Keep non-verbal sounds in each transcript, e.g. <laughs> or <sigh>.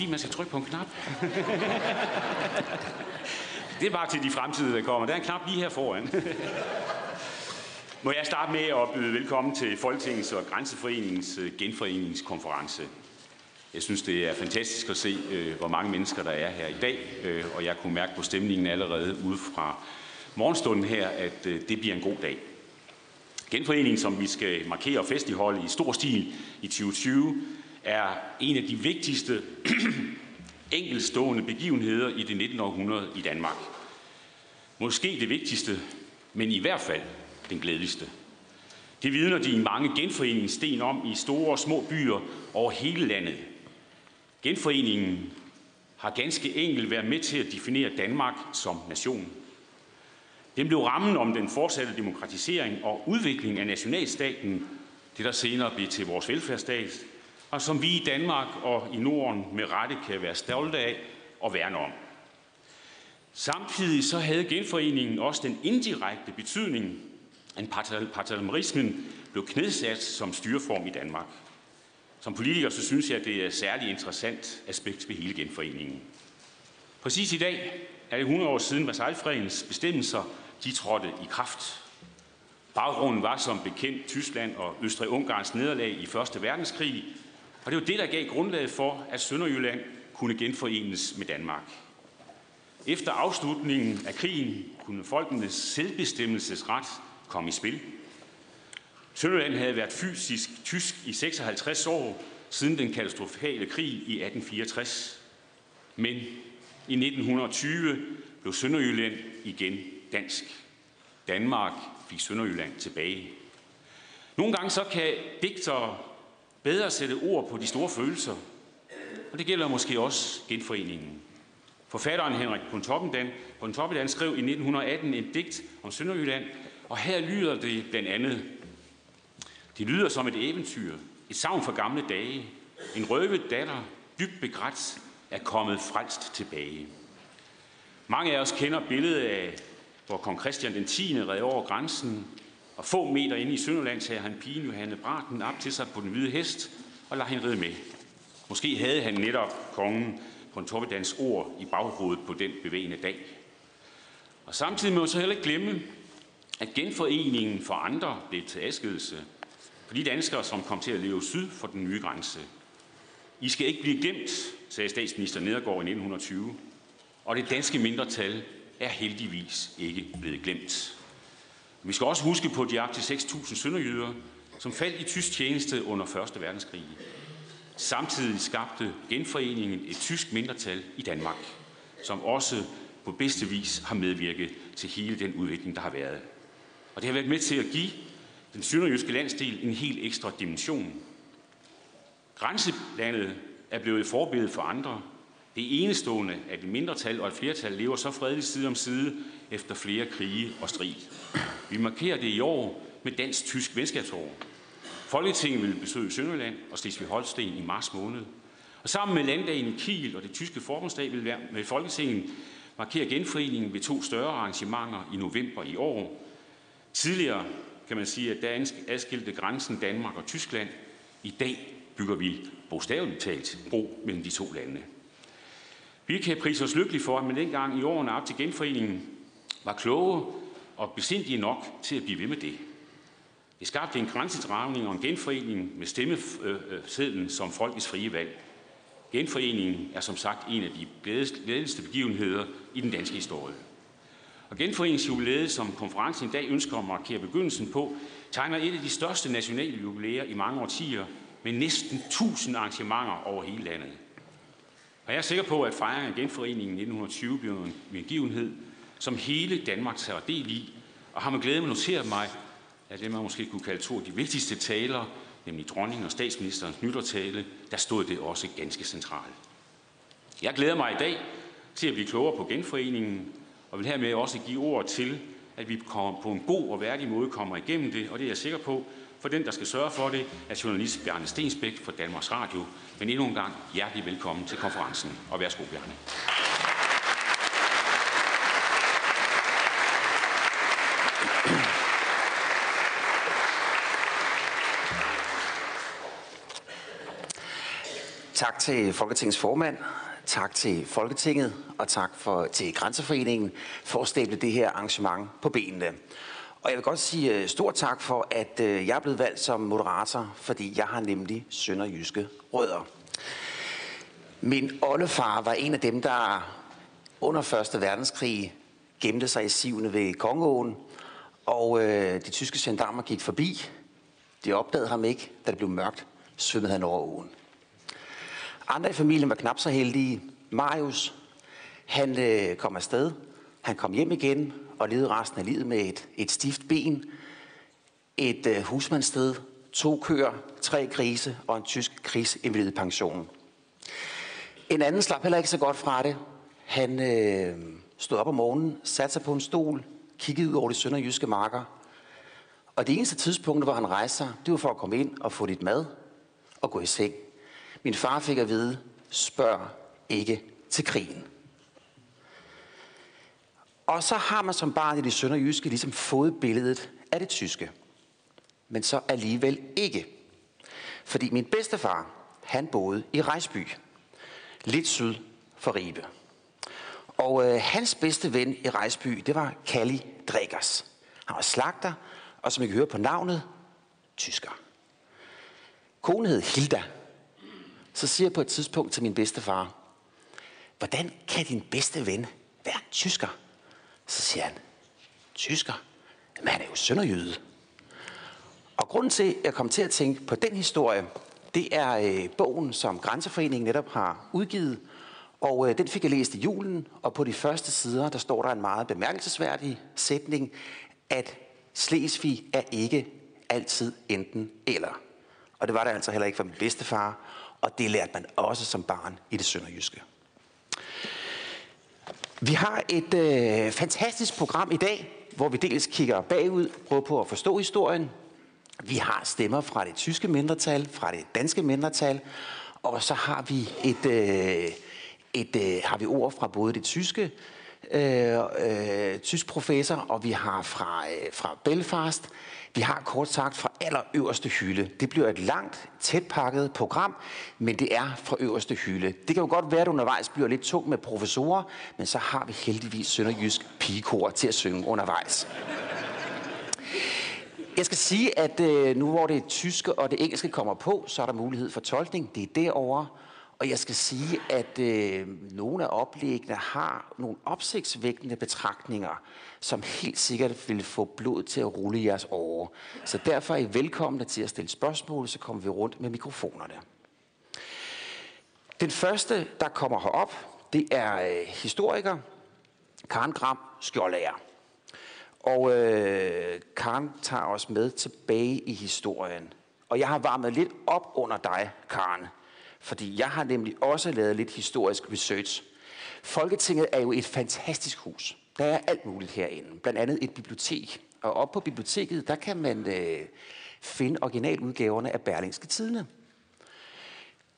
fordi, man skal trykke på en knap. det er bare til de fremtidige, der kommer. Der er en knap lige her foran. Må jeg starte med at byde velkommen til Folketingets og Grænseforeningens øh, genforeningskonference. Jeg synes, det er fantastisk at se, øh, hvor mange mennesker der er her i dag, øh, og jeg kunne mærke på stemningen allerede ude fra morgenstunden her, at det bliver en god dag. Genforeningen, som vi skal markere og festiholde i stor stil i 2020, er en af de vigtigste <clears throat> enkelstående begivenheder i det 19. århundrede i Danmark. Måske det vigtigste, men i hvert fald den glædeligste. Det vidner de mange genforeningssten om i store og små byer over hele landet. Genforeningen har ganske enkelt været med til at definere Danmark som nation. Den blev rammen om den fortsatte demokratisering og udvikling af nationalstaten, det der senere blev til vores velfærdsstat, og som vi i Danmark og i Norden med rette kan være stolte af og værne om. Samtidig så havde genforeningen også den indirekte betydning, at parlamentarismen blev knedsat som styreform i Danmark. Som politiker så synes jeg, at det er et særligt interessant aspekt ved hele genforeningen. Præcis i dag er det 100 år siden Versaillesfredens bestemmelser de trådte i kraft. Baggrunden var som bekendt Tyskland og Østrig-Ungarns nederlag i Første Verdenskrig, og det var det, der gav grundlaget for, at Sønderjylland kunne genforenes med Danmark. Efter afslutningen af krigen kunne folkenes selvbestemmelsesret komme i spil. Sønderjylland havde været fysisk tysk i 56 år siden den katastrofale krig i 1864. Men i 1920 blev Sønderjylland igen dansk. Danmark fik Sønderjylland tilbage. Nogle gange så kan digtere bedre sætte ord på de store følelser, og det gælder måske også genforeningen. Forfatteren Henrik Pontoppidan skrev i 1918 et digt om Sønderjylland, og her lyder det blandt andet. Det lyder som et eventyr, et savn for gamle dage. En røvet datter, dybt begrædt, er kommet frelst tilbage. Mange af os kender billedet af, hvor kong Christian den 10. red over grænsen, og få meter inde i Sønderland tager han pigen Johanne Braten op til sig på den hvide hest og lader hende ride med. Måske havde han netop kongen på en Toppedans ord i baghovedet på den bevægende dag. Og samtidig må man så heller ikke glemme, at genforeningen for andre blev til adskillelse for de danskere, som kom til at leve syd for den nye grænse. I skal ikke blive glemt, sagde statsminister Nedergaard i 1920, og det danske mindretal er heldigvis ikke blevet glemt. Vi skal også huske på de op til 6.000 sønderjyder, som faldt i tysk tjeneste under 1. verdenskrig. Samtidig skabte genforeningen et tysk mindretal i Danmark, som også på bedste vis har medvirket til hele den udvikling, der har været. Og det har været med til at give den sønderjyske landsdel en helt ekstra dimension. Grænselandet er blevet et forbillede for andre. Det enestående, at et mindretal og et flertal lever så fredeligt side om side efter flere krige og strid. Vi markerer det i år med dansk-tysk venskabsår. Folketinget vil besøge Sønderjylland og Slesvig-Holsten i marts måned. Og sammen med landdagen i Kiel og det tyske forbundsdag vil med Folketinget markere genforeningen ved to større arrangementer i november i år. Tidligere kan man sige, at dansk adskilte grænsen Danmark og Tyskland. I dag bygger vi bogstaveligt talt bro mellem de to lande. Vi kan prise os lykkelige for, at man dengang i årene op til genforeningen var kloge og besindige nok til at blive ved med det. Det skabte en grænsedragning og en genforening med stemmesedlen som folkets frie valg. Genforeningen er som sagt en af de glædeligste begivenheder i den danske historie. Og genforeningsjubilæet, som konferencen i dag ønsker at markere begyndelsen på, tegner et af de største nationale jubilæer i mange årtier med næsten 1000 arrangementer over hele landet. Og jeg er sikker på, at fejringen af genforeningen i 1920 bliver en begivenhed, som hele Danmark tager del i, og har med glæde noteret mig, at det man måske kunne kalde to af de vigtigste taler, nemlig dronningen og statsministerens nytårtale, der stod det også ganske centralt. Jeg glæder mig i dag til at blive klogere på genforeningen, og vil hermed også give ord til, at vi kommer på en god og værdig måde kommer igennem det, og det er jeg sikker på, for den, der skal sørge for det, er journalist Bjarne Stensbæk fra Danmarks Radio. Men endnu en gang hjertelig velkommen til konferencen, og værsgo Bjarne. Tak til Folketingets formand, tak til Folketinget og tak for, til Grænseforeningen for at stable det her arrangement på benene. Og jeg vil godt sige stort stor tak for, at øh, jeg er blevet valgt som moderator, fordi jeg har nemlig sønderjyske rødder. Min oldefar var en af dem, der under 1. verdenskrig gemte sig i sivene ved Kongeåen, og øh, de tyske gendarmer gik forbi. De opdagede ham ikke, da det blev mørkt, svømmede han over åen. Andre i familien var knap så heldige. Marius, han øh, kom afsted. Han kom hjem igen og levede resten af livet med et, et stift ben, et øh, husmandssted, to køer, tre grise og en tysk krigsinvalid pension. En anden slap heller ikke så godt fra det. Han øh, stod op om morgenen, satte sig på en stol, kiggede ud over de sønderjyske marker. Og det eneste tidspunkt, hvor han rejste sig, det var for at komme ind og få lidt mad og gå i seng. Min far fik at vide, spørg ikke til krigen. Og så har man som barn i det sønderjyske ligesom fået billedet af det tyske. Men så alligevel ikke. Fordi min bedstefar, han boede i Rejsby, lidt syd for Ribe. Og øh, hans bedste ven i Rejsby, det var Kalli Drækkers. Han var slagter, og som I kan høre på navnet, tysker. Konen hed Hilda. Så siger jeg på et tidspunkt til min bedstefar, hvordan kan din bedste ven være en tysker? Så siger han, tysker? Men han er jo sønderjyde. Og grunden til, at jeg kom til at tænke på den historie, det er øh, bogen, som Grænseforeningen netop har udgivet. Og øh, den fik jeg læst i julen, og på de første sider, der står der en meget bemærkelsesværdig sætning, at Slesvig er ikke altid enten eller. Og det var det altså heller ikke for min bedstefar, og det lærte man også som barn i det sønderjyske. Vi har et øh, fantastisk program i dag, hvor vi dels kigger bagud, prøver på at forstå historien. Vi har stemmer fra det tyske mindretal, fra det danske mindretal, og så har vi et, øh, et øh, har vi ord fra både det tyske øh, øh, tysk professor, og vi har fra, øh, fra Belfast. Vi har kort sagt fra allerøverste hylde. Det bliver et langt, tæt pakket program, men det er fra øverste hylde. Det kan jo godt være, at undervejs bliver lidt tungt med professorer, men så har vi heldigvis Sønderjysk pigekor til at synge undervejs. Jeg skal sige, at øh, nu hvor det tyske og det engelske kommer på, så er der mulighed for tolkning. Det er derovre. Og jeg skal sige, at øh, nogle af oplæggene har nogle opsigtsvækkende betragtninger, som helt sikkert vil få blod til at rulle i jeres åre. Så derfor er I velkomne til at stille spørgsmål, så kommer vi rundt med mikrofonerne. Den første, der kommer herop, det er øh, historiker Karen Gram Skjoldager. Og øh, Karen tager os med tilbage i historien. Og jeg har varmet lidt op under dig, Karen. Fordi jeg har nemlig også lavet lidt historisk research. Folketinget er jo et fantastisk hus. Der er alt muligt herinde. Blandt andet et bibliotek. Og op på biblioteket, der kan man øh, finde originaludgaverne af Berlingske Tidene.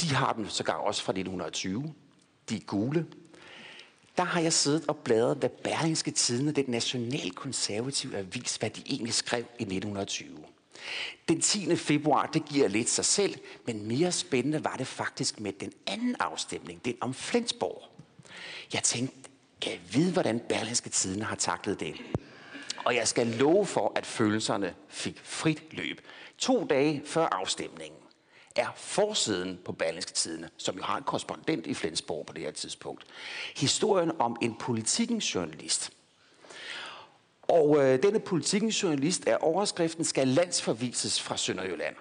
De har dem sågar også fra 1920. De er gule. Der har jeg siddet og bladret, hvad Berlingske Tidene, den nationalkonservative avis, hvad de egentlig skrev i 1920. Den 10. februar, det giver lidt sig selv, men mere spændende var det faktisk med den anden afstemning, den om Flensborg. Jeg tænkte, kan jeg vide, hvordan Berlingske Tiden har taklet det? Og jeg skal love for, at følelserne fik frit løb. To dage før afstemningen er forsiden på Berlingske Tidene, som jo har en korrespondent i Flensborg på det her tidspunkt. Historien om en politikens journalist, og øh, denne politikens journalist er overskriften, skal landsforvises fra Sønderjylland.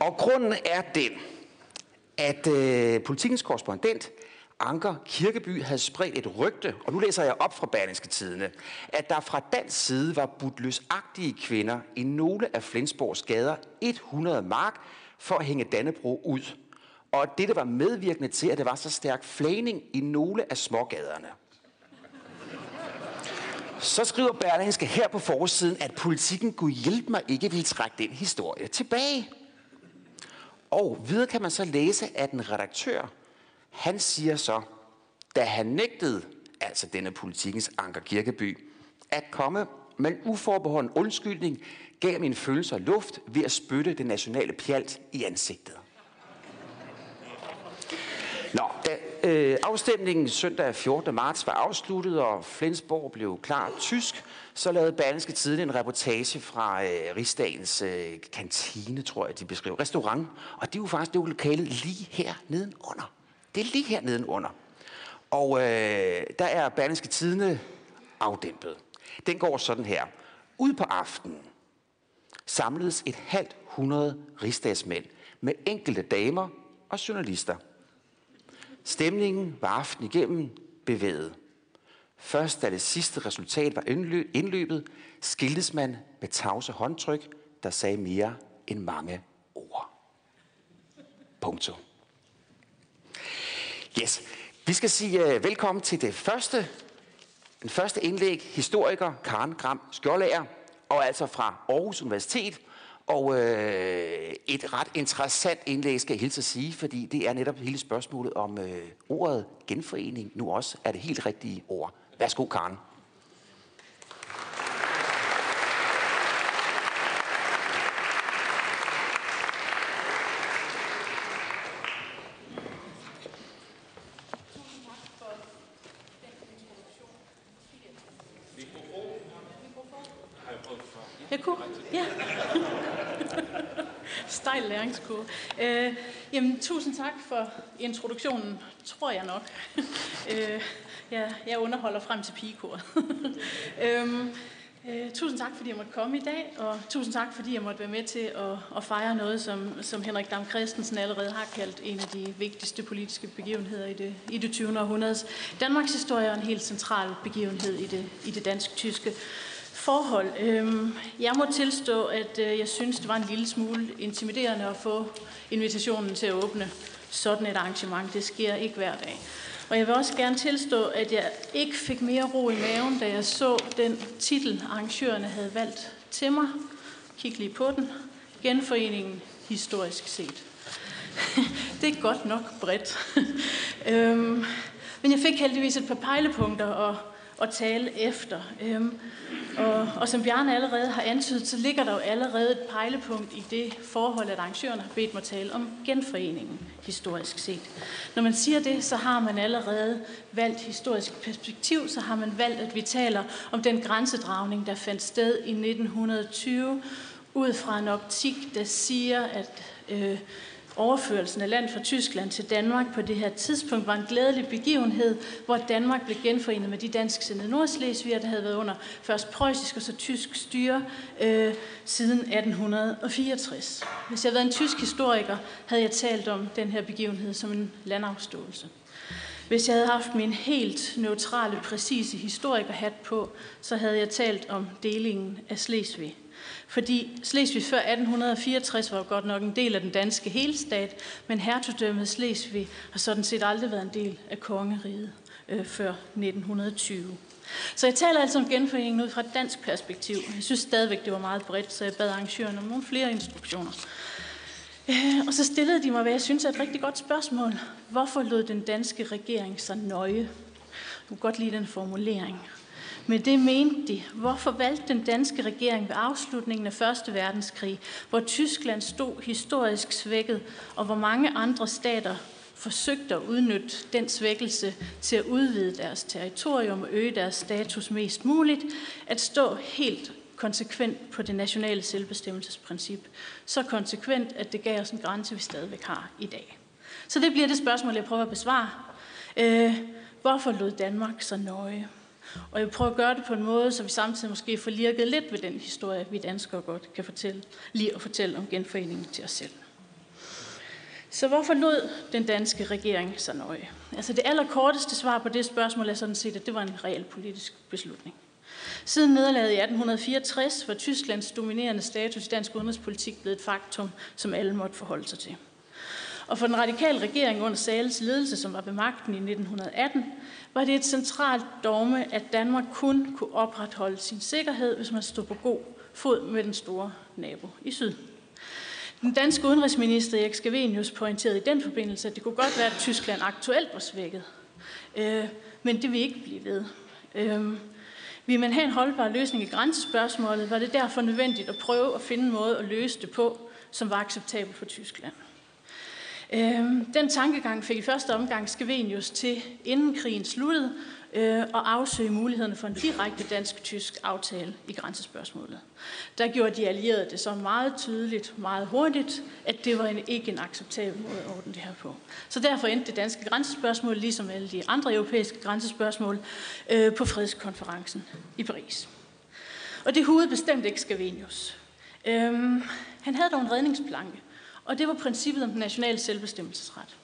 Og grunden er den, at øh, politikens korrespondent, Anker Kirkeby, havde spredt et rygte, og nu læser jeg op fra Berlingske Tidene, at der fra dansk side var budløsagtige kvinder i nogle af Flensborgs gader 100 mark for at hænge Dannebro ud. Og at dette var medvirkende til, at det var så stærk flagning i nogle af smågaderne. Så skriver Berlingske her på forsiden, at politikken kunne hjælpe mig ikke vil trække den historie tilbage. Og videre kan man så læse, at en redaktør, han siger så, da han nægtede, altså denne politikens Anker Kirkeby, at komme med en uforbeholden undskyldning gav mine følelser luft ved at spytte det nationale pjalt i ansigtet. Nå, da øh, afstemningen søndag 14. marts var afsluttet, og Flensborg blev klar tysk, så lavede Berlingske Tiden en reportage fra øh, Rigsdagens øh, kantine, tror jeg, de beskrev, restaurant. Og det er jo faktisk det lokale lige her nedenunder. Det er lige her nedenunder. Og øh, der er Berlingske Tidene afdæmpet. Den går sådan her. Ud på aftenen samledes et halvt hundrede rigsdagsmænd med enkelte damer og journalister. Stemningen var aften igennem bevæget. Først da det sidste resultat var indløbet, skiltes man med tavse håndtryk, der sagde mere end mange ord. Punktum. Yes. Vi skal sige uh, velkommen til det første, den første indlæg, historiker Karen Gram Skjoldager, og altså fra Aarhus Universitet. Og øh, et ret interessant indlæg skal jeg hilse at sige, fordi det er netop hele spørgsmålet om øh, ordet genforening nu også er det helt rigtige ord. Værsgo, Karen. Øh, jamen, tusind tak for introduktionen, tror jeg nok. <laughs> øh, jeg, jeg underholder frem til pigekoret. <laughs> øhm, øh, tusind tak, fordi jeg måtte komme i dag, og tusind tak, fordi jeg måtte være med til at, at fejre noget, som, som Henrik Dam Christensen allerede har kaldt en af de vigtigste politiske begivenheder i det, i det 20. århundredes Danmarks historie, er en helt central begivenhed i det, i det dansk-tyske forhold. Øhm, jeg må tilstå, at øh, jeg synes, det var en lille smule intimiderende at få invitationen til at åbne sådan et arrangement. Det sker ikke hver dag. Og jeg vil også gerne tilstå, at jeg ikke fik mere ro i maven, da jeg så den titel, arrangørerne havde valgt til mig. Kig lige på den. Genforeningen historisk set. <laughs> det er godt nok bredt. <laughs> øhm, men jeg fik heldigvis et par pejlepunkter at, at tale efter. Øhm, og, og som Bjarne allerede har antydet, så ligger der jo allerede et pejlepunkt i det forhold, at arrangørerne har bedt mig tale om genforeningen historisk set. Når man siger det, så har man allerede valgt historisk perspektiv, så har man valgt, at vi taler om den grænsedragning, der fandt sted i 1920, ud fra en optik, der siger, at øh, overførelsen af land fra Tyskland til Danmark på det her tidspunkt var en glædelig begivenhed, hvor Danmark blev genforenet med de dansksindede nordslesviger, der havde været under først preussisk og så tysk styre øh, siden 1864. Hvis jeg havde været en tysk historiker, havde jeg talt om den her begivenhed som en landafståelse. Hvis jeg havde haft min helt neutrale, præcise historikerhat på, så havde jeg talt om delingen af Slesvig. Fordi Slesvig før 1864 var godt nok en del af den danske helstat, men hertugdømmet Slesvig har sådan set aldrig været en del af kongeriget øh, før 1920. Så jeg taler altså om genforeningen ud fra et dansk perspektiv. Jeg synes stadigvæk, det var meget bredt, så jeg bad arrangørerne om nogle flere instruktioner. Øh, og så stillede de mig, hvad jeg synes er et rigtig godt spørgsmål. Hvorfor lod den danske regering så nøje? Jeg kunne godt lide den formulering. Men det mente de. Hvorfor valgte den danske regering ved afslutningen af Første Verdenskrig, hvor Tyskland stod historisk svækket, og hvor mange andre stater forsøgte at udnytte den svækkelse til at udvide deres territorium og øge deres status mest muligt, at stå helt konsekvent på det nationale selvbestemmelsesprincip. Så konsekvent, at det gav os en grænse, vi stadigvæk har i dag. Så det bliver det spørgsmål, jeg prøver at besvare. Øh, hvorfor lod Danmark så nøje? Og jeg prøver at gøre det på en måde, så vi samtidig måske får lirket lidt ved den historie, vi danskere godt kan fortælle, lige at fortælle om genforeningen til os selv. Så hvorfor lod den danske regering så nøje? Altså det allerkorteste svar på det spørgsmål er sådan set, at det var en reel politisk beslutning. Siden nederlaget i 1864 var Tysklands dominerende status i dansk udenrigspolitik blevet et faktum, som alle måtte forholde sig til. Og for den radikale regering under Sales ledelse, som var ved magten i 1918, var det et centralt dogme, at Danmark kun kunne opretholde sin sikkerhed, hvis man stod på god fod med den store nabo i syd. Den danske udenrigsminister Erik Scavenius pointerede i den forbindelse, at det kunne godt være, at Tyskland aktuelt var svækket. Øh, men det vil ikke blive ved. Øh, Vil man have en holdbar løsning i grænsespørgsmålet, var det derfor nødvendigt at prøve at finde en måde at løse det på, som var acceptabel for Tyskland. Øhm, den tankegang fik i første omgang Skavenius til, inden krigen sluttede, øh, og afsøge mulighederne for en direkte dansk-tysk aftale i grænsespørgsmålet. Der gjorde de allierede det så meget tydeligt, meget hurtigt, at det var en, ikke en acceptabel måde at ordne det her på. Så derfor endte det danske grænsespørgsmål, ligesom alle de andre europæiske grænsespørgsmål, øh, på fredskonferencen i Paris. Og det hoved bestemt ikke Skavenius. Øhm, han havde dog en redningsplanke, og det var princippet om den nationale selvbestemmelsesret.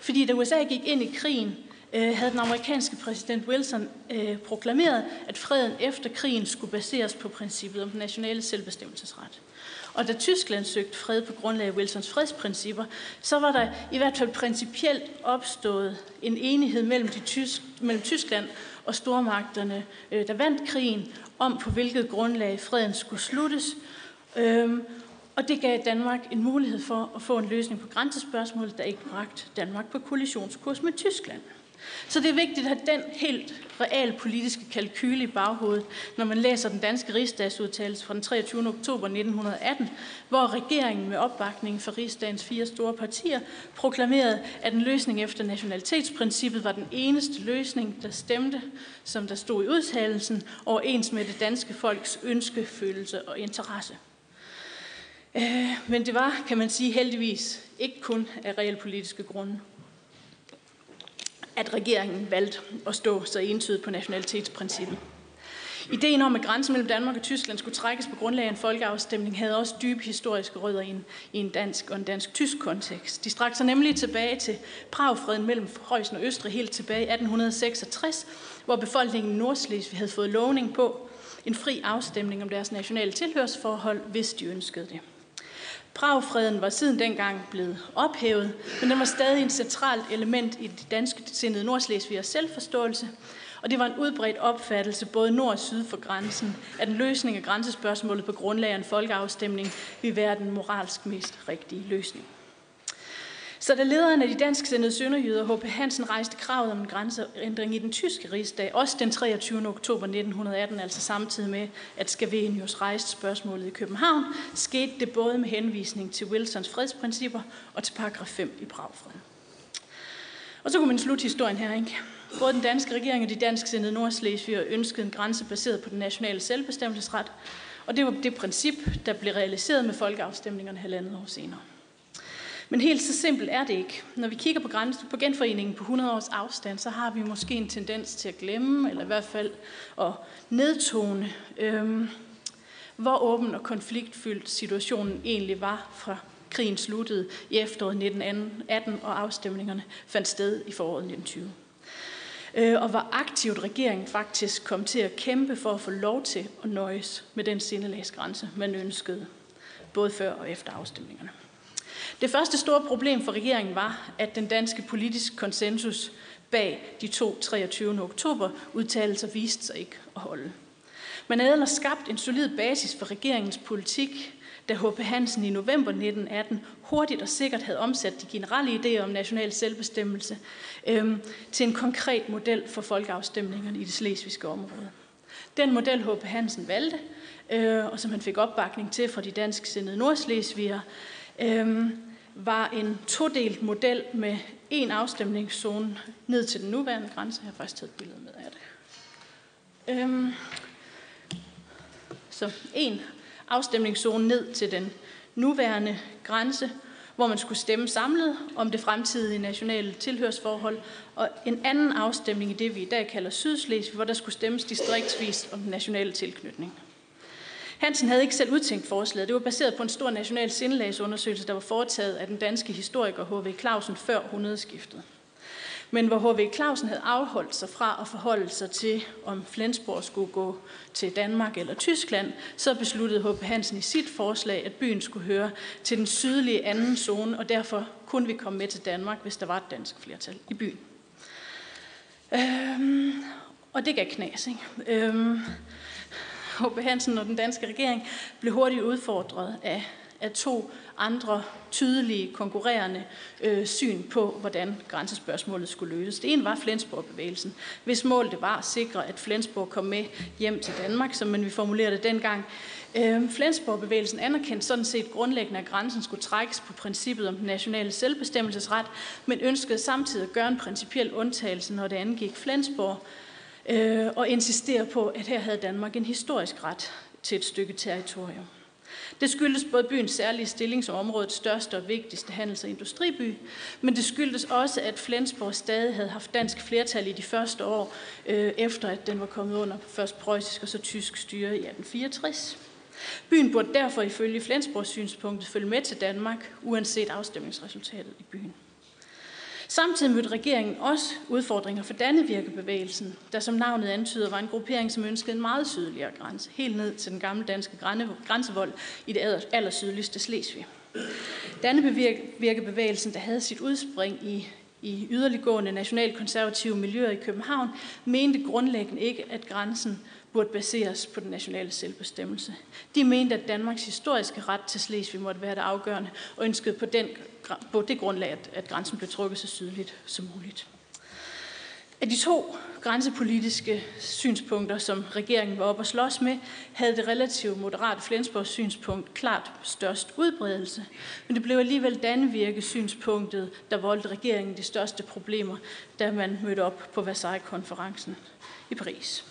Fordi da USA gik ind i krigen, øh, havde den amerikanske præsident Wilson øh, proklameret, at freden efter krigen skulle baseres på princippet om den nationale selvbestemmelsesret. Og da Tyskland søgte fred på grundlag af Wilsons fredsprincipper, så var der i hvert fald principielt opstået en enighed mellem, de tysk, mellem Tyskland og stormagterne, øh, der vandt krigen, om på hvilket grundlag freden skulle sluttes. Øhm, og det gav Danmark en mulighed for at få en løsning på grænsespørgsmålet, der ikke bragte Danmark på kollisionskurs med Tyskland. Så det er vigtigt at have den helt real politiske kalkyle i baghovedet, når man læser den danske rigsdagsudtalelse fra den 23. oktober 1918, hvor regeringen med opbakning fra rigsdagens fire store partier proklamerede, at en løsning efter nationalitetsprincippet var den eneste løsning, der stemte, som der stod i udtalelsen, overens med det danske folks ønske, følelse og interesse. Øh, men det var, kan man sige, heldigvis ikke kun af realpolitiske grunde at regeringen valgte at stå så entydigt på nationalitetsprincippet. Ideen om, at grænsen mellem Danmark og Tyskland skulle trækkes på grundlag af en folkeafstemning, havde også dybe historiske rødder i en, i en dansk og en dansk-tysk kontekst. De strakte sig nemlig tilbage til Pragfreden mellem Preussen og Østrig helt tilbage i 1866, hvor befolkningen i Nordslesvig havde fået lovning på en fri afstemning om deres nationale tilhørsforhold, hvis de ønskede det. Pragfreden var siden dengang blevet ophævet, men den var stadig et centralt element i det danske sindede Nordslesvigers selvforståelse, og det var en udbredt opfattelse både nord og syd for grænsen, at en løsning af grænsespørgsmålet på grundlag af en folkeafstemning ville være den moralsk mest rigtige løsning. Så da lederen af de dansksindede sønderjyder, H.P. Hansen, rejste kravet om en grænseændring i den tyske rigsdag, også den 23. oktober 1918, altså samtidig med, at Scavenius rejste spørgsmålet i København, skete det både med henvisning til Wilsons fredsprincipper og til paragraf 5 i Pragfreden. Og så kunne man slutte historien her, ikke? Både den danske regering og de dansksindede nordslesviger ønskede en grænse baseret på den nationale selvbestemmelsesret, og det var det princip, der blev realiseret med folkeafstemningerne halvandet år senere. Men helt så simpelt er det ikke. Når vi kigger på, grænse, på genforeningen på 100 års afstand, så har vi måske en tendens til at glemme, eller i hvert fald at nedtone, øhm, hvor åben og konfliktfyldt situationen egentlig var fra krigen sluttede i efteråret 1918 og afstemningerne fandt sted i foråret 1920. Øh, og hvor aktivt regeringen faktisk kom til at kæmpe for at få lov til at nøjes med den sindelagsgrænse, man ønskede, både før og efter afstemningerne. Det første store problem for regeringen var, at den danske politiske konsensus bag de to 23. oktober udtalelser viste sig ikke at holde. Man havde ellers skabt en solid basis for regeringens politik, da H.P. Hansen i november 1918 hurtigt og sikkert havde omsat de generelle idéer om national selvbestemmelse øhm, til en konkret model for folkeafstemningerne i det slesvigske område. Den model H.P. Hansen valgte, øh, og som han fik opbakning til fra de dansk sindede nordslesvigere, øh, var en todelt model med en afstemningszone ned til den nuværende grænse. Jeg har faktisk taget et billede med af det. Øhm, så en afstemningszone ned til den nuværende grænse, hvor man skulle stemme samlet om det fremtidige nationale tilhørsforhold, og en anden afstemning i det, vi i dag kalder Sydslesvig, hvor der skulle stemmes distriktsvis om den nationale tilknytning. Hansen havde ikke selv udtænkt forslaget. Det var baseret på en stor national sindelagsundersøgelse, der var foretaget af den danske historiker H.V. Clausen før 100-skiftet. Men hvor H.V. Clausen havde afholdt sig fra at forholde sig til, om Flensborg skulle gå til Danmark eller Tyskland, så besluttede H.P. Hansen i sit forslag, at byen skulle høre til den sydlige anden zone, og derfor kunne vi komme med til Danmark, hvis der var et dansk flertal i byen. Øhm, og det gav knas, ikke? Øhm, H.P. Hansen og den danske regering blev hurtigt udfordret af af to andre tydelige konkurrerende øh, syn på, hvordan grænsespørgsmålet skulle løses. Det ene var Flensborg-bevægelsen, hvis mål det var at sikre, at Flensborg kom med hjem til Danmark, som man vi formulerede det dengang. Øh, Flensborg-bevægelsen anerkendte sådan set grundlæggende, at grænsen skulle trækkes på princippet om den nationale selvbestemmelsesret, men ønskede samtidig at gøre en principiel undtagelse, når det angik Flensborg, øh, og insisterer på, at her havde Danmark en historisk ret til et stykke territorium. Det skyldes både byens særlige stilling som områdets største og vigtigste handels- og industriby, men det skyldes også, at Flensborg stadig havde haft dansk flertal i de første år, øh, efter at den var kommet under først preussisk og så tysk styre i 1864. Byen burde derfor ifølge Flensborgs synspunkt følge med til Danmark, uanset afstemningsresultatet i byen. Samtidig mødte regeringen også udfordringer for Dannevirkebevægelsen, der som navnet antyder var en gruppering, som ønskede en meget sydligere grænse, helt ned til den gamle danske grænsevold i det allersydligste Slesvig. Dannevirkebevægelsen, der havde sit udspring i, i yderliggående nationalkonservative miljøer i København, mente grundlæggende ikke, at grænsen burde baseres på den nationale selvbestemmelse. De mente, at Danmarks historiske ret til Slesvig måtte være det afgørende, og ønskede på, den, på det grundlag, at, at grænsen blev trukket så sydligt som muligt. Af de to grænsepolitiske synspunkter, som regeringen var op og slås med, havde det relativt moderate Flensborgs synspunkt klart størst udbredelse. Men det blev alligevel Dannevirke synspunktet, der voldte regeringen de største problemer, da man mødte op på Versailles-konferencen i Paris.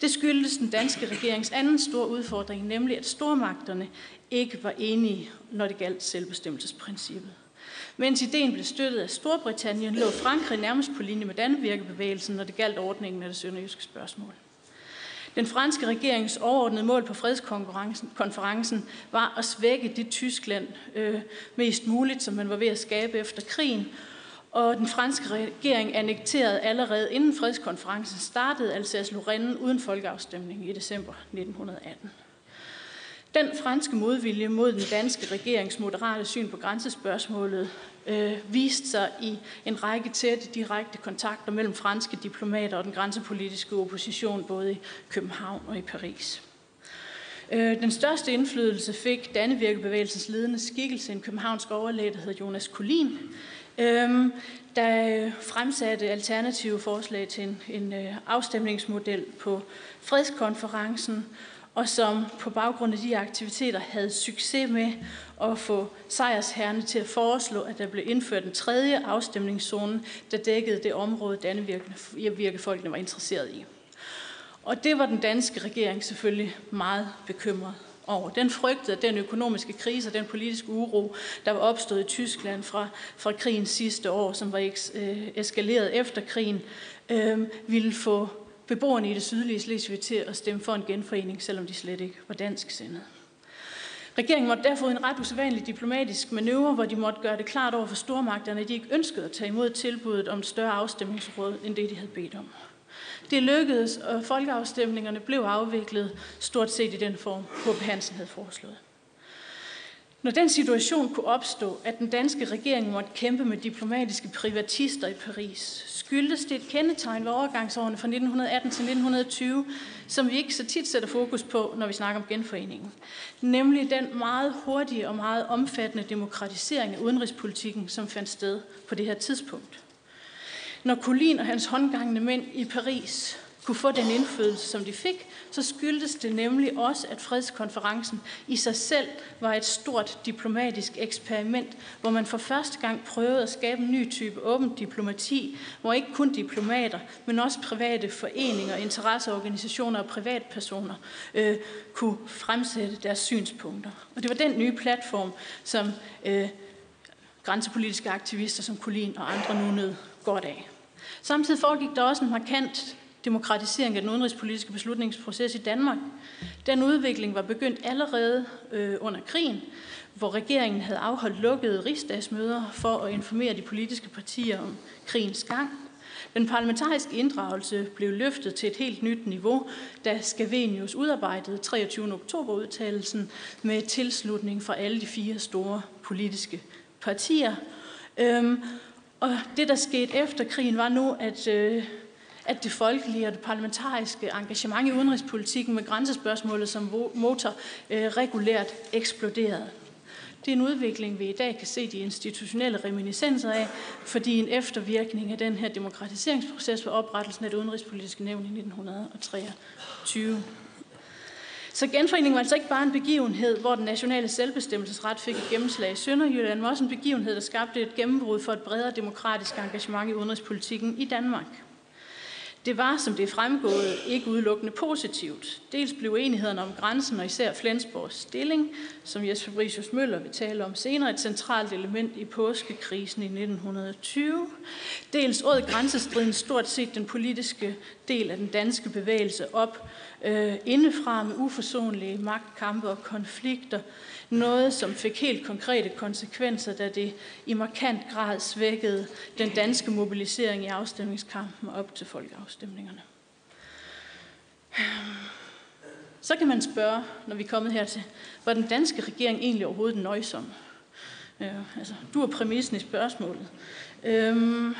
Det skyldes den danske regerings anden store udfordring, nemlig at stormagterne ikke var enige, når det galt selvbestemmelsesprincippet. Mens ideen blev støttet af Storbritannien, lå Frankrig nærmest på linje med Dannevirkebevægelsen, når det galt ordningen af det sønderjyske spørgsmål. Den franske regerings overordnede mål på fredskonferencen var at svække det Tyskland øh, mest muligt, som man var ved at skabe efter krigen, og den franske regering annekterede allerede inden fredskonferencen startede Alsace-Lorraine uden folkeafstemning i december 1918. Den franske modvilje mod den danske regerings moderate syn på grænsespørgsmålet øh, viste sig i en række tætte direkte kontakter mellem franske diplomater og den grænsepolitiske opposition både i København og i Paris. Øh, den største indflydelse fik Dannevirkebevægelsens ledende skikkelse, en københavnsk overlæge, der hed Jonas Kulin, øh, der fremsatte alternative forslag til en, en øh, afstemningsmodel på fredskonferencen, og som på baggrund af de aktiviteter havde succes med og få sejrsherrene til at foreslå, at der blev indført en tredje afstemningszone, der dækkede det område, Dannevirkefolkene var interesseret i. Og det var den danske regering selvfølgelig meget bekymret over. Den frygtede, at den økonomiske krise og den politiske uro, der var opstået i Tyskland fra, fra krigens sidste år, som var øh, eskaleret efter krigen, øh, ville få beboerne i det sydlige Slesvig til at stemme for en genforening, selvom de slet ikke var dansk sindede. Regeringen måtte derfor en ret usædvanlig diplomatisk manøvre, hvor de måtte gøre det klart over for stormagterne, at de ikke ønskede at tage imod tilbuddet om større afstemningsråd, end det de havde bedt om. Det lykkedes, og folkeafstemningerne blev afviklet stort set i den form, H.P. Hansen havde foreslået. Når den situation kunne opstå, at den danske regering måtte kæmpe med diplomatiske privatister i Paris, skyldtes det et kendetegn ved overgangsårene fra 1918 til 1920, som vi ikke så tit sætter fokus på, når vi snakker om genforeningen. Nemlig den meget hurtige og meget omfattende demokratisering af udenrigspolitikken, som fandt sted på det her tidspunkt. Når Colin og hans håndgangende mænd i Paris kunne få den indflydelse, som de fik, så skyldtes det nemlig også, at fredskonferencen i sig selv var et stort diplomatisk eksperiment, hvor man for første gang prøvede at skabe en ny type åben diplomati, hvor ikke kun diplomater, men også private foreninger, interesseorganisationer og privatpersoner øh, kunne fremsætte deres synspunkter. Og det var den nye platform, som øh, grænsepolitiske aktivister som Colin og andre nu nød godt af. Samtidig foregik der også en markant demokratisering af den udenrigspolitiske beslutningsproces i Danmark. Den udvikling var begyndt allerede øh, under krigen, hvor regeringen havde afholdt lukkede rigsdagsmøder for at informere de politiske partier om krigens gang. Den parlamentariske inddragelse blev løftet til et helt nyt niveau, da Scavenius udarbejdede 23. oktober udtalelsen med tilslutning fra alle de fire store politiske partier. Øhm, og det, der skete efter krigen, var nu, at, øh, at det folkelige og det parlamentariske engagement i udenrigspolitikken med grænsespørgsmålet som motor øh, regulært eksploderede. Det er en udvikling, vi i dag kan se de institutionelle reminiscenser af, fordi en eftervirkning af den her demokratiseringsproces var oprettelsen af det udenrigspolitiske nævn i 1923. Så genforeningen var altså ikke bare en begivenhed, hvor den nationale selvbestemmelsesret fik et gennemslag i Sønderjylland, men også en begivenhed, der skabte et gennembrud for et bredere demokratisk engagement i udenrigspolitikken i Danmark. Det var, som det er fremgået, ikke udelukkende positivt. Dels blev enighederne om grænsen og især Flensborgs stilling, som Jes Fabricius Møller vil tale om senere, et centralt element i påskekrisen i 1920. Dels åd grænsestriden stort set den politiske del af den danske bevægelse op øh, indefra med uforsonlige magtkampe og konflikter. Noget, som fik helt konkrete konsekvenser, da det i markant grad svækkede den danske mobilisering i afstemningskampen op til folkeafstemningerne. Så kan man spørge, når vi er kommet hertil, var den danske regering egentlig overhovedet nøjsom? Øh, altså, du er præmissen i spørgsmålet. Øhm,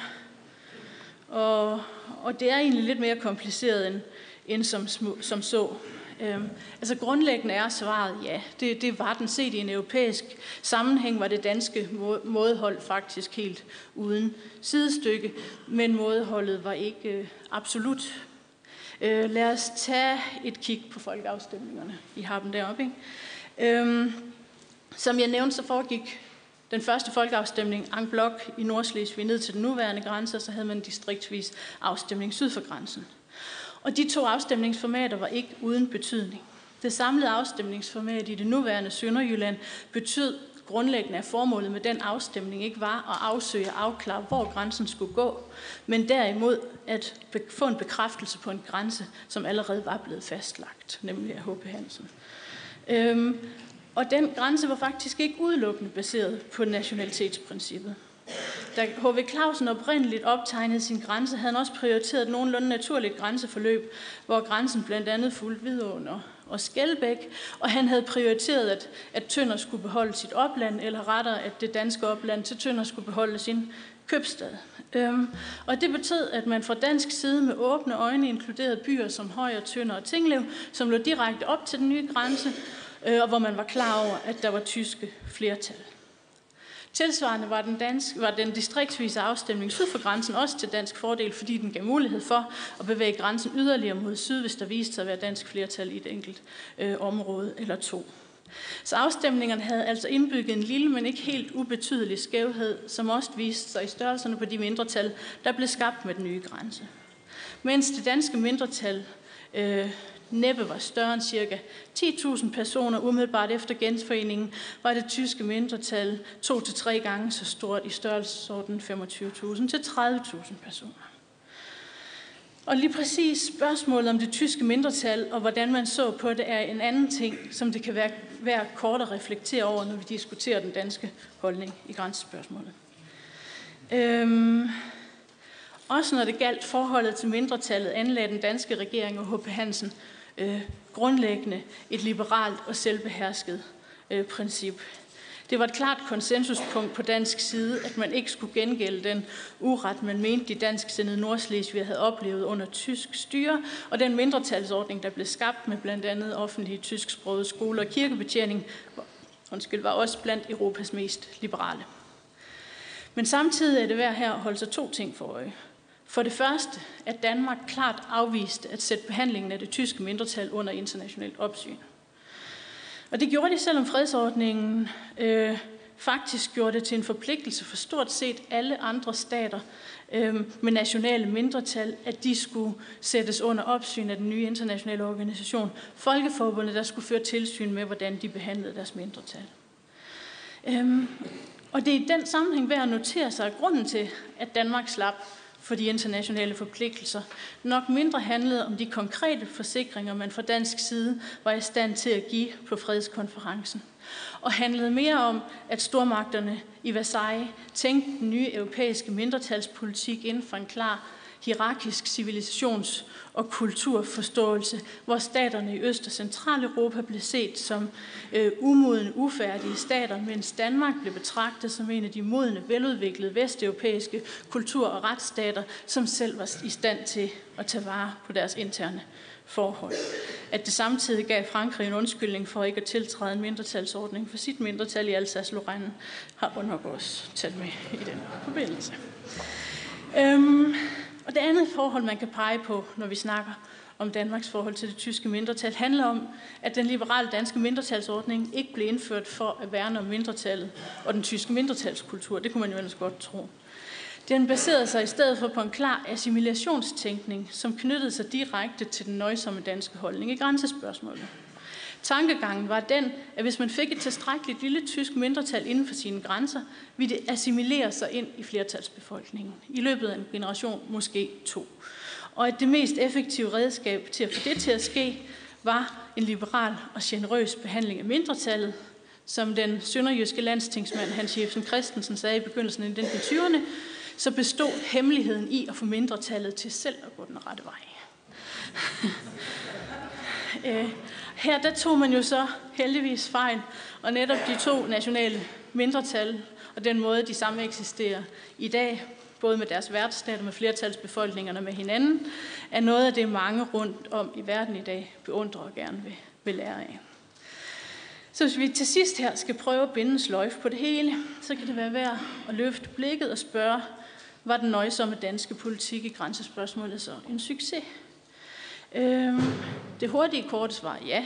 og, og det er egentlig lidt mere kompliceret end, end som, som så. Øhm, altså grundlæggende er svaret ja. Det, det var den set i en europæisk sammenhæng, var det danske mådehold faktisk helt uden sidestykke, men mådeholdet var ikke øh, absolut. Øh, lad os tage et kig på folkeafstemningerne. I har dem deroppe, ikke? Øhm, som jeg nævnte, så foregik den første folkeafstemning en blok i Nordslesvig ned til den nuværende grænse, og så havde man distriktvis afstemning syd for grænsen. Og de to afstemningsformater var ikke uden betydning. Det samlede afstemningsformat i det nuværende Sønderjylland betød grundlæggende, at formålet med den afstemning ikke var at afsøge og afklare, hvor grænsen skulle gå, men derimod at få en bekræftelse på en grænse, som allerede var blevet fastlagt, nemlig af H.P. Hansen. Øhm, og den grænse var faktisk ikke udelukkende baseret på nationalitetsprincippet. Da H.V. Clausen oprindeligt optegnede sin grænse, havde han også prioriteret et nogenlunde naturligt grænseforløb, hvor grænsen blandt andet fulgte Hvidåen og Skelbæk, og han havde prioriteret, at, at Tønder skulle beholde sit opland, eller rettere, at det danske opland til Tønder skulle beholde sin købstad. Øhm, og det betød, at man fra dansk side med åbne øjne inkluderede byer som Højer, Tønder og Tinglev, som lå direkte op til den nye grænse, øh, og hvor man var klar over, at der var tyske flertal. Tilsvarende var den, dansk, var den distriktsvise afstemning syd for grænsen også til dansk fordel, fordi den gav mulighed for at bevæge grænsen yderligere mod syd, hvis der viste sig at være dansk flertal i et enkelt øh, område eller to. Så afstemningerne havde altså indbygget en lille, men ikke helt ubetydelig skævhed, som også viste sig i størrelserne på de mindretal, der blev skabt med den nye grænse. Mens det danske mindretal øh, næppe var større end ca. 10.000 personer umiddelbart efter genforeningen, var det tyske mindretal to til tre gange så stort i størrelsesorden 25.000 til 30.000 personer. Og lige præcis spørgsmålet om det tyske mindretal og hvordan man så på det, er en anden ting, som det kan være, være kort at reflektere over, når vi diskuterer den danske holdning i grænsespørgsmålet. Øhm, også når det galt forholdet til mindretallet, anlagde den danske regering og H.P. Hansen øh, grundlæggende et liberalt og selvbehersket øh, princip. Det var et klart konsensuspunkt på dansk side, at man ikke skulle gengælde den uret, man mente de dansksindede Nordslesvig havde oplevet under tysk styre, og den mindretalsordning, der blev skabt med blandt andet offentlige tysksprogede skoler og kirkebetjening, undskyld, var også blandt Europas mest liberale. Men samtidig er det værd her at holde sig to ting for øje. For det første, at Danmark klart afviste at sætte behandlingen af det tyske mindretal under internationalt opsyn. Og det gjorde de, selvom fredsordningen øh, faktisk gjorde det til en forpligtelse for stort set alle andre stater øh, med nationale mindretal, at de skulle sættes under opsyn af den nye internationale organisation, Folkeforbundet, der skulle føre tilsyn med, hvordan de behandlede deres mindretal. Øh, og det er i den sammenhæng værd at notere sig, at grunden til, at Danmark slap for de internationale forpligtelser, nok mindre handlede om de konkrete forsikringer, man fra dansk side var i stand til at give på fredskonferencen, og handlede mere om, at stormagterne i Versailles tænkte den nye europæiske mindretalspolitik inden for en klar hierarkisk civilisations- og kulturforståelse, hvor staterne i Øst- og Centraleuropa blev set som øh, umodne, ufærdige stater, mens Danmark blev betragtet som en af de modne, veludviklede vesteuropæiske kultur- og retsstater, som selv var i stand til at tage vare på deres interne forhold. At det samtidig gav Frankrig en undskyldning for ikke at tiltræde en mindretalsordning for sit mindretal i Alsace-Lorraine, har nok også talt med i den forbindelse. Øhm, og det andet forhold, man kan pege på, når vi snakker om Danmarks forhold til det tyske mindretal, handler om, at den liberale danske mindretalsordning ikke blev indført for at værne om mindretallet og den tyske mindretalskultur. Det kunne man jo ellers godt tro. Den baserede sig i stedet for på en klar assimilationstænkning, som knyttede sig direkte til den nøjsomme danske holdning i grænsespørgsmålet. Tankegangen var den, at hvis man fik et tilstrækkeligt lille tysk mindretal inden for sine grænser, ville det assimilere sig ind i flertalsbefolkningen i løbet af en generation, måske to. Og at det mest effektive redskab til at få det til at ske, var en liberal og generøs behandling af mindretallet, som den sønderjyske landstingsmand Hans Jebsen Christensen sagde i begyndelsen af 1920'erne, så bestod hemmeligheden i at få mindretallet til selv at gå den rette vej. <laughs> Øh, her der tog man jo så heldigvis fejl, og netop de to nationale mindretal og den måde, de samme eksisterer i dag, både med deres værtsstater, med flertalsbefolkningerne med hinanden, er noget af det, mange rundt om i verden i dag beundrer og gerne vil, vil lære af. Så hvis vi til sidst her skal prøve at binde sløjf på det hele, så kan det være værd at løfte blikket og spørge, var den nøjsomme danske politik i grænsespørgsmålet så en succes? Øhm, det hurtige korte svar ja.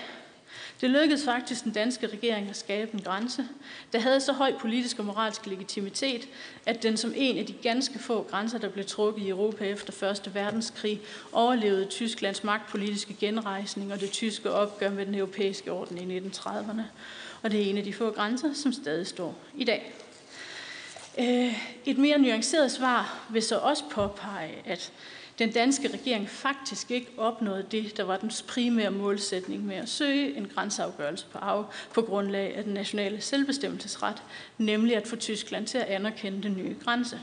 Det lykkedes faktisk den danske regering at skabe en grænse, der havde så høj politisk og moralsk legitimitet, at den som en af de ganske få grænser, der blev trukket i Europa efter 1. verdenskrig, overlevede Tysklands magtpolitiske genrejsning og det tyske opgør med den europæiske orden i 1930'erne. Og det er en af de få grænser, som stadig står i dag. Øh, et mere nuanceret svar vil så også påpege, at den danske regering faktisk ikke opnåede det, der var dens primære målsætning med at søge en grænseafgørelse på, af, på grundlag af den nationale selvbestemmelsesret, nemlig at få Tyskland til at anerkende den nye grænse.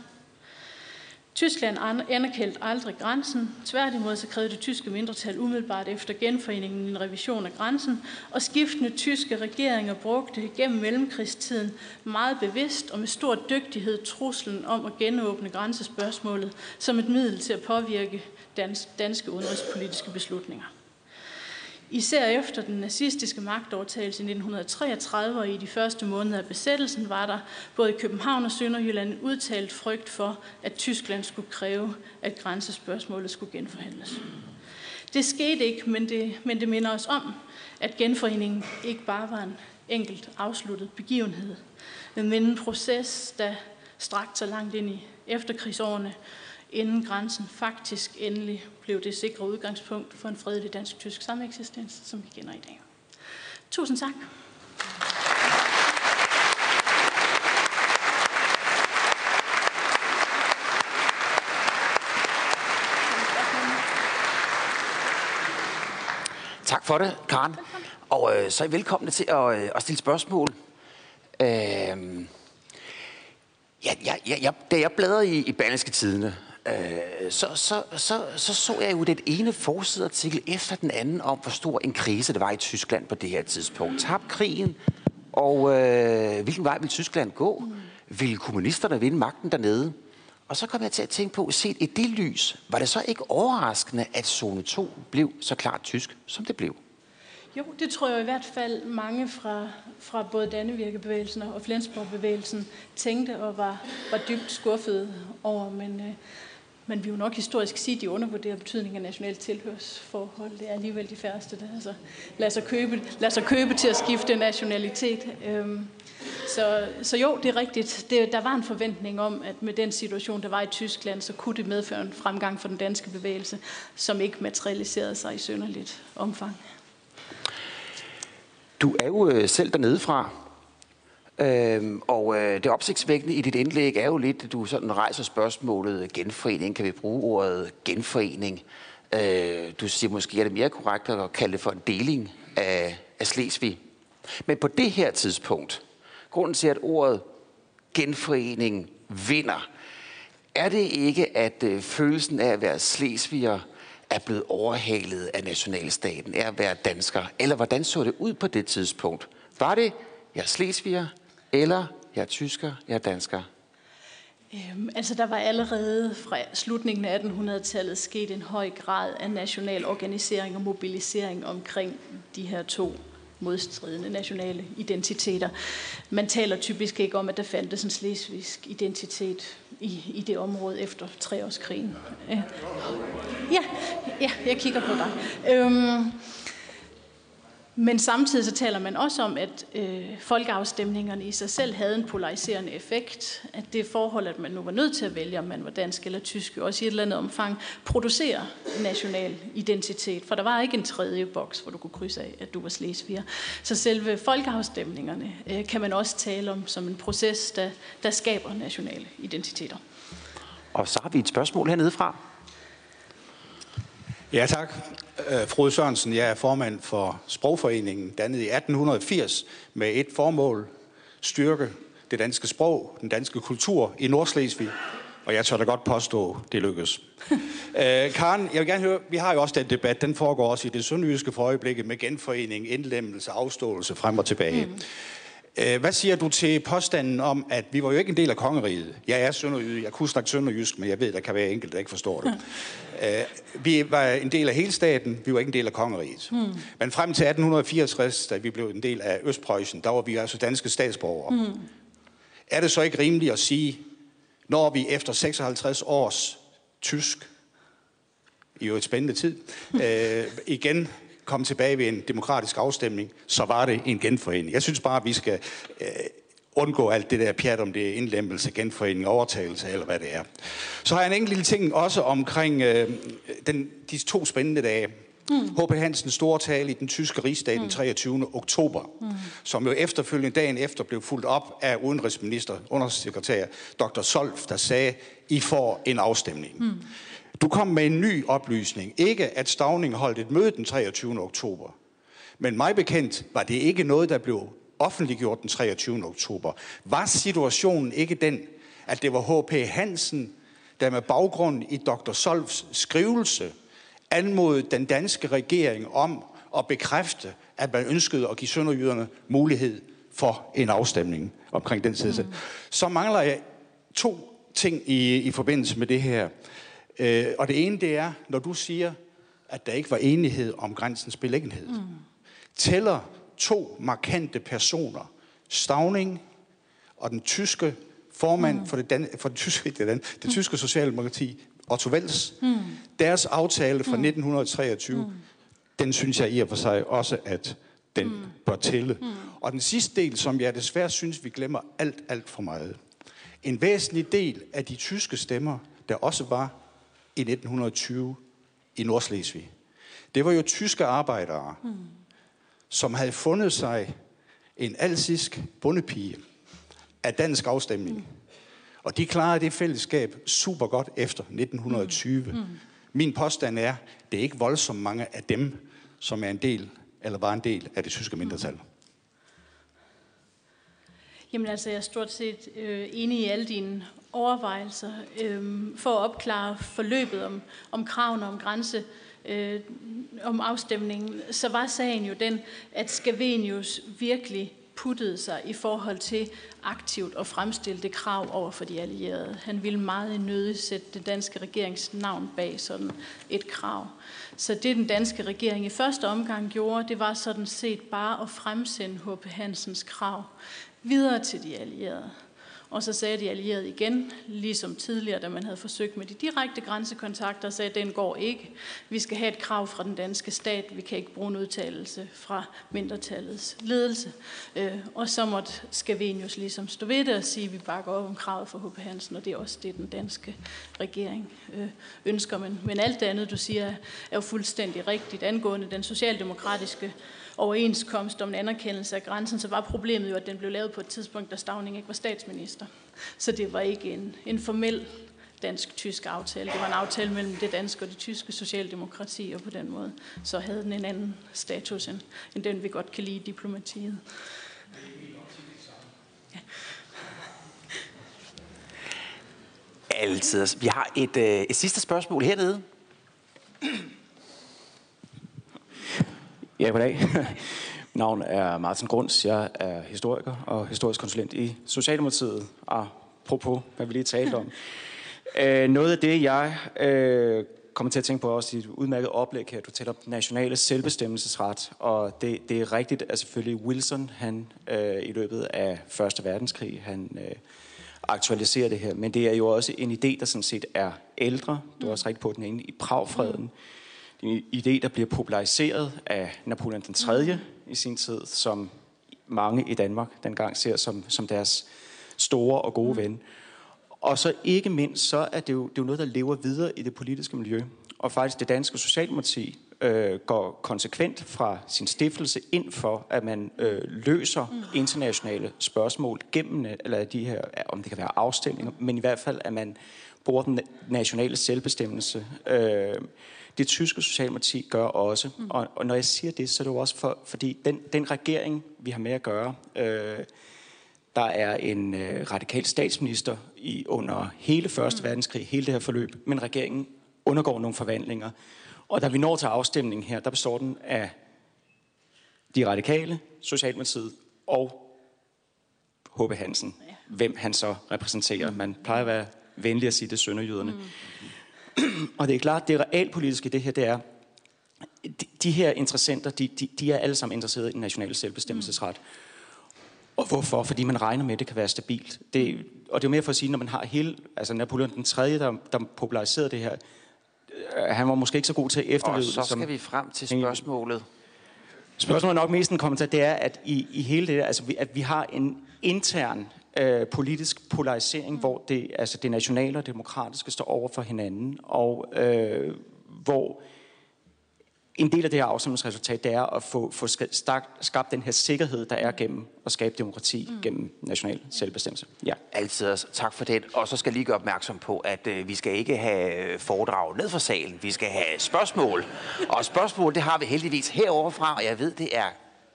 Tyskland anerkendte aldrig grænsen. Tværtimod så krævede det tyske mindretal umiddelbart efter genforeningen en revision af grænsen, og skiftende tyske regeringer brugte gennem mellemkrigstiden meget bevidst og med stor dygtighed truslen om at genåbne grænsespørgsmålet som et middel til at påvirke danske udenrigspolitiske beslutninger. Især efter den nazistiske magtovertagelse i 1933 og i de første måneder af besættelsen var der både i København og Sønderjylland en udtalt frygt for, at Tyskland skulle kræve, at grænsespørgsmålet skulle genforhandles. Det skete ikke, men det, men det minder os om, at genforeningen ikke bare var en enkelt afsluttet begivenhed, men en proces, der strakte sig langt ind i efterkrigsårene, inden grænsen faktisk endelig blev det sikre udgangspunkt for en fredelig dansk-tysk sameksistens, som vi kender i dag. Tusind tak. Tak for det, Karen. Og øh, så er I velkomne til at, øh, at stille spørgsmål. Øh, ja, ja, ja, da jeg bladrede i, i Berlingske Tidene, øh, så, så, så, så så jeg jo den ene forsideartikel efter den anden om, hvor stor en krise det var i Tyskland på det her tidspunkt. Tab krigen, og øh, hvilken vej vil Tyskland gå? Mm. Vil kommunisterne vinde magten dernede? Og så kom jeg til at tænke på, set i det lys, var det så ikke overraskende, at zone 2 blev så klart tysk, som det blev? Jo, det tror jeg i hvert fald mange fra, fra både Dannevirkebevægelsen og Flensborg-bevægelsen tænkte og var, var dybt skuffede over, men øh, men vi jo nok historisk sige, at de undervurderer betydningen af nationalt tilhørsforhold. Det er alligevel de færreste, der altså, lader, sig købe, lader sig købe til at skifte nationalitet. Øhm, så, så jo, det er rigtigt. Det, der var en forventning om, at med den situation, der var i Tyskland, så kunne det medføre en fremgang for den danske bevægelse, som ikke materialiserede sig i sønderligt omfang. Du er jo øh, selv dernede fra, Øhm, og øh, det opsigtsvækkende i dit indlæg er jo lidt, at du sådan rejser spørgsmålet øh, genforening. Kan vi bruge ordet genforening? Øh, du siger måske, er det mere korrekt at kalde det for en deling af, af Slesvig. Men på det her tidspunkt, grunden til, at ordet genforening vinder, er det ikke, at øh, følelsen af at være slesviger er blevet overhalet af nationalstaten, er at være dansker? Eller hvordan så det ud på det tidspunkt? Var det, jeg er slesviger, eller jeg er tysker, jeg er dansker. Øhm, altså der var allerede fra slutningen af 1800-tallet sket en høj grad af national organisering og mobilisering omkring de her to modstridende nationale identiteter. Man taler typisk ikke om, at der fandtes en slesvigsk identitet i, i det område efter treårskrigen. Øh, ja, ja, jeg kigger på dig. Øhm, men samtidig så taler man også om, at øh, folkeafstemningerne i sig selv havde en polariserende effekt. At det forhold, at man nu var nødt til at vælge, om man var dansk eller tysk, også i et eller andet omfang producerer national identitet. For der var ikke en tredje boks, hvor du kunne krydse af, at du var slesviger. Så selve folkeafstemningerne øh, kan man også tale om som en proces, der, der skaber nationale identiteter. Og så har vi et spørgsmål hernede fra. Ja, tak. Øh, Frode Sørensen, jeg er formand for Sprogforeningen, dannet i 1880 med et formål, styrke det danske sprog, den danske kultur i Nordslesvig. Og jeg tør da godt påstå, det lykkes. <laughs> øh, Karen, jeg vil gerne høre, vi har jo også den debat, den foregår også i det sønderjyske for øjeblikket med genforening, indlemmelse, afståelse frem og tilbage. Mm. Øh, hvad siger du til påstanden om, at vi var jo ikke en del af kongeriget? Jeg er sønderjyde, jeg kunne snakke sønderjysk, men jeg ved, der kan være enkelte, der ikke forstår det. Uh, <laughs> vi var en del af hele staten, vi var ikke en del af kongeriget. Hmm. Men frem til 1864, da vi blev en del af Østpreussen, der var vi altså danske statsborgere. Hmm. Er det så ikke rimeligt at sige, når vi efter 56 års tysk, i jo et spændende tid, uh, <laughs> igen komme tilbage ved en demokratisk afstemning, så var det en genforening. Jeg synes bare, at vi skal øh, undgå alt det der pjat om det indlemmelse, genforening, overtagelse eller hvad det er. Så har jeg en enkelt lille ting også omkring øh, den, de to spændende dage. H.P. Mm. Hansens store tale i den tyske rigsdag den 23. Mm. oktober, mm. som jo efterfølgende dagen efter blev fuldt op af udenrigsminister, undersekretær Dr. Solf, der sagde, I får en afstemning. Mm. Du kom med en ny oplysning. Ikke at Stavning holdt et møde den 23. oktober. Men mig bekendt var det ikke noget, der blev offentliggjort den 23. oktober. Var situationen ikke den, at det var H.P. Hansen, der med baggrund i Dr. Solfs skrivelse anmodede den danske regering om at bekræfte, at man ønskede at give sønderjyderne mulighed for en afstemning omkring den side. Mm. Så mangler jeg to ting i, i forbindelse med det her. Øh, og det ene, det er, når du siger, at der ikke var enighed om grænsens beliggenhed. Mm. Tæller to markante personer, Stavning og den tyske formand mm. for, det, dan- for det, tyske, <laughs> det, dan- det mm. tyske socialdemokrati, Otto Wels, mm. deres aftale fra mm. 1923, mm. den synes jeg i og for sig også, at den mm. bør tælle. Mm. Og den sidste del, som jeg desværre synes, vi glemmer alt, alt for meget. En væsentlig del af de tyske stemmer, der også var i 1920 i Nordslesvig. Det var jo tyske arbejdere, mm. som havde fundet sig en alsisk bundepige af dansk afstemning. Mm. Og de klarede det fællesskab super godt efter 1920. Mm. Mm. Min påstand er, det er ikke voldsomt mange af dem, som er en del, eller var en del af det tyske mindretal. Mm. Jamen altså, jeg er stort set øh, enig i alle dine overvejelser øh, for at opklare forløbet om, om kravene om grænse, øh, om afstemningen, så var sagen jo den, at Scavenius virkelig puttede sig i forhold til aktivt at fremstille det krav over for de allierede. Han ville meget nødig sætte den danske regerings navn bag sådan et krav. Så det den danske regering i første omgang gjorde, det var sådan set bare at fremsende H.P. Hansens krav videre til de allierede. Og så sagde de allierede igen, ligesom tidligere, da man havde forsøgt med de direkte grænsekontakter, sagde, at den går ikke. Vi skal have et krav fra den danske stat. Vi kan ikke bruge en udtalelse fra mindretallets ledelse. Øh, og så måtte Skavenius ligesom stå ved det og sige, at vi bakker op om kravet for H.P. Hansen, og det er også det, den danske regering øh, ønsker. Men, men alt det andet, du siger, er jo fuldstændig rigtigt angående den socialdemokratiske overenskomst om en anerkendelse af grænsen, så var problemet jo, at den blev lavet på et tidspunkt, da Stavning ikke var statsminister. Så det var ikke en, en formel dansk-tysk aftale. Det var en aftale mellem det danske og det tyske socialdemokrati, og på den måde så havde den en anden status, end, end den vi godt kan lide i diplomatiet. Ja. Altid. Vi har et, øh, et sidste spørgsmål hernede. Ja, goddag. <laughs> Navn er Martin Grunds. Jeg er historiker og historisk konsulent i Socialdemokratiet og apropos, hvad vi lige talte om. <laughs> Øh, noget af det, jeg øh, kommer til at tænke på også i et udmærket oplæg her, du taler om nationale selvbestemmelsesret, og det, det er rigtigt, at selvfølgelig Wilson, han øh, i løbet af Første Verdenskrig, han øh, aktualiserer det her, men det er jo også en idé, der sådan set er ældre, du er også rigtig på den ene, i Pragfreden, mm. En idé, der bliver populariseret af Napoleon den 3. Mm. i sin tid, som mange i Danmark dengang ser som, som deres store og gode mm. ven. Og så ikke mindst, så er det, jo, det er jo noget, der lever videre i det politiske miljø. Og faktisk det danske Socialdemokrati øh, går konsekvent fra sin stiftelse ind for, at man øh, løser mm. internationale spørgsmål gennem eller de her, om det kan være afstemninger, men i hvert fald, at man bruger den nationale selvbestemmelse. Øh, det tyske Socialdemokrati gør også. Mm. Og, og når jeg siger det, så er det jo også for, fordi den, den regering, vi har med at gøre, øh, der er en øh, radikal statsminister i under hele Første mm. verdenskrig, hele det her forløb, men regeringen undergår nogle forvandlinger. Og da vi når til afstemningen her, der består den af de radikale, Socialdemokratiet og H.B. Hansen. Hvem han så repræsenterer. Man plejer at være venlig at sige det sønderjyderne. Mm. <clears throat> og det er klart, det realpolitiske det her, det er, de, her interessenter, de, de, de er alle sammen interesserede i den nationale selvbestemmelsesret. Mm. Og hvorfor? Fordi man regner med, at det kan være stabilt. Det, og det er mere for at sige, når man har hele, altså Napoleon den 3., der, der populariserede det her, øh, han var måske ikke så god til at efterleve Og så skal som, vi frem til spørgsmålet. Spørgsmålet nok mest en kommentar, det er, at i, i hele det altså at vi har en intern øh, politisk polarisering, hvor det, altså det nationale og demokratiske står over for hinanden, og øh, hvor en del af det her afstemningsresultat, det er at få, få skabt den her sikkerhed, der er gennem at skabe demokrati mm. gennem national selvbestemmelse. Ja. Altid også. Tak for det. Og så skal jeg lige gøre opmærksom på, at øh, vi skal ikke have foredrag ned fra salen. Vi skal have spørgsmål. Og spørgsmål, det har vi heldigvis heroverfra, og jeg ved, det er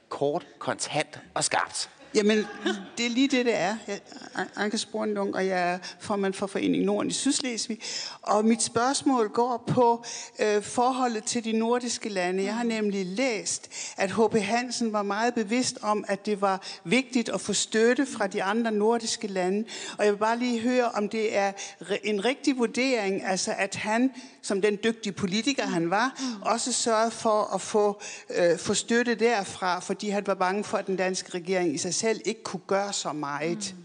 kort, kontant og skarpt. Jamen, det er lige det, det er. Jeg er Anke Sporendung, og jeg er formand for Foreningen Norden i Sydslesvig. Og mit spørgsmål går på øh, forholdet til de nordiske lande. Jeg har nemlig læst, at H.P. Hansen var meget bevidst om, at det var vigtigt at få støtte fra de andre nordiske lande. Og jeg vil bare lige høre, om det er en rigtig vurdering, altså at han, som den dygtige politiker han var, også sørgede for at få, øh, få støtte derfra, fordi han var bange for, at den danske regering i sig selv ikke kunne gøre så meget. Mm.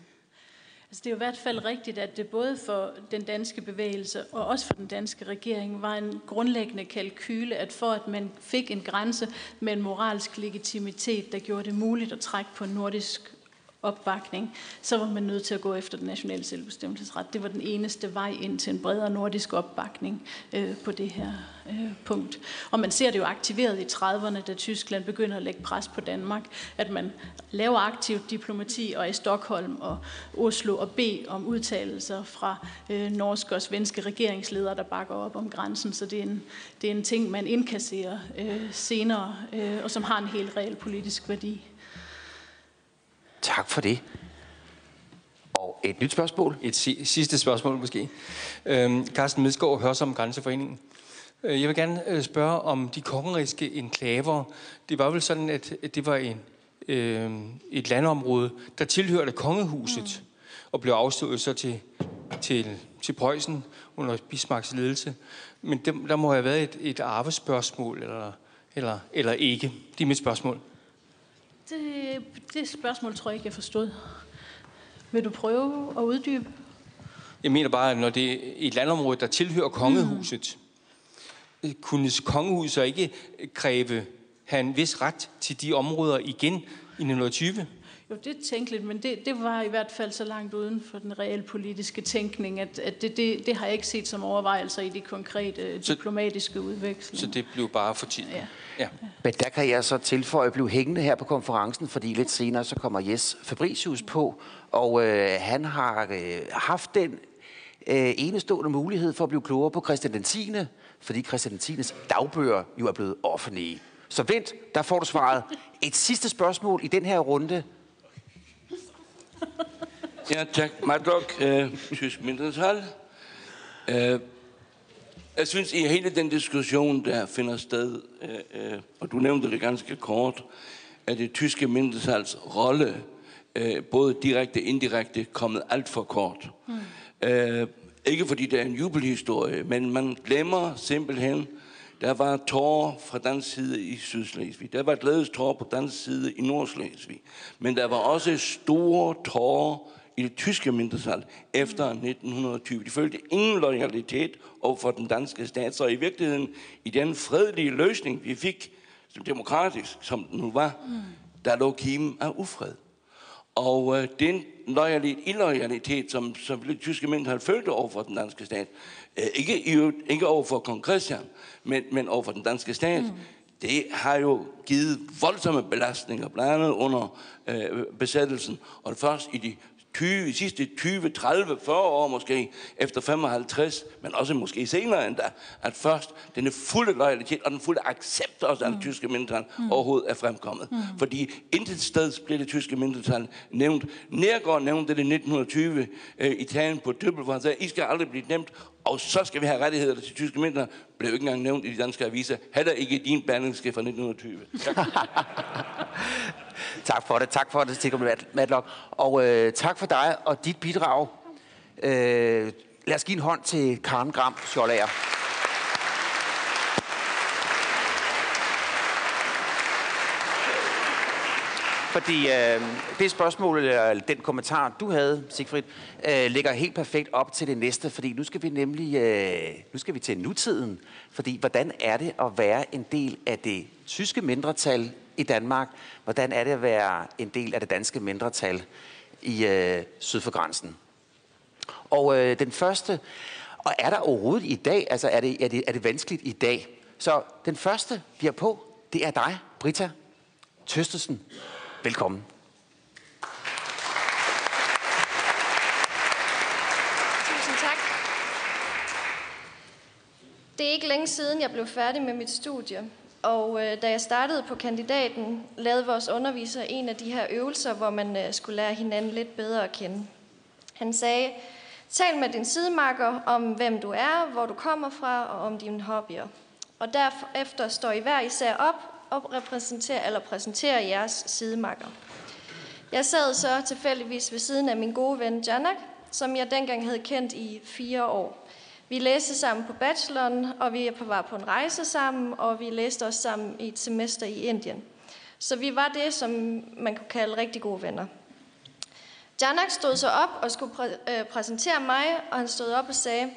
Altså, det er jo i hvert fald rigtigt, at det både for den danske bevægelse og også for den danske regering var en grundlæggende kalkyle, at for at man fik en grænse med en moralsk legitimitet, der gjorde det muligt at trække på en nordisk opbakning, så var man nødt til at gå efter den nationale selvbestemmelsesret. Det var den eneste vej ind til en bredere nordisk opbakning øh, på det her øh, punkt. Og man ser det jo aktiveret i 30'erne, da Tyskland begynder at lægge pres på Danmark, at man laver aktivt diplomati og i Stockholm og Oslo og beder om udtalelser fra øh, norske og svenske regeringsledere, der bakker op om grænsen. Så det er en, det er en ting, man indkasserer øh, senere, øh, og som har en helt reel politisk værdi. Tak for det. Og et nyt spørgsmål. Et si- sidste spørgsmål måske. Øhm, Carsten Medsgaard hører som Grænseforeningen. Øh, jeg vil gerne øh, spørge om de kongeriske enklaver. Det var vel sådan, at det var en, øh, et landområde, der tilhørte kongehuset, mm. og blev afstået så til, til, til Preussen under Bismarcks ledelse. Men der, der må have været et, et arvespørgsmål, eller, eller, eller ikke. Det er mit spørgsmål. Det, det spørgsmål tror jeg ikke, jeg forstod. Vil du prøve at uddybe? Jeg mener bare, at når det er et landområde, der tilhører kongehuset, mm. kunne kongehuset ikke kræve have en vis ret til de områder igen i 1920? Jo, det er tænkeligt, men det, det var i hvert fald så langt uden for den reelle politiske tænkning, at, at det, det, det har jeg ikke set som overvejelser i de konkrete så, diplomatiske udvekslinger. Så det blev bare for tiden? Ja. ja. Men der kan jeg så tilføje at blive hængende her på konferencen, fordi lidt senere så kommer Jes Fabricius på, og øh, han har øh, haft den øh, enestående mulighed for at blive klogere på Christian den 10., fordi Christian den 10. dagbøger jo er blevet offentlige. Så vent, der får du svaret. Et sidste spørgsmål i den her runde Ja, tak. Madok, øh, tysk mindretal. Øh, jeg synes, i hele den diskussion, der finder sted, øh, øh, og du nævnte det ganske kort, at det tyske mindretals rolle øh, både direkte og indirekte, kommet alt for kort. Mm. Øh, ikke fordi det er en jubelhistorie, men man glemmer simpelthen, der var tårer fra dansk side i Sydslesvig. Der var glædestårer på dansk side i Nordslesvig. Men der var også store tårer i det tyske mindretal efter 1920. De følte ingen loyalitet over for den danske stat, så i virkeligheden i den fredelige løsning, vi fik, som demokratisk som den nu var, mm. der lå kimen af ufred. Og øh, den loyalitet, illoyalitet, som, som det tyske mindretal følte over for den danske stat, øh, ikke, ikke over for kong Christian, men, men over for den danske stat, mm. det har jo givet voldsomme belastninger, blandt andet under øh, besættelsen, og først i de 20, de sidste 20, 30, 40 år måske, efter 55, men også måske senere end da, at først denne fulde loyalitet og den fulde accept også af det mm. tyske mindretal mm. overhovedet er fremkommet. Mm. Fordi intet sted blev det tyske mindretal nævnt. Nærgaard nævnte det i 1920 øh, i talen på Dybbel, hvor han sagde, I skal aldrig blive nemt, og så skal vi have rettigheder til tyske mindre. Blev ikke engang nævnt i de danske aviser. Heller ikke din bandingske fra 1920. <laughs> Tak. tak for det. Tak for det, Stigler Matlock. Og øh, tak for dig og dit bidrag. Øh, lad os give en hånd til Karen Gram Scholager. Fordi øh, det spørgsmål, eller den kommentar, du havde, Sigfrid, øh, ligger helt perfekt op til det næste, fordi nu skal vi nemlig øh, nu skal vi til nutiden. Fordi hvordan er det at være en del af det tyske mindretal i Danmark? Hvordan er det at være en del af det danske mindretal i øh, syd for grænsen? Og øh, den første, og er der overhovedet i dag, altså er det, er, det, er det vanskeligt i dag? Så den første, vi er på, det er dig, Brita Tøstesen. Velkommen. Tusind tak. Det er ikke længe siden, jeg blev færdig med mit studie. Og øh, da jeg startede på kandidaten, lavede vores underviser en af de her øvelser, hvor man øh, skulle lære hinanden lidt bedre at kende. Han sagde, tal med din sidemarker om, hvem du er, hvor du kommer fra og om dine hobbyer. Og derefter står I hver især op og repræsenterer eller præsenterer jeres sidemakker. Jeg sad så tilfældigvis ved siden af min gode ven Janak, som jeg dengang havde kendt i fire år. Vi læste sammen på bacheloren, og vi var på en rejse sammen, og vi læste også sammen i et semester i Indien. Så vi var det, som man kunne kalde rigtig gode venner. Janak stod så op og skulle præ- øh, præsentere mig, og han stod op og sagde,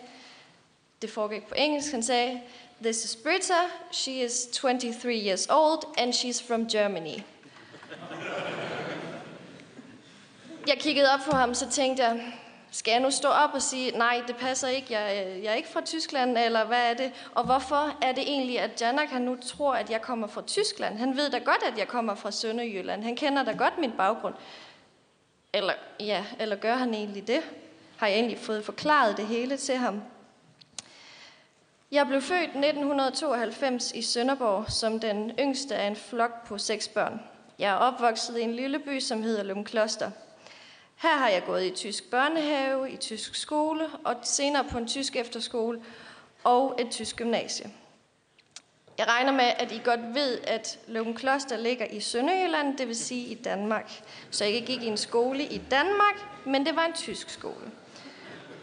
det foregik på engelsk, han sagde, This is Britta, she is 23 years old, and she's from Germany. Jeg kiggede op på ham, så tænkte jeg, skal jeg nu stå op og sige, nej, det passer ikke, jeg, øh, jeg er ikke fra Tyskland, eller hvad er det? Og hvorfor er det egentlig, at Janak han nu tror, at jeg kommer fra Tyskland? Han ved da godt, at jeg kommer fra Sønderjylland. Han kender da godt min baggrund. Eller, ja, eller gør han egentlig det? Har jeg egentlig fået forklaret det hele til ham? Jeg blev født 1992 i Sønderborg som den yngste af en flok på seks børn. Jeg er opvokset i en lille by, som hedder Lumkloster. Her har jeg gået i tysk børnehave, i tysk skole og senere på en tysk efterskole og et tysk gymnasie. Jeg regner med, at I godt ved, at Løven Kloster ligger i Sønderjylland, det vil sige i Danmark. Så jeg gik i en skole i Danmark, men det var en tysk skole.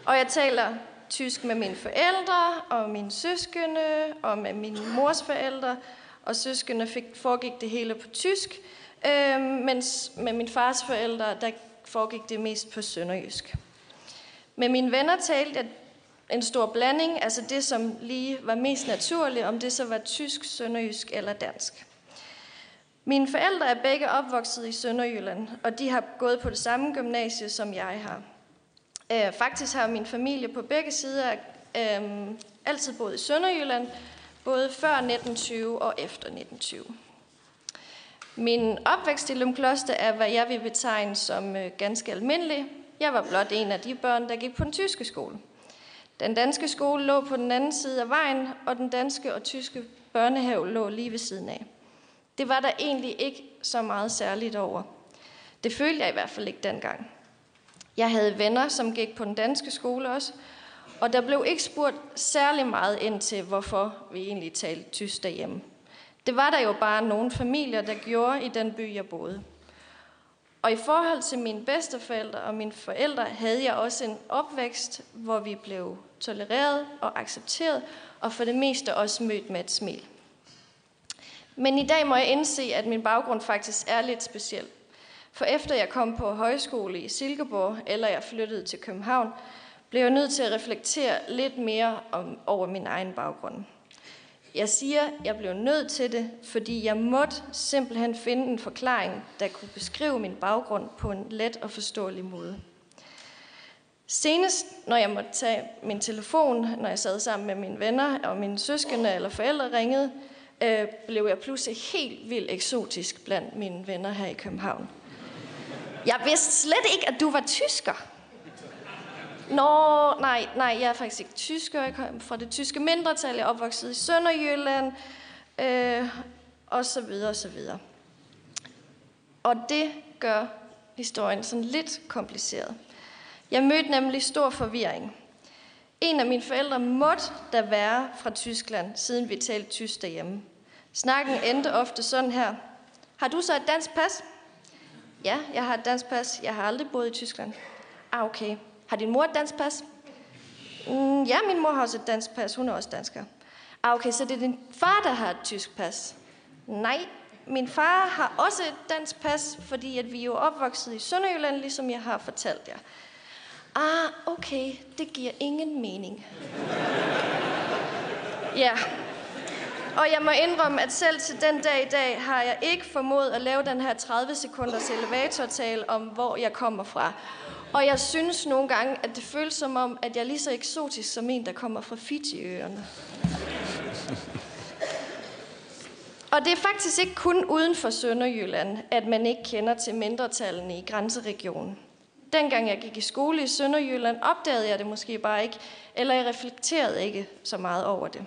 Og jeg taler tysk med mine forældre og mine søskende og med min mors forældre. Og søskende fik, foregik det hele på tysk, øh, mens med min fars forældre, der foregik det mest på sønderjysk. Med mine venner talte jeg en stor blanding, altså det, som lige var mest naturligt, om det så var tysk, sønderjysk eller dansk. Mine forældre er begge opvokset i Sønderjylland, og de har gået på det samme gymnasie, som jeg har. Øh, faktisk har min familie på begge sider øh, altid boet i Sønderjylland, både før 1920 og efter 1920. Min opvækst i Lumkloster er, hvad jeg vil betegne som øh, ganske almindelig. Jeg var blot en af de børn, der gik på den tyske skole. Den danske skole lå på den anden side af vejen, og den danske og tyske børnehave lå lige ved siden af. Det var der egentlig ikke så meget særligt over. Det følte jeg i hvert fald ikke dengang. Jeg havde venner, som gik på den danske skole også, og der blev ikke spurgt særlig meget ind til, hvorfor vi egentlig talte tysk derhjemme. Det var der jo bare nogle familier, der gjorde i den by, jeg boede. Og i forhold til mine bedsteforældre og mine forældre havde jeg også en opvækst, hvor vi blev tolereret og accepteret, og for det meste også mødt med et smil. Men i dag må jeg indse, at min baggrund faktisk er lidt speciel. For efter jeg kom på højskole i Silkeborg, eller jeg flyttede til København, blev jeg nødt til at reflektere lidt mere om, over min egen baggrund. Jeg siger, jeg blev nødt til det, fordi jeg måtte simpelthen finde en forklaring, der kunne beskrive min baggrund på en let og forståelig måde. Senest, når jeg måtte tage min telefon, når jeg sad sammen med mine venner og mine søskende eller forældre ringede, øh, blev jeg pludselig helt vildt eksotisk blandt mine venner her i København. Jeg vidste slet ikke, at du var tysker. Nå, nej, nej, jeg er faktisk ikke tysker. Jeg kom fra det tyske mindretal. Jeg er opvokset i Sønderjylland. Øh, og så videre, og så videre. Og det gør historien sådan lidt kompliceret. Jeg mødte nemlig stor forvirring. En af mine forældre måtte da være fra Tyskland, siden vi talte tysk derhjemme. Snakken endte ofte sådan her. Har du så et dansk pas? Ja, jeg har et dansk pas. Jeg har aldrig boet i Tyskland. Ah, okay. Har din mor et dansk pas? Mm, ja, min mor har også et dansk pas. Hun er også dansker. Ah, okay, så det er din far, der har et tysk pas? Nej, min far har også et dansk pas, fordi at vi er jo opvokset i Sønderjylland, ligesom jeg har fortalt jer. Ah, okay, det giver ingen mening. Ja, og jeg må indrømme, at selv til den dag i dag har jeg ikke formået at lave den her 30 sekunders elevatortal om, hvor jeg kommer fra. Og jeg synes nogle gange, at det føles som om, at jeg er lige så eksotisk som en, der kommer fra Fiji-øerne. Og det er faktisk ikke kun uden for Sønderjylland, at man ikke kender til mindretallene i grænseregionen. Dengang jeg gik i skole i Sønderjylland, opdagede jeg det måske bare ikke, eller jeg reflekterede ikke så meget over det.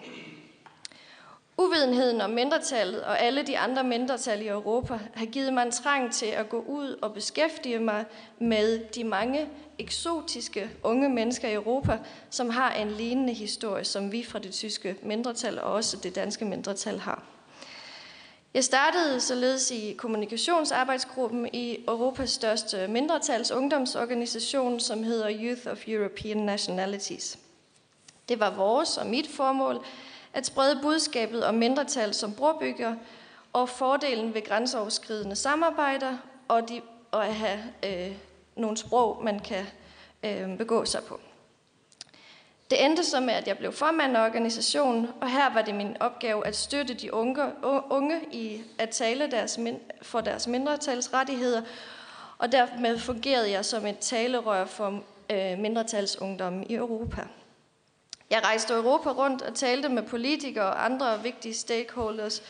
Uvidenheden om mindretallet og alle de andre mindretal i Europa har givet mig en trang til at gå ud og beskæftige mig med de mange eksotiske unge mennesker i Europa, som har en lignende historie, som vi fra det tyske mindretal og også det danske mindretal har. Jeg startede således i kommunikationsarbejdsgruppen i Europas største mindretals ungdomsorganisation, som hedder Youth of European Nationalities. Det var vores og mit formål at sprede budskabet om mindretal som brobygger og fordelen ved grænseoverskridende samarbejder og, de, og at have øh, nogle sprog, man kan øh, begå sig på. Det endte så med, at jeg blev formand af organisationen, og her var det min opgave at støtte de unge, unge i at tale deres, for deres mindretalsrettigheder, og dermed fungerede jeg som et talerør for øh, mindretalsungdommen i Europa. Jeg rejste Europa rundt og talte med politikere og andre vigtige stakeholders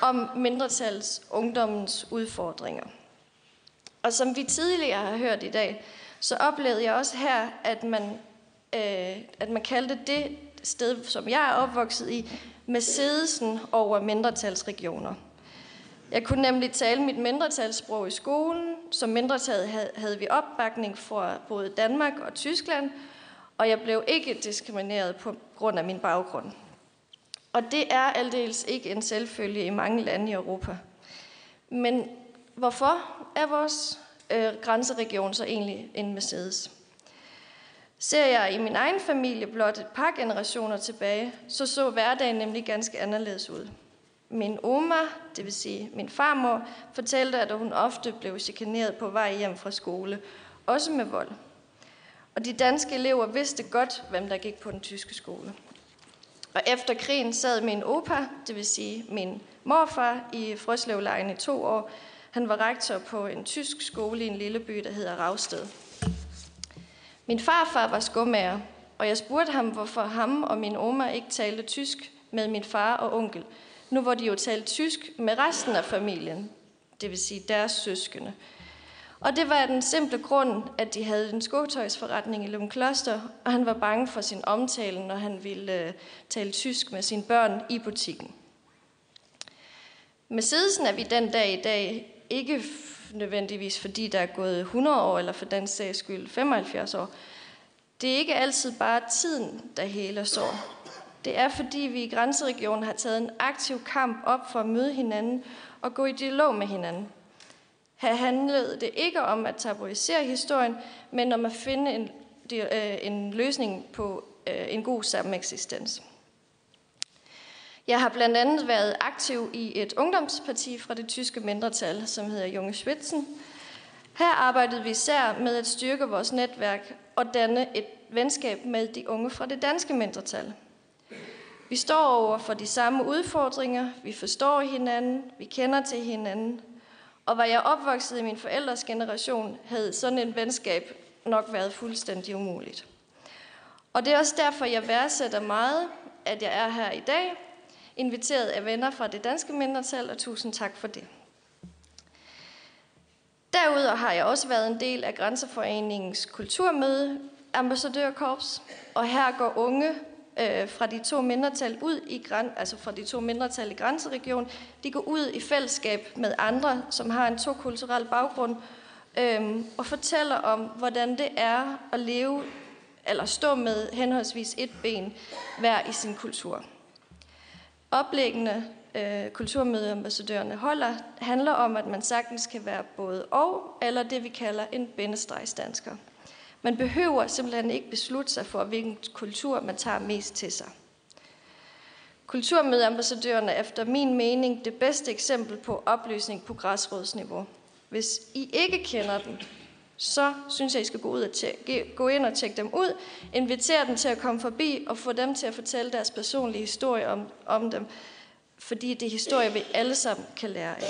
om mindretals ungdommens udfordringer. Og som vi tidligere har hørt i dag, så oplevede jeg også her, at man, øh, at man kaldte det sted, som jeg er opvokset i, Mercedesen over mindretalsregioner. Jeg kunne nemlig tale mit mindretalssprog i skolen. Som mindretal havde vi opbakning fra både Danmark og Tyskland, og jeg blev ikke diskrimineret på grund af min baggrund. Og det er aldeles ikke en selvfølge i mange lande i Europa. Men hvorfor er vores øh, grænseregion så egentlig en Mercedes? Ser jeg i min egen familie blot et par generationer tilbage, så så hverdagen nemlig ganske anderledes ud. Min oma, det vil sige min farmor, fortalte, at hun ofte blev chikaneret på vej hjem fra skole, også med vold. Og de danske elever vidste godt, hvem der gik på den tyske skole. Og efter krigen sad min opa, det vil sige min morfar, i Frøslevlejen i to år. Han var rektor på en tysk skole i en lille by, der hedder Ravsted. Min farfar var skomager, og jeg spurgte ham, hvorfor ham og min oma ikke talte tysk med min far og onkel. Nu hvor de jo talte tysk med resten af familien, det vil sige deres søskende. Og det var den simple grund, at de havde en skotøjsforretning i Lund Kloster, og han var bange for sin omtale, når han ville øh, tale tysk med sine børn i butikken. Mercedesen er vi den dag i dag ikke nødvendigvis, fordi der er gået 100 år, eller for den sags skyld 75 år. Det er ikke altid bare tiden, der heler sår. Det er, fordi vi i grænseregionen har taget en aktiv kamp op for at møde hinanden og gå i dialog med hinanden. Her handlede det ikke om at tabuisere historien, men om at finde en, øh, en løsning på øh, en god sameksistens. Jeg har blandt andet været aktiv i et ungdomsparti fra det tyske mindretal, som hedder Junge Schwitzen. Her arbejdede vi især med at styrke vores netværk og danne et venskab med de unge fra det danske mindretal. Vi står over for de samme udfordringer, vi forstår hinanden, vi kender til hinanden. Og var jeg opvokset i min forældres generation, havde sådan en venskab nok været fuldstændig umuligt. Og det er også derfor, jeg værdsætter meget, at jeg er her i dag, inviteret af venner fra det danske mindretal, og tusind tak for det. Derudover har jeg også været en del af Grænseforeningens kulturmøde, ambassadørkorps, og her går unge øh, fra de to mindretal ud i græn, altså fra de to mindretal i grænseregionen, de går ud i fællesskab med andre, som har en to kulturel baggrund, øh, og fortæller om, hvordan det er at leve eller stå med henholdsvis et ben hver i sin kultur. Oplæggende øh, kulturmødeambassadørerne holder, handler om, at man sagtens kan være både og, eller det vi kalder en bindestregsdansker. Man behøver simpelthen ikke beslutte sig for, hvilken kultur man tager mest til sig. Kulturmødeambassadørerne er efter min mening det bedste eksempel på oplysning på græsrådsniveau. Hvis I ikke kender dem, så synes jeg, I skal gå, ud og tjekke, gå ind og tjekke dem ud, invitere dem til at komme forbi og få dem til at fortælle deres personlige historie om, om dem, fordi det er historie, vi alle sammen kan lære af.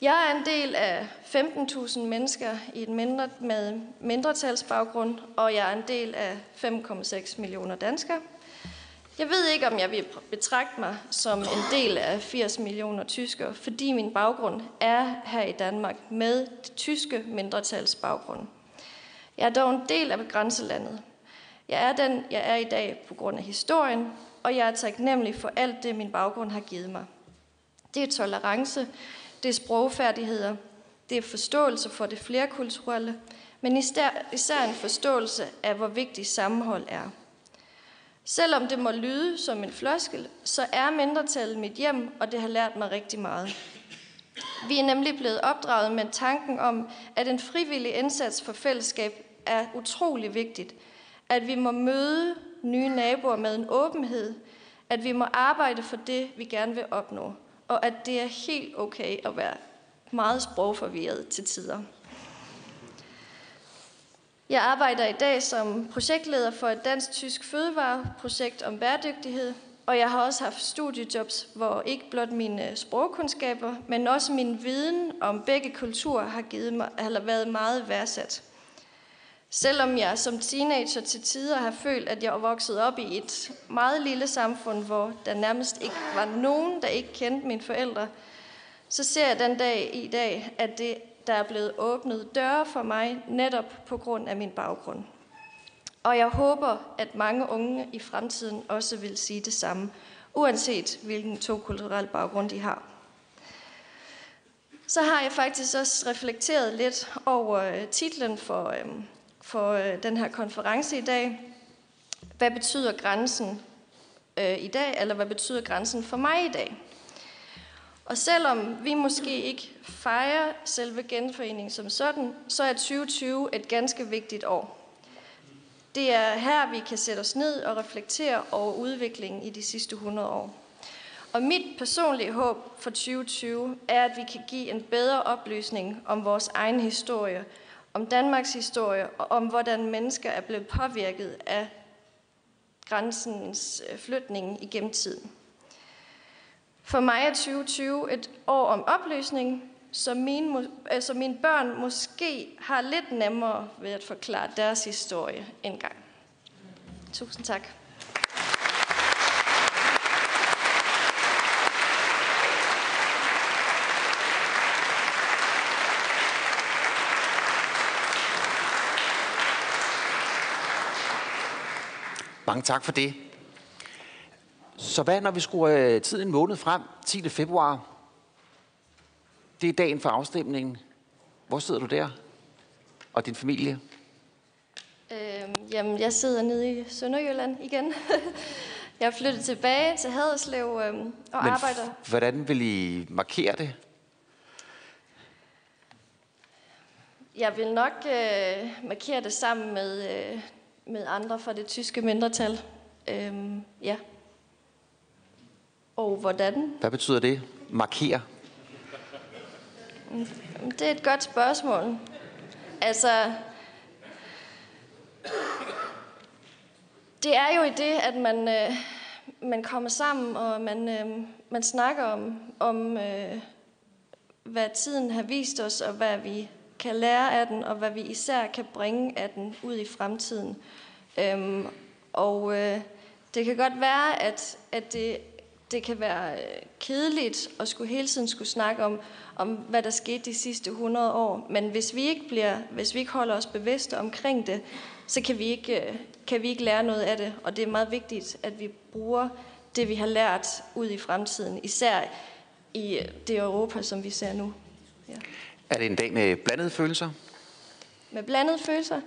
Jeg er en del af 15.000 mennesker i et mindre, med mindretalsbaggrund, og jeg er en del af 5,6 millioner danskere. Jeg ved ikke, om jeg vil betragte mig som en del af 80 millioner tyskere, fordi min baggrund er her i Danmark med det tyske mindretalsbaggrund. Jeg er dog en del af grænselandet. Jeg er den, jeg er i dag på grund af historien, og jeg er taknemmelig for alt det, min baggrund har givet mig. Det er tolerance, det er sprogfærdigheder, det er forståelse for det flerkulturelle, men især en forståelse af, hvor vigtigt sammenhold er. Selvom det må lyde som en floskel, så er mindretallet mit hjem, og det har lært mig rigtig meget. Vi er nemlig blevet opdraget med tanken om, at en frivillig indsats for fællesskab er utrolig vigtigt. At vi må møde nye naboer med en åbenhed. At vi må arbejde for det, vi gerne vil opnå. Og at det er helt okay at være meget sprogforvirret til tider. Jeg arbejder i dag som projektleder for et dansk-tysk fødevareprojekt om bæredygtighed, og jeg har også haft studiejobs, hvor ikke blot mine sprogkundskaber, men også min viden om begge kulturer har givet mig, eller været meget værdsat. Selvom jeg som teenager til tider har følt, at jeg var vokset op i et meget lille samfund, hvor der nærmest ikke var nogen, der ikke kendte mine forældre, så ser jeg den dag i dag, at det der er blevet åbnet døre for mig netop på grund af min baggrund. Og jeg håber, at mange unge i fremtiden også vil sige det samme, uanset hvilken to kulturel baggrund de har. Så har jeg faktisk også reflekteret lidt over øh, titlen for, øhm, for øh, den her konference i dag. Hvad betyder grænsen øh, i dag, eller hvad betyder grænsen for mig i dag? Og selvom vi måske ikke fejrer selve genforeningen som sådan, så er 2020 et ganske vigtigt år. Det er her, vi kan sætte os ned og reflektere over udviklingen i de sidste 100 år. Og mit personlige håb for 2020 er, at vi kan give en bedre oplysning om vores egen historie, om Danmarks historie og om, hvordan mennesker er blevet påvirket af grænsens øh, flytning igennem tiden. For mig er 2020 et år om opløsning, så mine, altså øh, mine børn måske har lidt nemmere ved at forklare deres historie engang. Tusind tak. Mange tak for det. Så hvad når vi skruer øh, tiden en måned frem, 10. februar? Det er dagen for afstemningen. Hvor sidder du der? Og din familie? Øhm, jamen, jeg sidder nede i Sønderjylland igen. <laughs> jeg er flyttet tilbage til Haderslev øhm, og Men arbejder. hvordan vil I markere det? Jeg vil nok øh, markere det sammen med, øh, med andre fra det tyske mindretal. Øhm, ja. Og hvordan? Hvad betyder det? Markere? Det er et godt spørgsmål. Altså, det er jo i det, at man, øh, man kommer sammen, og man, øh, man snakker om, om øh, hvad tiden har vist os, og hvad vi kan lære af den, og hvad vi især kan bringe af den ud i fremtiden. Øhm, og øh, det kan godt være, at, at det, det kan være øh, kedeligt at skulle hele tiden skulle snakke om, om, hvad der skete de sidste 100 år. Men hvis vi ikke, bliver, hvis vi ikke holder os bevidste omkring det, så kan vi, ikke, øh, kan vi ikke lære noget af det. Og det er meget vigtigt, at vi bruger det, vi har lært ud i fremtiden. Især i øh, det Europa, som vi ser nu. Ja. Er det en dag med blandede følelser? Med blandede følelser?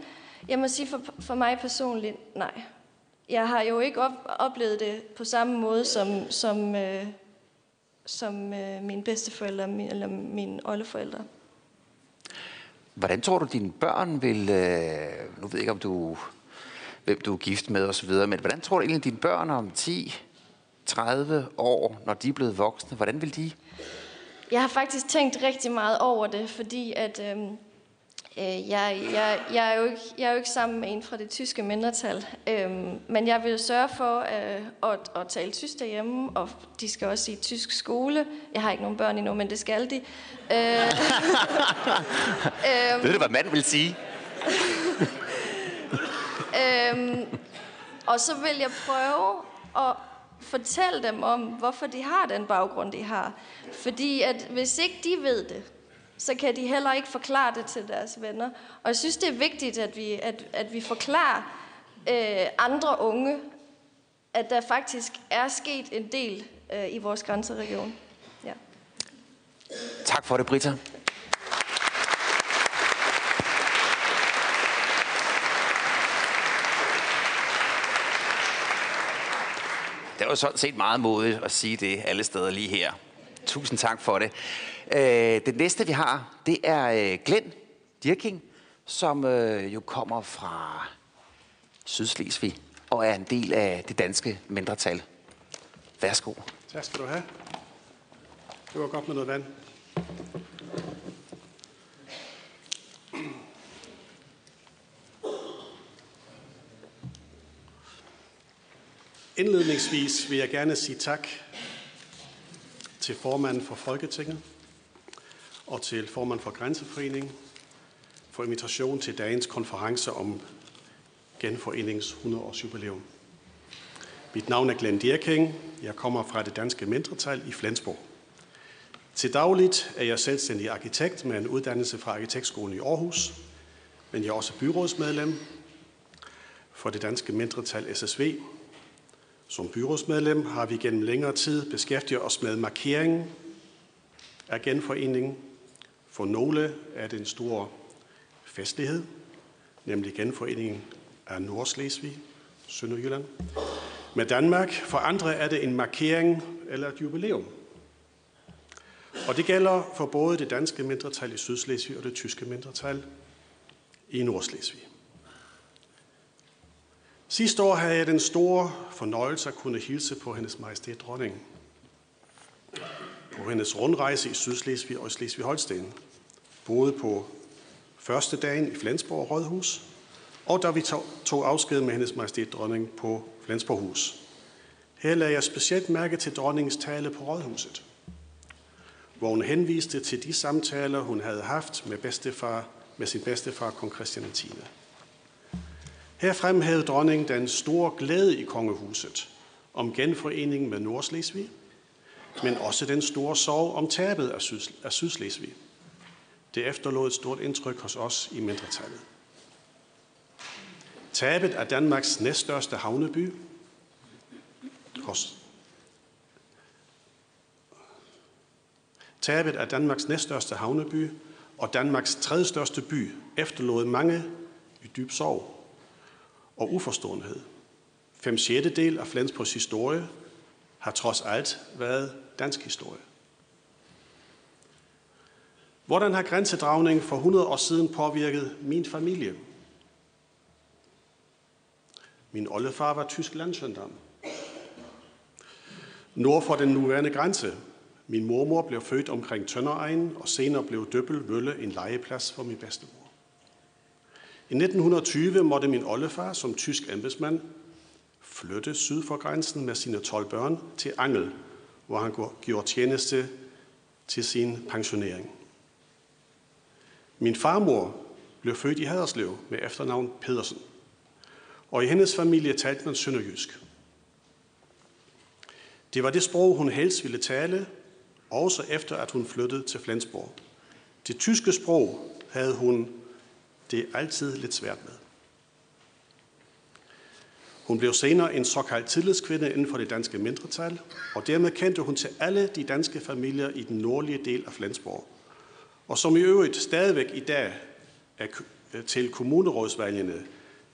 Jeg må sige for, for mig personligt, nej. Jeg har jo ikke op, oplevet det på samme måde som, som, øh, som øh, mine bedsteforældre eller mine oldeforældre. Hvordan tror du, dine børn vil... Øh, nu ved jeg ikke, om du, hvem du er gift med osv., men hvordan tror du egentlig, dine børn om 10, 30 år, når de er blevet voksne, hvordan vil de? Jeg har faktisk tænkt rigtig meget over det, fordi at... Øh, Øh, jeg, jeg, jeg, er jo ikke, jeg er jo ikke sammen med en fra det tyske mindretal, øhm, men jeg vil sørge for øh, at, at tale tysk derhjemme, og de skal også i tysk skole. Jeg har ikke nogen børn endnu, men det skal de. Øh, <laughs> øhm, Ved du, hvad mand vil sige? <laughs> øhm, og så vil jeg prøve at fortælle dem om, hvorfor de har den baggrund, de har. Fordi at hvis ikke de ved det, så kan de heller ikke forklare det til deres venner. Og jeg synes, det er vigtigt, at vi, at, at vi forklarer øh, andre unge, at der faktisk er sket en del øh, i vores grænseregion. Ja. Tak for det, Britta. Jo sådan set meget modigt at sige det alle steder lige her. Tusind tak for det. Øh, det næste, vi har, det er øh, Glenn Dirking, som øh, jo kommer fra Sydslesvig og er en del af det danske mindretal. Værsgo. Tak skal du have. Det var godt med noget vand. Indledningsvis vil jeg gerne sige tak til formanden for Folketinget og til formand for Grænseforeningen for invitation til dagens konference om genforeningens 100 års jubilæum. Mit navn er Glenn Dierking. Jeg kommer fra det danske mindretal i Flensborg. Til dagligt er jeg selvstændig arkitekt med en uddannelse fra Arkitektskolen i Aarhus, men jeg er også byrådsmedlem for det danske mindretal SSV. Som byrådsmedlem har vi gennem længere tid beskæftiget os med markeringen af genforeningen. For nogle er det en stor festlighed, nemlig genforeningen af Nordslesvig, Sønderjylland. Med Danmark, for andre er det en markering eller et jubilæum. Og det gælder for både det danske mindretal i Sydslesvig og det tyske mindretal i Nordslesvig. Sidste år havde jeg den store fornøjelse at kunne hilse på hendes majestæt dronning på hendes rundrejse i Sydslesvig og Slesvig-Holsten. Både på første dagen i Flensborg Rådhus, og da vi tog afsked med hendes majestæt dronning på Flensborghus. Her lagde jeg specielt mærke til dronningens tale på Rådhuset, hvor hun henviste til de samtaler, hun havde haft med, bedstefar, med sin bedstefar, kong Christian 10. Her fremhævede dronningen den store glæde i kongehuset om genforeningen med Nordslesvig, men også den store sorg om tabet af, Syd- af Sydslesvig. Det efterlod et stort indtryk hos os i mindretallet. Tabet af Danmarks næststørste havneby hos Tabet af Danmarks næststørste havneby og Danmarks tredje største by efterlod mange i dyb sorg og uforståenhed. Fem del af Flensborgs historie har trods alt været dansk historie. Hvordan har grænsedragningen for 100 år siden påvirket min familie? Min oldefar var tysk landsgendarm. Nord for den nuværende grænse. Min mormor blev født omkring Tønderegn, og senere blev Døbbel Mølle en legeplads for min bedstemor. I 1920 måtte min oldefar som tysk embedsmand flytte syd for grænsen med sine 12 børn til Angel, hvor han gjorde tjeneste til sin pensionering. Min farmor blev født i Haderslev med efternavn Pedersen, og i hendes familie talte man sønderjysk. Det var det sprog, hun helst ville tale, også efter at hun flyttede til Flensborg. Det tyske sprog havde hun det altid lidt svært med. Hun blev senere en såkaldt tillidskvinde inden for det danske mindretal, og dermed kendte hun til alle de danske familier i den nordlige del af Flensborg, og som i øvrigt stadigvæk i dag er øh, til kommunerådsvalgene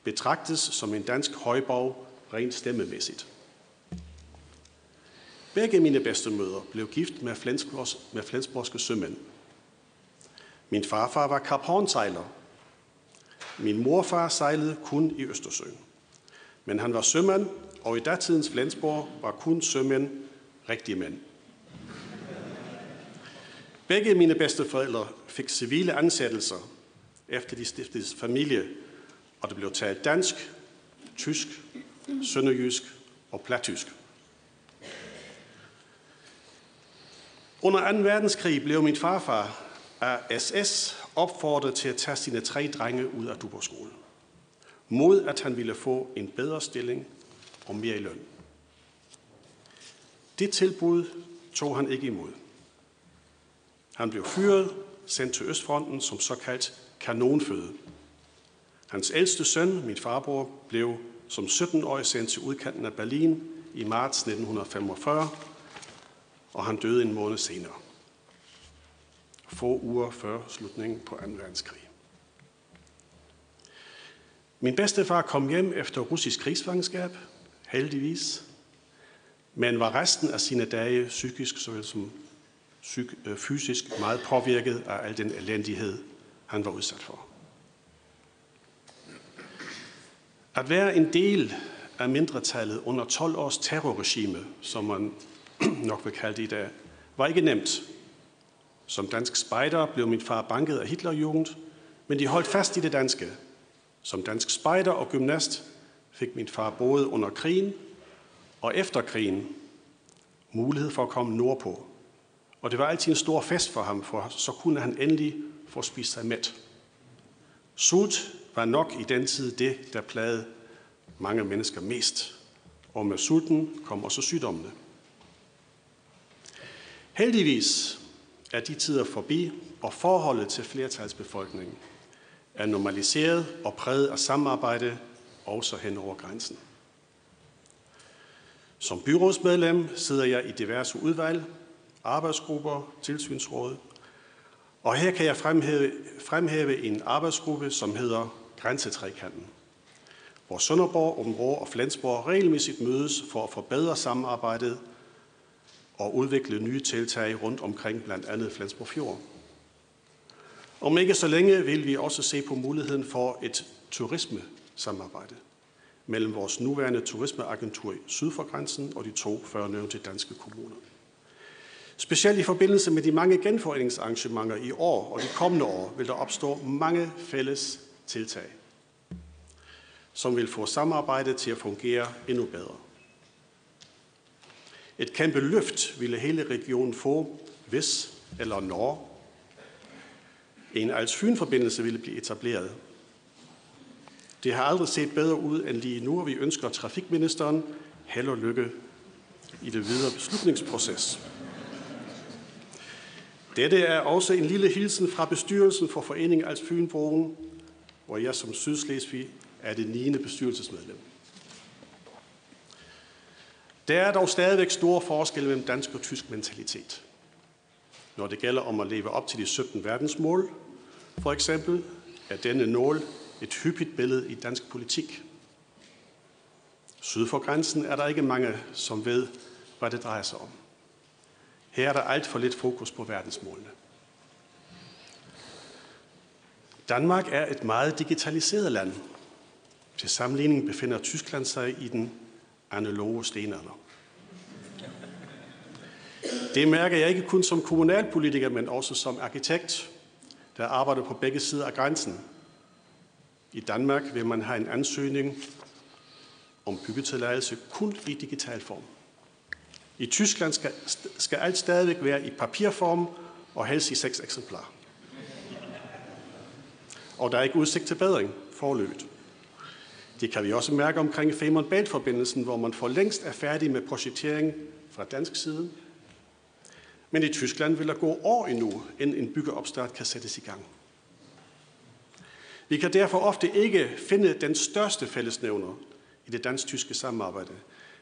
betragtes som en dansk højborg rent stemmemæssigt. Begge mine bedstemødre blev gift med, Flensborgs, med flensborgske sømænd. Min farfar var kaphornsejler. Min morfar sejlede kun i Østersøen. Men han var sømand, og i datidens Flensborg var kun sømænd rigtige mænd. Begge mine bedsteforældre fik civile ansættelser, efter de stiftede familie, og det blev talt dansk, tysk, sønderjysk og platysk. Under 2. verdenskrig blev min farfar af SS opfordret til at tage sine tre drenge ud af Duborgskolen, mod at han ville få en bedre stilling og mere i løn. Det tilbud tog han ikke imod. Han blev fyret, sendt til Østfronten som såkaldt kanonføde. Hans ældste søn, min farbror, blev som 17-årig sendt til udkanten af Berlin i marts 1945, og han døde en måned senere. Få uger før slutningen på 2. verdenskrig. Min bedstefar kom hjem efter russisk krigsfangenskab, heldigvis, men var resten af sine dage psykisk såvel som øh, fysisk meget påvirket af al den elendighed, han var udsat for. At være en del af mindretallet under 12 års terrorregime, som man <clears throat> nok vil kalde det i dag, var ikke nemt. Som dansk spejder blev min far banket af Hitlerjugend, men de holdt fast i det danske. Som dansk spejder og gymnast fik min far både under krigen og efter krigen mulighed for at komme nordpå. Og det var altid en stor fest for ham, for så kunne han endelig få spist sig mæt. Sult var nok i den tid det, der plagede mange mennesker mest. Og med sulten kom også sygdommene. Heldigvis er de tider forbi, og forholdet til flertalsbefolkningen er normaliseret og præget af samarbejde også hen over grænsen. Som byrådsmedlem sidder jeg i diverse udvalg, arbejdsgrupper, tilsynsråd, og her kan jeg fremhæve, fremhæve en arbejdsgruppe, som hedder Grænsetrækanten, hvor Sønderborg, Åbenrå og Flensborg regelmæssigt mødes for at forbedre samarbejdet og udvikle nye tiltag rundt omkring blandt andet Flensborg Fjord. Om ikke så længe vil vi også se på muligheden for et turismesamarbejde mellem vores nuværende turismeagentur syd for grænsen og de to førnævnte danske kommuner. Specielt i forbindelse med de mange genforeningsarrangementer i år og de kommende år vil der opstå mange fælles tiltag, som vil få samarbejdet til at fungere endnu bedre. Et kæmpe løft ville hele regionen få, hvis eller når en Als-Fyn-forbindelse ville blive etableret. Det har aldrig set bedre ud end lige nu, og vi ønsker trafikministeren held og lykke i det videre beslutningsproces. Dette er også en lille hilsen fra bestyrelsen for Foreningen Als Fynbroen, hvor jeg som Sydslesvig er det 9. bestyrelsesmedlem. Der er dog stadigvæk store forskelle mellem dansk og tysk mentalitet. Når det gælder om at leve op til de 17 verdensmål, for eksempel, er denne nål et hyppigt billede i dansk politik. Syd for grænsen er der ikke mange, som ved, hvad det drejer sig om. Her er der alt for lidt fokus på verdensmålene. Danmark er et meget digitaliseret land. Til sammenligning befinder Tyskland sig i den analoge stenalder. Det mærker jeg ikke kun som kommunalpolitiker, men også som arkitekt, der arbejder på begge sider af grænsen. I Danmark vil man have en ansøgning om byggetilladelse kun i digital form. I Tyskland skal, skal alt stadigvæk være i papirform og helst i seks eksemplarer. Og der er ikke udsigt til bedring forløbet. Det kan vi også mærke omkring Femern Bælt-forbindelsen, hvor man for længst er færdig med projektering fra dansk side. Men i Tyskland vil der gå år endnu, inden en byggeopstart kan sættes i gang. Vi kan derfor ofte ikke finde den største fællesnævner i det dansk-tyske samarbejde,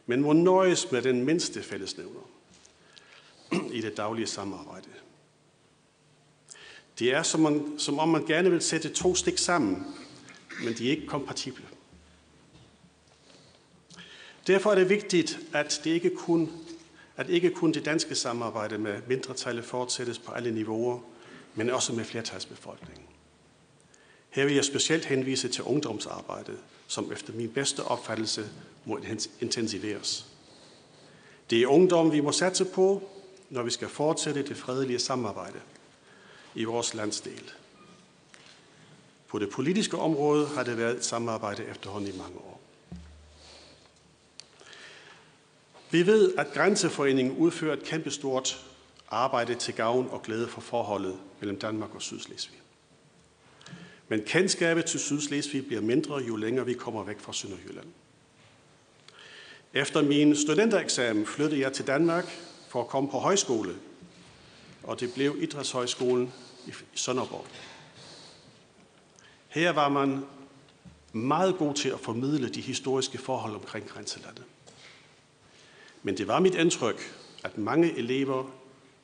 men må nøjes med den mindste fællesnævner i det daglige samarbejde. Det er som, man, som om man gerne vil sætte to stik sammen, men de er ikke kompatible. Derfor er det vigtigt, at det ikke kun, at ikke kun det danske samarbejde med mindretallet fortsættes på alle niveauer, men også med flertalsbefolkningen. Her vil jeg specielt henvise til ungdomsarbejdet, som efter min bedste opfattelse må intensiveres. Det er ungdom, vi må satse på, når vi skal fortsætte det fredelige samarbejde i vores landsdel. På det politiske område har det været et samarbejde efterhånden i mange år. Vi ved, at Grænseforeningen udfører et kæmpestort arbejde til gavn og glæde for forholdet mellem Danmark og Sydslesvig. Men kendskabet til Sydslesvig bliver mindre, jo længere vi kommer væk fra Sønderjylland. Efter min studentereksamen flyttede jeg til Danmark for at komme på højskole, og det blev Idrætshøjskolen i Sønderborg. Her var man meget god til at formidle de historiske forhold omkring grænselandet. Men det var mit indtryk, at mange elever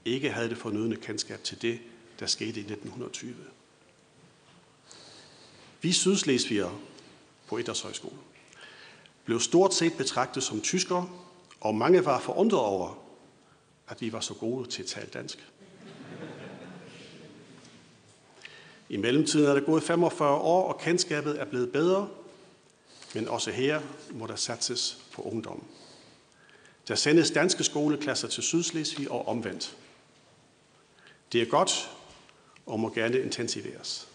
ikke havde det fornødne kendskab til det, der skete i 1920. Vi sydslesvigere på Idrætshøjskolen blev stort set betragtet som tyskere, og mange var forundret over, at vi var så gode til at tale dansk. I mellemtiden er der gået 45 år, og kendskabet er blevet bedre, men også her må der satses på ungdommen. Der sendes danske skoleklasser til Sydslesvig og omvendt. Det er godt og må gerne intensiveres.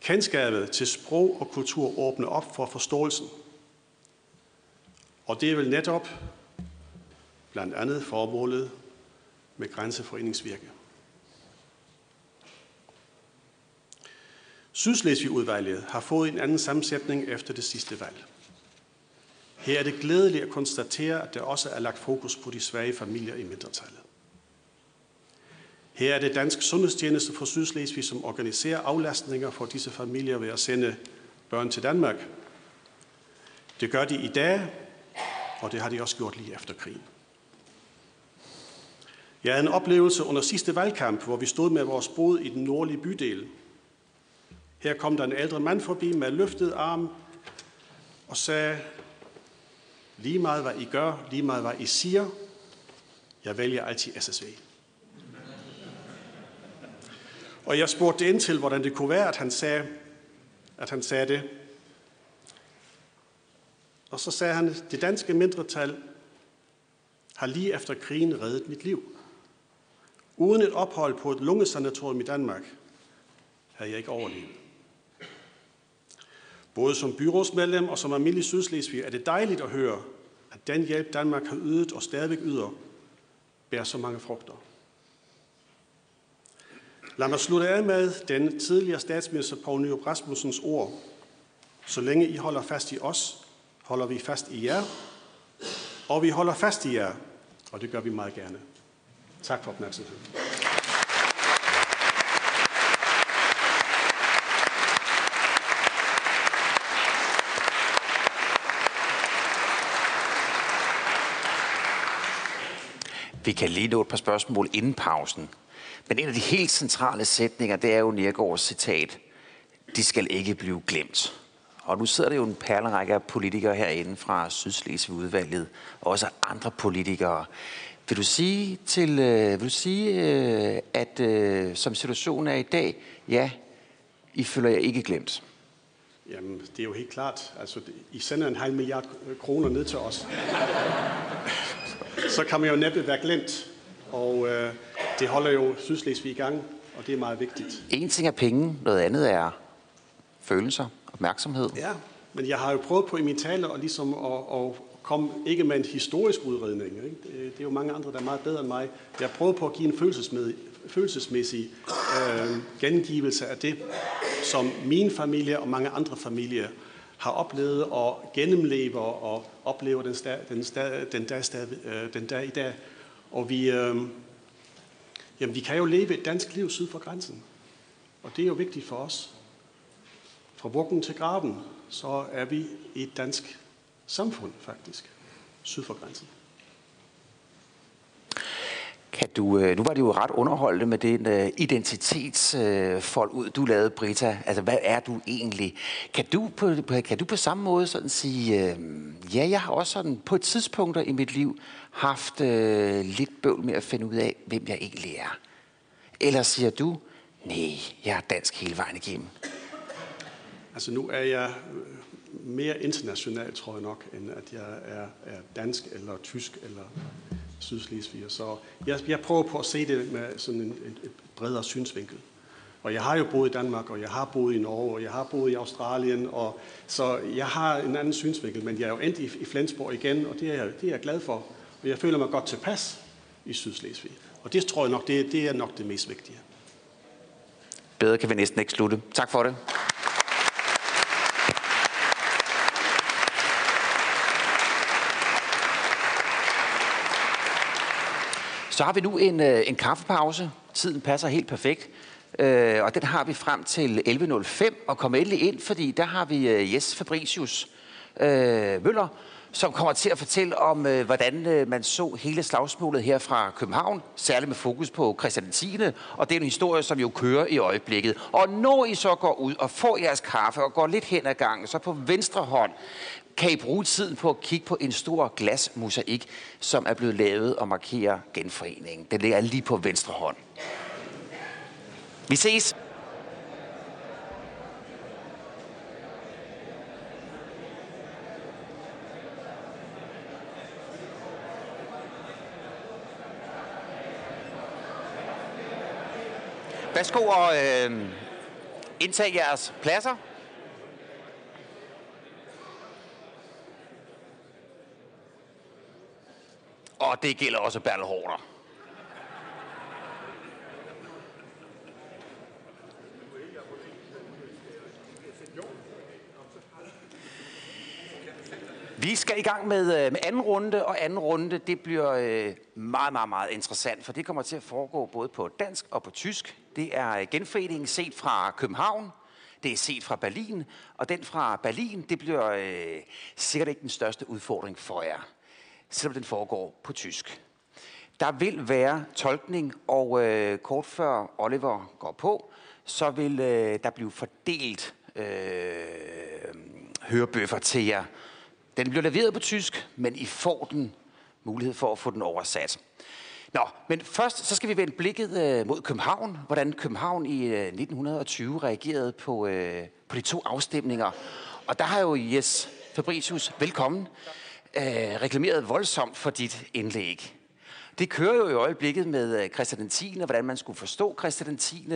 Kendskabet til sprog og kultur åbner op for forståelsen. Og det er vel netop blandt andet formålet med grænseforeningsvirke. Sydslesvig-udvalget har fået en anden sammensætning efter det sidste valg. Her er det glædeligt at konstatere, at der også er lagt fokus på de svage familier i mindretallet. Her er det Dansk Sundhedstjeneste for Sydslesvig, som organiserer aflastninger for disse familier ved at sende børn til Danmark. Det gør de i dag, og det har de også gjort lige efter krigen. Jeg havde en oplevelse under sidste valgkamp, hvor vi stod med vores bod i den nordlige bydel. Her kom der en ældre mand forbi med løftet arm og sagde, lige meget hvad I gør, lige meget hvad I siger, jeg vælger altid SSV. Og jeg spurgte ind til, hvordan det kunne være, at han sagde, at han sagde det. Og så sagde han, det danske mindretal har lige efter krigen reddet mit liv. Uden et ophold på et lungesanatorium i Danmark, havde jeg ikke overlevet. Både som byrådsmedlem og som almindelig sydslesvig er det dejligt at høre, at den hjælp Danmark har ydet og stadigvæk yder, bærer så mange frugter. Lad mig slutte af med den tidligere statsminister Poul Nyrup Rasmussens ord. Så længe I holder fast i os, holder vi fast i jer, og vi holder fast i jer, og det gør vi meget gerne. Tak for opmærksomheden. Vi kan lige nå et par spørgsmål inden pausen. Men en af de helt centrale sætninger, det er jo Nergårds citat. De skal ikke blive glemt. Og nu sidder der jo en perlerække af politikere herinde fra Sydslesvig udvalget, og også andre politikere. Vil du sige, til, øh, vil du sige øh, at øh, som situationen er i dag, ja, I føler jer ikke glemt. Jamen, det er jo helt klart. Altså, I sender en halv milliard kroner ned til os. Så kan man jo næppe være glemt. Og øh, det holder jo Sydslesvig i gang, og det er meget vigtigt. En ting er penge, noget andet er følelser, opmærksomhed. Ja, men jeg har jo prøvet på i min tale at, ligesom at, at komme ikke med en historisk udredning. Ikke? Det er jo mange andre, der er meget bedre end mig. Jeg har prøvet på at give en følelsesmæssig, følelsesmæssig øh, gengivelse af det, som min familie og mange andre familier har oplevet og gennemlever og oplever den, sta, den, sta, den, dag, sta, øh, den dag i dag. Og vi, øh, jamen, vi kan jo leve et dansk liv syd for grænsen. Og det er jo vigtigt for os. Fra vuggen til graven, så er vi et dansk samfund faktisk, syd for grænsen. Kan du, øh, nu var det jo ret underholdende med den uh, identitetsfold uh, ud, du lavede, Brita. Altså, hvad er du egentlig? Kan du på, kan du på samme måde sådan sige, uh, ja, jeg har også sådan på et tidspunkt i mit liv haft uh, lidt bøvl med at finde ud af, hvem jeg egentlig er? Eller siger du, nej, jeg er dansk hele vejen igennem? Altså, nu er jeg mere international, tror jeg nok, end at jeg er, er dansk eller tysk eller sydslesviger. Så jeg, jeg prøver på at se det med sådan en, en, en bredere synsvinkel. Og jeg har jo boet i Danmark, og jeg har boet i Norge, og jeg har boet i Australien, og så jeg har en anden synsvinkel, men jeg er jo endt i, i Flensborg igen, og det er, jeg, det er jeg glad for. Og jeg føler mig godt tilpas i Sydslesvig. Og det tror jeg nok, det, det er nok det mest vigtige. Bedre kan vi næsten ikke slutte. Tak for det. Så har vi nu en, øh, en kaffepause. Tiden passer helt perfekt. Øh, og den har vi frem til 11.05. Og kom endelig ind, fordi der har vi øh, Jes Fabricius øh, Møller, som kommer til at fortælle om, øh, hvordan øh, man så hele slagsmålet her fra København, særligt med fokus på Christian 10. Og det er en historie, som jo kører i øjeblikket. Og når I så går ud og får jeres kaffe og går lidt hen ad gangen, så på venstre hånd kan I bruge tiden på at kigge på en stor glasmosaik, som er blevet lavet og markerer genforeningen. Den ligger lige på venstre hånd. Vi ses! Værsgo og øh, indtag jeres pladser. Og det gælder også Bertel Vi skal i gang med, øh, med anden runde, og anden runde det bliver øh, meget, meget, meget interessant, for det kommer til at foregå både på dansk og på tysk. Det er øh, genforeningen set fra København, det er set fra Berlin, og den fra Berlin, det bliver øh, sikkert ikke den største udfordring for jer selvom den foregår på tysk. Der vil være tolkning, og øh, kort før Oliver går på, så vil øh, der blive fordelt øh, hørebøffer til jer. Den bliver leveret på tysk, men I får den mulighed for at få den oversat. Nå, men først så skal vi vende blikket øh, mod København. Hvordan København i øh, 1920 reagerede på, øh, på de to afstemninger. Og der har jo Jes Fabricius, velkommen øh, reklameret voldsomt for dit indlæg. Det kører jo i øjeblikket med øh, Christian 10. og hvordan man skulle forstå Christian 10.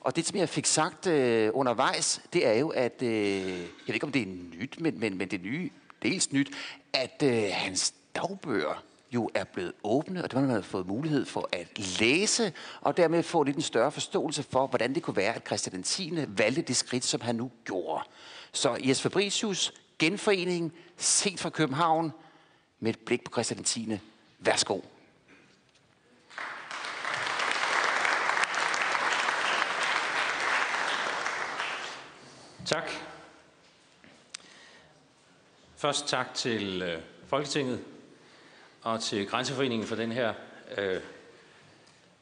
Og det, som jeg fik sagt øh, undervejs, det er jo, at, øh, jeg ved ikke om det er nyt, men, men, men det er nye, dels nyt, at øh, hans dagbøger jo er blevet åbne, og det har man fået mulighed for at læse, og dermed få lidt en større forståelse for, hvordan det kunne være, at Christian 10. valgte det skridt, som han nu gjorde. Så Jes Fabricius, genforening, set fra København, med et blik på Christian 10. Værsgo. Tak. Først tak til øh, Folketinget og til Grænseforeningen for den her øh,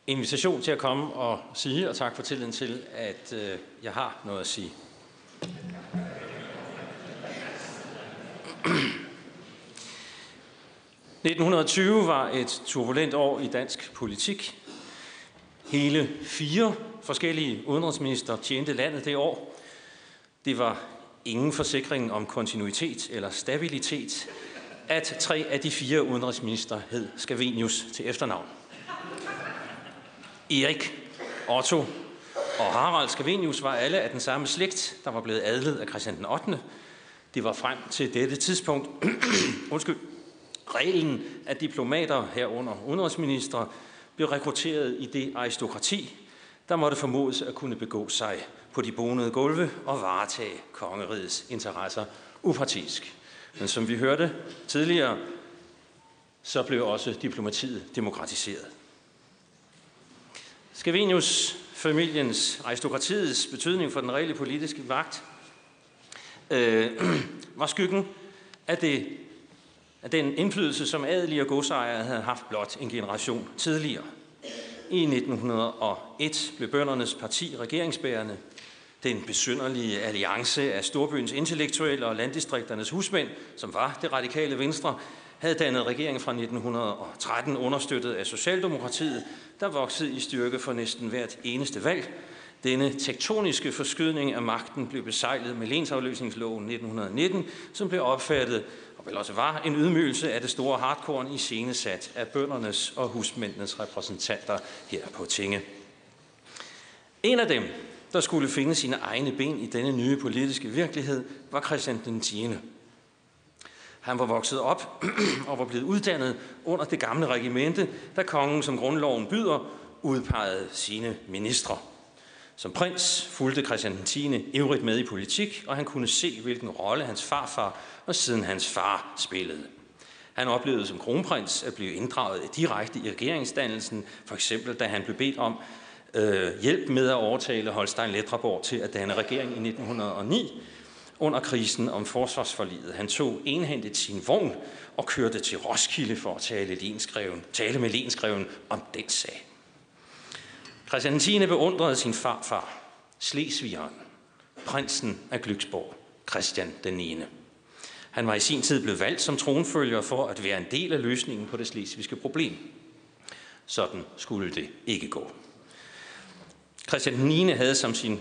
invitation til at komme og sige, og tak for tilliden til, at øh, jeg har noget at sige. 1920 var et turbulent år i dansk politik. Hele fire forskellige udenrigsminister tjente landet det år, Det var ingen forsikring om kontinuitet eller stabilitet, at tre af de fire udenrigsminister hed Scavenius til efternavn. Erik, Otto og Harald Scavenius var alle af den samme slægt, der var blevet adlet af Christian den 8. Det var frem til dette tidspunkt <clears throat> undskyld, reglen, at diplomater herunder udenrigsministre blev rekrutteret i det aristokrati, der måtte formodes at kunne begå sig på de bonede gulve og varetage kongerigets interesser upartisk. Men som vi hørte tidligere, så blev også diplomatiet demokratiseret. Scavenius familiens, aristokratiets betydning for den reelle politiske magt, øh, <clears throat> var skyggen af, det, af den indflydelse, som adelige og godsejere havde haft blot en generation tidligere. I 1901 blev bøndernes parti regeringsbærende. Den besynderlige alliance af storbyens intellektuelle og landdistrikternes husmænd, som var det radikale venstre, havde dannet regering fra 1913 understøttet af Socialdemokratiet, der voksede i styrke for næsten hvert eneste valg. Denne tektoniske forskydning af magten blev besejlet med lensafløsningsloven 1919, som blev opfattet, og vel også var, en ydmygelse af det store hardcore i scenesat af bøndernes og husmændenes repræsentanter her på Tinge. En af dem, der skulle finde sine egne ben i denne nye politiske virkelighed, var Christian den 10. Han var vokset op <clears throat> og var blevet uddannet under det gamle regimente, da kongen, som grundloven byder, udpegede sine ministre. Som prins fulgte Christian 10. ivrigt med i politik, og han kunne se, hvilken rolle hans farfar og siden hans far spillede. Han oplevede som kronprins at blive inddraget direkte i regeringsdannelsen, for eksempel da han blev bedt om øh, hjælp med at overtale Holstein Letreborg til at danne regering i 1909, under krisen om forsvarsforliget. Han tog enhændigt sin vogn og kørte til Roskilde for at tale, lenskreven, tale med lenskreven om den sag. Christian 10. beundrede sin farfar, Slesvigeren, prinsen af Glücksborg, Christian den 9. Han var i sin tid blevet valgt som tronfølger for at være en del af løsningen på det slesvigske problem. Sådan skulle det ikke gå. Christian 9. havde som sin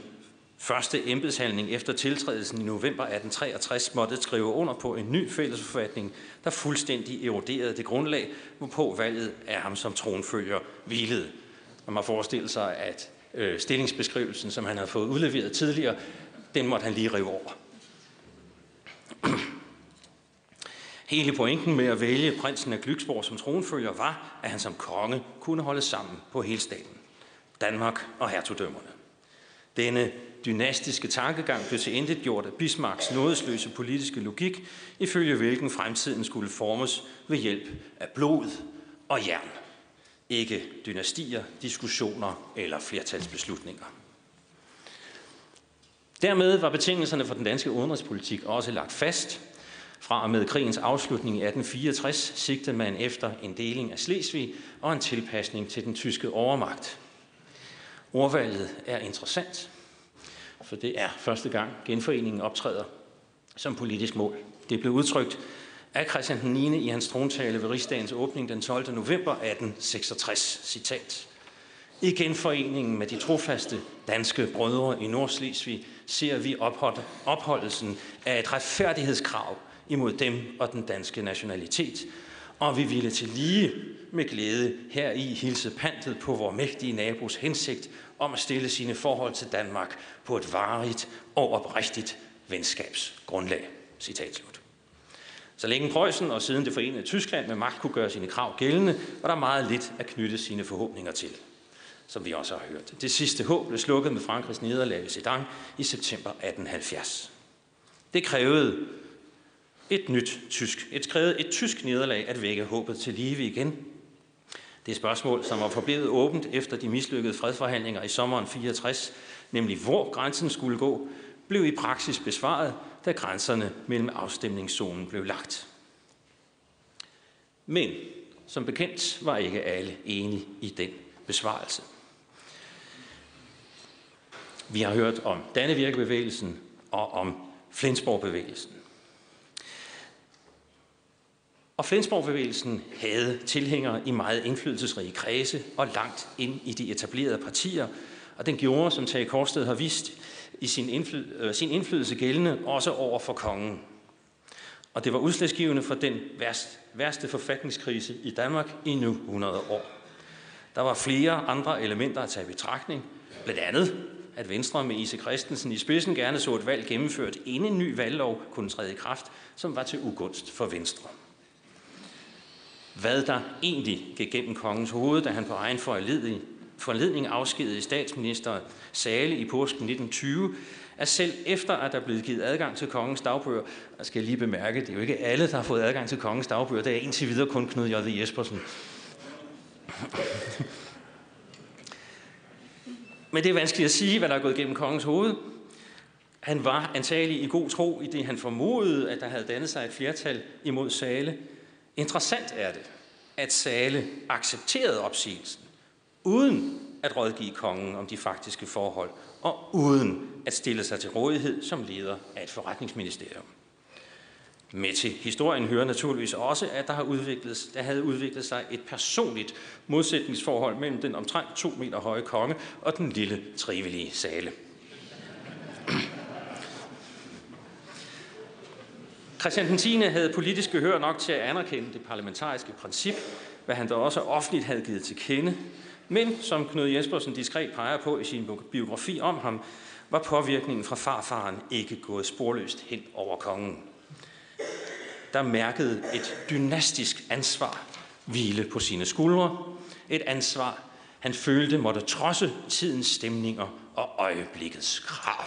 første embedshandling efter tiltrædelsen i november 1863 måtte skrive under på en ny fællesforfatning, der fuldstændig eroderede det grundlag, hvorpå valget af ham som tronfølger hvilede. Man må forestille sig, at øh, stillingsbeskrivelsen, som han havde fået udleveret tidligere, den måtte han lige rive over. Hele pointen med at vælge prinsen af Glücksborg som tronfølger var, at han som konge kunne holde sammen på hele staten. Danmark og hertugdømmerne. Denne dynastiske tankegang blev til intet gjort af Bismarcks nådesløse politiske logik, ifølge hvilken fremtiden skulle formes ved hjælp af blod og jern. Ikke dynastier, diskussioner eller flertalsbeslutninger. Dermed var betingelserne for den danske udenrigspolitik også lagt fast. Fra og med krigens afslutning i 1864 sigtede man efter en deling af Slesvig og en tilpasning til den tyske overmagt. Ordvalget er interessant, for det er første gang genforeningen optræder som politisk mål. Det blev udtrykt af Christian den 9. i hans trontale ved rigsdagens åbning den 12. november 1866. Citat. I genforeningen med de trofaste danske brødre i Nordslesvig ser vi opholdelsen af et retfærdighedskrav imod dem og den danske nationalitet, og vi ville til lige med glæde her i hilse pantet på vores mægtige nabos hensigt om at stille sine forhold til Danmark på et varigt og oprigtigt venskabsgrundlag. Citat slut. Så længe Preussen og siden det forenede Tyskland med magt kunne gøre sine krav gældende, var der meget lidt at knytte sine forhåbninger til, som vi også har hørt. Det sidste håb blev slukket med Frankrigs nederlag i Sedan i september 1870. Det krævede et nyt tysk, et skrevet et tysk nederlag at vække håbet til live igen. Det spørgsmål, som var forblevet åbent efter de mislykkede fredsforhandlinger i sommeren 64, nemlig hvor grænsen skulle gå, blev i praksis besvaret, da grænserne mellem afstemningszonen blev lagt. Men som bekendt var ikke alle enige i den besvarelse. Vi har hørt om Dannevirkebevægelsen og om Flensborgbevægelsen. Og Flensborgbevægelsen havde tilhængere i meget indflydelsesrige kredse og langt ind i de etablerede partier, og den gjorde, som Tage Korsted har vist, i sin, indfly- øh, sin indflydelse gældende også over for kongen. Og det var udslagsgivende for den værste, værste forfatningskrise i Danmark i nu 100 år. Der var flere andre elementer at tage i betragtning. Blandt andet, at Venstre med Ise Christensen i spidsen gerne så et valg gennemført, inden en ny valglov kunne træde i kraft, som var til ugunst for Venstre. Hvad der egentlig gik gennem kongens hoved, da han på egen foranledning, foranledning afskedede statsminister Sale i påsken 1920, at selv efter at der er blevet givet adgang til kongens dagbøger, jeg skal lige bemærke, det er jo ikke alle, der har fået adgang til kongens dagbøger, det er indtil videre kun Knud J. Jespersen. Men det er vanskeligt at sige, hvad der er gået gennem kongens hoved. Han var antagelig i god tro i det, han formodede, at der havde dannet sig et flertal imod Sale. Interessant er det, at Sale accepterede opsigelsen, uden at rådgive kongen om de faktiske forhold, og uden at stille sig til rådighed som leder af et forretningsministerium. Med til historien hører naturligvis også, at der, har udviklet, der havde udviklet sig et personligt modsætningsforhold mellem den omtrent to meter høje konge og den lille, trivelige sale. Christian den 10. havde politisk gehør nok til at anerkende det parlamentariske princip, hvad han da også offentligt havde givet til kende. Men, som Knud Jespersen diskret peger på i sin biografi om ham, var påvirkningen fra farfaren ikke gået sporløst hen over kongen der mærkede et dynastisk ansvar hvile på sine skuldre. Et ansvar, han følte måtte trodse tidens stemninger og øjeblikkets krav.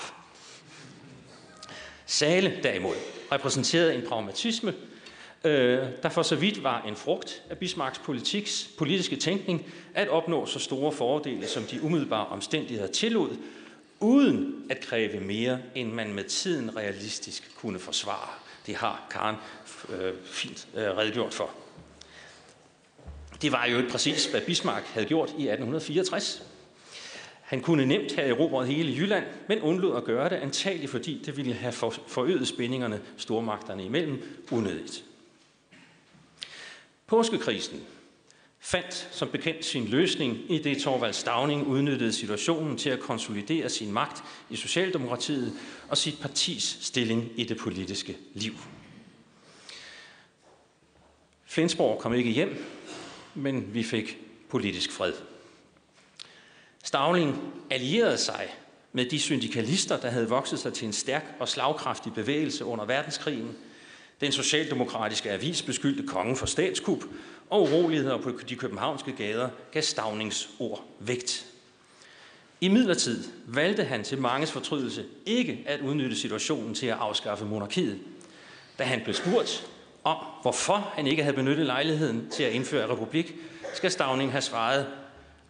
Sale derimod repræsenterede en pragmatisme, øh, der for så vidt var en frugt af Bismarcks politiks, politiske tænkning at opnå så store fordele, som de umiddelbare omstændigheder tillod, uden at kræve mere, end man med tiden realistisk kunne forsvare. Det har Karen øh, fint øh, redegjort for. Det var jo ikke præcis, hvad Bismarck havde gjort i 1864. Han kunne nemt have erobret hele Jylland, men undlod at gøre det, antageligt fordi det ville have forøget spændingerne stormagterne imellem unødigt. Påskekrisen fandt som bekendt sin løsning i det Torvald Stavning udnyttede situationen til at konsolidere sin magt i Socialdemokratiet og sit partis stilling i det politiske liv. Flensborg kom ikke hjem, men vi fik politisk fred. Stavling allierede sig med de syndikalister, der havde vokset sig til en stærk og slagkraftig bevægelse under verdenskrigen. Den socialdemokratiske avis beskyldte kongen for statskup, og uroligheder på de københavnske gader gav Stavnings ord vægt. I midlertid valgte han til manges fortrydelse ikke at udnytte situationen til at afskaffe monarkiet. Da han blev spurgt, om, hvorfor han ikke havde benyttet lejligheden til at indføre republik, skal Stavning have svaret,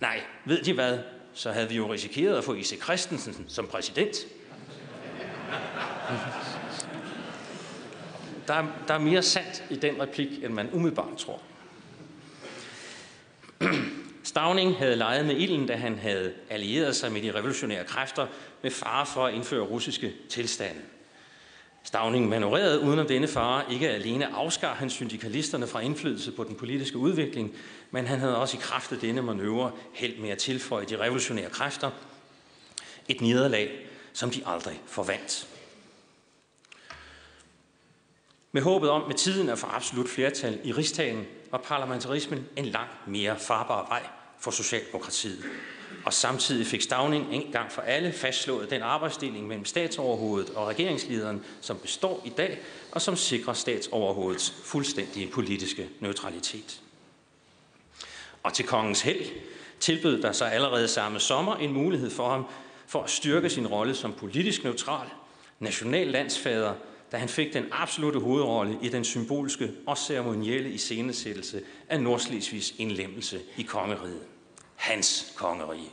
nej, ved de hvad, så havde vi jo risikeret at få Ise Christensen som præsident. Der er, der er mere sandt i den replik, end man umiddelbart tror. Stavning havde leget med ilden, da han havde allieret sig med de revolutionære kræfter med fare for at indføre russiske tilstande. Stavning manøvrerede uden om denne fare ikke alene afskar han syndikalisterne fra indflydelse på den politiske udvikling, men han havde også i kraft af denne manøvre held med at tilføje de revolutionære kræfter et nederlag, som de aldrig forvandt. Med håbet om med tiden at få absolut flertal i rigsdagen var parlamentarismen en langt mere farbar vej for Socialdemokratiet og samtidig fik Stavning en gang for alle fastslået den arbejdsdeling mellem statsoverhovedet og regeringslederen, som består i dag, og som sikrer statsoverhovedets fuldstændige politiske neutralitet. Og til kongens held tilbød der sig allerede samme sommer en mulighed for ham for at styrke sin rolle som politisk neutral, national landsfader, da han fik den absolute hovedrolle i den symbolske og ceremonielle iscenesættelse af Nordslesvigs indlemmelse i kongeriget hans kongerige.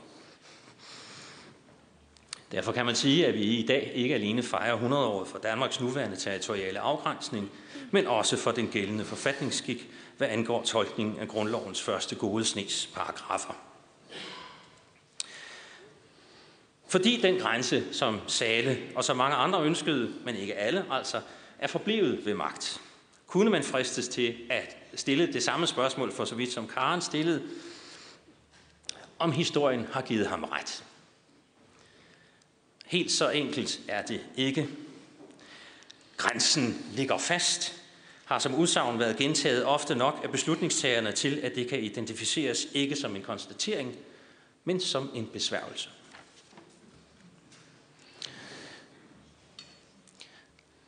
Derfor kan man sige, at vi i dag ikke alene fejrer 100 år for Danmarks nuværende territoriale afgrænsning, men også for den gældende forfatningsskik, hvad angår tolkningen af grundlovens første gode snes paragrafer. Fordi den grænse, som Sale og så mange andre ønskede, men ikke alle altså, er forblevet ved magt, kunne man fristes til at stille det samme spørgsmål for så vidt som Karen stillede, om historien har givet ham ret. Helt så enkelt er det ikke. Grænsen ligger fast, har som udsagn været gentaget ofte nok af beslutningstagerne til, at det kan identificeres ikke som en konstatering, men som en besværgelse.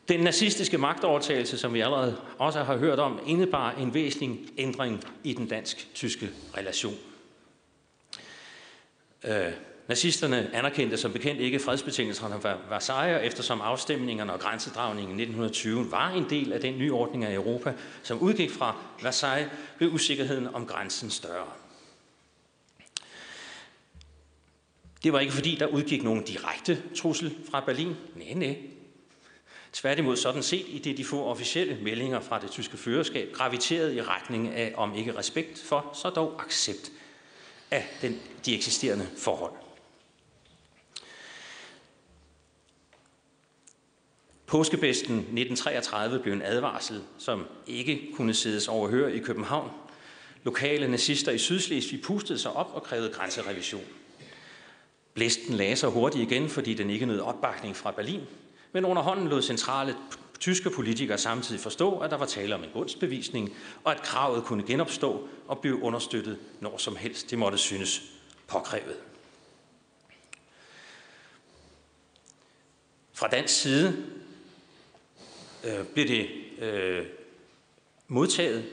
Den nazistiske magtovertagelse, som vi allerede også har hørt om, indebar en væsentlig ændring i den dansk-tyske relation. Øh, nazisterne anerkendte som bekendt ikke fredsbetingelserne fra Versailles, eftersom afstemningerne og grænsedragningen i 1920 var en del af den nye ordning af Europa, som udgik fra Versailles, blev usikkerheden om grænsen større. Det var ikke fordi, der udgik nogen direkte trussel fra Berlin. Nej, nej. Tværtimod sådan set, i det de få officielle meldinger fra det tyske førerskab graviterede i retning af, om ikke respekt for, så dog accept af den, de eksisterende forhold. Påskebesten 1933 blev en advarsel, som ikke kunne siddes overhør i København. Lokale nazister i Sydslesvig pustede sig op og krævede grænserevision. Blæsten lagde sig hurtigt igen, fordi den ikke nød opbakning fra Berlin, men under hånden lod centrale tyske politikere samtidig forstå, at der var tale om en gunstbevisning, og at kravet kunne genopstå og blive understøttet når som helst det måtte synes påkrævet. Fra dansk side øh, blev det øh, modtaget,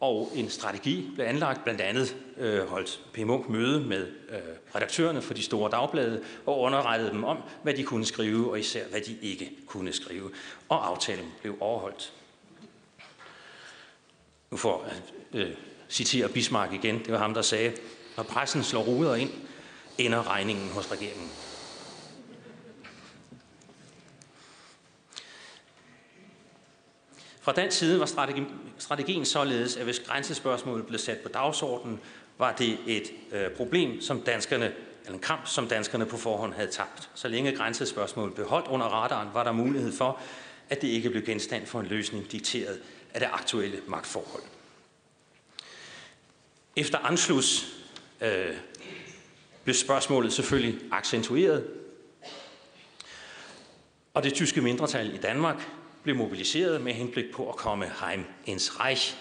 og en strategi blev anlagt, blandt andet øh, holdt P. Munk møde med øh, redaktørerne for de store dagblade og underrettede dem om, hvad de kunne skrive, og især hvad de ikke kunne skrive. Og aftalen blev overholdt. Nu får jeg øh, citere Bismarck igen. Det var ham, der sagde, når pressen slår ruder ind, ender regningen hos regeringen. Fra den side var strategi, strategien således, at hvis grænsespørgsmålet blev sat på dagsordenen, var det et øh, problem, som danskerne, eller en kamp, som danskerne på forhånd havde tabt. Så længe grænsespørgsmålet blev holdt under radaren, var der mulighed for, at det ikke blev genstand for en løsning dikteret af det aktuelle magtforhold. Efter Anschluss øh, blev spørgsmålet selvfølgelig accentueret, og det tyske mindretal i Danmark blev mobiliseret med henblik på at komme heim ins Reich.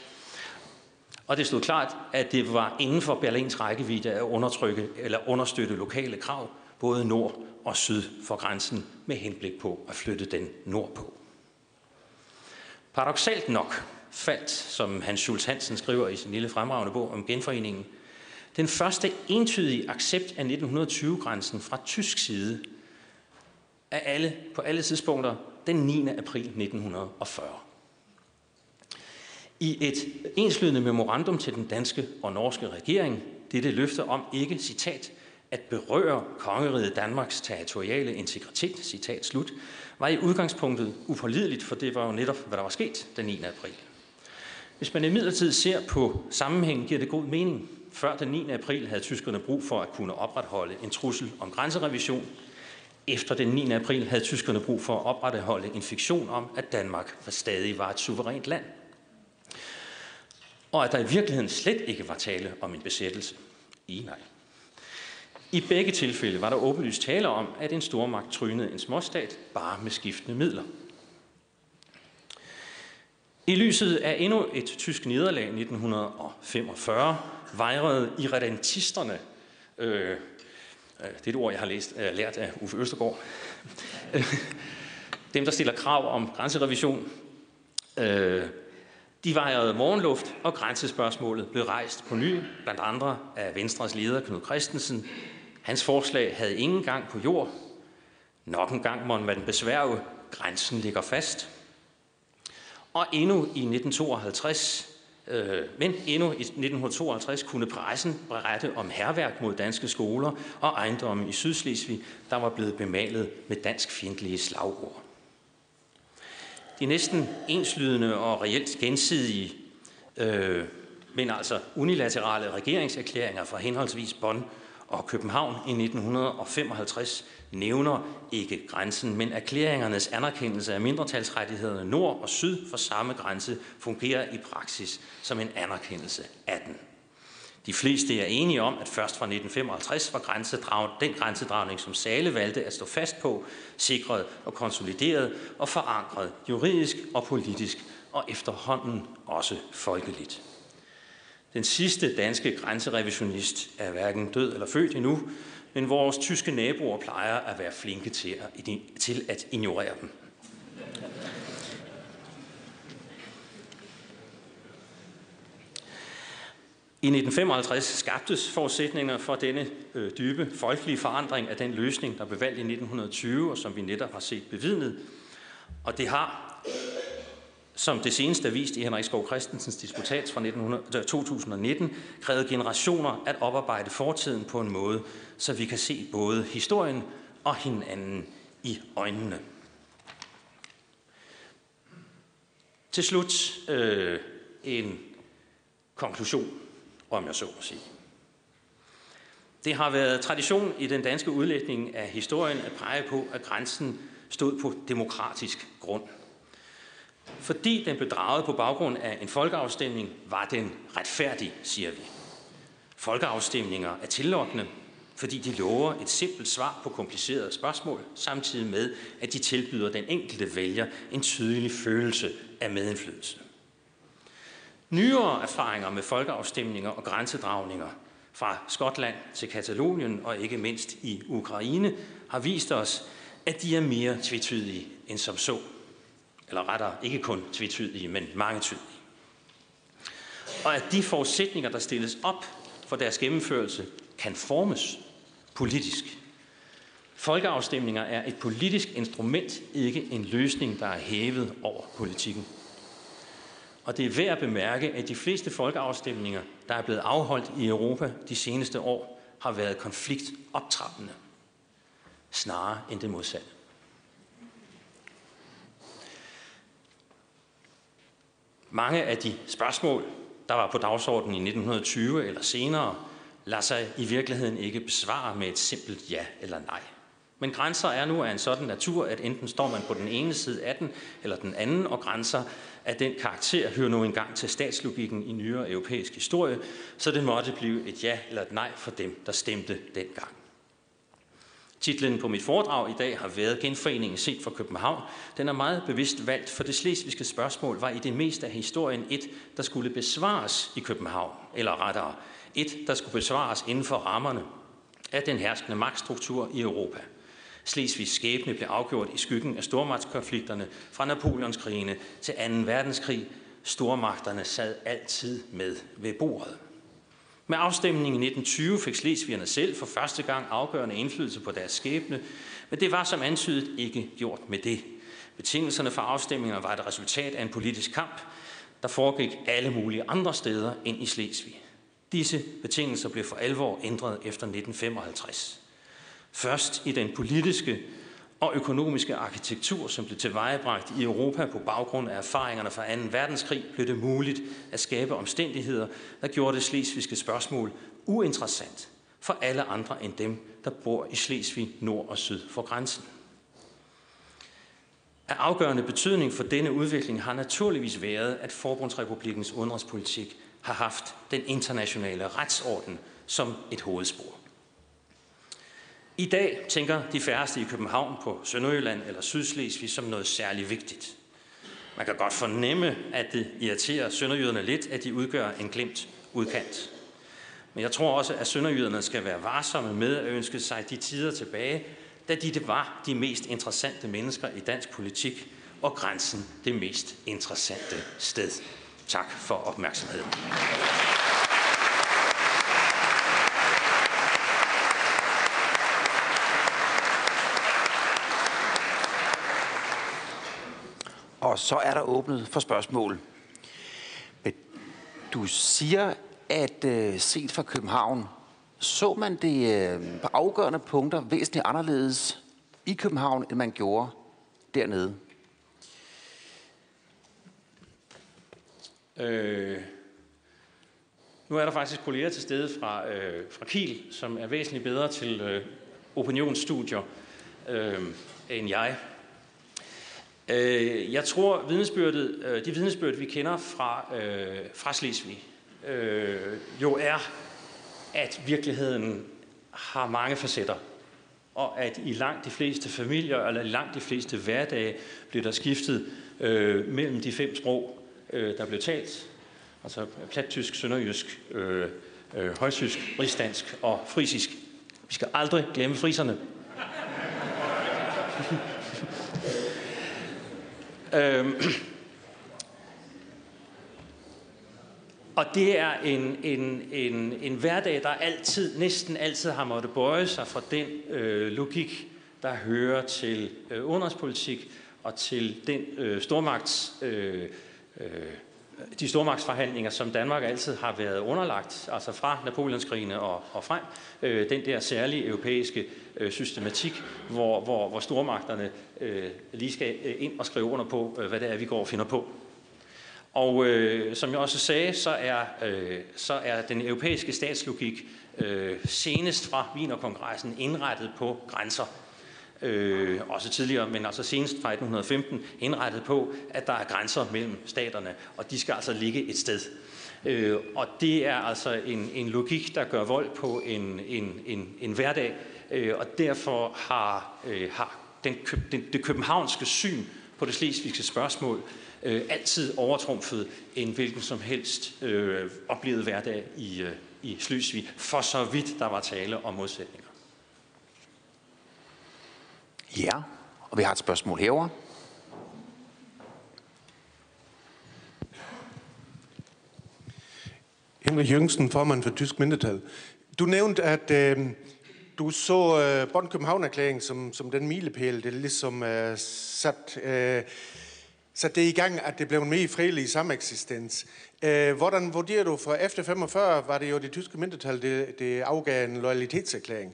Og det stod klart, at det var inden for Berlins rækkevidde at undertrykke eller understøtte lokale krav, både nord og syd for grænsen, med henblik på at flytte den nordpå. Paradoxalt nok faldt, som Hans Schulz Hansen skriver i sin lille fremragende bog om genforeningen, den første entydige accept af 1920-grænsen fra tysk side af alle, på alle tidspunkter den 9. april 1940. I et enslydende memorandum til den danske og norske regering, dette løfte om ikke, citat, at berøre kongeriget Danmarks territoriale integritet, citat slut, var i udgangspunktet upålideligt, for det var jo netop, hvad der var sket den 9. april. Hvis man imidlertid ser på sammenhængen, giver det god mening. Før den 9. april havde tyskerne brug for at kunne opretholde en trussel om grænserevision, efter den 9. april havde tyskerne brug for at opretholde en fiktion om, at Danmark stadig var et suverænt land. Og at der i virkeligheden slet ikke var tale om en besættelse. I nej. I begge tilfælde var der åbenlyst tale om, at en stormagt trynede en småstat bare med skiftende midler. I lyset af endnu et tysk nederlag i 1945 vejrede irredentisterne Øh, Øh, det er et ord, jeg har læst, uh, lært af Uffe Østergaard. Øh, dem, der stiller krav om grænserevision, uh, de vejrede morgenluft, og grænsespørgsmålet blev rejst på ny, blandt andre af Venstres leder Knud Christensen. Hans forslag havde ingen gang på jord. Nok en gang måtte man besværge, grænsen ligger fast. Og endnu i 1952 Øh, men endnu i 1952 kunne pressen berette om herværk mod danske skoler og ejendomme i Sydslesvig, der var blevet bemalet med dansk fjendtlige slagord. De næsten enslydende og reelt gensidige, øh, men altså unilaterale regeringserklæringer fra henholdsvis Bonn og København i 1955 nævner ikke grænsen, men erklæringernes anerkendelse af mindretalsrettighederne nord og syd for samme grænse fungerer i praksis som en anerkendelse af den. De fleste er enige om, at først fra 1955 var grænsedrag, den grænsedragning, som Sale valgte at stå fast på, sikret og konsolideret og forankret juridisk og politisk og efterhånden også folkeligt. Den sidste danske grænserevisionist er hverken død eller født endnu, men vores tyske naboer plejer at være flinke til at, til at ignorere dem. I 1955 skabtes forudsætninger for denne øh, dybe folkelige forandring af den løsning, der blev valgt i 1920, og som vi netop har set bevidnet. Og det har, som det seneste er vist i Henrik Skov Christensens disputat fra 1900, 2019, øh, krævet generationer at oparbejde fortiden på en måde, så vi kan se både historien og hinanden i øjnene. Til slut øh, en konklusion om jeg så må sige. Det har været tradition i den danske udlægning af historien at pege på, at grænsen stod på demokratisk grund. Fordi den blev draget på baggrund af en folkeafstemning, var den retfærdig, siger vi. Folkeafstemninger er tillokkende, fordi de lover et simpelt svar på komplicerede spørgsmål, samtidig med, at de tilbyder den enkelte vælger en tydelig følelse af medindflydelse. Nyere erfaringer med folkeafstemninger og grænsedragninger fra Skotland til Katalonien og ikke mindst i Ukraine har vist os, at de er mere tvetydige end som så. Eller rettere, ikke kun tvetydige, men mange tydelige. Og at de forudsætninger, der stilles op for deres gennemførelse, kan formes politisk. Folkeafstemninger er et politisk instrument, ikke en løsning, der er hævet over politikken. Og det er værd at bemærke, at de fleste folkeafstemninger, der er blevet afholdt i Europa de seneste år, har været konfliktoptrappende, snarere end det modsatte. Mange af de spørgsmål, der var på dagsordenen i 1920 eller senere, lader sig i virkeligheden ikke besvare med et simpelt ja eller nej. Men grænser er nu af en sådan natur, at enten står man på den ene side af den, eller den anden, og grænser af den karakter hører nu engang til statslogikken i nyere europæisk historie, så det måtte blive et ja eller et nej for dem, der stemte dengang. Titlen på mit foredrag i dag har været Genforeningen set fra København. Den er meget bevidst valgt, for det slesvigske spørgsmål var i det meste af historien et, der skulle besvares i København, eller rettere, et, der skulle besvares inden for rammerne af den herskende magtstruktur i Europa – Slesvigs skæbne blev afgjort i skyggen af stormagtskonflikterne fra Napoleonskrigene til 2. verdenskrig. Stormagterne sad altid med ved bordet. Med afstemningen i 1920 fik slesvigerne selv for første gang afgørende indflydelse på deres skæbne, men det var som antydet ikke gjort med det. Betingelserne for afstemningerne var et resultat af en politisk kamp, der foregik alle mulige andre steder end i Slesvig. Disse betingelser blev for alvor ændret efter 1955. Først i den politiske og økonomiske arkitektur, som blev tilvejebragt i Europa på baggrund af erfaringerne fra 2. verdenskrig, blev det muligt at skabe omstændigheder, der gjorde det slesvigske spørgsmål uinteressant for alle andre end dem, der bor i Slesvig nord og syd for grænsen. Af afgørende betydning for denne udvikling har naturligvis været, at Forbundsrepublikens udenrigspolitik har haft den internationale retsorden som et hovedspor. I dag tænker de færreste i København på Sønderjylland eller Sydslesvig som noget særligt vigtigt. Man kan godt fornemme, at det irriterer sønderjyderne lidt, at de udgør en glemt udkant. Men jeg tror også, at sønderjyderne skal være varsomme med at ønske sig de tider tilbage, da de det var de mest interessante mennesker i dansk politik, og grænsen det mest interessante sted. Tak for opmærksomheden. Og så er der åbnet for spørgsmål. Men du siger, at øh, set fra København, så man det øh, på afgørende punkter væsentligt anderledes i København, end man gjorde dernede? Øh, nu er der faktisk kolleger til stede fra, øh, fra Kiel, som er væsentligt bedre til øh, opinionsstudier øh, end jeg. Øh, jeg tror, vidnesbyrdet, øh, de vidnesbyrd, vi kender fra, øh, fra Slesvig, øh, jo er at virkeligheden har mange facetter, og at i langt de fleste familier, eller i langt de fleste hverdage, bliver der skiftet øh, mellem de fem sprog, øh, der blev talt, altså plattysk, sønderjysk, øh, øh, højsysk, rigsdansk og frisisk. Vi skal aldrig glemme friserne øhm, Og det er en, en, en, en hverdag, der altid, næsten altid har måttet bøje sig fra den øh, logik, der hører til øh, udenrigspolitik og til den øh, stormagts, øh, øh, de stormagtsforhandlinger, som Danmark altid har været underlagt, altså fra Napoleonskrigene og, og frem, øh, den der særlige europæiske øh, systematik, hvor, hvor, hvor stormagterne øh, lige skal øh, ind og skrive under på, øh, hvad det er, vi går og finder på. Og øh, som jeg også sagde, så er, øh, så er den europæiske statslogik øh, senest fra Wienerkongressen indrettet på grænser. Øh, også tidligere, men altså senest fra 1815 indrettet på, at der er grænser mellem staterne, og de skal altså ligge et sted. Øh, og det er altså en, en logik, der gør vold på en, en, en, en hverdag, øh, og derfor har, øh, har den, den, det københavnske syn på det slesvigske spørgsmål øh, altid overtrumfet en hvilken som helst øh, oplevet hverdag i, øh, i Slesvig, for så vidt der var tale om modsætninger. Ja, og vi har et spørgsmål herover. Henrik Jørgensen, formand for Tysk Mindretal. Du nævnte, at øh, du så øh, Bonn København-erklæringen som, som den milepæl, det ligesom øh, sat øh, sat det i gang, at det blev en mere fredelig sameksistens. Øh, hvordan vurderer du, for efter 45 var det jo det tyske mindretal, det, det afgav en loyalitetserklæring.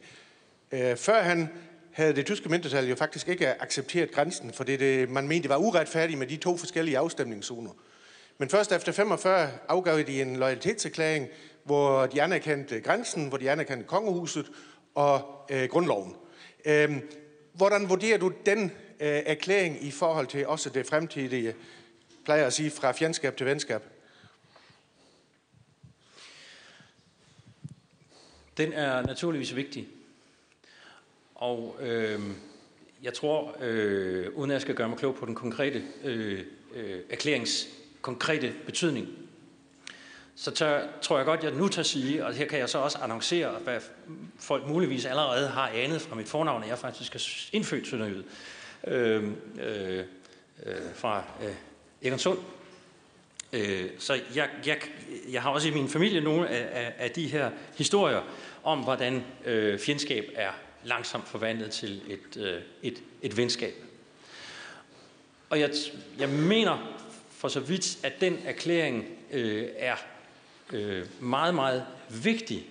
Øh, før han havde det tyske mindretal jo faktisk ikke accepteret grænsen, for det, man mente, det var uretfærdigt med de to forskellige afstemningszoner. Men først efter 45 afgav de en loyalitetserklæring, hvor de anerkendte grænsen, hvor de anerkendte kongehuset og øh, grundloven. Øhm, hvordan vurderer du den øh, erklæring i forhold til også det fremtidige, plejer at sige, fra fjendskab til venskab? Den er naturligvis vigtig. Og øh, jeg tror, øh, uden at jeg skal gøre mig klog på den konkrete øh, øh, erklærings konkrete betydning, så tør, tror jeg godt, jeg nu tør sige, og her kan jeg så også annoncere, hvad folk muligvis allerede har anet fra mit fornavn, at jeg faktisk er indfødt sønderjyde øh, øh, øh, fra øh, Egernsund. Øh, så jeg, jeg, jeg har også i min familie nogle af, af, af de her historier om, hvordan øh, fjendskab er langsomt forvandlet til et, øh, et, et venskab. Og jeg, jeg mener for så vidt, at den erklæring øh, er øh, meget, meget vigtig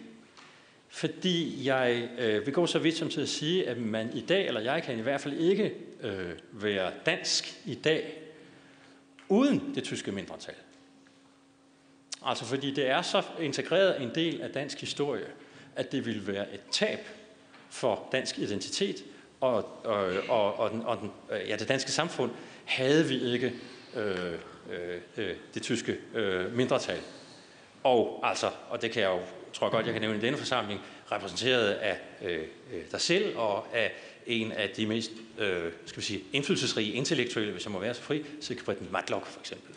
fordi jeg øh, vil gå så vidt som til at sige, at man i dag, eller jeg kan i hvert fald ikke øh, være dansk i dag, uden det tyske mindretal. Altså fordi det er så integreret en del af dansk historie, at det ville være et tab for dansk identitet og, og, og, og, den, og den, ja, det danske samfund, havde vi ikke øh, øh, øh, det tyske øh, mindretal. Og altså, og det kan jeg jo tror jeg godt, jeg kan nævne i denne forsamling, repræsenteret af øh, øh dig selv og af en af de mest øh, skal vi sige, indflydelsesrige intellektuelle, hvis jeg må være så fri, Sigfrid Matlock for eksempel.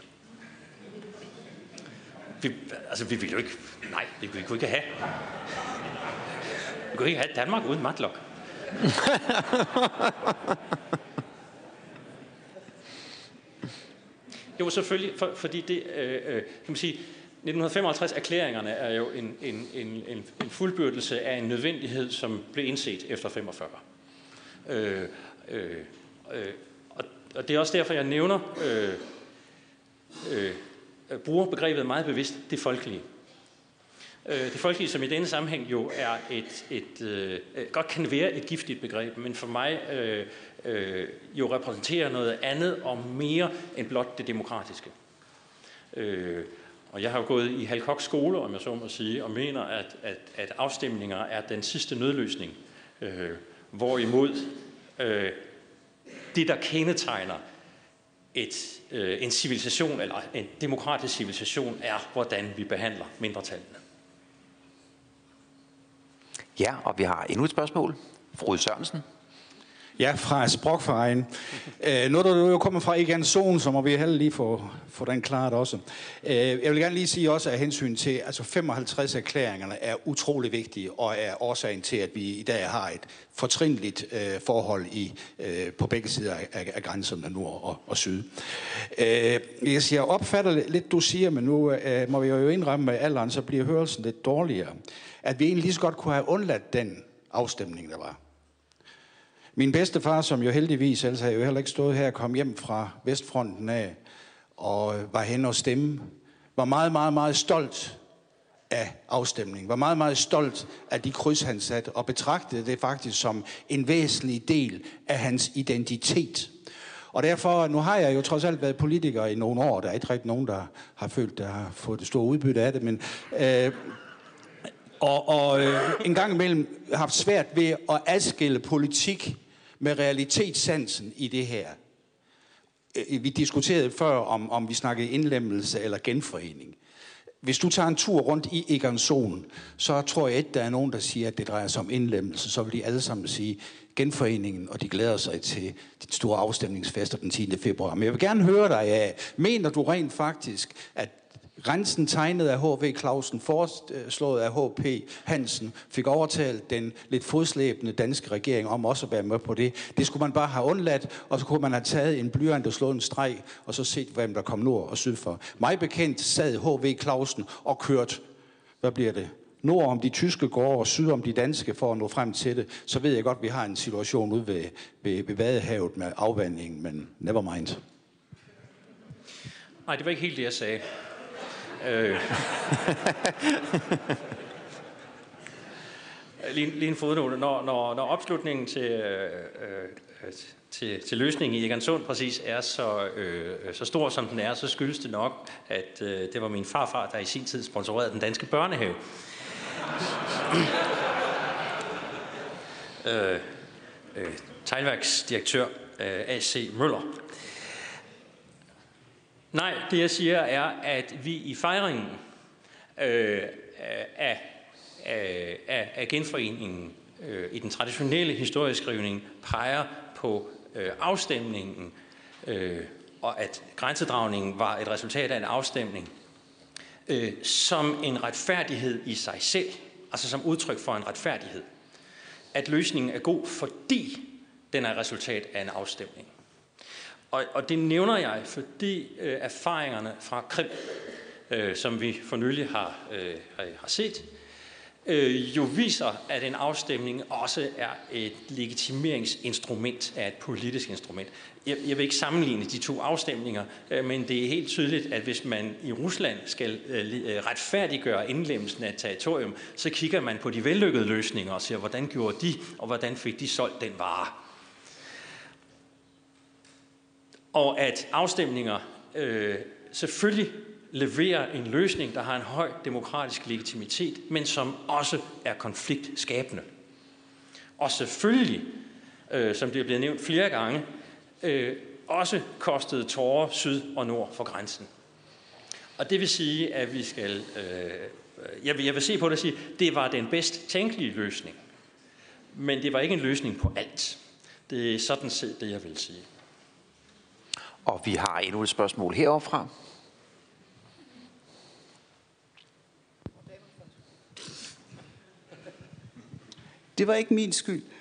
Vi, altså, vi ville jo ikke... Nej, vi, vi kunne ikke have... Du kan ikke have Danmark uden Matlock. <laughs> jo, selvfølgelig, for, fordi det, øh, øh, kan man sige, 1955-erklæringerne er jo en, en, en, en, en fuldbyrdelse af en nødvendighed, som blev indset efter 45. Øh, øh, øh, og, og det er også derfor, jeg nævner, øh, øh, bruger begrebet meget bevidst, det folkelige. Øh, det folkelige, som i denne sammenhæng jo er et, et øh, øh, godt kan være et giftigt begreb, men for mig øh, øh, jo repræsenterer noget andet og mere end blot det demokratiske. Øh, og jeg har jo gået i Halkok skole, om jeg så må sige, og mener, at, at, at afstemninger er den sidste nødløsning. Øh, hvorimod øh, det, der kendetegner et, øh, en civilisation, eller en demokratisk civilisation, er, hvordan vi behandler mindretallene. Ja, og vi har endnu et spørgsmål. Frode Sørensen. Ja, fra Sprogverein. Øh, nu er du jo kommet fra ikke en zone, så må vi heller lige få, få den klaret også. Øh, jeg vil gerne lige sige også af hensyn til, altså 55 erklæringerne er utrolig vigtige, og er årsagen til, at vi i dag har et fortrinligt øh, forhold i, øh, på begge sider af, af grænserne, nord og, og syd. Øh, jeg, siger, jeg opfatter lidt, du siger, men nu øh, må vi jo indrømme med alderen, så bliver hørelsen lidt dårligere. At vi egentlig lige så godt kunne have undladt den afstemning, der var. Min bedstefar, som jo heldigvis, ellers havde jo heller ikke stået her, kom hjem fra Vestfronten af, og øh, var hen og stemme, var meget, meget, meget stolt af afstemningen, var meget, meget stolt af de kryds, han satte, og betragtede det faktisk som en væsentlig del af hans identitet. Og derfor, nu har jeg jo trods alt været politiker i nogle år, der er ikke rigtig nogen, der har følt, der har fået det store udbytte af det, men øh, og, og øh, en gang imellem haft svært ved at adskille politik med realitetssansen i det her. Øh, vi diskuterede før, om, om vi snakkede indlemmelse eller genforening. Hvis du tager en tur rundt i Egernsson, så tror jeg ikke, der er nogen, der siger, at det drejer sig om indlemmelse. Så vil de alle sammen sige genforeningen, og de glæder sig til de store afstemningsfester den 10. februar. Men jeg vil gerne høre dig af, mener du rent faktisk, at Grænsen tegnet af H.V. Clausen, foreslået øh, af H.P. Hansen, fik overtalt den lidt fodslæbende danske regering om også at være med på det. Det skulle man bare have undladt, og så kunne man have taget en blyant og slået en streg, og så set, hvem der kom nord og syd for. Mig bekendt sad H.V. Clausen og kørt, hvad bliver det, nord om de tyske gårde og syd om de danske for at nå frem til det, så ved jeg godt, at vi har en situation ude ved, ved, ved Vadehavet med afvandingen, men never mind. Nej, det var ikke helt det, jeg sagde. Øh. <laughs> lige, lige en fodnote. Når, når, når opslutningen til, øh, øh, til, til løsningen i Egernsund præcis er så, øh, så stor, som den er, så skyldes det nok, at øh, det var min farfar, der i sin tid sponsorerede den danske børnehave. øh, øh, teglværksdirektør øh, A.C. Møller Nej, det jeg siger er, at vi i fejringen øh, af, af, af, genforeningen øh, i den traditionelle historieskrivning peger på øh, afstemningen, øh, og at grænsedragningen var et resultat af en afstemning, øh, som en retfærdighed i sig selv, altså som udtryk for en retfærdighed. At løsningen er god, fordi den er resultat af en afstemning. Og, og det nævner jeg, fordi øh, erfaringerne fra Krim, øh, som vi for nylig har, øh, har set, øh, jo viser, at en afstemning også er et legitimeringsinstrument, af et politisk instrument. Jeg, jeg vil ikke sammenligne de to afstemninger, øh, men det er helt tydeligt, at hvis man i Rusland skal øh, øh retfærdiggøre indlemmelsen af et territorium, så kigger man på de vellykkede løsninger og siger, hvordan gjorde de, og hvordan fik de solgt den vare og at afstemninger øh, selvfølgelig leverer en løsning, der har en høj demokratisk legitimitet, men som også er konfliktskabende. Og selvfølgelig, øh, som det er blevet nævnt flere gange, øh, også kostede tårer syd og nord for grænsen. Og det vil sige, at vi skal, øh, jeg, vil, jeg vil se på det og sige, det var den bedst tænkelige løsning. Men det var ikke en løsning på alt. Det er sådan set det, jeg vil sige. Og vi har endnu et spørgsmål heroverfra. Det var ikke min skyld. <laughs>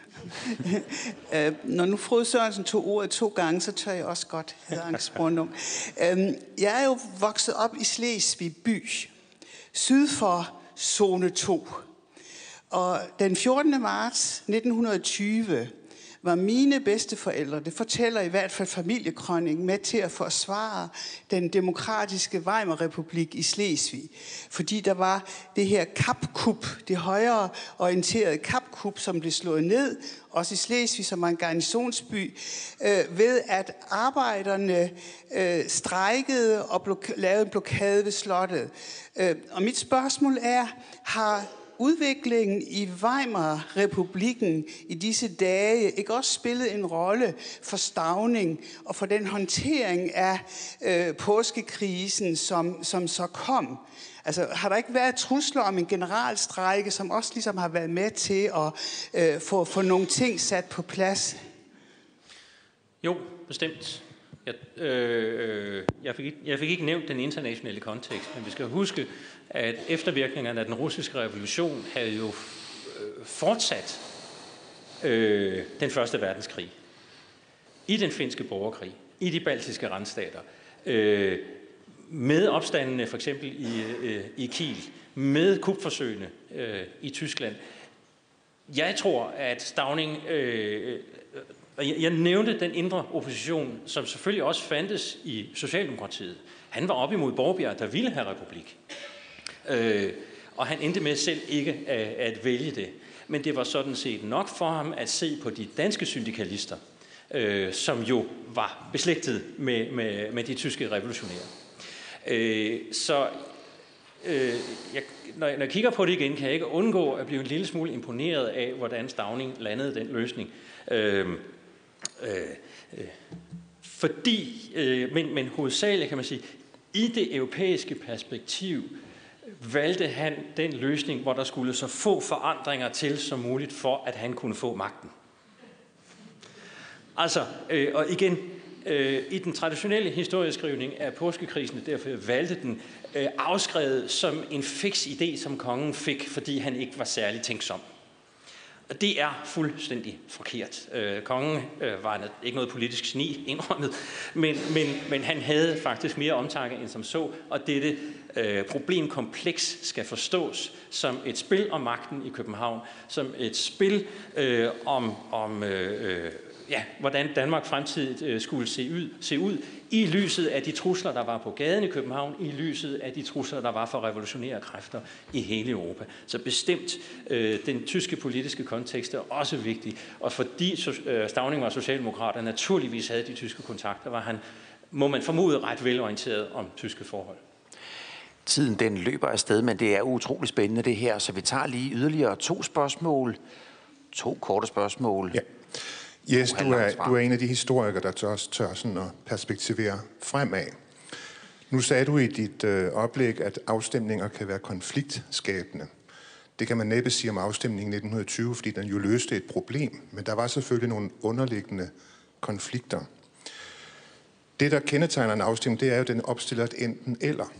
Øh, når nu Frode Sørensen tog ordet to gange, så tør jeg også godt, hedder Anke øhm, Jeg er jo vokset op i Slesvig by, syd for zone 2. Og den 14. marts 1920 var mine bedsteforældre, det fortæller i hvert fald familiekrønningen, med til at forsvare den demokratiske Weimar-republik i Slesvig. Fordi der var det her kapkup, det højere orienterede kapkup, som blev slået ned, også i Slesvig som en garnisonsby, øh, ved at arbejderne øh, strejkede og lavede en blokade ved slottet. Øh, og mit spørgsmål er, har udviklingen i Weimar-republikken i disse dage ikke også spillet en rolle for Stavning og for den håndtering af øh, påskekrisen, som, som så kom? Altså, har der ikke været trusler om en generalstrække, som også ligesom har været med til at øh, få, få nogle ting sat på plads? Jo, bestemt. Jeg, øh, øh jeg, fik, jeg fik ikke nævnt den internationale kontekst, men vi skal huske, at eftervirkningerne af den russiske revolution havde jo øh, fortsat øh, den første verdenskrig. I den finske borgerkrig, i de baltiske randstater, øh, med opstandene for eksempel i, øh, i Kiel, med kupforsøgene øh, i Tyskland. Jeg tror, at Stavning øh, øh jeg, jeg nævnte den indre opposition, som selvfølgelig også fandtes i Socialdemokratiet. Han var op imod Borgbjerg, der ville have republik. Øh, og han endte med selv ikke at, at vælge det. Men det var sådan set nok for ham at se på de danske syndikalister, øh, som jo var beslægtet med, med, med de tyske revolutionære. Øh, så øh, jeg, når, jeg, når jeg kigger på det igen, kan jeg ikke undgå at blive en lille smule imponeret af, hvordan Stavning landede den løsning. Øh, Øh, øh, fordi, øh, men, men hovedsageligt kan man sige, i det europæiske perspektiv valgte han den løsning, hvor der skulle så få forandringer til som muligt, for at han kunne få magten. Altså, øh, og igen, øh, i den traditionelle historieskrivning er påskekrisen, derfor valgte den øh, afskrevet som en fix idé, som kongen fik, fordi han ikke var særlig tænksom. Og det er fuldstændig forkert. Øh, kongen øh, var ikke noget politisk sni indrømmet, men, men, men han havde faktisk mere omtanke end som så, og dette øh, problemkompleks skal forstås som et spil om magten i København, som et spil øh, om, om øh, øh, ja, hvordan Danmark fremtidigt øh, skulle se ud, se ud i lyset af de trusler, der var på gaden i København, i lyset af de trusler, der var for revolutionære kræfter i hele Europa. Så bestemt øh, den tyske politiske kontekst er også vigtig, og fordi øh, Stavning var socialdemokrat, og naturligvis havde de tyske kontakter, var han, må man formode, ret velorienteret om tyske forhold. Tiden den løber afsted, men det er utrolig spændende det her, så vi tager lige yderligere to spørgsmål. To korte spørgsmål. Ja. Yes, du er, du er en af de historikere, der tør, tør sådan at perspektivere fremad. Nu sagde du i dit øh, oplæg, at afstemninger kan være konfliktskabende. Det kan man næppe sige om afstemningen i 1920, fordi den jo løste et problem, men der var selvfølgelig nogle underliggende konflikter. Det, der kendetegner en afstemning, det er jo, at den opstiller et enten eller.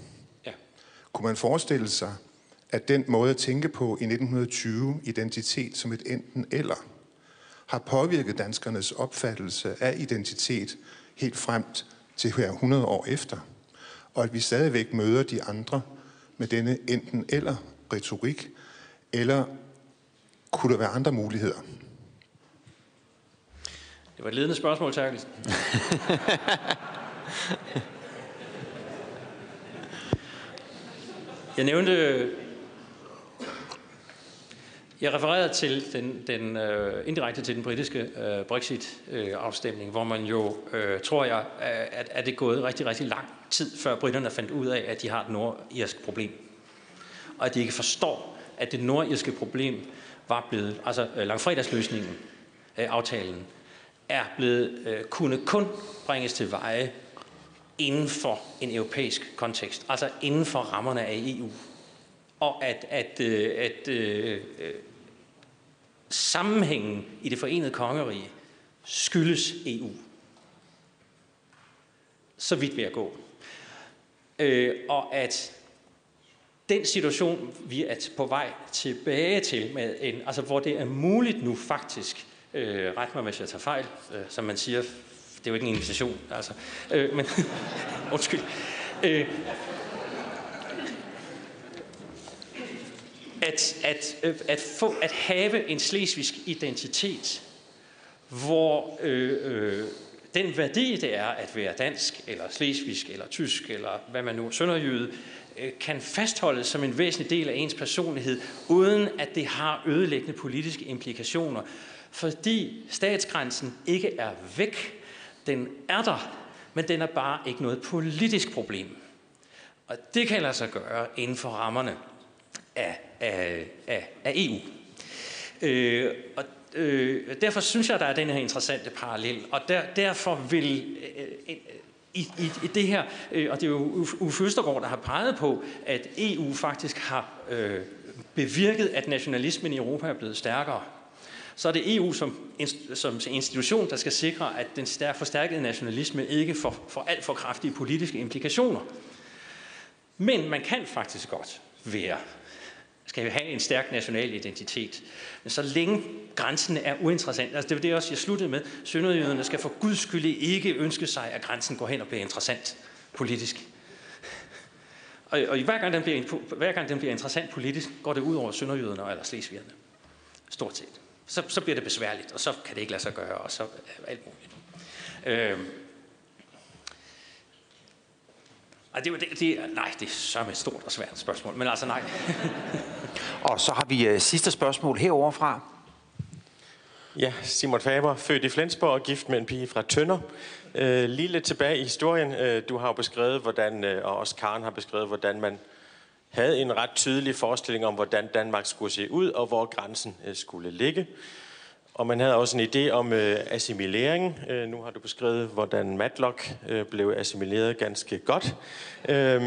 Kunne man forestille sig, at den måde at tænke på i 1920, identitet som et enten eller, har påvirket danskernes opfattelse af identitet helt frem til her 100 år efter. Og at vi stadigvæk møder de andre med denne enten eller retorik, eller kunne der være andre muligheder? Det var et ledende spørgsmål, Terkelsen. <laughs> Jeg nævnte jeg refererede til den, den øh, indirekte til den britiske øh, Brexit-afstemning, øh, hvor man jo, øh, tror jeg, øh, at, at det er gået rigtig, rigtig lang tid, før britterne fandt ud af, at de har et nordirsk problem. Og at de ikke forstår, at det nordirske problem var blevet, altså øh, langfredagsløsningen, øh, aftalen, er blevet, øh, kunne kun bringes til veje inden for en europæisk kontekst, altså inden for rammerne af EU. Og at, at, øh, at, at sammenhængen i det forenede kongerige skyldes EU. Så vidt vil jeg gå. Øh, og at den situation, vi er på vej tilbage til, med en, altså hvor det er muligt nu faktisk, øh, ret mig hvis jeg tager fejl, øh, som man siger, det er jo ikke en invitation, altså, øh, men <laughs> undskyld, øh, at, at, øh, at, få, at have en slesvigsk identitet, hvor øh, øh, den værdi, det er at være dansk, eller slesvigsk, eller tysk, eller hvad man nu, sønderjyde, øh, kan fastholdes som en væsentlig del af ens personlighed, uden at det har ødelæggende politiske implikationer. Fordi statsgrænsen ikke er væk, den er der, men den er bare ikke noget politisk problem. Og det kan lade sig gøre inden for rammerne af, af, af, af EU. Øh, og øh, derfor synes jeg, der er den her interessante parallel, og der, derfor vil øh, øh, i, i, i det her, øh, og det er jo Uffe Østergaard, der har peget på, at EU faktisk har øh, bevirket, at nationalismen i Europa er blevet stærkere. Så er det EU som, som institution, der skal sikre, at den stærk, forstærkede nationalisme ikke får, får alt for kraftige politiske implikationer. Men man kan faktisk godt være skal vi have en stærk national identitet. Men så længe grænsen er uinteressant, altså det var det også, jeg sluttede med, sønderjyderne skal for guds skyld ikke ønske sig, at grænsen går hen og bliver interessant politisk. Og, og hver, gang den bliver, hver gang den bliver interessant politisk, går det ud over sønderjyderne eller slesvigerne. Stort set. Så, så bliver det besværligt, og så kan det ikke lade sig gøre, og så alt muligt. Øh, Ej, det, det, det, nej, det er så et stort og svært spørgsmål, men altså nej. <laughs> og så har vi uh, sidste spørgsmål herover fra. Ja, Simon Faber, født i Flensborg og gift med en pige fra Tønder. Uh, lige lidt tilbage i historien, uh, du har jo beskrevet, hvordan, uh, og også Karen har beskrevet, hvordan man havde en ret tydelig forestilling om, hvordan Danmark skulle se ud, og hvor grænsen øh, skulle ligge. Og man havde også en idé om øh, assimilering. Øh, nu har du beskrevet, hvordan Matlock øh, blev assimileret ganske godt. Øh,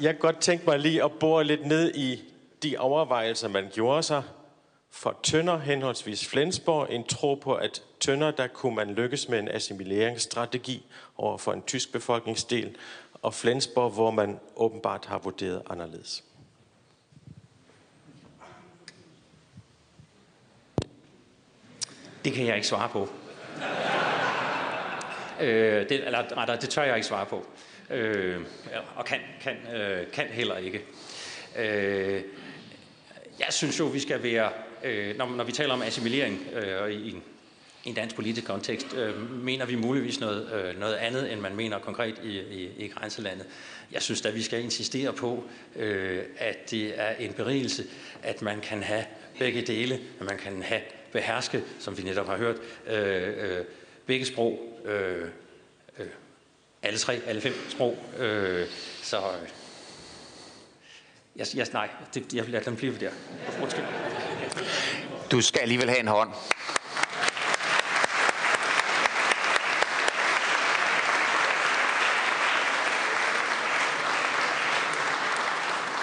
jeg kan godt tænke mig lige at bore lidt ned i de overvejelser, man gjorde sig for Tønder, henholdsvis Flensborg, en tro på, at Tønder, der kunne man lykkes med en assimileringsstrategi over for en tysk befolkningsdel, og Flensborg, hvor man åbenbart har vurderet anderledes. Det kan jeg ikke svare på. øh, det, eller rettere, det tør jeg ikke svare på. Øh, og kan, kan, øh, kan heller ikke. Øh, jeg synes jo, vi skal være, øh, når, når vi taler om assimilering øh, i, en i en dansk politisk kontekst, øh, mener vi muligvis noget, øh, noget andet, end man mener konkret i, i, i grænselandet. Jeg synes at vi skal insistere på, øh, at det er en berigelse, at man kan have begge dele, at man kan have beherske, som vi netop har hørt, øh, øh, begge sprog, øh, øh, alle tre, alle fem sprog. Øh, så øh, jeg, jeg, nej, det, jeg lader dem blive der. Undskyld. Du skal alligevel have en hånd.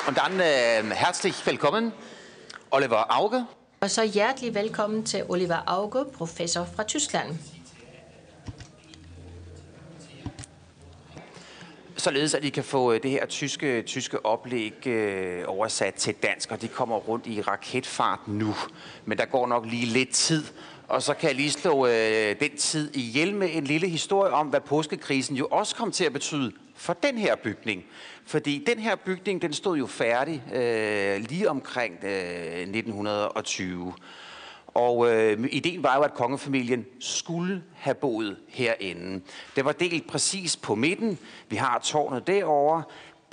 Und dann äh, herzlich willkommen, Oliver Auge. Og så hjertelig velkommen til Oliver Auge, professor fra Tyskland. Således at I kan få øh, det her tyske, tyske oplæg øh, oversat til dansk, og de kommer rundt i raketfart nu. Men der går nok lige lidt tid, og så kan jeg lige slå øh, den tid ihjel med en lille historie om, hvad påskekrisen jo også kom til at betyde for den her bygning. Fordi den her bygning, den stod jo færdig øh, lige omkring øh, 1920. Og øh, ideen var jo, at kongefamilien skulle have boet herinde. Det var delt præcis på midten. Vi har tårnet derovre.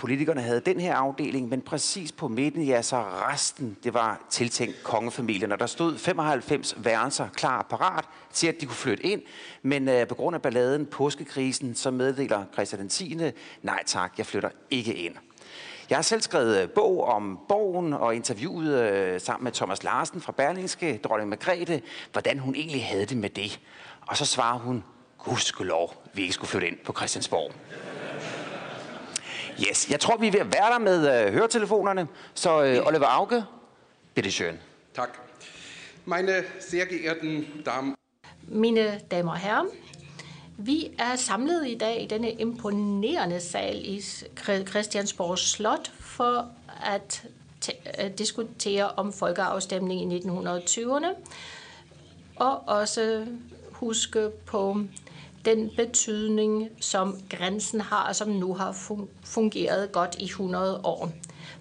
Politikerne havde den her afdeling, men præcis på midten, ja, så resten, det var tiltænkt kongefamilien. Og der stod 95 værelser klar og parat til, at de kunne flytte ind. Men øh, på grund af balladen, påskekrisen, så meddeler Christian den 10. Nej tak, jeg flytter ikke ind. Jeg har selv skrevet øh, bog om borgen og interviewet øh, sammen med Thomas Larsen fra Berlingske, dronning Margrethe, hvordan hun egentlig havde det med det. Og så svarer hun, gudskelov, vi ikke skulle flytte ind på Christiansborg. Yes, jeg tror, vi er ved at være der med øh, høretelefonerne. Så øh, Oliver Auge, bitteschön. Tak. Meine sehr geehrten Damen. Mine damer og herrer, vi er samlet i dag i denne imponerende sal i Christiansborg Slot for at, at diskutere om folkeafstemning i 1920'erne og også huske på den betydning, som grænsen har, som nu har fungeret godt i 100 år.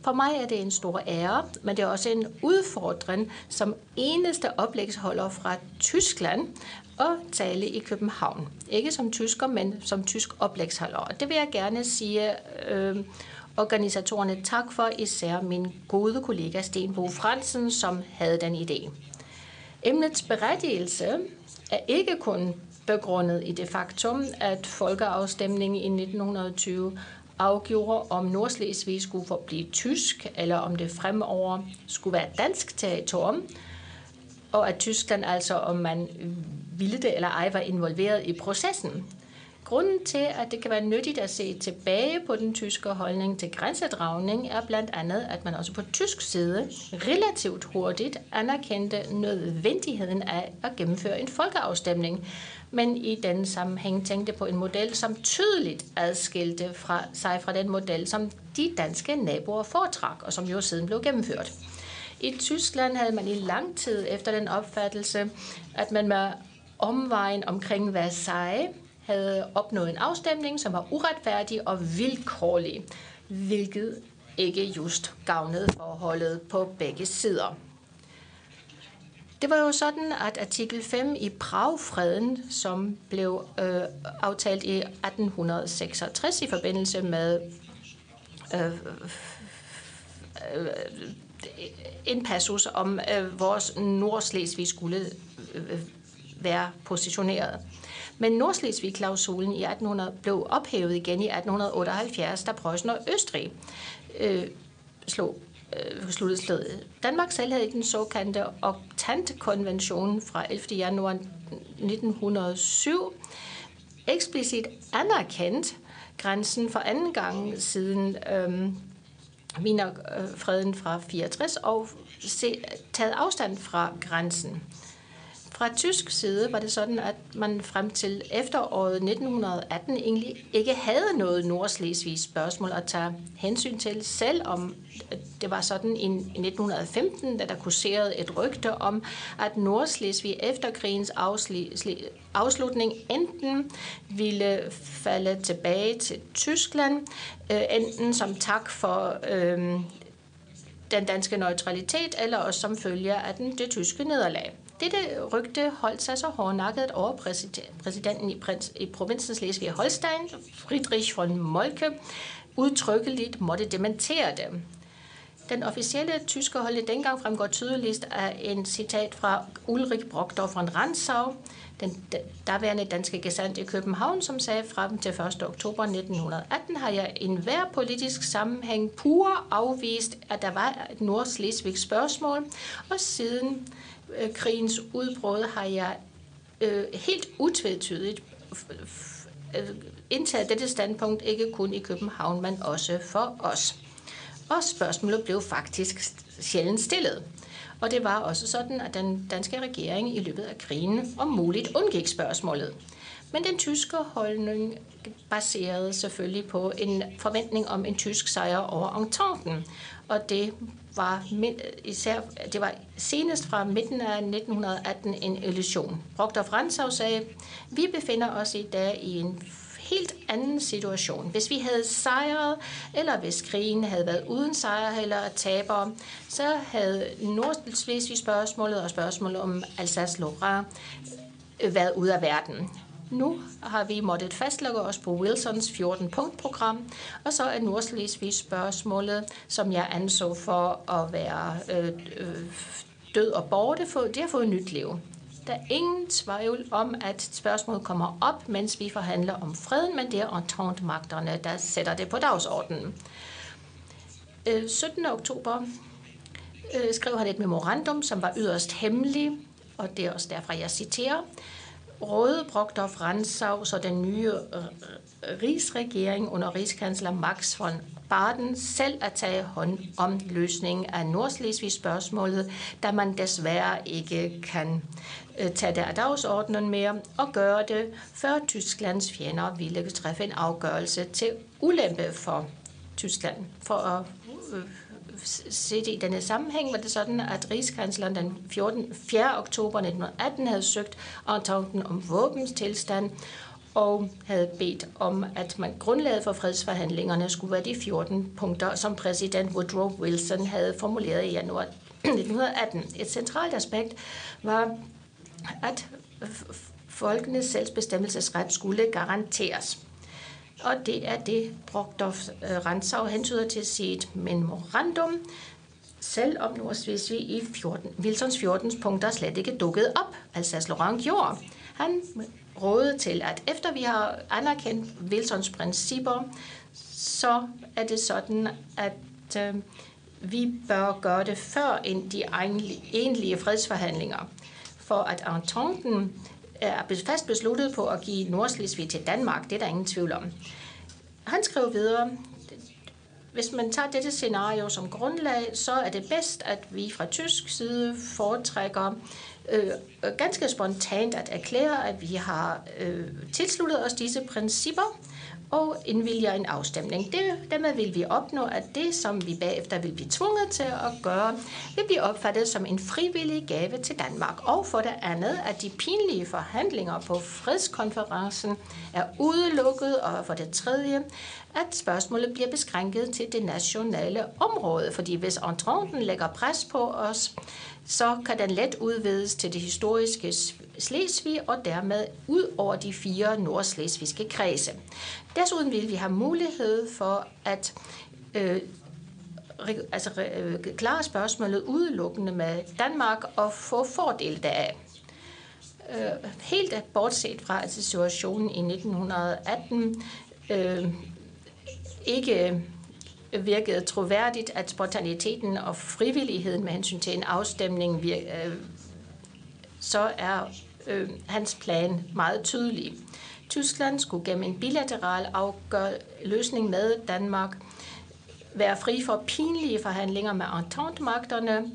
For mig er det en stor ære, men det er også en udfordring som eneste oplægsholder fra Tyskland at tale i København. Ikke som tysker, men som tysk oplægsholder. Og det vil jeg gerne sige øh, organisatorerne tak for, især min gode kollega Stenbo Fransen, som havde den idé. Emnets berettigelse er ikke kun begrundet i det faktum, at folkeafstemningen i 1920 afgjorde, om Nordslesvig skulle forblive tysk, eller om det fremover skulle være dansk territorium, og at Tyskland altså, om man ville det eller ej, var involveret i processen. Grunden til, at det kan være nyttigt at se tilbage på den tyske holdning til grænsedragning, er blandt andet, at man også på tysk side relativt hurtigt anerkendte nødvendigheden af at gennemføre en folkeafstemning, men i den sammenhæng tænkte på en model, som tydeligt adskilte fra sig fra den model, som de danske naboer foretrak, og som jo siden blev gennemført. I Tyskland havde man i lang tid efter den opfattelse, at man med omvejen omkring Versailles havde opnået en afstemning, som var uretfærdig og vilkårlig, hvilket ikke just gavnede forholdet på begge sider. Det var jo sådan, at artikel 5 i Pragfreden, som blev øh, aftalt i 1866 i forbindelse med øh, øh, øh, en passus om, øh, vores Nordslesvig skulle øh, være positioneret. Men Nordslesvig-klausulen i 1800 blev ophævet igen i 1878, da Preussen og Østrig øh, slog øh, sluttede slaget. Danmark selv havde i den såkaldte Octant-konvention fra 11. januar 1907 eksplicit anerkendt grænsen for anden gang siden øh, Wienerfreden fra 64 og se, taget afstand fra grænsen. Fra tysk side var det sådan, at man frem til efteråret 1918 egentlig ikke havde noget nordslesvigt spørgsmål at tage hensyn til, selvom det var sådan i 1915, da der kurserede et rygte om, at Nordslesvig efter krigens afslutning enten ville falde tilbage til Tyskland, øh, enten som tak for øh, den danske neutralitet, eller også som følge af den, det tyske nederlag. Dette rygte holdt sig så hårdnakket over præsidenten i, prins, i provinsen Slesvig-Holstein, Friedrich von Molke, udtrykkeligt måtte dementere dem. Den officielle tyske holde dengang fremgår tydeligst af en citat fra Ulrik Brockdorf von Ransau, den daværende danske gesandt i København, som sagde frem til 1. oktober 1918, har jeg i enhver politisk sammenhæng pur afvist, at der var et nordslesvig spørgsmål, og siden Øh, krigens udbrud har jeg øh, helt utvetydigt øh, indtaget dette standpunkt, ikke kun i København, men også for os. Og spørgsmålet blev faktisk sjældent stillet. Og det var også sådan, at den danske regering i løbet af krigen om muligt undgik spørgsmålet. Men den tyske holdning baserede selvfølgelig på en forventning om en tysk sejr over Ententen. Og det var, især, det var senest fra midten af 1918 en illusion. Brockdorf Franzau sagde, vi befinder os i dag i en helt anden situation. Hvis vi havde sejret, eller hvis krigen havde været uden sejr eller taber, så havde Nordslesvig spørgsmålet og spørgsmålet om Alsace-Lorraine været ude af verden. Nu har vi måttet fastlægge os på Wilsons 14-punkt-program, og så er Nordslesvig spørgsmålet, som jeg anså for at være øh, øh, død og borte, for det har fået nyt liv. Der er ingen tvivl om, at spørgsmålet kommer op, mens vi forhandler om freden, men det er entente-magterne, der sætter det på dagsordenen. Øh, 17. Oktober øh, skrev han et memorandum, som var yderst hemmelig, og det er også derfra, jeg citerer. Røde Brockdorf Ransau, så den nye øh, rigsregering under rigskansler Max von Baden selv at tage hånd om løsningen af Nordslesvig-spørgsmålet, da man desværre ikke kan øh, tage det af dagsordenen mere og gøre det, før Tysklands fjender ville træffe en afgørelse til ulempe for Tyskland. For at øh, set i denne sammenhæng, var det sådan, at rigskansleren den 14, 4. oktober 1918 havde søgt ententen om våbenstilstand, og havde bedt om, at man grundlaget for fredsforhandlingerne skulle være de 14 punkter, som præsident Woodrow Wilson havde formuleret i januar 1918. Et centralt aspekt var, at folkenes selvbestemmelsesret skulle garanteres. Og det er det, Brogdorf øh, hentyder til sit memorandum, selvom Nordslesvig i 14, Wilsons 14 punkter slet ikke dukkede op, altså Laurent gjorde. Han rådede til, at efter vi har anerkendt Wilsons principper, så er det sådan, at øh, vi bør gøre det før end de egentlige fredsforhandlinger. For at ententen er fast besluttet på at give Nordslesvig til Danmark, det er der ingen tvivl om. Han skrev videre, hvis man tager dette scenario som grundlag, så er det bedst, at vi fra tysk side foretrækker øh, øh ganske spontant at erklære, at vi har øh, tilsluttet os disse principper, og indvilger en afstemning. Det, dermed vil vi opnå, at det, som vi bagefter vil blive tvunget til at gøre, vil blive opfattet som en frivillig gave til Danmark. Og for det andet, at de pinlige forhandlinger på fredskonferencen er udelukket, og for det tredje, at spørgsmålet bliver beskrænket til det nationale område. Fordi hvis entranten lægger pres på os, så kan den let udvides til det historiske Slesvig og dermed ud over de fire nordslesvigske kredse. Desuden vil vi have mulighed for at øh, altså, øh, klare spørgsmålet udelukkende med Danmark og få fordel deraf. Øh, helt bortset fra, at situationen i 1918 øh, ikke virkede troværdigt, at spontaniteten og frivilligheden med hensyn til en afstemning, øh, så er øh, hans plan meget tydelig. Tyskland skulle gennem en bilateral afgør løsning med Danmark være fri for pinlige forhandlinger med entente-magterne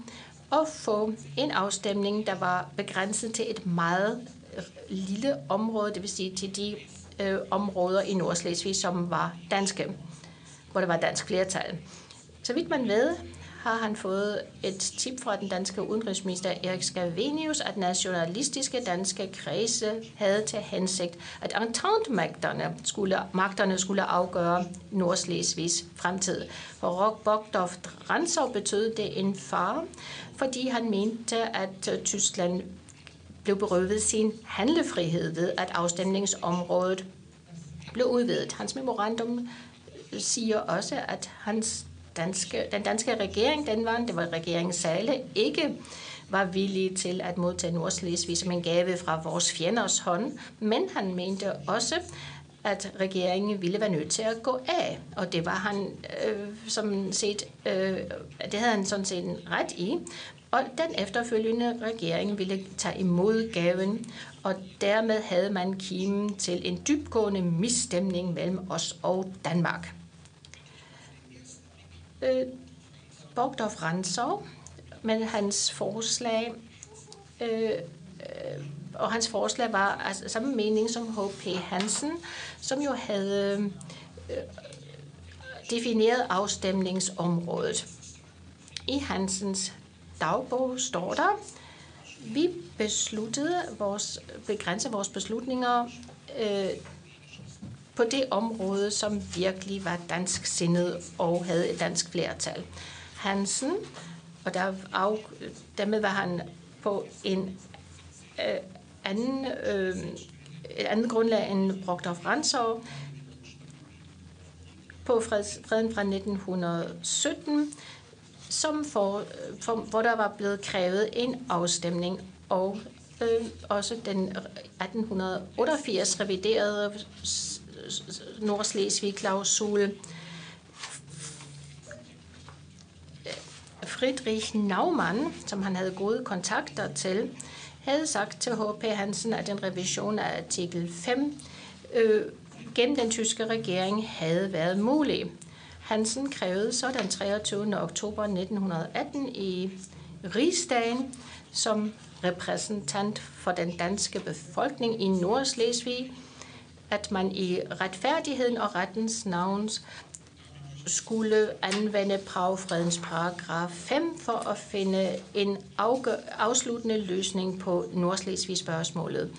og få en afstemning, der var begrænset til et meget øh, lille område, det vil sige til de øh, områder i Nordslesvig, som var danske hvor der var dansk flertal. Så vidt man ved, har han fået et tip fra den danske udenrigsminister Erik Scavenius, at nationalistiske danske kredse havde til hensigt, at entente-magterne skulle, magterne skulle afgøre Nordslesvigs fremtid. For Rock Bogdorf Ransov betød det en far, fordi han mente, at Tyskland blev berøvet sin handlefrihed ved, at afstemningsområdet blev udvidet. Hans memorandum siger også, at hans danske, den danske regering, den var, det var regeringen Sale, ikke var villig til at modtage Nordslesvig som en gave fra vores fjenders hånd, men han mente også, at regeringen ville være nødt til at gå af. Og det var han øh, som set, øh, det havde han sådan set en ret i. Og den efterfølgende regering ville tage imod gaven, og dermed havde man kimen til en dybgående misstemning mellem os og Danmark øh, Bogdorf Ransov, med hans forslag øh, øh, og hans forslag var altså samme mening som H.P. Hansen, som jo havde øh, defineret afstemningsområdet. I Hansens dagbog står der, vi besluttede vores, begrænse vores beslutninger øh, på det område, som virkelig var dansk sindet og havde et dansk flertal. Hansen, og der af, dermed var han på en øh, anden, øh, et andet grundlag end Brogdorf Ransov, på freds, freden fra 1917, som for, for, hvor der var blevet krævet en afstemning, og øh, også den 1888 reviderede Nordslesvig-klausul. Friedrich Naumann, som han havde gode kontakter til, havde sagt til H.P. Hansen, at en revision af artikel 5 øh, gennem den tyske regering havde været mulig. Hansen krævede så den 23. oktober 1918 i Rigsdagen som repræsentant for den danske befolkning i Nordslesvig at man i retfærdigheden og rettens navn skulle anvende Pragfredens paragraf 5 for at finde en afsluttende løsning på Nordslesvig spørgsmålet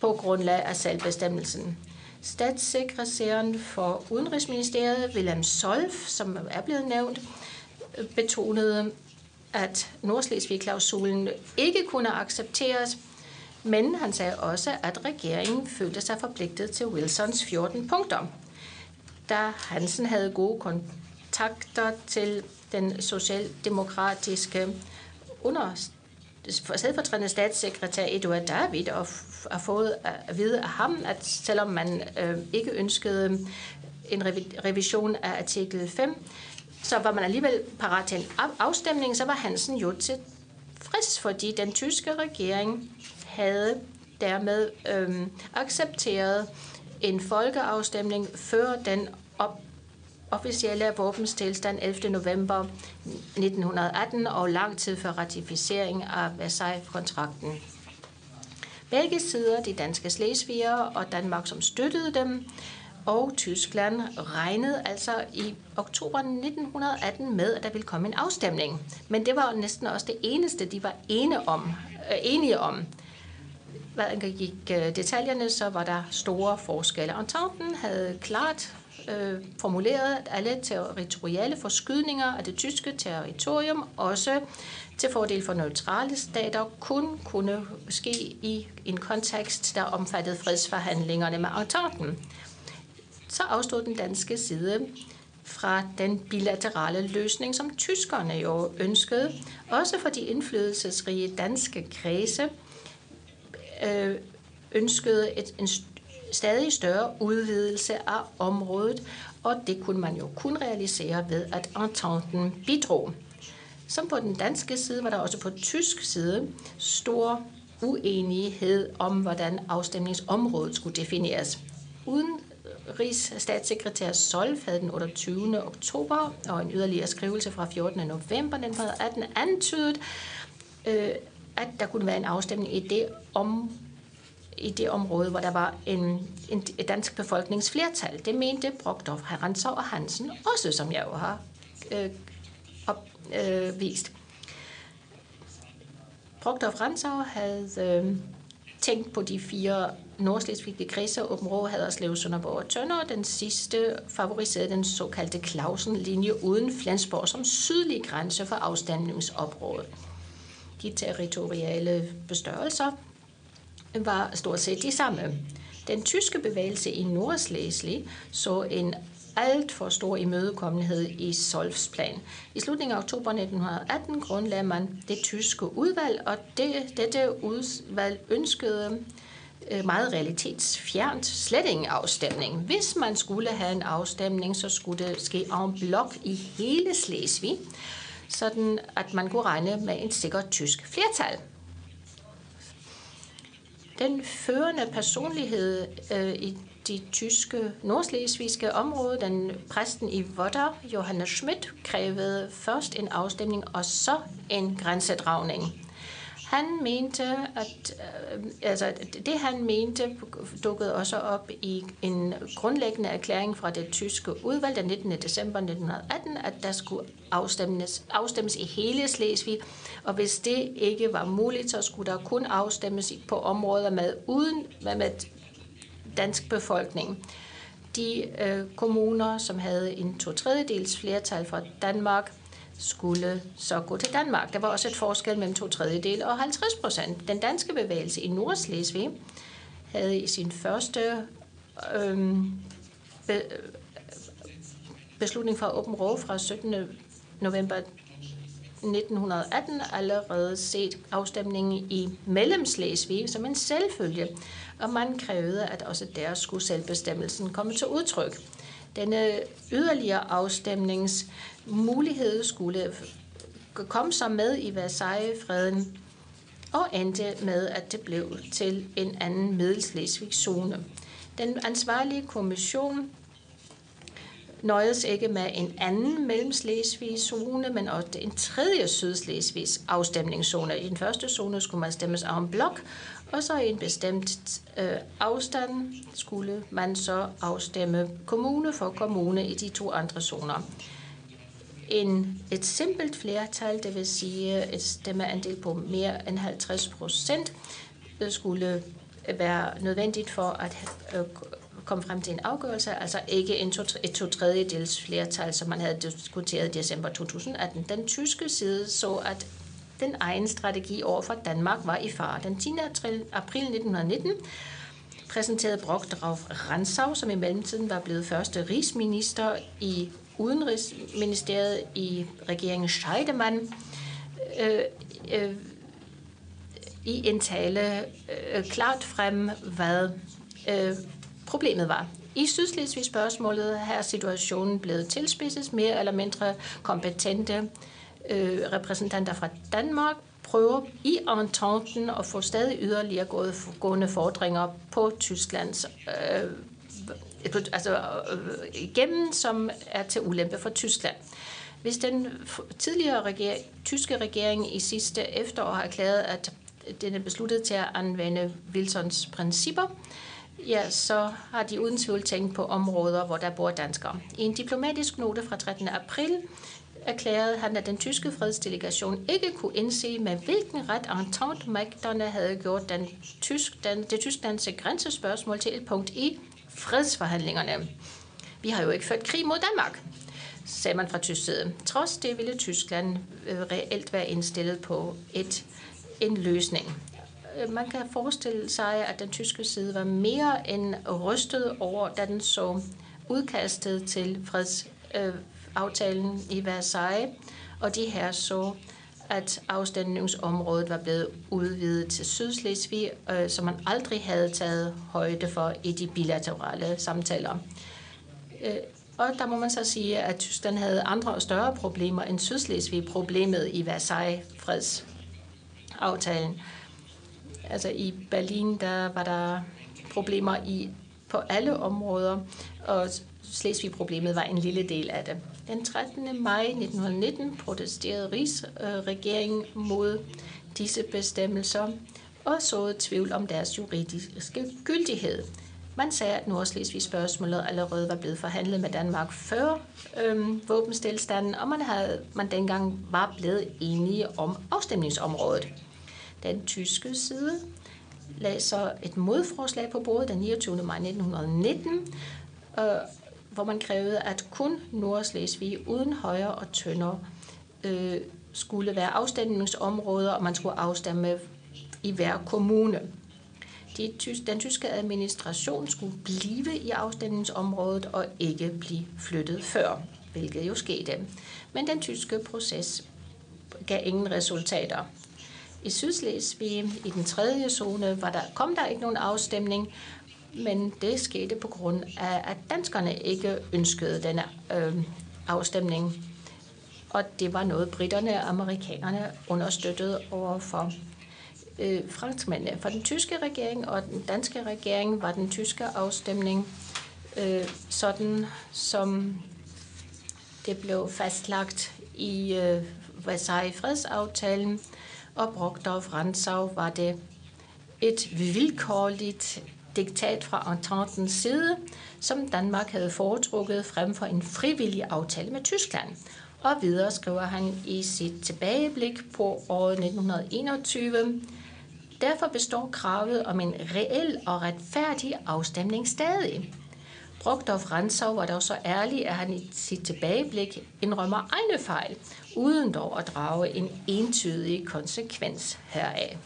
på grundlag af selvbestemmelsen. Statssekretæren for Udenrigsministeriet, Wilhelm Solf, som er blevet nævnt, betonede, at Nordslesvig-klausulen ikke kunne accepteres, men han sagde også, at regeringen følte sig forpligtet til Wilsons 14 punkter. Da Hansen havde gode kontakter til den socialdemokratiske under sædfortrædende statssekretær Eduard David og har fået at vide af ham, at selvom man øh, ikke ønskede en revision af artikel 5, så var man alligevel parat til en afstemning, så var Hansen jo til frisk, fordi den tyske regering havde dermed øhm, accepteret en folkeafstemning før den op officielle våbenstilstand 11. november 1918 og lang tid før ratificering af Versailles-kontrakten. Begge sider, de danske slesviger og Danmark, som støttede dem, og Tyskland regnede altså i oktober 1918 med, at der ville komme en afstemning. Men det var næsten også det eneste, de var enige om. Øh, enige om. Hvad gik øh, detaljerne, så var der store forskelle. Ententen havde klart øh, formuleret, at alle territoriale forskydninger af det tyske territorium, også til fordel for neutrale stater, kun kunne ske i en kontekst, der omfattede fredsforhandlingerne med Ententen så afstod den danske side fra den bilaterale løsning, som tyskerne jo ønskede, også for de indflydelsesrige danske kredse øh, ønskede et, en stadig større udvidelse af området, og det kunne man jo kun realisere ved, at Ententen bidrog. Som på den danske side var der også på tysk side stor uenighed om, hvordan afstemningsområdet skulle defineres. Uden Rigsstatssekretær Solf havde den 28. oktober og en yderligere skrivelse fra 14. november 1918 antydet, øh, at der kunne være en afstemning i det om i det område, hvor der var en, en, et dansk befolkningsflertal. Det mente Brogdorf, Herrensov og Hansen også, som jeg jo har øh, op, øh, vist. Brogdorf Ransau havde øh, tænkt på de fire nordslesvigske kredse, Åben Rå, Haderslev, Sønderborg og Tønder. Den sidste favoriserede den såkaldte Clausen-linje uden Flensborg som sydlig grænse for afstemningsområdet. De territoriale bestørrelser var stort set de samme. Den tyske bevægelse i Nordslesvig så en alt for stor imødekommenhed i Solfs plan. I slutningen af oktober 1918 grundlagde man det tyske udvalg, og det, dette udvalg ønskede øh, meget realitetsfjernt slet ingen afstemning. Hvis man skulle have en afstemning, så skulle det ske en blok i hele Slesvig, sådan at man kunne regne med en sikker tysk flertal. Den førende personlighed øh, i de tyske nordslesvigske område, den præsten i Vodder, Johannes Schmidt, krævede først en afstemning og så en grænsedragning. Han mente, at øh, altså, det han mente dukkede også op i en grundlæggende erklæring fra det tyske udvalg den 19. december 1918, at der skulle afstemmes, afstemmes i hele Slesvig, og hvis det ikke var muligt, så skulle der kun afstemmes på områder med uden med dansk befolkning. De øh, kommuner, som havde en to tredjedels flertal fra Danmark, skulle så gå til Danmark. Der var også et forskel mellem to tredjedel og 50 procent. Den danske bevægelse i Nordslesvig havde i sin første øhm, be, beslutning fra Åben råd fra 17. november 1918 allerede set afstemningen i Mellemslesvig som en selvfølge, og man krævede, at også der skulle selvbestemmelsen komme til udtryk. Denne yderligere afstemnings mulighed skulle komme så med i Versailles-freden og endte med, at det blev til en anden middelslesvig-zone. Den ansvarlige kommission nøjedes ikke med en anden mellemslesvig zone, men også en tredje sydslesvigs afstemningszone. I den første zone skulle man stemmes af en blok, og så i en bestemt øh, afstand skulle man så afstemme kommune for kommune i de to andre zoner. En, et simpelt flertal, det vil sige et stemmeandel på mere end 50 procent, øh, skulle øh, være nødvendigt for at øh, komme frem til en afgørelse, altså ikke en to, et to tredjedels flertal, som man havde diskuteret i december 2018. Den tyske side så, at den egen strategi over for Danmark var i fare. Den 10. april 1919 præsenterede Brock Drauf Ransau, som i mellemtiden var blevet første rigsminister i Udenrigsministeriet i regeringen Scheidemann, øh, øh, i en tale øh, klart frem, hvad øh, problemet var. I Sydslesvig-spørgsmålet er situationen blevet tilspidset. Mere eller mindre kompetente øh, repræsentanter fra Danmark prøver i ententen at få stadig yderligere gående fordringer på Tysklands øh, altså, øh, igennem, som er til ulempe for Tyskland. Hvis den tidligere regering, tyske regering i sidste efterår har erklæret, at den er besluttet til at anvende Wilsons principper, ja, så har de uden tvivl tænkt på områder, hvor der bor danskere. I en diplomatisk note fra 13. april erklærede han, at den tyske fredsdelegation ikke kunne indse, med hvilken ret Entente-magterne havde gjort den tysk, den, det tysklandske grænsespørgsmål til et punkt i fredsforhandlingerne. Vi har jo ikke ført krig mod Danmark, sagde man fra tysk side. Trods det ville Tyskland øh, reelt være indstillet på et, en løsning. Øh, man kan forestille sig, at den tyske side var mere end rystet over, da den så udkastet til øh, aftalen i Versailles, og de her så, at afstemningsområdet var blevet udvidet til Sydslesvig, øh, som man aldrig havde taget højde for i de bilaterale samtaler. Øh, og der må man så sige, at Tyskland havde andre og større problemer end Sydslesvig. Problemet i Versailles-fredsaftalen. Altså i Berlin, der var der problemer i på alle områder, og Slesvig-problemet var en lille del af det. Den 13. maj 1919 protesterede Rigsregeringen mod disse bestemmelser og så tvivl om deres juridiske gyldighed. Man sagde, at Nordslesvig spørgsmålet allerede var blevet forhandlet med Danmark før øhm, våbenstilstanden, og man, havde, man dengang var blevet enige om afstemningsområdet. Den tyske side lagde så et modforslag på bordet den 29. maj 1919, øh, hvor man krævede, at kun Nordslesvig uden højre og tønder øh, skulle være afstemningsområder, og man skulle afstemme i hver kommune. De, den tyske administration skulle blive i afstemningsområdet og ikke blive flyttet før, hvilket jo skete. Men den tyske proces gav ingen resultater. I Sydslesvig, i den tredje zone, var der, kom der ikke nogen afstemning, men det skete på grund af, at danskerne ikke ønskede denne øh, afstemning. Og det var noget, britterne og amerikanerne understøttede overfor øh, franskmændene. For den tyske regering og den danske regering var den tyske afstemning øh, sådan, som det blev fastlagt i øh, Versailles-fredsaftalen, og Brockdorf-Ransau var det et vilkårligt diktat fra Ententens side, som Danmark havde foretrukket frem for en frivillig aftale med Tyskland. Og videre skriver han i sit tilbageblik på året 1921, Derfor består kravet om en reel og retfærdig afstemning stadig. Brogdorf Ransau var dog så ærlig, at han i sit tilbageblik indrømmer egne fejl, uden dog at drage en entydig konsekvens heraf.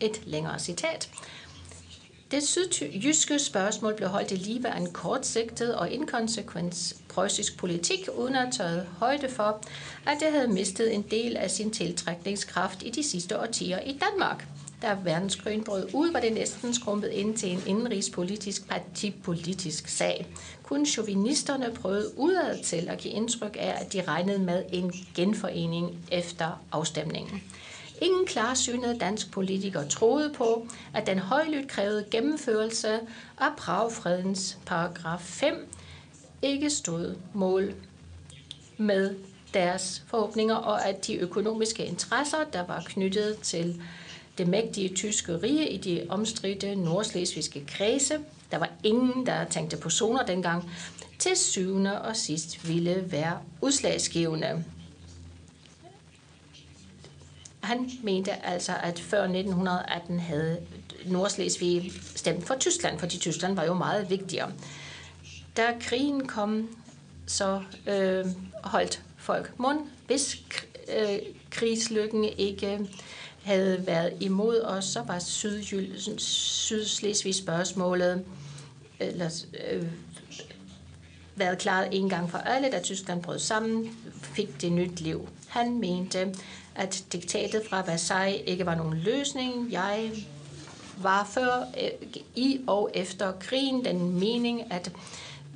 Et længere citat. Det sydjyske spørgsmål blev holdt i live af en kortsigtet og inkonsekvent preussisk politik, uden at tage højde for, at det havde mistet en del af sin tiltrækningskraft i de sidste årtier i Danmark. Da verdenskrigen brød ud, var det næsten skrumpet ind til en indenrigspolitisk partipolitisk sag. Kun chauvinisterne prøvede udad til at give indtryk af, at de regnede med en genforening efter afstemningen. Ingen klarsynede dansk politiker troede på, at den højlydt krævede gennemførelse af Pragfredens paragraf 5 ikke stod mål med deres forhåbninger, og at de økonomiske interesser, der var knyttet til det mægtige tyske rige i de omstridte nordslesvigske kredse, der var ingen, der tænkte på zoner dengang, til syvende og sidst ville være udslagsgivende. Han mente altså, at før 1918 havde Nordslesvig stemt for Tyskland, fordi Tyskland var jo meget vigtigere. Da krigen kom, så øh, holdt folk mund. Hvis øh, krigslykken ikke havde været imod os, så var Sydslesvig spørgsmålet eller, øh, været klaret en gang for alle, da Tyskland brød sammen, fik det nyt liv. Han mente, at diktatet fra Versailles ikke var nogen løsning. Jeg var før, i og efter krigen den mening, at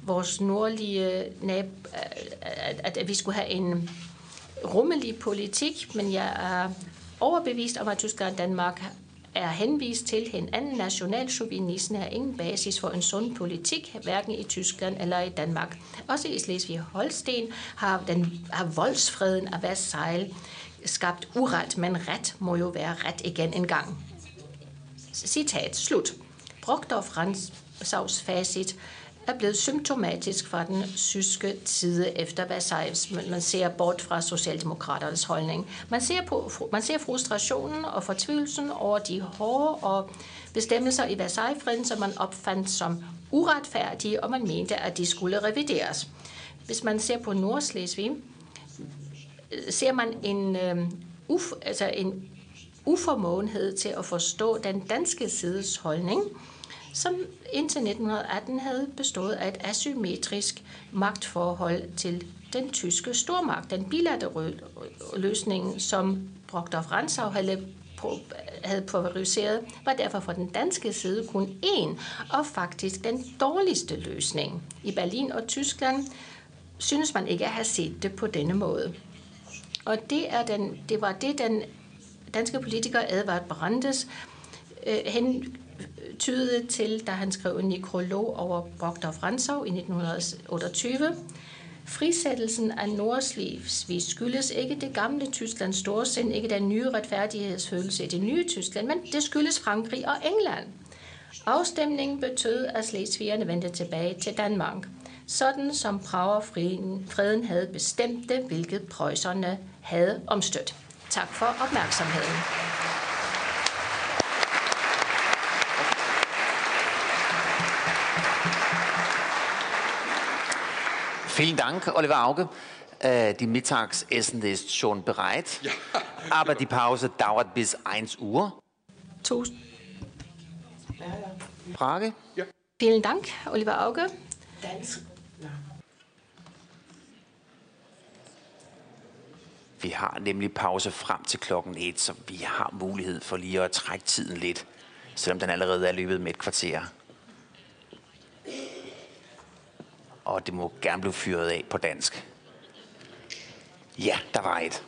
vores nordlige nab, at, at vi skulle have en rummelig politik, men jeg er overbevist om, at Tyskland og Danmark er henvist til hinanden. anden er ingen basis for en sund politik, hverken i Tyskland eller i Danmark. Også i Slesvig-Holsten har, den, har voldsfreden af Versailles skabt uret, men ret må jo være ret igen en gang. Citat slut. Brockdorf Ransaus facit er blevet symptomatisk for den syske side efter Versailles. Man ser bort fra Socialdemokraternes holdning. Man ser, på, man ser frustrationen og fortvivlelsen over de hårde og bestemmelser i Versailles-freden, som man opfandt som uretfærdige, og man mente, at de skulle revideres. Hvis man ser på Nordslesvig, ser man en, øh, uf, altså en uformåenhed til at forstå den danske sides holdning, som indtil 1918 havde bestået af et asymmetrisk magtforhold til den tyske stormagt. Den bilaterale løsning, som Brockdorf Ransau havde havde favoriseret, var derfor fra den danske side kun én, og faktisk den dårligste løsning. I Berlin og Tyskland synes man ikke at have set det på denne måde. Og det, er den, det var det, den danske politiker Edvard Brandes øh, hen tydede til, da han skrev en nekrolog over Brockdorf Ransau i 1928. Frisættelsen af Nordslesvig skyldes ikke det gamle Tysklands storsind, ikke den nye retfærdighedsfølelse i det nye Tyskland, men det skyldes Frankrig og England. Afstemningen betød, at slesvigerne vendte tilbage til Danmark, sådan som Pragerfreden havde bestemt det, hvilket preusserne havde omstødt. Tak for opmærksomheden. Vielen Dank, Oliver Auge. Äh, die Mittagsessen ist schon bereit, ja. <laughs> aber die Pause dauert bis 1 Uhr. Frage? Ja. Vielen Dank, Oliver Auge. Dansk. Vi har nemlig pause frem til klokken 1, så vi har mulighed for lige at trække tiden lidt, selvom den allerede er løbet med et kvarter. Og det må gerne blive fyret af på dansk. Ja, der var et.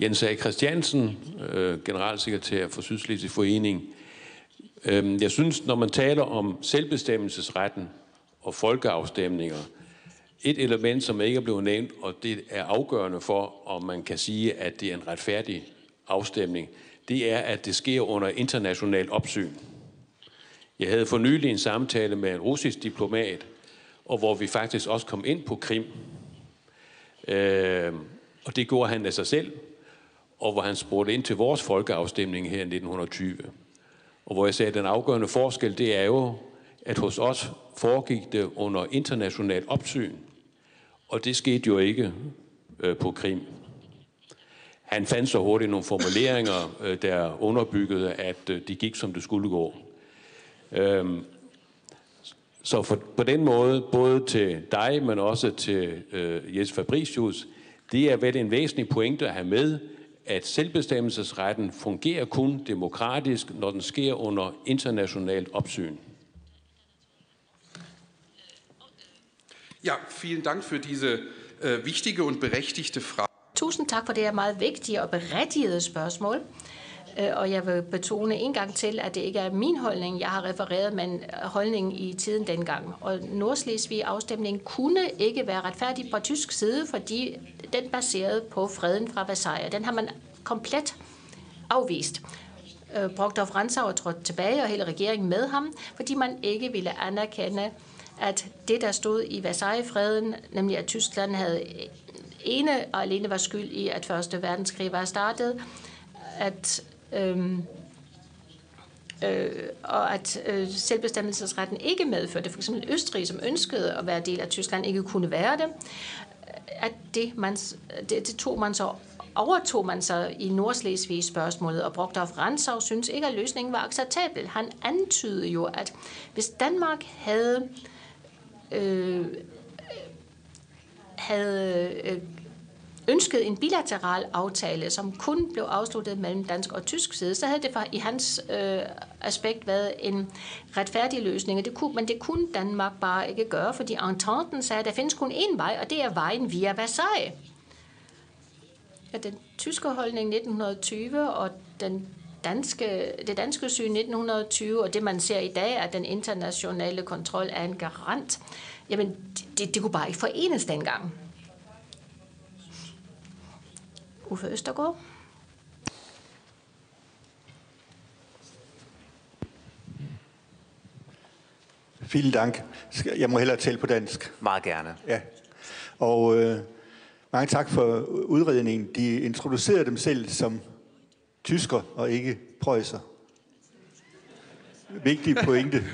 Jens A. Christiansen, øh, generalsekretær for Sydslesvig Forening. Øhm, jeg synes, når man taler om selvbestemmelsesretten og folkeafstemninger, et element, som ikke er blevet nævnt, og det er afgørende for, om man kan sige, at det er en retfærdig afstemning, det er, at det sker under international opsyn. Jeg havde for nylig en samtale med en russisk diplomat, og hvor vi faktisk også kom ind på Krim. Øh, og det gjorde han af sig selv, og hvor han spurgte ind til vores folkeafstemning her i 1920. Og hvor jeg sagde, at den afgørende forskel, det er jo, at hos os foregik det under international opsyn. Og det skete jo ikke øh, på Krim. Han fandt så hurtigt nogle formuleringer, øh, der underbyggede, at øh, det gik, som det skulle gå. Øhm, så for, på den måde, både til dig, men også til øh, Jes Fabricius, det er vel en væsentlig pointe at have med, at selvbestemmelsesretten fungerer kun demokratisk, når den sker under internationalt opsyn. Ja, vielen Dank für diese äh, wichtige und berechtigte Frage. Tusind tak for det her meget vigtige og berettigede spørgsmål. Øh, og jeg vil betone en gang til, at det ikke er min holdning, jeg har refereret, men øh, holdningen i tiden dengang. Og Nordslesvig afstemning kunne ikke være retfærdig på tysk side, fordi den baserede på freden fra Versailles. Den har man komplet afvist. Øh, Brogdorf Ransauer trådte tilbage, og hele regeringen med ham, fordi man ikke ville anerkende, at det, der stod i Versailles-freden, nemlig at Tyskland havde ene og alene var skyld i, at Første Verdenskrig var startet, at øhm, øh, og at øh, selvbestemmelsesretten ikke medførte, for eksempel Østrig, som ønskede at være del af Tyskland, ikke kunne være det, at det, man, det, det tog man så overtog man sig i Nordslesvig spørgsmålet, og Brogdorf Ransau synes ikke, at løsningen var acceptabel. Han antydede jo, at hvis Danmark havde øh, Øh, havde øh, ønskede en bilateral aftale, som kun blev afsluttet mellem dansk og tysk side, så havde det i hans øh, aspekt været en retfærdig løsning. Det kunne, men det kunne Danmark bare ikke gøre, fordi Ententen sagde, at der findes kun én vej, og det er vejen via Versailles. Ja, den tyske holdning 1920 og den danske, det danske syn 1920, og det man ser i dag, at den internationale kontrol er en garant, jamen det, det kunne bare ikke forenes dengang. Uffe Østergaard. Vielen Dank. Jeg må hellere tale på dansk. Meget gerne. Ja. Og øh, mange tak for udredningen. De introducerede dem selv som tysker og ikke prøjser. Vigtig pointe.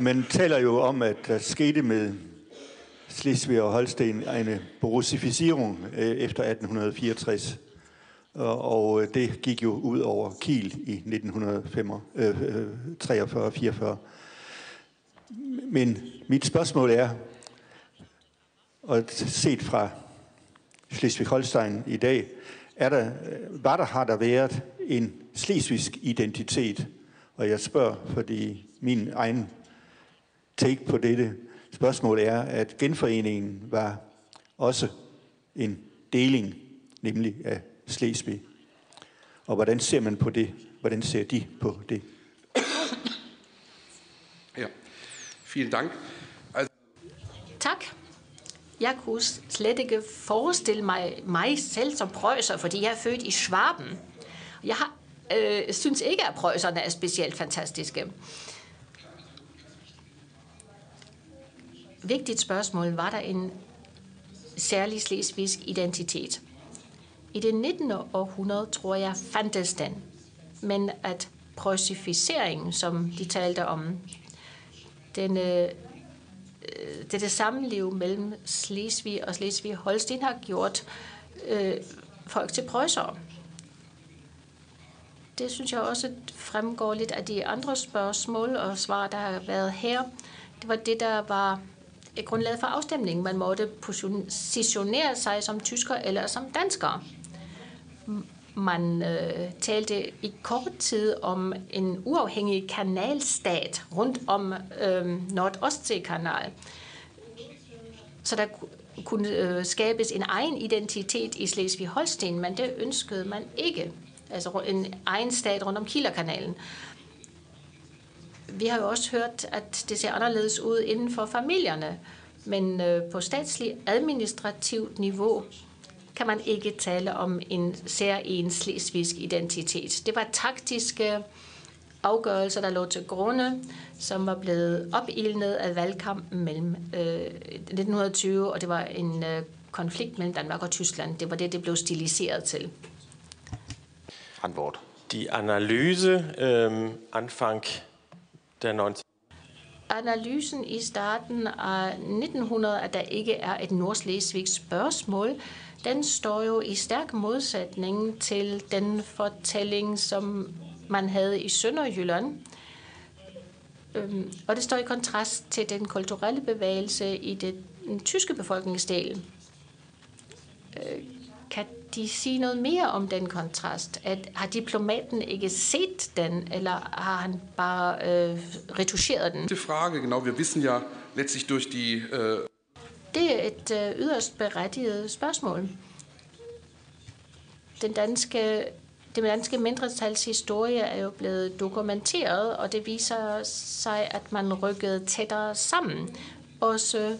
Man taler jo om, at der skete med Slesvig og Holsten en borussificering øh, efter 1864. Og øh, det gik jo ud over Kiel i 1943-44. Øh, øh Men mit spørgsmål er, og set fra Schleswig-Holstein i dag, er der, var der, har der været en slesvigsk identitet? Og jeg spørger, fordi min egen take på dette spørgsmål er, at genforeningen var også en deling, nemlig af Slesvig. Og hvordan ser man på det? Hvordan ser de på det? Ja, vielen Dank. Altså... Tak. Jeg kunne slet ikke forestille mig mig selv som prøjser, fordi jeg er født i Schwaben. Jeg har, øh, synes ikke, at prøjserne er specielt fantastiske. Vigtigt spørgsmål, var der en særlig slesvigsk identitet? I det 19. århundrede, tror jeg, fandtes den. Men at preussificering, som de talte om, den, øh, Øh, det, det sammenliv mellem Slesvig og Slesvig-Holsten har gjort øh, folk til prøjsere. Det synes jeg også fremgår lidt af de andre spørgsmål og svar, der har været her. Det var det, der var grundlaget for afstemningen. Man måtte positionere sig som tysker eller som dansker. Man øh, talte i kort tid om en uafhængig kanalstat rundt om øh, Nordostsee-kanal. Så der kunne øh, skabes en egen identitet i Slesvig-Holsten, men det ønskede man ikke. Altså en egen stat rundt om Kielerkanalen. Vi har jo også hørt, at det ser anderledes ud inden for familierne, men øh, på statslig administrativt niveau kan man ikke tale om en særlig slesvigsk identitet. Det var taktiske afgørelser, der lå til grunde, som var blevet opildnet af valgkampen mellem øh, 1920, og det var en øh, konflikt mellem Danmark og Tyskland. Det var det, det blev stiliseret til. Antwort. Die Analyse ähm, Anfang der 19. Analysen i starten af 1900, at der ikke er et nordslesvigsk spørgsmål, den står jo i stærk modsætning til den fortælling, som man havde i Sønderjylland. Øhm, og det står i kontrast til den kulturelle bevægelse i det, den tyske befolkningsdel. Øh, kan de sige noget mere om den kontrast? At, har diplomaten ikke set den, eller har han bare øh, retuscheret den? Det Frage, genau, wir wissen ja letztlich durch die... Äh det er et øh, yderst berettiget spørgsmål. Den danske, det danske mindretals historie er jo blevet dokumenteret, og det viser sig, at man rykkede tættere sammen. Også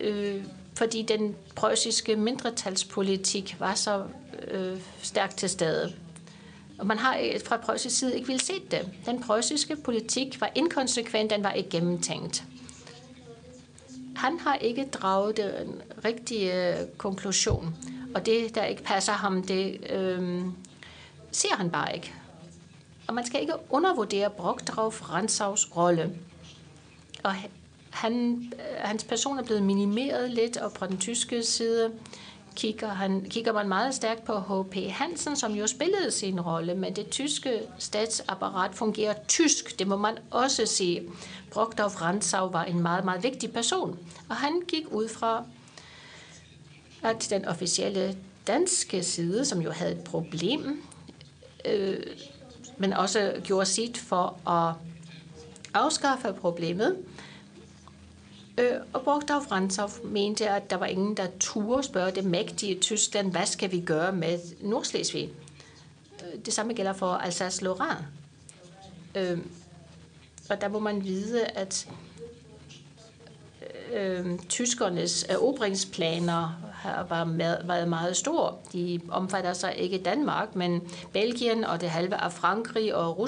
øh, fordi den preussiske mindretalspolitik var så øh, stærkt til stede. Og man har øh, fra preussisk side ikke vil se det. Den preussiske politik var inkonsekvent, den var ikke gennemtænkt. Han har ikke draget den rigtige øh, konklusion, og det, der ikke passer ham, det øh, ser han bare ikke. Og man skal ikke undervurdere Brockdrauf Ransaus rolle. Og han, øh, hans person er blevet minimeret lidt, og på den tyske side kigger, han, kigger man meget stærkt på H.P. Hansen, som jo spillede sin rolle, men det tyske statsapparat fungerer tysk, det må man også sige. Brockdorf Rantzau var en meget, meget vigtig person, og han gik ud fra at den officielle danske side, som jo havde et problem, øh, men også gjorde sit for at afskaffe problemet, Øh, og Bogdav Rantzau mente, at der var ingen, der turde spørge det mægtige Tyskland, hvad skal vi gøre med Nordslesvig? Øh, det samme gælder for Alsace-Lorraine. Øh, og der må man vide, at øh, tyskernes erobringsplaner har været meget store. De omfatter sig ikke Danmark, men Belgien og det halve af Frankrig og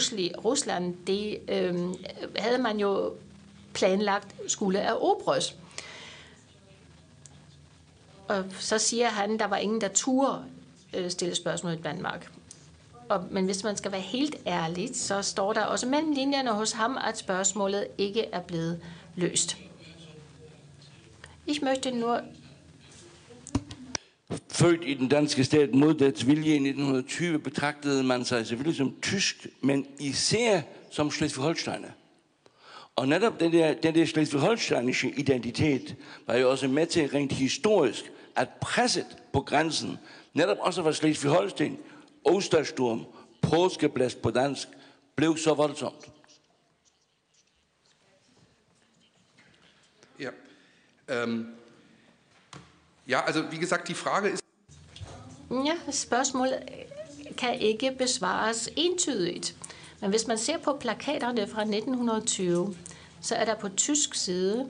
Rusland, det øh, havde man jo planlagt skulle erobres. Og så siger han, at der var ingen, der turde øh, stille spørgsmål i Danmark. Og, men hvis man skal være helt ærlig, så står der også mellem linjerne hos ham, at spørgsmålet ikke er blevet løst. Ich möchte nur Født i den danske stat mod dets vilje i 1920, betragtede man sig selvfølgelig som tysk, men især som Schleswig-Holsteiner. Og netop den der, den der schleswig-holsteinische identitet var jo også med til rent historisk at presset på grænsen, netop også fra Slesvig-Holsten, Ostersturm, påskeblæst på dansk, blev så voldsomt. Ja. Ähm, ja, also wie gesagt, die Frage ist... Ja, spørgsmålet kan ikke besvares entydigt. Men hvis man ser på plakaterne fra 1920, så er der på tysk side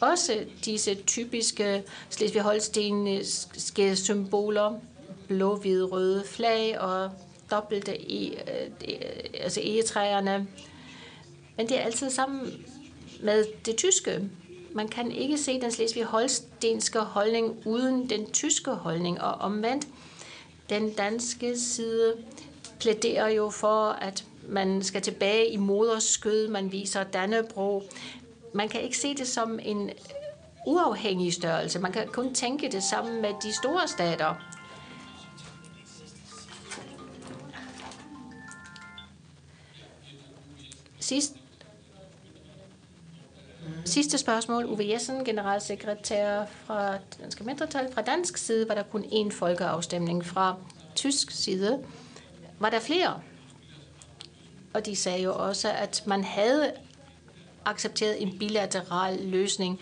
også disse typiske slesvig-holstenske symboler, blå, hvide, røde flag og dobbelte e, øh, altså egetræerne. Men det er altid sammen med det tyske. Man kan ikke se den slesvig-holstenske holdning uden den tyske holdning, og omvendt den danske side plæderer jo for, at man skal tilbage i moders skød, man viser Dannebro. Man kan ikke se det som en uafhængig størrelse. Man kan kun tænke det sammen med de store stater. Sidst, Sidste spørgsmål. Uwe Jessen, generalsekretær fra Danske Mindretal. Fra dansk side var der kun én folkeafstemning. Fra tysk side var der flere. Og de sagde jo også, at man havde accepteret en bilateral løsning,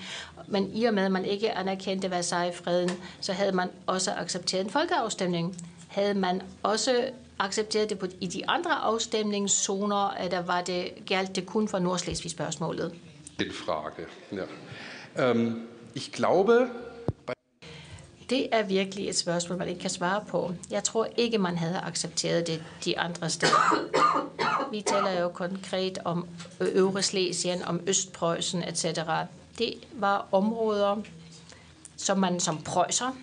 men i og med, at man ikke anerkendte Versailles-freden, så havde man også accepteret en folkeafstemning. Havde man også accepteret det på, i de andre afstemningszoner, at der var det, galt det kun for Nordslesvig-spørgsmålet? Den Frage, ja. Øhm, um, ich glaube, det er virkelig et spørgsmål, man ikke kan svare på. Jeg tror ikke, man havde accepteret det de andre steder. Vi taler jo konkret om Øvre Slesien, om Østpreussen etc. Det var områder, som man som prøjser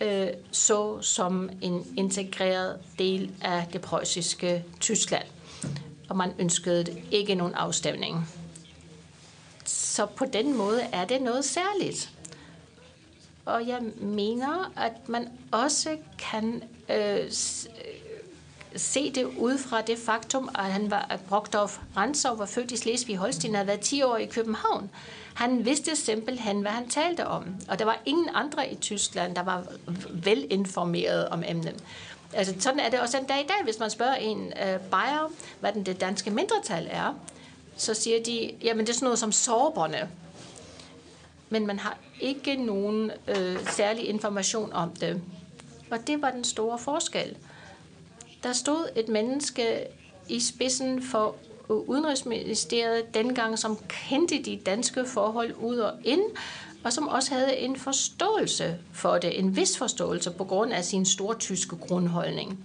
øh, så som en integreret del af det preussiske Tyskland. Og man ønskede ikke nogen afstemning. Så på den måde er det noget særligt. Og jeg mener, at man også kan øh, øh, se det ud fra det faktum, at han var, at Brokdorf Ransov var født i Slesvig-Holstein og havde været 10 år i København. Han vidste simpelthen, hvad han talte om. Og der var ingen andre i Tyskland, der var velinformeret om emnet. Altså, sådan er det også en dag i dag. Hvis man spørger en øh, Bayer, hvad den det danske mindretal er, så siger de, jamen det er sådan noget som sorberne. Men man har ikke nogen øh, særlig information om det. Og det var den store forskel. Der stod et menneske i spidsen for Udenrigsministeriet dengang, som kendte de danske forhold ud og ind, og som også havde en forståelse for det, en vis forståelse på grund af sin store tyske grundholdning.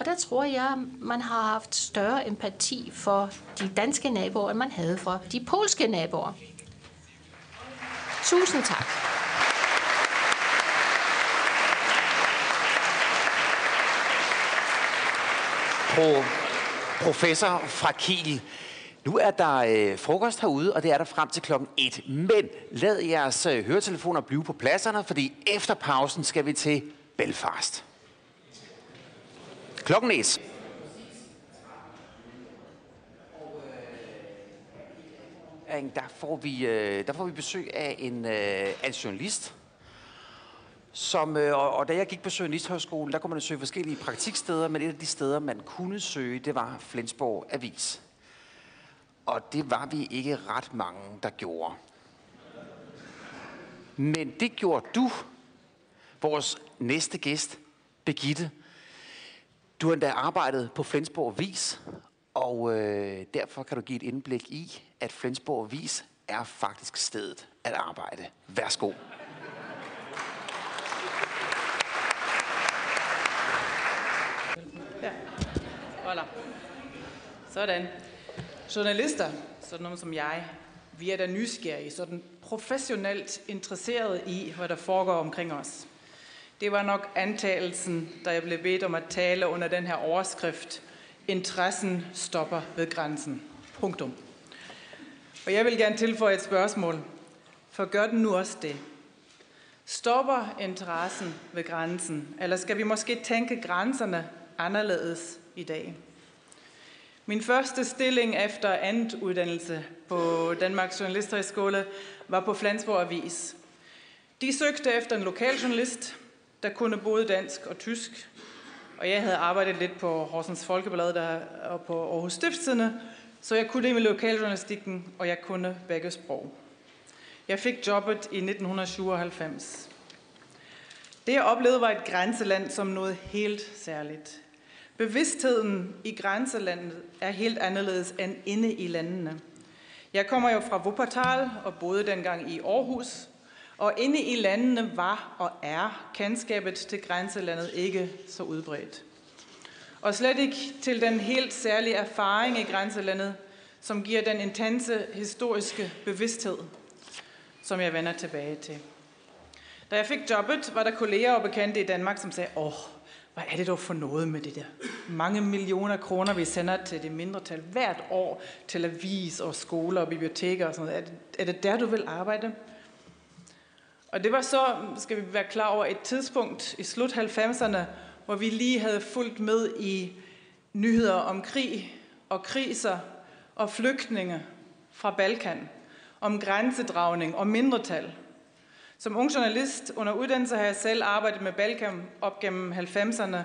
Og der tror jeg, man har haft større empati for de danske naboer, end man havde for de polske naboer. Tusind tak. Pro, professor fra Kiel. Nu er der øh, frokost herude, og det er der frem til klokken 1. Men lad jeres øh, høretelefoner blive på pladserne, fordi efter pausen skal vi til Belfast. Klokken 1. der får vi, øh, der får vi besøg af en, øh, en journalist. Som, øh, og, og da jeg gik på Journalisthøjskolen, der kunne man søge forskellige praktiksteder, men et af de steder, man kunne søge, det var Flensborg Avis. Og det var vi ikke ret mange, der gjorde. Men det gjorde du, vores næste gæst, Begitte. Du har endda arbejdet på Flensborg Avis, og øh, derfor kan du give et indblik i, at Flensborg Vis er faktisk stedet at arbejde. Værsgo. Ja. Voilà. Sådan. Journalister, sådan nogen som jeg, vi er da nysgerrige, sådan professionelt interesserede i, hvad der foregår omkring os. Det var nok antagelsen, da jeg blev bedt om at tale under den her overskrift. Interessen stopper ved grænsen. Punktum. Og jeg vil gerne tilføje et spørgsmål. For gør den nu også det? Stopper interessen ved grænsen? Eller skal vi måske tænke grænserne anderledes i dag? Min første stilling efter andet uddannelse på Danmarks Journalisthøjskole var på Flensborg Avis. De søgte efter en lokal journalist, der kunne både dansk og tysk. Og jeg havde arbejdet lidt på Horsens Folkeblad der, og på Aarhus Stiftstidende, så jeg kunne det med lokaljournalistikken, og jeg kunne begge sprog. Jeg fik jobbet i 1997. Det jeg oplevede var et grænseland som noget helt særligt. Bevidstheden i grænselandet er helt anderledes end inde i landene. Jeg kommer jo fra Wuppertal og boede dengang i Aarhus, og inde i landene var og er kendskabet til grænselandet ikke så udbredt. Og slet ikke til den helt særlige erfaring i grænselandet, som giver den intense historiske bevidsthed, som jeg vender tilbage til. Da jeg fik jobbet, var der kolleger og bekendte i Danmark, som sagde, åh, hvad er det dog for noget med det der? Mange millioner kroner, vi sender til det mindretal hvert år til avis og skoler og biblioteker og sådan noget. Er det, er det der, du vil arbejde? Og det var så, skal vi være klar over, et tidspunkt i slut 90'erne, hvor vi lige havde fulgt med i nyheder om krig og kriser og flygtninge fra Balkan, om grænsedragning og mindretal. Som ung journalist under uddannelse har jeg selv arbejdet med Balkan op gennem 90'erne,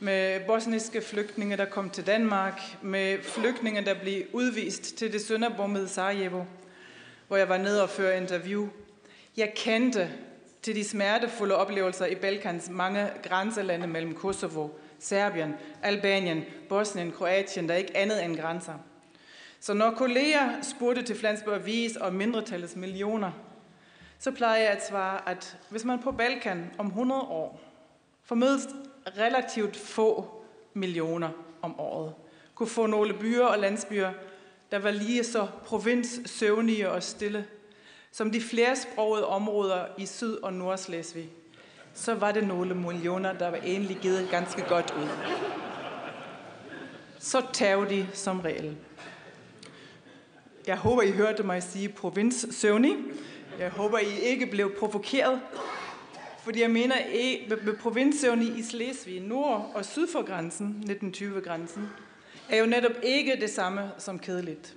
med bosniske flygtninge, der kom til Danmark, med flygtninge, der blev udvist til det sønderbombede Sarajevo, hvor jeg var nede og føre interview jeg kendte til de smertefulde oplevelser i Balkans mange grænselande mellem Kosovo, Serbien, Albanien, Bosnien, Kroatien, der ikke andet end grænser. Så når kolleger spurgte til Flensborg Avis og mindretallets millioner, så plejer jeg at svare, at hvis man på Balkan om 100 år formødes relativt få millioner om året, kunne få nogle byer og landsbyer, der var lige så provinssøvnige og stille som de flersprogede områder i Syd- og Nordslesvig, så var det nogle millioner, der var egentlig givet ganske godt ud. Så tav de som regel. Jeg håber, I hørte mig sige provins Søvni. Jeg håber, I ikke blev provokeret. Fordi jeg mener, at med i Slesvig, nord og syd for grænsen, 1920-grænsen, er jo netop ikke det samme som kedeligt.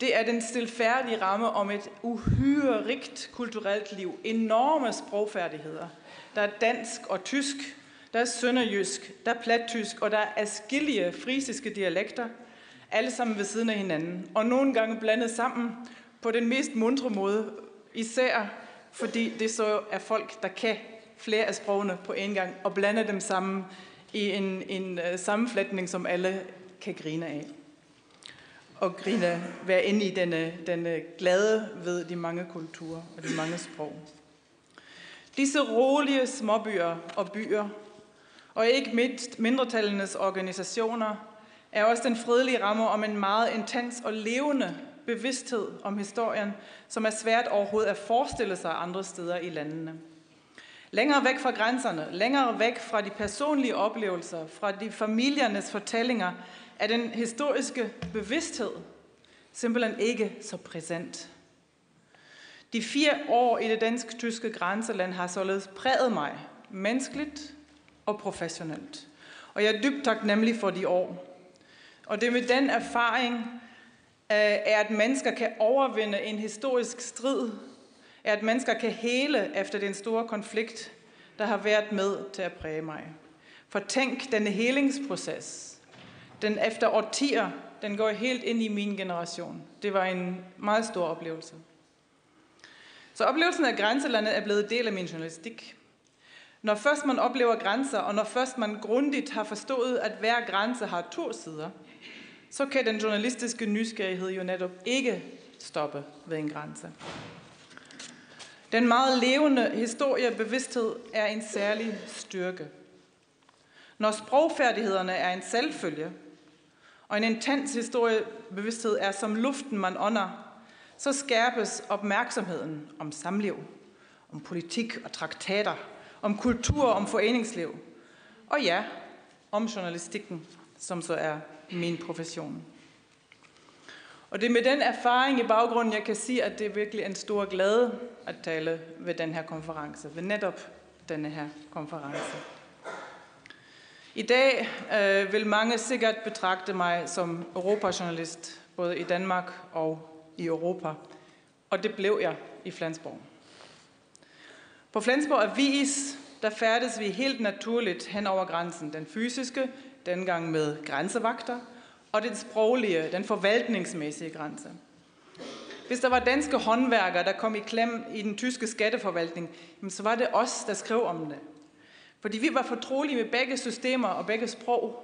Det er den stilfærdige ramme om et uhyre rigt kulturelt liv. Enorme sprogfærdigheder. Der er dansk og tysk, der er sønderjysk, der er plattysk, og der er afskillige frisiske dialekter, alle sammen ved siden af hinanden. Og nogle gange blandet sammen på den mest mundre måde, især fordi det så er folk, der kan flere af sprogene på en gang, og blander dem sammen i en, en øh, sammenflætning, som alle kan grine af og grine, være inde i denne, denne glade ved de mange kulturer og de mange sprog. Disse rolige småbyer og byer, og ikke mindst mindretallenes organisationer, er også den fredelige ramme om en meget intens og levende bevidsthed om historien, som er svært overhovedet at forestille sig andre steder i landene. Længere væk fra grænserne, længere væk fra de personlige oplevelser, fra de familiernes fortællinger, er den historiske bevidsthed simpelthen ikke så præsent. De fire år i det dansk-tyske grænseland har således præget mig menneskeligt og professionelt. Og jeg er dybt taknemmelig for de år. Og det med den erfaring, øh, er, at mennesker kan overvinde en historisk strid, er, at mennesker kan hele efter den store konflikt, der har været med til at præge mig. For tænk, denne helingsproces, den efter årtier, den går helt ind i min generation. Det var en meget stor oplevelse. Så oplevelsen af grænselandet er blevet del af min journalistik. Når først man oplever grænser, og når først man grundigt har forstået, at hver grænse har to sider, så kan den journalistiske nysgerrighed jo netop ikke stoppe ved en grænse. Den meget levende historiebevidsthed er en særlig styrke. Når sprogfærdighederne er en selvfølge, og en intens historiebevidsthed er som luften, man ånder, så skærpes opmærksomheden om samliv, om politik og traktater, om kultur og om foreningsliv, og ja, om journalistikken, som så er min profession. Og det er med den erfaring i baggrunden, jeg kan sige, at det er virkelig en stor glæde at tale ved den her konference, ved netop denne her konference. I dag øh, vil mange sikkert betragte mig som europajournalist, både i Danmark og i Europa. Og det blev jeg i Flensborg. På Flensborg Avis, der færdes vi helt naturligt hen over grænsen. Den fysiske, dengang med grænsevagter, og den sproglige, den forvaltningsmæssige grænse. Hvis der var danske håndværkere, der kom i klem i den tyske skatteforvaltning, så var det os, der skrev om det. Fordi vi var fortrolige med begge systemer og begge sprog.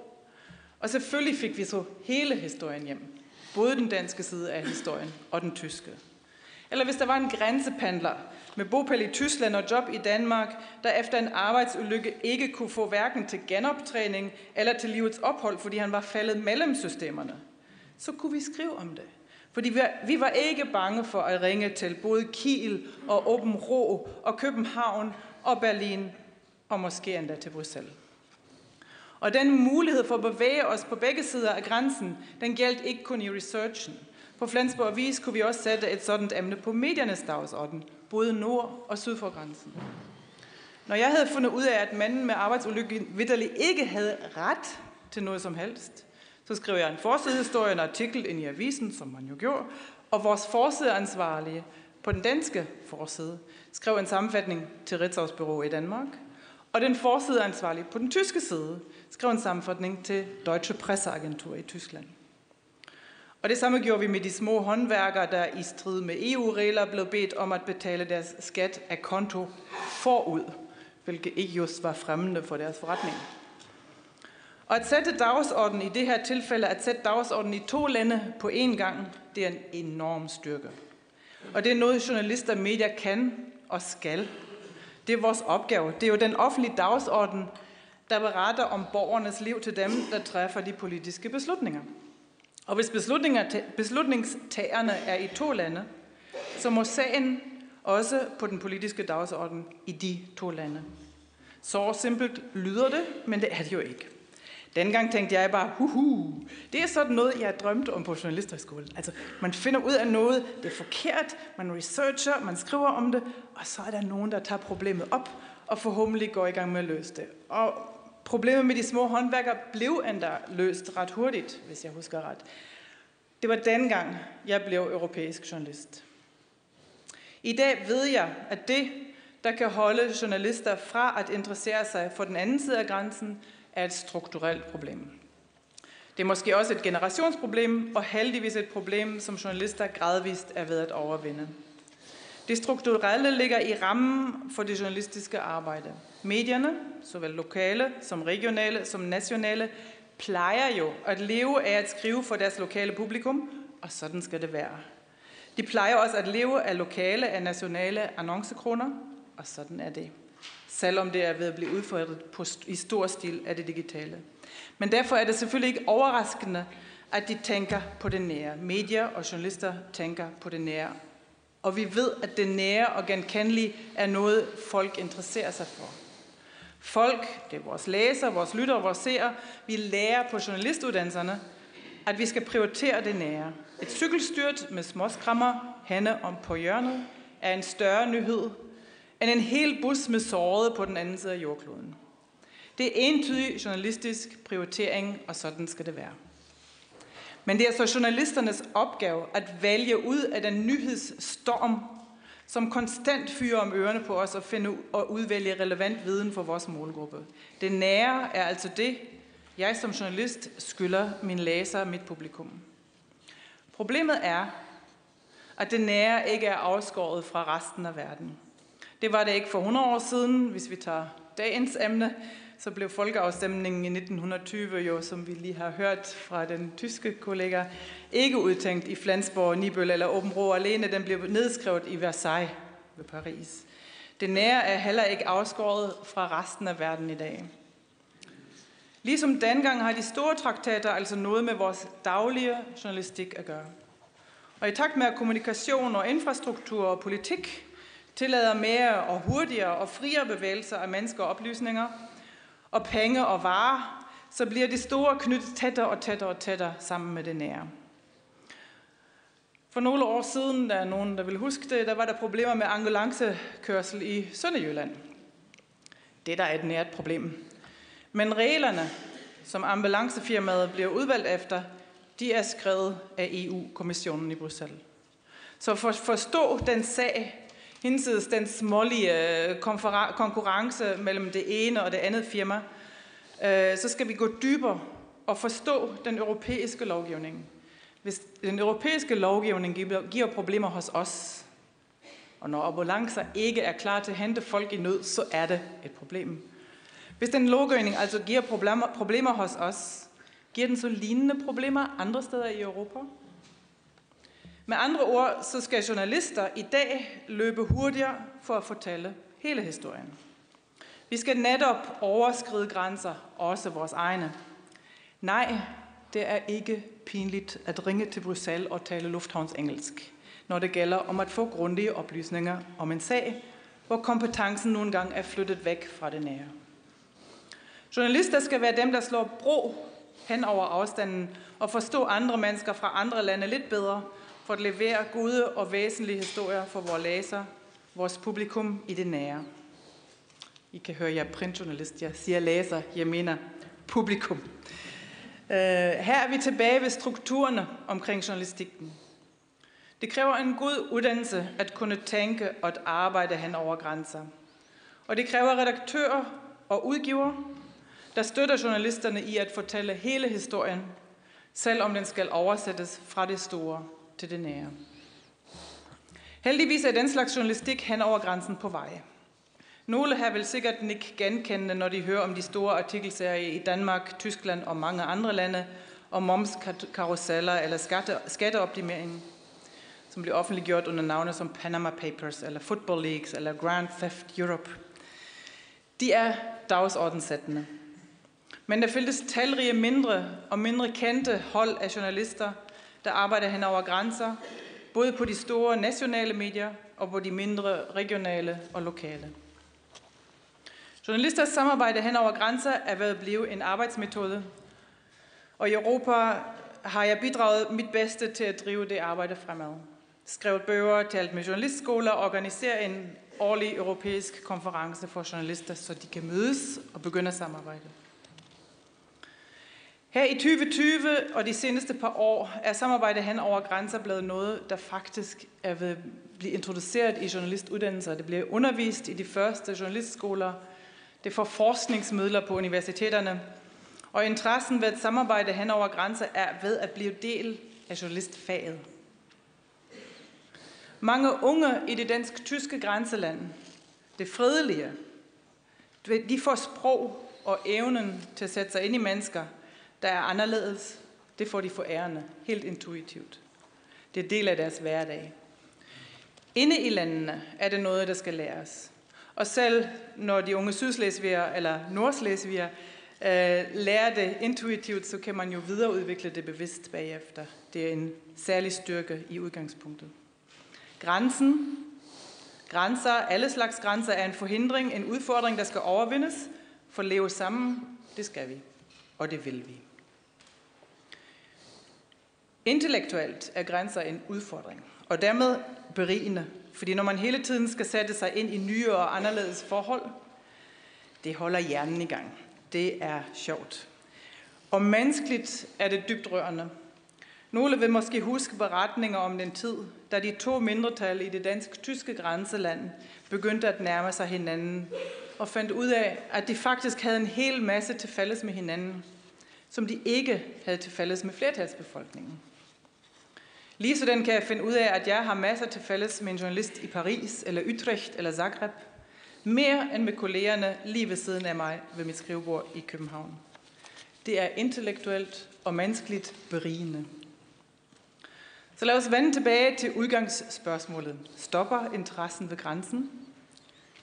Og selvfølgelig fik vi så hele historien hjem. Både den danske side af historien og den tyske. Eller hvis der var en grænsependler med bopæl i Tyskland og job i Danmark, der efter en arbejdsulykke ikke kunne få hverken til genoptræning eller til livets ophold, fordi han var faldet mellem systemerne, så kunne vi skrive om det. Fordi vi var ikke bange for at ringe til både Kiel og Åben Rå og København og Berlin og måske endda til Bruxelles. Og den mulighed for at bevæge os på begge sider af grænsen, den galt ikke kun i researchen. På Flensborg Avis kunne vi også sætte et sådan emne på mediernes dagsorden, både nord og syd for grænsen. Når jeg havde fundet ud af, at manden med arbejdsulykke vidderlig ikke havde ret til noget som helst, så skrev jeg en forsidehistorie, en artikel ind i avisen, som man jo gjorde, og vores forsideansvarlige på den danske forside skrev en sammenfatning til Ritzaus Bureau i Danmark, og den forsideansvarlige på den tyske side skrev en sammenfatning til Deutsche Presseagentur i Tyskland. Og det samme gjorde vi med de små håndværkere, der i strid med EU-regler blev bedt om at betale deres skat af konto forud, hvilket ikke just var fremmende for deres forretning. Og at sætte dagsordenen i det her tilfælde, at sætte dagsordenen i to lande på én gang, det er en enorm styrke. Og det er noget, journalister og medier kan og skal. Det er vores opgave. Det er jo den offentlige dagsorden, der beretter om borgernes liv til dem, der træffer de politiske beslutninger. Og hvis beslutningstagerne er i to lande, så må sagen også på den politiske dagsorden i de to lande. Så simpelt lyder det, men det er det jo ikke. Dengang tænkte jeg bare, huhu, det er sådan noget, jeg drømte om på journalisterskolen. Altså, man finder ud af noget, det er forkert, man researcher, man skriver om det, og så er der nogen, der tager problemet op, og forhåbentlig går i gang med at løse det. Og problemet med de små håndværkere blev endda løst ret hurtigt, hvis jeg husker ret. Det var dengang, jeg blev europæisk journalist. I dag ved jeg, at det, der kan holde journalister fra at interessere sig for den anden side af grænsen, er et strukturelt problem. Det er måske også et generationsproblem, og heldigvis et problem, som journalister gradvist er ved at overvinde. Det strukturelle ligger i rammen for det journalistiske arbejde. Medierne, såvel lokale som regionale som nationale, plejer jo at leve af at skrive for deres lokale publikum, og sådan skal det være. De plejer også at leve af lokale, af nationale annoncekroner, og sådan er det selvom det er ved at blive udfordret på, i stor stil af det digitale. Men derfor er det selvfølgelig ikke overraskende, at de tænker på det nære. Medier og journalister tænker på det nære. Og vi ved, at det nære og genkendelige er noget, folk interesserer sig for. Folk, det er vores læsere, vores lyttere, vores seere, vi lærer på journalistuddannelserne, at vi skal prioritere det nære. Et cykelstyrt med småskrammer henne om på hjørnet er en større nyhed end en hel bus med sårede på den anden side af jordkloden. Det er entydig journalistisk prioritering, og sådan skal det være. Men det er så journalisternes opgave at vælge ud af den nyhedsstorm, som konstant fyrer om ørerne på os og finde og udvælge relevant viden for vores målgruppe. Det nære er altså det, jeg som journalist skylder min læser og mit publikum. Problemet er, at det nære ikke er afskåret fra resten af verden. Det var det ikke for 100 år siden, hvis vi tager dagens emne, så blev folkeafstemningen i 1920 jo, som vi lige har hørt fra den tyske kollega, ikke udtænkt i Flensborg, Nibøl eller Åben Rå alene. Den blev nedskrevet i Versailles ved Paris. Det nære er heller ikke afskåret fra resten af verden i dag. Ligesom dengang har de store traktater altså noget med vores daglige journalistik at gøre. Og i takt med at kommunikation og infrastruktur og politik tillader mere og hurtigere og friere bevægelser af mennesker og oplysninger, og penge og varer, så bliver det store knyttet tættere og tættere og tættere sammen med det nære. For nogle år siden, der er nogen, der vil huske det, der var der problemer med ambulancekørsel i Sønderjylland. Det der er et nært problem. Men reglerne, som ambulancefirmaet bliver udvalgt efter, de er skrevet af EU-kommissionen i Bruxelles. Så for at forstå den sag, hinsides den smålige øh, konkurrence mellem det ene og det andet firma, øh, så skal vi gå dybere og forstå den europæiske lovgivning. Hvis den europæiske lovgivning giver problemer hos os, og når ambulancer ikke er klar til at hente folk i nød, så er det et problem. Hvis den lovgivning altså giver problemer, problemer hos os, giver den så lignende problemer andre steder i Europa? Med andre ord, så skal journalister i dag løbe hurtigere for at fortælle hele historien. Vi skal netop overskride grænser, også vores egne. Nej, det er ikke pinligt at ringe til Bruxelles og tale lufthavnsengelsk, når det gælder om at få grundige oplysninger om en sag, hvor kompetencen nogle gange er flyttet væk fra det nære. Journalister skal være dem, der slår bro hen over afstanden og forstå andre mennesker fra andre lande lidt bedre, for at levere gode og væsentlige historier for vores læser, vores publikum i det nære. I kan høre, jeg er printjournalist. Jeg siger læser, jeg mener publikum. Øh, her er vi tilbage ved strukturerne omkring journalistikken. Det kræver en god uddannelse at kunne tænke og at arbejde hen over grænser. Og det kræver redaktører og udgiver, der støtter journalisterne i at fortælle hele historien, selvom den skal oversættes fra det store til det nære. Heldigvis er den slags journalistik hen over grænsen på vej. Nogle har vel sikkert ikke genkendende, når de hører om de store artikelserier i Danmark, Tyskland og mange andre lande, om momskaruseller eller skatte, skatteoptimering, som blev offentliggjort under navne som Panama Papers, eller Football Leagues, eller Grand Theft Europe. De er dagsordenssættende. Men der findes talrige mindre og mindre kendte hold af journalister, der arbejder hen over grænser, både på de store nationale medier og på de mindre regionale og lokale. Journalisters samarbejde hen over grænser er ved at blive en arbejdsmetode, og i Europa har jeg bidraget mit bedste til at drive det arbejde fremad. Skrevet bøger, talt med journalistskoler og organiseret en årlig europæisk konference for journalister, så de kan mødes og begynde at samarbejde. Her i 2020 og de seneste par år er samarbejde hen over grænser blevet noget, der faktisk er ved at blive introduceret i journalistuddannelser. Det bliver undervist i de første journalistskoler. Det får forskningsmidler på universiteterne. Og interessen ved at samarbejde hen over grænser er ved at blive del af journalistfaget. Mange unge i det dansk-tyske grænseland, det fredelige, de får sprog og evnen til at sætte sig ind i mennesker – der er anderledes, det får de forærende, helt intuitivt. Det er del af deres hverdag. Inde i landene er det noget, der skal læres. Og selv når de unge sydslesviger eller nordslesviger øh, lærer det intuitivt, så kan man jo videreudvikle det bevidst bagefter. Det er en særlig styrke i udgangspunktet. Grænsen, grænser, alle slags grænser er en forhindring, en udfordring, der skal overvindes. For at leve sammen, det skal vi, og det vil vi. Intellektuelt er grænser en udfordring, og dermed berigende, fordi når man hele tiden skal sætte sig ind i nye og anderledes forhold, det holder hjernen i gang. Det er sjovt. Og menneskeligt er det dybt rørende. Nogle vil måske huske beretninger om den tid, da de to mindretal i det dansk-tyske grænseland begyndte at nærme sig hinanden og fandt ud af, at de faktisk havde en hel masse til fælles med hinanden, som de ikke havde til fælles med flertalsbefolkningen. Lige sådan kan jeg finde ud af, at jeg har masser til fælles med en journalist i Paris, eller Utrecht, eller Zagreb, mere end med kollegerne lige ved siden af mig ved mit skrivebord i København. Det er intellektuelt og menneskeligt berigende. Så lad os vende tilbage til udgangsspørgsmålet. Stopper interessen ved grænsen?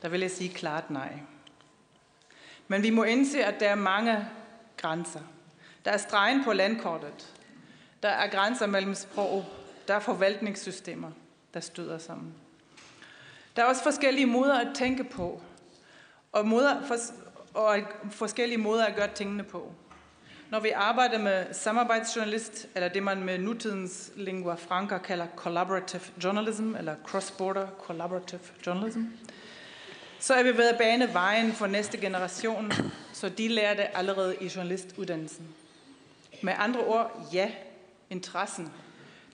Der vil jeg sige klart nej. Men vi må indse, at der er mange grænser. Der er stregen på landkortet. Der er grænser mellem sprog. Der er forvaltningssystemer, der støder sammen. Der er også forskellige måder at tænke på, og, måder, for, og forskellige måder at gøre tingene på. Når vi arbejder med samarbejdsjournalist, eller det man med nutidens lingua franca kalder collaborative journalism, eller cross-border collaborative journalism, så er vi ved at bane vejen for næste generation, så de lærer det allerede i journalistuddannelsen. Med andre ord, ja, interessen.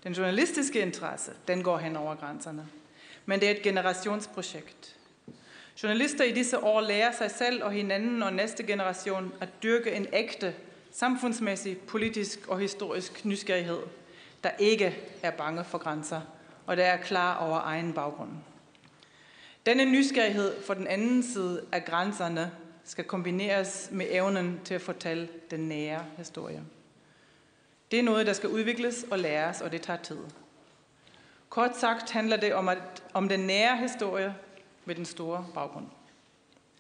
Den journalistiske interesse, den går hen over grænserne. Men det er et generationsprojekt. Journalister i disse år lærer sig selv og hinanden og næste generation at dyrke en ægte samfundsmæssig, politisk og historisk nysgerrighed, der ikke er bange for grænser, og der er klar over egen baggrund. Denne nysgerrighed for den anden side af grænserne skal kombineres med evnen til at fortælle den nære historie. Det er noget, der skal udvikles og læres, og det tager tid. Kort sagt handler det om, at, om den nære historie med den store baggrund.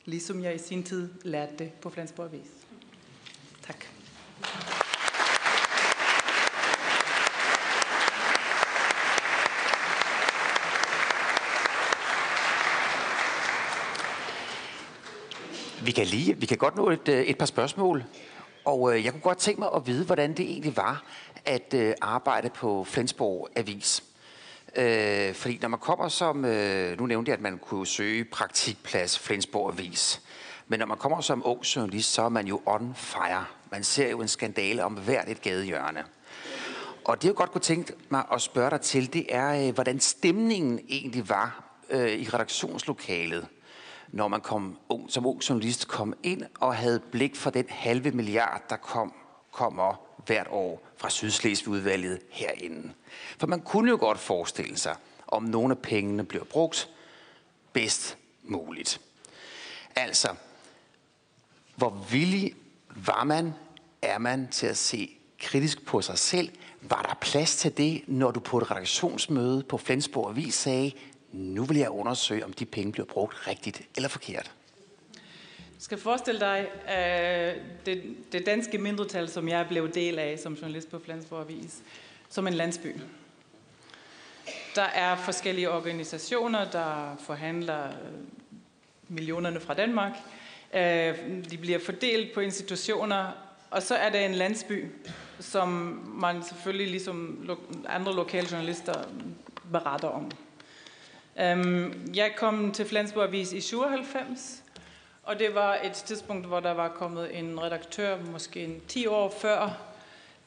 Ligesom jeg i sin tid lærte det på Flensborg Avis. Tak. Vi kan, lige, vi kan godt nå et, øh, et par spørgsmål, og øh, jeg kunne godt tænke mig at vide, hvordan det egentlig var at øh, arbejde på Flensborg Avis. Øh, fordi når man kommer som, øh, nu nævnte jeg, at man kunne søge praktikplads Flensborg Avis. Men når man kommer som ung journalist, så er man jo on fire. Man ser jo en skandale om hvert et gadehjørne. Og det jeg godt kunne tænke mig at spørge dig til, det er, øh, hvordan stemningen egentlig var øh, i redaktionslokalet, når man kom ung, som ung journalist kom ind og havde blik for den halve milliard, der kom, kommer hvert år fra Sydslesvigudvalget herinde. For man kunne jo godt forestille sig, om nogle af pengene bliver brugt bedst muligt. Altså, hvor villig var man, er man til at se kritisk på sig selv? Var der plads til det, når du på et redaktionsmøde på Flensborg Avis sagde, nu vil jeg undersøge, om de penge bliver brugt rigtigt eller forkert? Du skal forestille dig øh, det, det danske mindretal, som jeg blev del af som journalist på Flensborg Avis, som en landsby. Der er forskellige organisationer, der forhandler millionerne fra Danmark. Øh, de bliver fordelt på institutioner, og så er der en landsby, som man selvfølgelig ligesom andre lokale journalister beretter om. Øhm, jeg kom til Flensborg Avis i 97, og det var et tidspunkt, hvor der var kommet en redaktør, måske en 10 år før,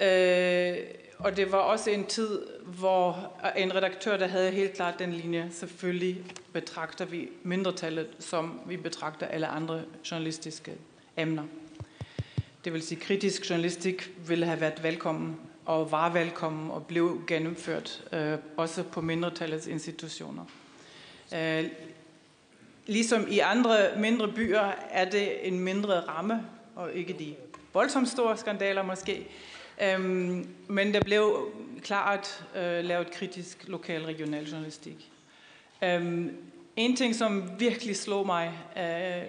øh, og det var også en tid, hvor øh, en redaktør, der havde helt klart den linje, selvfølgelig betragter vi mindretallet, som vi betragter alle andre journalistiske emner. Det vil sige, kritisk journalistik ville have været velkommen og var velkommen og blev gennemført, øh, også på mindretallets institutioner. Øh, ligesom i andre mindre byer er det en mindre ramme, og ikke de voldsomt store skandaler måske, øhm, men der blev klart øh, lavet kritisk lokal regional journalistik. Øhm, en ting, som virkelig slog mig øh,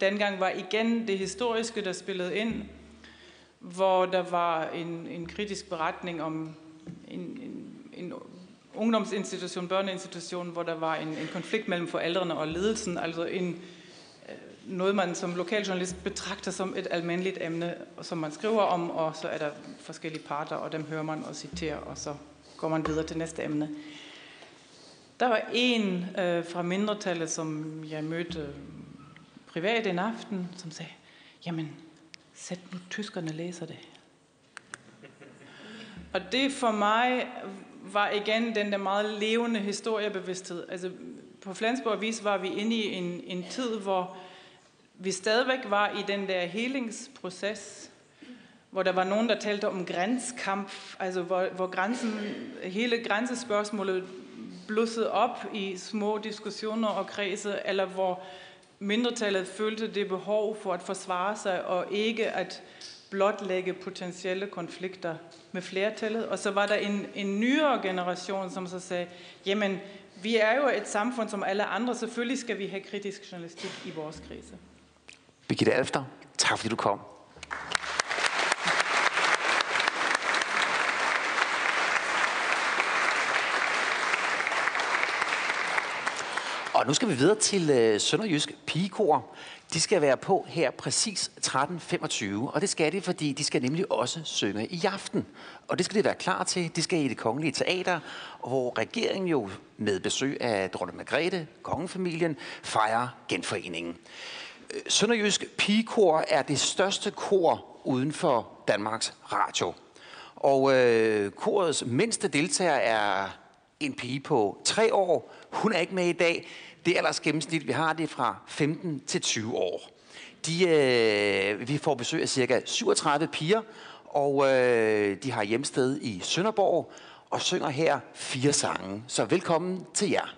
dengang, var igen det historiske, der spillede ind, hvor der var en, en kritisk beretning om en, en, en ungdomsinstitution, børneinstitution, hvor der var en, en konflikt mellem forældrene og ledelsen, altså en, øh, noget, man som lokaljournalist betragter som et almindeligt emne, som man skriver om, og så er der forskellige parter, og dem hører man og citerer, og så går man videre til næste emne. Der var en øh, fra mindretallet, som jeg mødte øh, privat en aften, som sagde, jamen, sæt nu tyskerne læser det. Og det for mig var igen den der meget levende historiebevidsthed. Altså på Flensborg Avis var vi inde i en, en tid, hvor vi stadigvæk var i den der helingsproces, hvor der var nogen, der talte om grænskamp, altså hvor, hvor grænsen, hele grænsespørgsmålet blussede op i små diskussioner og kredse, eller hvor mindretallet følte det behov for at forsvare sig, og ikke at blotlægge potentielle konflikter med flertallet. Og så var der en, en nyere generation, som så sagde, jamen, vi er jo et samfund som alle andre, selvfølgelig skal vi have kritisk journalistik i vores krise. Birgitte Alfter, tak fordi du kom. Og nu skal vi videre til øh, Sønderjysk Pigekor. De skal være på her præcis 13.25, og det skal de, fordi de skal nemlig også synge i aften. Og det skal de være klar til. De skal i det kongelige teater, hvor regeringen jo med besøg af dronning Margrethe, kongefamilien, fejrer genforeningen. Øh, Sønderjysk Pigekor er det største kor uden for Danmarks Radio. Og øh, korets mindste deltager er en pige på tre år. Hun er ikke med i dag. Det aldersgennemsnit, vi har, det er fra 15 til 20 år. De, øh, vi får besøg af cirka 37 piger, og øh, de har hjemsted i Sønderborg og synger her fire sange. Så velkommen til jer.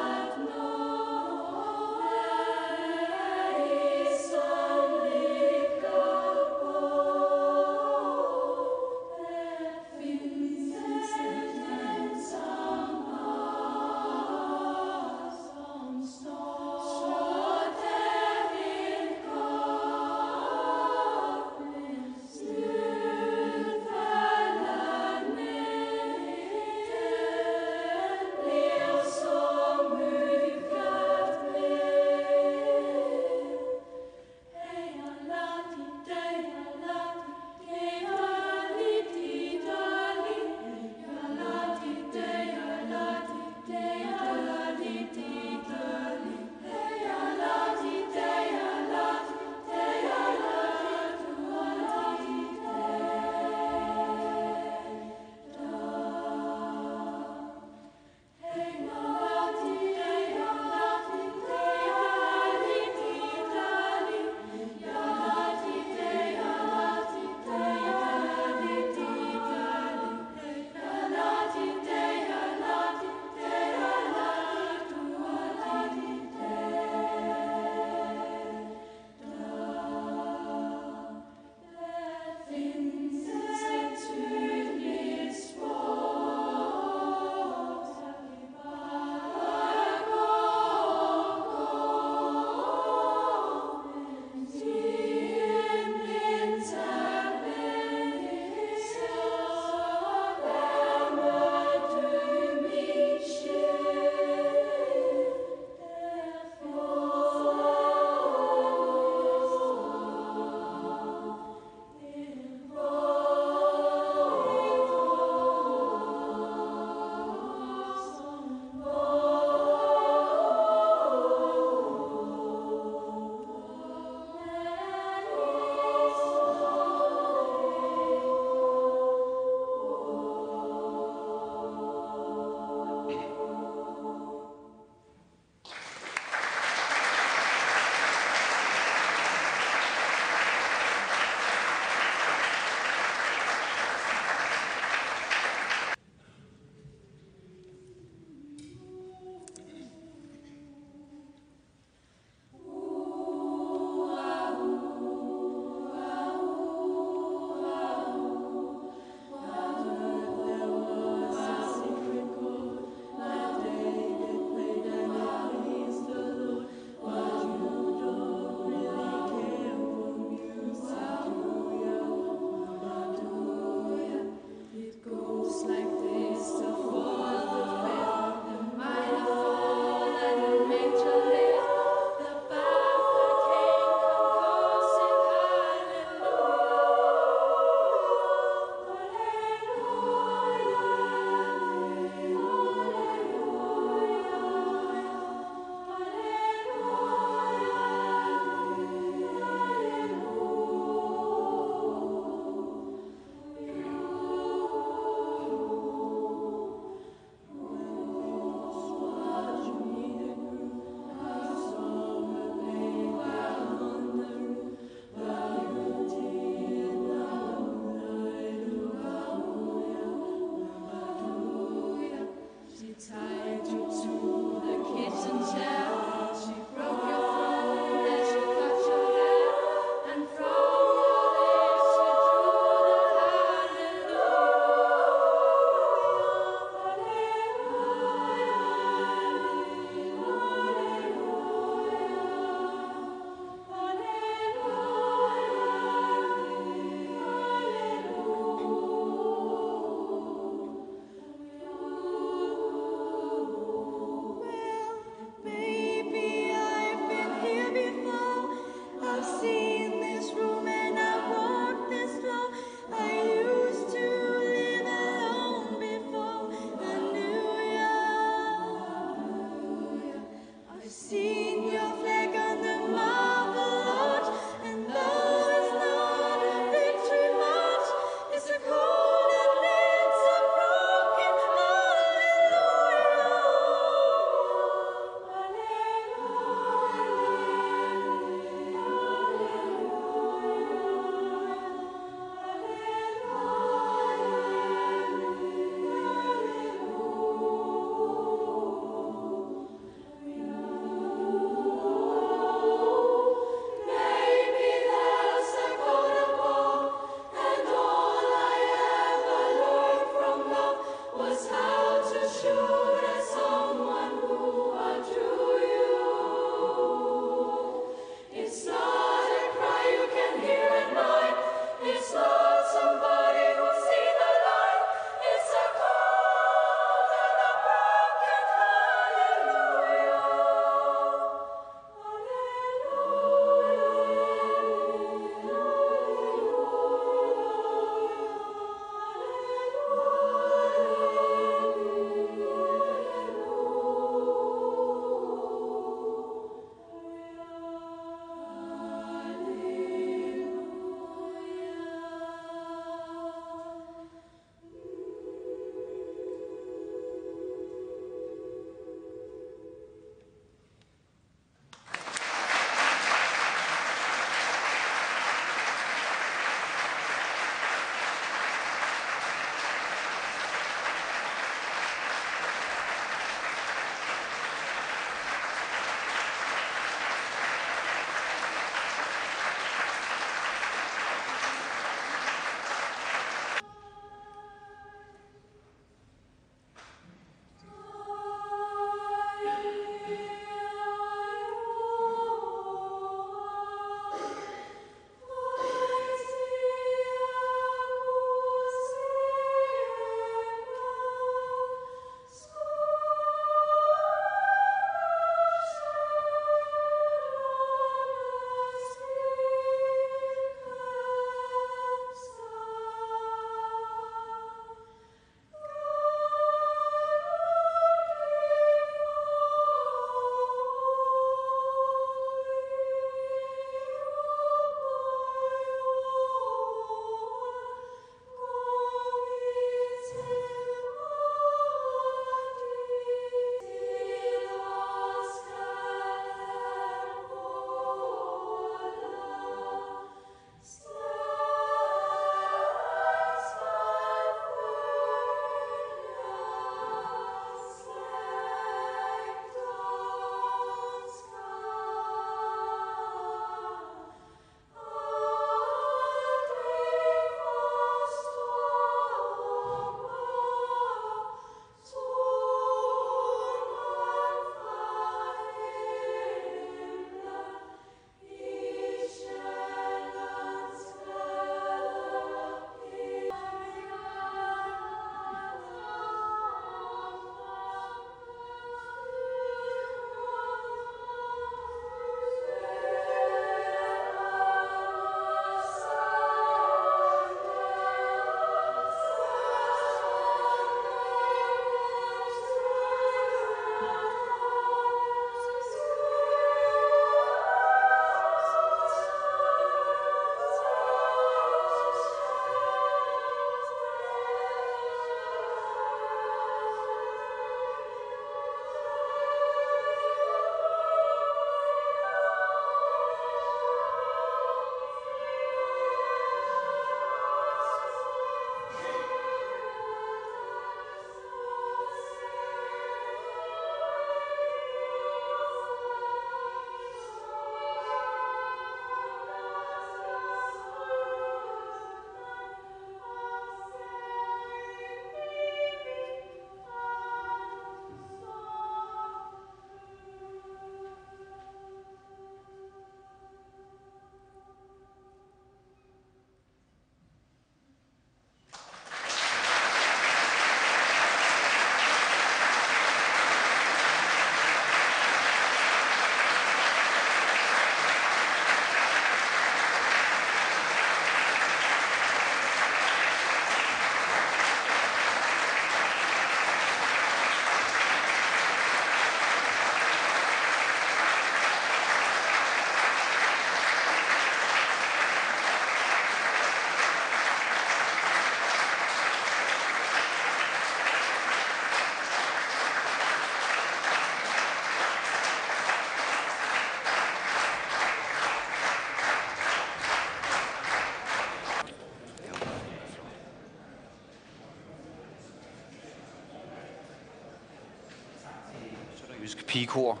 Pigekor.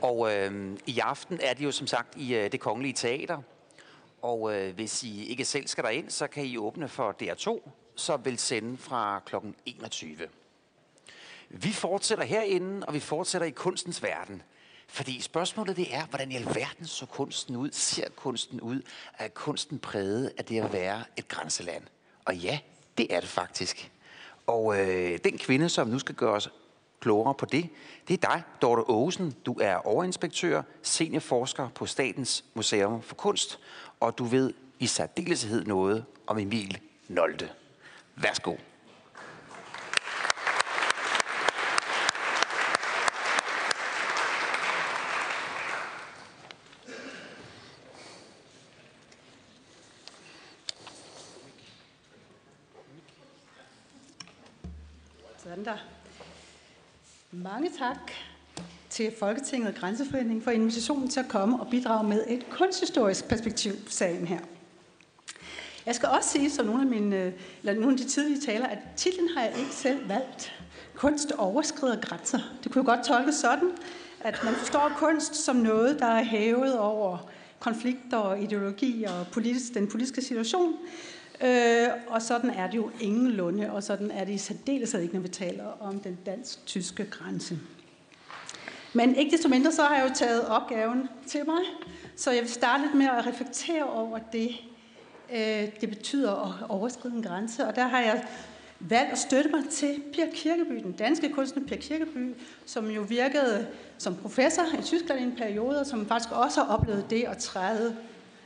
Og øh, i aften er det jo som sagt i øh, det kongelige teater. Og øh, hvis I ikke selv skal derind, så kan I åbne for DR2, så vil sende fra kl. 21. Vi fortsætter herinde, og vi fortsætter i kunstens verden. Fordi spørgsmålet det er, hvordan i alverden så kunsten ud? Ser kunsten ud? Er kunsten præget af det at være et grænseland? Og ja, det er det faktisk. Og øh, den kvinde, som nu skal gøre os klogere på det, det er dig, Dorte Aarhusen. Du er overinspektør, seniorforsker på Statens Museum for Kunst, og du ved i særdeleshed noget om Emil Nolte. Værsgo. Sådan der. Mange tak til Folketinget og Grænseforeningen for invitationen til at komme og bidrage med et kunsthistorisk perspektiv på sagen her. Jeg skal også sige, som nogle af, mine, øh, eller nogle af de tidlige taler, at titlen har jeg ikke selv valgt. Kunst overskrider grænser. Det kunne jo godt tolkes sådan, at man forstår kunst som noget, der er hævet over konflikter og ideologi og politisk, den politiske situation. Øh, og sådan er det jo ingenlunde, og sådan er det i særdeleshed ikke, når vi taler om den dansk-tyske grænse. Men ikke desto mindre, så har jeg jo taget opgaven til mig, så jeg vil starte lidt med at reflektere over det, øh, det betyder at overskride en grænse. Og der har jeg valgt at støtte mig til Per Kirkeby, den danske kunstner Per Kirkeby, som jo virkede som professor i Tyskland i en periode, og som faktisk også har oplevet det at træde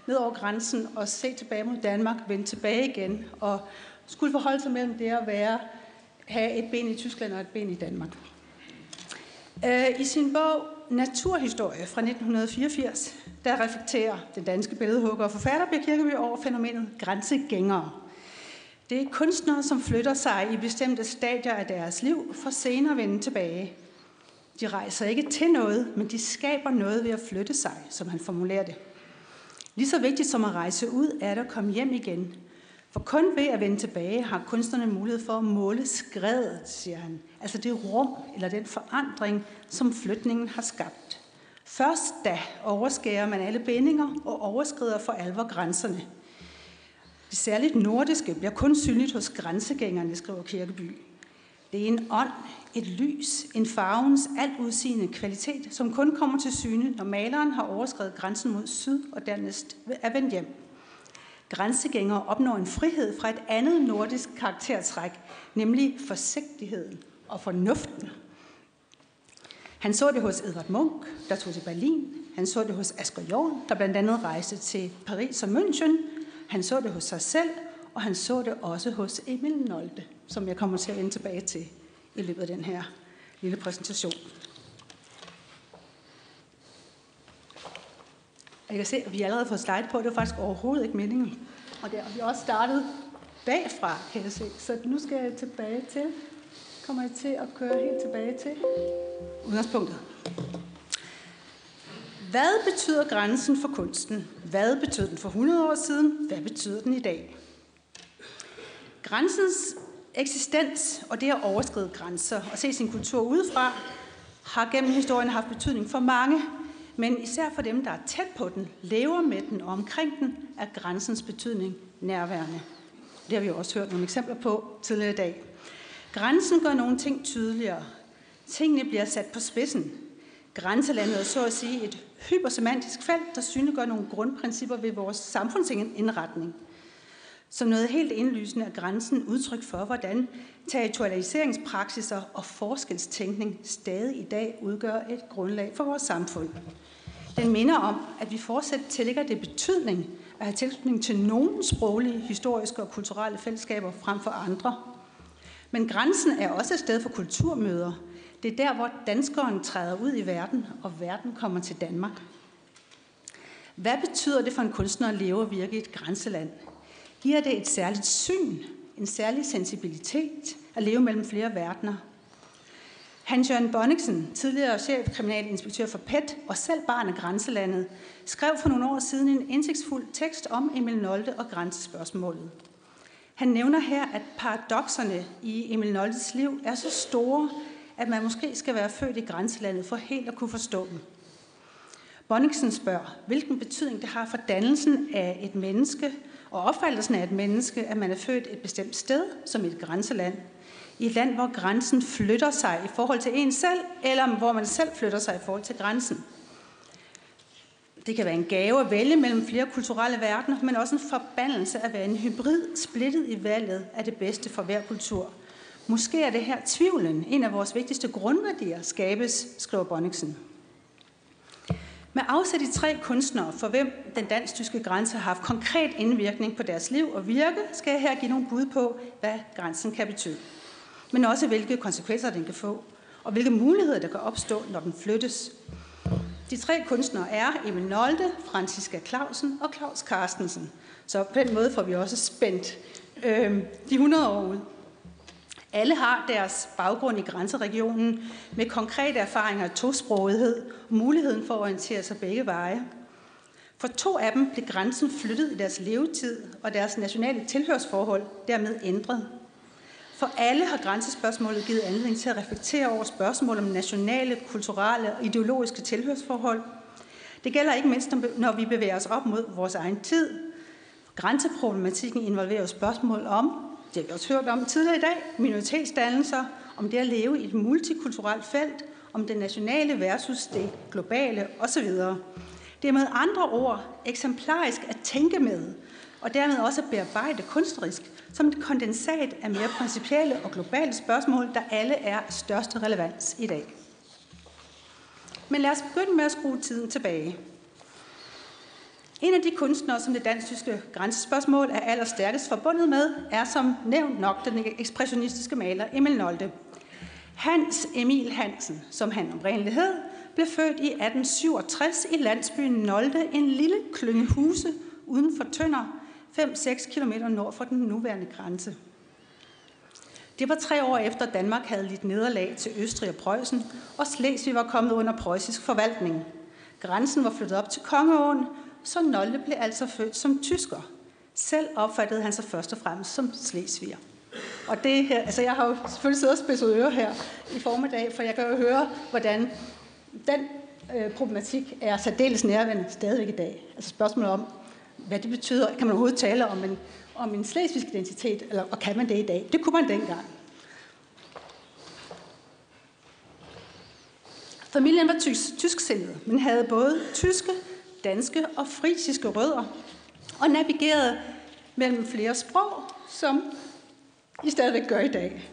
ned over grænsen og se tilbage mod Danmark, vende tilbage igen og skulle forholde sig mellem det at være, have et ben i Tyskland og et ben i Danmark. Øh, I sin bog Naturhistorie fra 1984, der reflekterer den danske billedhugger og forfatter Bjerg Kirkeby over fænomenet grænsegængere. Det er kunstnere, som flytter sig i bestemte stadier af deres liv, for senere at vende tilbage. De rejser ikke til noget, men de skaber noget ved at flytte sig, som han formulerer det. Lige så vigtigt som at rejse ud, er det at komme hjem igen. For kun ved at vende tilbage har kunstnerne mulighed for at måle skredet, siger han. Altså det rum eller den forandring, som flytningen har skabt. Først da overskærer man alle bindinger og overskrider for alvor grænserne. Det særligt nordiske bliver kun synligt hos grænsegængerne, skriver Kirkeby. Det er en ånd, et lys, en farvens altudsigende kvalitet, som kun kommer til syne, når maleren har overskrevet grænsen mod syd og dernæst er vendt hjem. Grænsegængere opnår en frihed fra et andet nordisk karaktertræk, nemlig forsigtigheden og fornuften. Han så det hos Edvard Munch, der tog til Berlin. Han så det hos Asger Jorn, der blandt andet rejste til Paris og München. Han så det hos sig selv, og han så det også hos Emil Nolte, som jeg kommer til at vende tilbage til i løbet af den her lille præsentation. Jeg kan se, at vi allerede får slide på. Det var faktisk overhovedet ikke meningen. Og der, har vi også startet bagfra, kan jeg se. Så nu skal jeg tilbage til, kommer jeg til at køre helt tilbage til udgangspunktet. Hvad betyder grænsen for kunsten? Hvad betød den for 100 år siden? Hvad betyder den i dag? Grænsens eksistens og det at overskride grænser og se sin kultur udefra, har gennem historien haft betydning for mange, men især for dem, der er tæt på den, lever med den og omkring den, er grænsens betydning nærværende. Det har vi også hørt nogle eksempler på tidligere i dag. Grænsen gør nogle ting tydeligere. Tingene bliver sat på spidsen. Grænselandet er så at sige et hypersemantisk felt, der synliggør nogle grundprincipper ved vores samfundsindretning. Som noget helt indlysende er grænsen udtryk for, hvordan territorialiseringspraksiser og forskelstænkning stadig i dag udgør et grundlag for vores samfund. Den minder om, at vi fortsat tillægger det betydning at have tilknytning til nogle sproglige, historiske og kulturelle fællesskaber frem for andre. Men grænsen er også et sted for kulturmøder. Det er der, hvor danskeren træder ud i verden, og verden kommer til Danmark. Hvad betyder det for en kunstner at leve og virke i et grænseland? Giver det et særligt syn, en særlig sensibilitet at leve mellem flere verdener? Hans-Jørgen Bonniksen, tidligere chefkriminalinspektør for PET og selv barn af grænselandet, skrev for nogle år siden en indsigtsfuld tekst om Emil Nolte og grænsespørgsmålet. Han nævner her, at paradoxerne i Emil Noltes liv er så store, at man måske skal være født i grænselandet for helt at kunne forstå dem. Bonniksen spørger, hvilken betydning det har for dannelsen af et menneske og opfattelsen af et menneske, at man er født et bestemt sted, som et grænseland. I et land, hvor grænsen flytter sig i forhold til en selv, eller hvor man selv flytter sig i forhold til grænsen. Det kan være en gave at vælge mellem flere kulturelle verdener, men også en forbandelse at være en hybrid, splittet i valget af det bedste for hver kultur. Måske er det her tvivlen, en af vores vigtigste grundværdier, skabes, skriver Bonniksen. Med afsæt i tre kunstnere, for hvem den dansk-tyske grænse har haft konkret indvirkning på deres liv og virke, skal jeg her give nogle bud på, hvad grænsen kan betyde. Men også hvilke konsekvenser den kan få, og hvilke muligheder der kan opstå, når den flyttes. De tre kunstnere er Emil Nolde, Franziska Clausen og Claus Carstensen. Så på den måde får vi også spændt øh, de 100 år ud. Alle har deres baggrund i grænseregionen med konkrete erfaringer af tosprogethed og muligheden for at orientere sig begge veje. For to af dem blev grænsen flyttet i deres levetid, og deres nationale tilhørsforhold dermed ændret. For alle har grænsespørgsmålet givet anledning til at reflektere over spørgsmål om nationale, kulturelle og ideologiske tilhørsforhold. Det gælder ikke mindst, når vi bevæger os op mod vores egen tid. Grænseproblematikken involverer spørgsmål om, det har vi også hørt om tidligere i dag, minoritetsdannelser, om det at leve i et multikulturelt felt, om det nationale versus det globale osv. Det er med andre ord eksemplarisk at tænke med, og dermed også at bearbejde kunstnerisk, som et kondensat af mere principielle og globale spørgsmål, der alle er af største relevans i dag. Men lad os begynde med at skrue tiden tilbage. En af de kunstnere, som det dansk-tyske grænsespørgsmål er allerstærkest forbundet med, er som nævnt nok den ekspressionistiske maler Emil Nolde. Hans Emil Hansen, som han oprindeligt hed, blev født i 1867 i landsbyen Nolde, en lille klynge huse uden for Tønder, 5-6 km nord for den nuværende grænse. Det var tre år efter Danmark havde lidt nederlag til Østrig og Preussen, og Slesvig var kommet under preussisk forvaltning. Grænsen var flyttet op til Kongeåen, så Nolde blev altså født som tysker. Selv opfattede han sig først og fremmest som slesviger. Og det her, altså jeg har jo selvfølgelig siddet og spidset ører her i formiddag, for jeg kan jo høre, hvordan den øh, problematik er særdeles nærværende stadigvæk i dag. Altså spørgsmålet om, hvad det betyder. Kan man overhovedet tale om en, om en slesvigsk identitet, eller, og kan man det i dag? Det kunne man dengang. Familien var tysk, tysksindet, men havde både tyske, danske og frisiske rødder, og navigerede mellem flere sprog, som I stadigvæk gør i dag.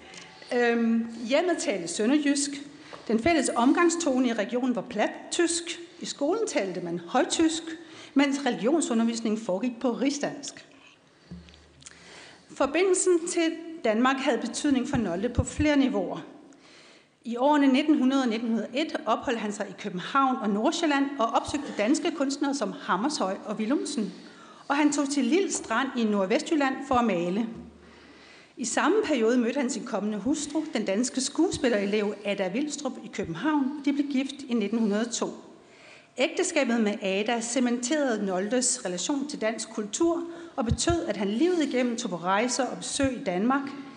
Øhm, hjemmet talte sønderjysk. Den fælles omgangstone i regionen var plat tysk. I skolen talte man højtysk, mens religionsundervisningen foregik på rigsdansk. Forbindelsen til Danmark havde betydning for Nolde på flere niveauer. I årene 1900 og 1901 opholdt han sig i København og Nordsjælland og opsøgte danske kunstnere som Hammershøj og Willumsen. Og han tog til Lille Strand i Nordvestjylland for at male. I samme periode mødte han sin kommende hustru, den danske skuespillerelev Ada Vilstrup i København. De blev gift i 1902. Ægteskabet med Ada cementerede Noldes relation til dansk kultur og betød, at han livet igennem tog på rejser og besøg i Danmark –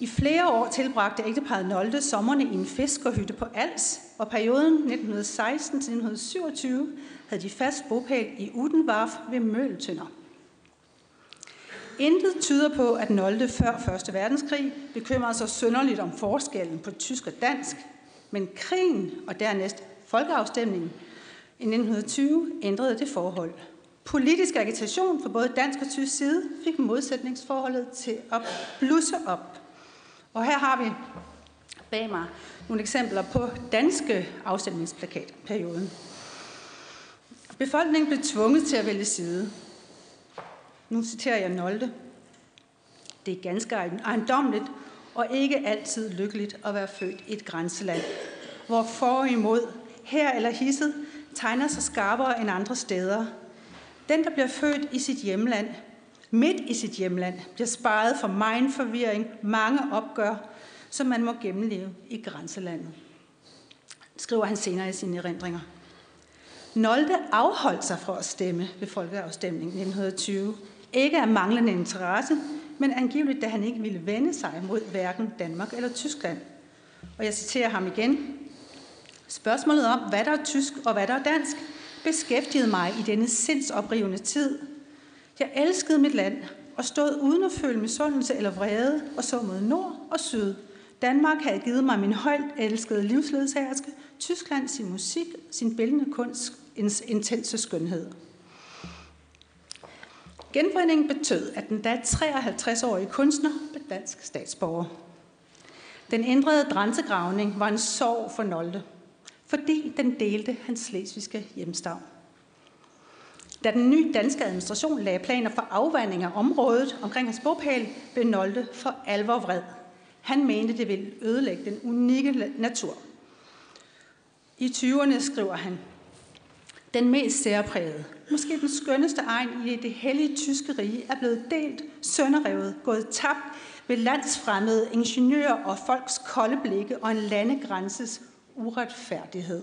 i flere år tilbragte ægteparret Nolde sommerne i en fiskerhytte på Als, og perioden 1916-1927 havde de fast bopæl i Udenvarf ved Møltønder. Intet tyder på, at Nolde før 1. verdenskrig bekymrede sig sønderligt om forskellen på tysk og dansk, men krigen og dernæst folkeafstemningen i 1920 ændrede det forhold. Politisk agitation fra både dansk og tysk side fik modsætningsforholdet til at blusse op. Og her har vi bag mig nogle eksempler på danske afstemningsplakatperioden. Befolkningen blev tvunget til at vælge side. Nu citerer jeg Nolde. Det er ganske ejendomligt og ikke altid lykkeligt at være født i et grænseland, hvor for og imod, her eller hisset, tegner sig skarpere end andre steder. Den, der bliver født i sit hjemland, midt i sit hjemland, bliver sparet for meget forvirring, mange opgør, som man må gennemleve i grænselandet. Skriver han senere i sine erindringer. Nolde afholdt sig fra at stemme ved folkeafstemningen 1920. Ikke af manglende interesse, men angiveligt, da han ikke ville vende sig mod hverken Danmark eller Tyskland. Og jeg citerer ham igen. Spørgsmålet om, hvad der er tysk og hvad der er dansk, beskæftigede mig i denne sindsoprivende tid. Jeg elskede mit land og stod uden at føle misundelse eller vrede og så mod nord og syd. Danmark havde givet mig min højt elskede livsledsagerske, Tyskland sin musik, sin bildende kunst, intense skønhed. Genforeningen betød, at den da 53-årige kunstner blev dansk statsborger. Den ændrede grænsegravning var en sorg for Nolde, fordi den delte hans slesvigske hjemstavn. Da den nye danske administration lagde planer for afvanding af området omkring hans bogpæl, blev Nolde for alvor vred. Han mente, det ville ødelægge den unikke natur. I 20'erne skriver han, den mest særprægede, måske den skønneste egen i det hellige tyske rige, er blevet delt, sønderrevet, gået tabt ved landsfremmede ingeniører og folks kolde blikke og en landegrænses uretfærdighed.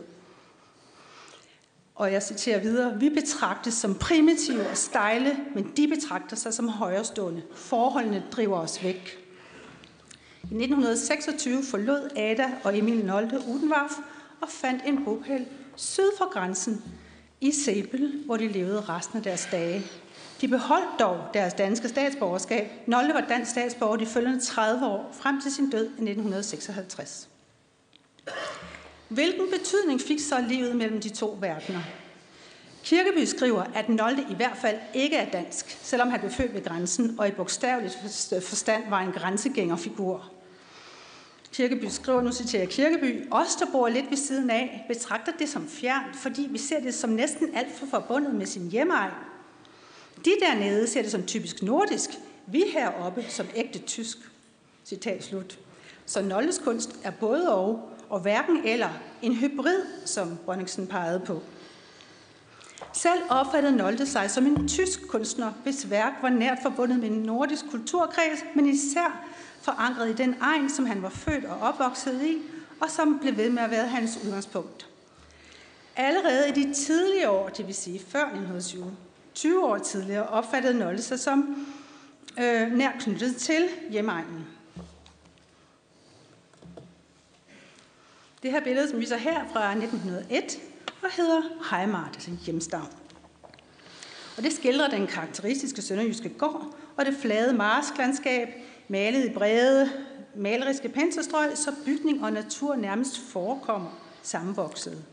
Og jeg citerer videre, vi betragtes som primitive og stejle, men de betragter sig som højrestående. Forholdene driver os væk. I 1926 forlod Ada og Emil Nolde Udenwarf og fandt en bopæl syd for grænsen i Sebel, hvor de levede resten af deres dage. De beholdt dog deres danske statsborgerskab. Nolde var dansk statsborger de følgende 30 år, frem til sin død i 1956. Hvilken betydning fik så livet mellem de to verdener? Kirkeby skriver, at Nolde i hvert fald ikke er dansk, selvom han blev født ved grænsen og i bogstaveligt forstand var en grænsegængerfigur. Kirkeby skriver, nu citerer jeg Kirkeby, os der bor lidt ved siden af, betragter det som fjernt, fordi vi ser det som næsten alt for forbundet med sin hjemmeegn. De dernede ser det som typisk nordisk, vi heroppe som ægte tysk. Citat slut. Så Noldes kunst er både og, og hverken eller en hybrid, som Brønningsen pegede på. Selv opfattede Nolde sig som en tysk kunstner, hvis værk var nært forbundet med en nordisk kulturkreds, men især forankret i den egen, som han var født og opvokset i, og som blev ved med at være hans udgangspunkt. Allerede i de tidlige år, det vil sige før 1920, 20 år tidligere, opfattede Nolde sig som øh, nær knyttet til hjemmeegnen. Det her billede, som vi ser her fra 1901, og hedder Heimart, altså hjemstavn. Og det skildrer den karakteristiske sønderjyske gård og det flade marsklandskab, malet i brede, maleriske penselstrøg, så bygning og natur nærmest forekommer sammenvokset.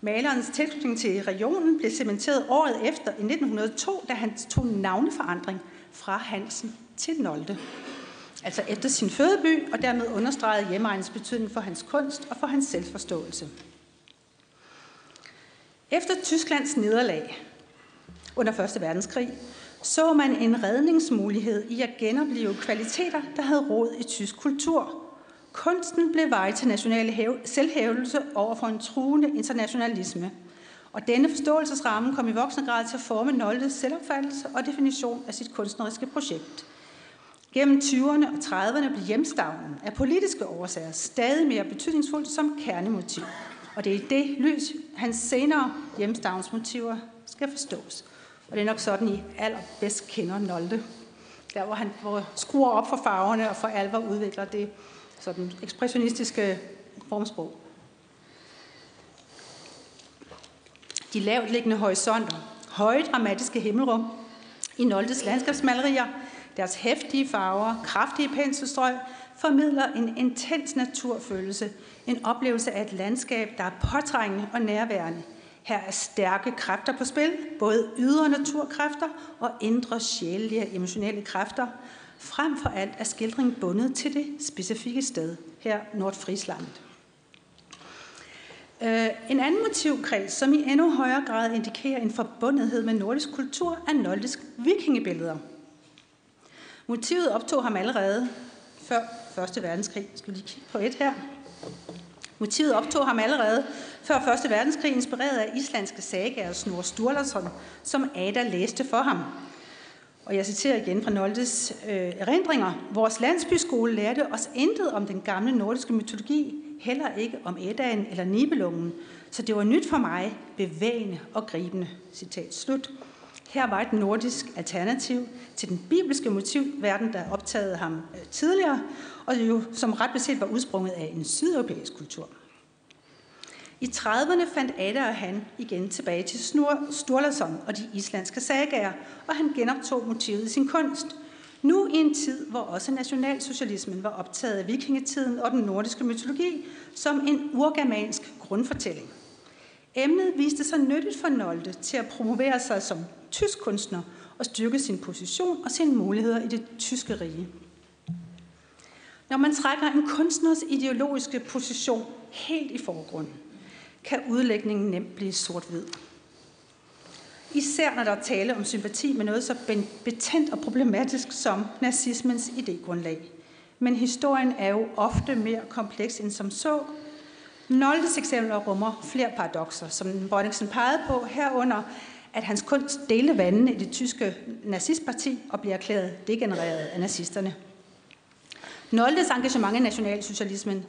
Malerens tilknytning til regionen blev cementeret året efter i 1902, da han tog navneforandring fra Hansen til Nolte. Altså efter sin fødeby, og dermed understregede hjemmeegnens betydning for hans kunst og for hans selvforståelse. Efter Tysklands nederlag under 1. verdenskrig, så man en redningsmulighed i at genopleve kvaliteter, der havde råd i tysk kultur. Kunsten blev vej til national selvhævelse over for en truende internationalisme. Og denne forståelsesramme kom i voksende grad til at forme Noldes selvopfattelse og definition af sit kunstneriske projekt. Gennem 20'erne og 30'erne blev hjemstavnen af politiske årsager stadig mere betydningsfuldt som kernemotiv. Og det er i det lys, hans senere hjemstavnsmotiver skal forstås. Og det er nok sådan, I allerbedst kender Nolde. Der, hvor han hvor skruer op for farverne og for alvor udvikler det sådan ekspressionistiske formsprog. De lavt liggende horisonter, høje dramatiske himmelrum i Noldes landskabsmalerier, deres hæftige farver, kraftige penselstrøg, formidler en intens naturfølelse, en oplevelse af et landskab, der er påtrængende og nærværende – her er stærke kræfter på spil, både ydre naturkræfter og indre sjælelige emotionelle kræfter. Frem for alt er skildringen bundet til det specifikke sted, her Nordfrisland. Øh, en anden motivkreds, som i endnu højere grad indikerer en forbundethed med nordisk kultur, er nordisk vikingebilleder. Motivet optog ham allerede før 1. verdenskrig. Jeg skal lige kigge på et her. Motivet optog ham allerede før 1. verdenskrig, inspireret af islandske sagaer Snor Sturlason, som Ada læste for ham. Og jeg citerer igen fra Noldes øh, erindringer. Vores landsbyskole lærte os intet om den gamle nordiske mytologi, heller ikke om Eddaen eller Nibelungen. Så det var nyt for mig, bevægende og gribende. Citat slut. Her var et nordisk alternativ til den bibelske motivverden, der optagede ham øh, tidligere, og jo som ret beset var udsprunget af en sydeuropæisk kultur. I 30'erne fandt Ada og han igen tilbage til Sturlason og de islandske sagager, og han genoptog motivet i sin kunst. Nu i en tid, hvor også nationalsocialismen var optaget af vikingetiden og den nordiske mytologi som en urgermansk grundfortælling. Emnet viste sig nyttigt for Nolte til at promovere sig som tysk kunstner og styrke sin position og sine muligheder i det tyske rige. Når man trækker en kunstners ideologiske position helt i forgrunden, kan udlægningen nemt blive sort-hvid. Især når der er tale om sympati med noget så betændt og problematisk som nazismens idégrundlag. Men historien er jo ofte mere kompleks end som så. Noldes eksempler rummer flere paradoxer, som Bonningsen pegede på, herunder at hans kunst delte vandene i det tyske nazistparti og bliver erklæret degenereret af nazisterne. Noldes engagement i nationalsocialismen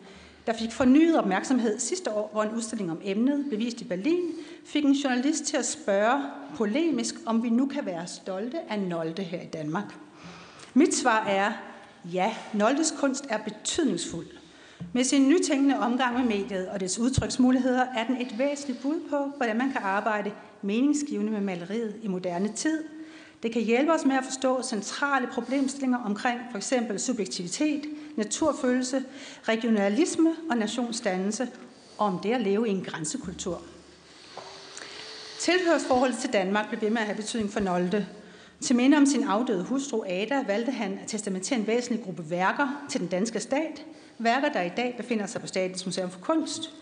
der fik fornyet opmærksomhed sidste år, hvor en udstilling om emnet blev vist i Berlin, fik en journalist til at spørge polemisk, om vi nu kan være stolte af Nolde her i Danmark. Mit svar er, ja, Noldes kunst er betydningsfuld. Med sin nytænkende omgang med mediet og dets udtryksmuligheder er den et væsentligt bud på, hvordan man kan arbejde meningsgivende med maleriet i moderne tid – det kan hjælpe os med at forstå centrale problemstillinger omkring for eksempel subjektivitet, naturfølelse, regionalisme og nationsdannelse, og om det at leve i en grænsekultur. Tilhørsforholdet til Danmark blev ved med at have betydning for Nolde. Til minde om sin afdøde hustru Ada valgte han at testamentere en væsentlig gruppe værker til den danske stat, værker, der i dag befinder sig på Statens Museum for Kunst,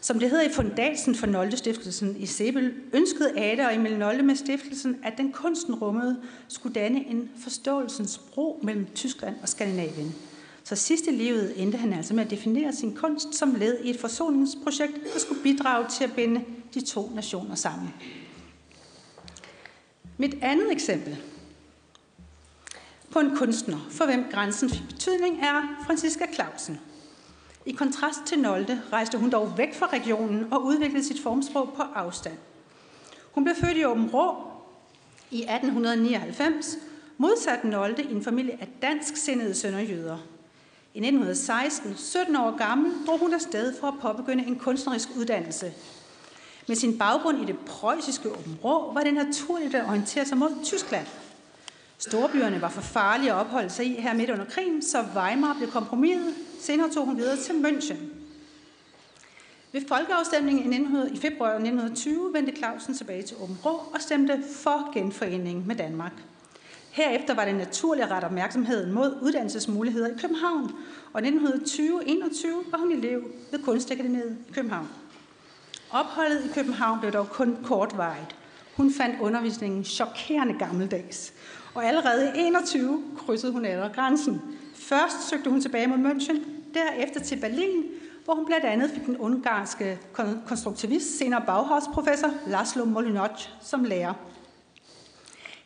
som det hedder i fundatsen for Nolde Stiftelsen i Sebel, ønskede Ada og Emil Nolde med stiftelsen, at den kunsten rummede skulle danne en forståelsens bro mellem Tyskland og Skandinavien. Så sidste livet endte han altså med at definere sin kunst som led i et forsoningsprojekt, der skulle bidrage til at binde de to nationer sammen. Mit andet eksempel på en kunstner, for hvem grænsen fik betydning, er Franziska Clausen – i kontrast til Nolde rejste hun dog væk fra regionen og udviklede sit formsprog på afstand. Hun blev født i Åben Rå i 1899, modsat Nolde i en familie af dansksindede sønderjyder. I 1916, 17 år gammel, drog hun afsted for at påbegynde en kunstnerisk uddannelse. Med sin baggrund i det preussiske Åben Rå var det naturligt at orientere sig mod Tyskland. Storbyerne var for farlige at opholde sig i her midt under krigen, så Weimar blev kompromiset Senere tog hun videre til München. Ved folkeafstemningen i, februar 1920 vendte Clausen tilbage til Åben Rå og stemte for genforeningen med Danmark. Herefter var det naturligt at rette opmærksomheden mod uddannelsesmuligheder i København, og i 1920-21 var hun elev ved Kunstakademiet i København. Opholdet i København blev dog kun kortvarigt. Hun fandt undervisningen chokerende gammeldags, og allerede i 21 krydsede hun alder grænsen. Først søgte hun tilbage mod München, derefter til Berlin, hvor hun blandt andet fik den ungarske konstruktivist, senere Bauhaus-professor Laszlo Molinoc som lærer.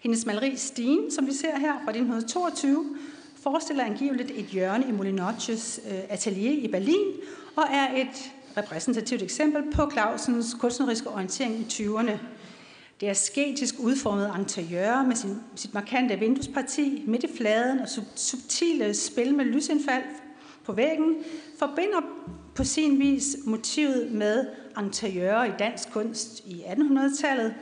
Hendes maleri Stien, som vi ser her fra 1922, forestiller angiveligt et hjørne i Molinocs øh, atelier i Berlin, og er et repræsentativt eksempel på Clausens kunstneriske orientering i 20'erne. Det er sketisk udformet interiør med sin, sit markante vinduesparti midt i fladen og subtile spil med lysindfald på væggen, forbinder på sin vis motivet med interiører i dansk kunst i 1800-tallet.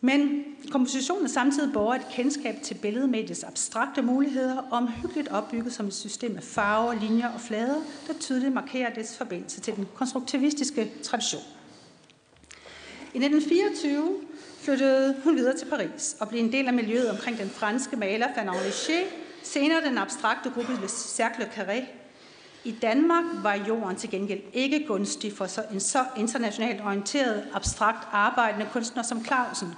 Men kompositionen er samtidig borger et kendskab til billedmediets abstrakte muligheder, omhyggeligt opbygget som et system af farver, linjer og flader, der tydeligt markerer dets forbindelse til den konstruktivistiske tradition. I 1924 flyttede hun videre til Paris og blev en del af miljøet omkring den franske maler Fernand Léger, senere den abstrakte gruppe Le Cercle Carré. I Danmark var jorden til gengæld ikke gunstig for så en så internationalt orienteret, abstrakt arbejdende kunstner som Clausen,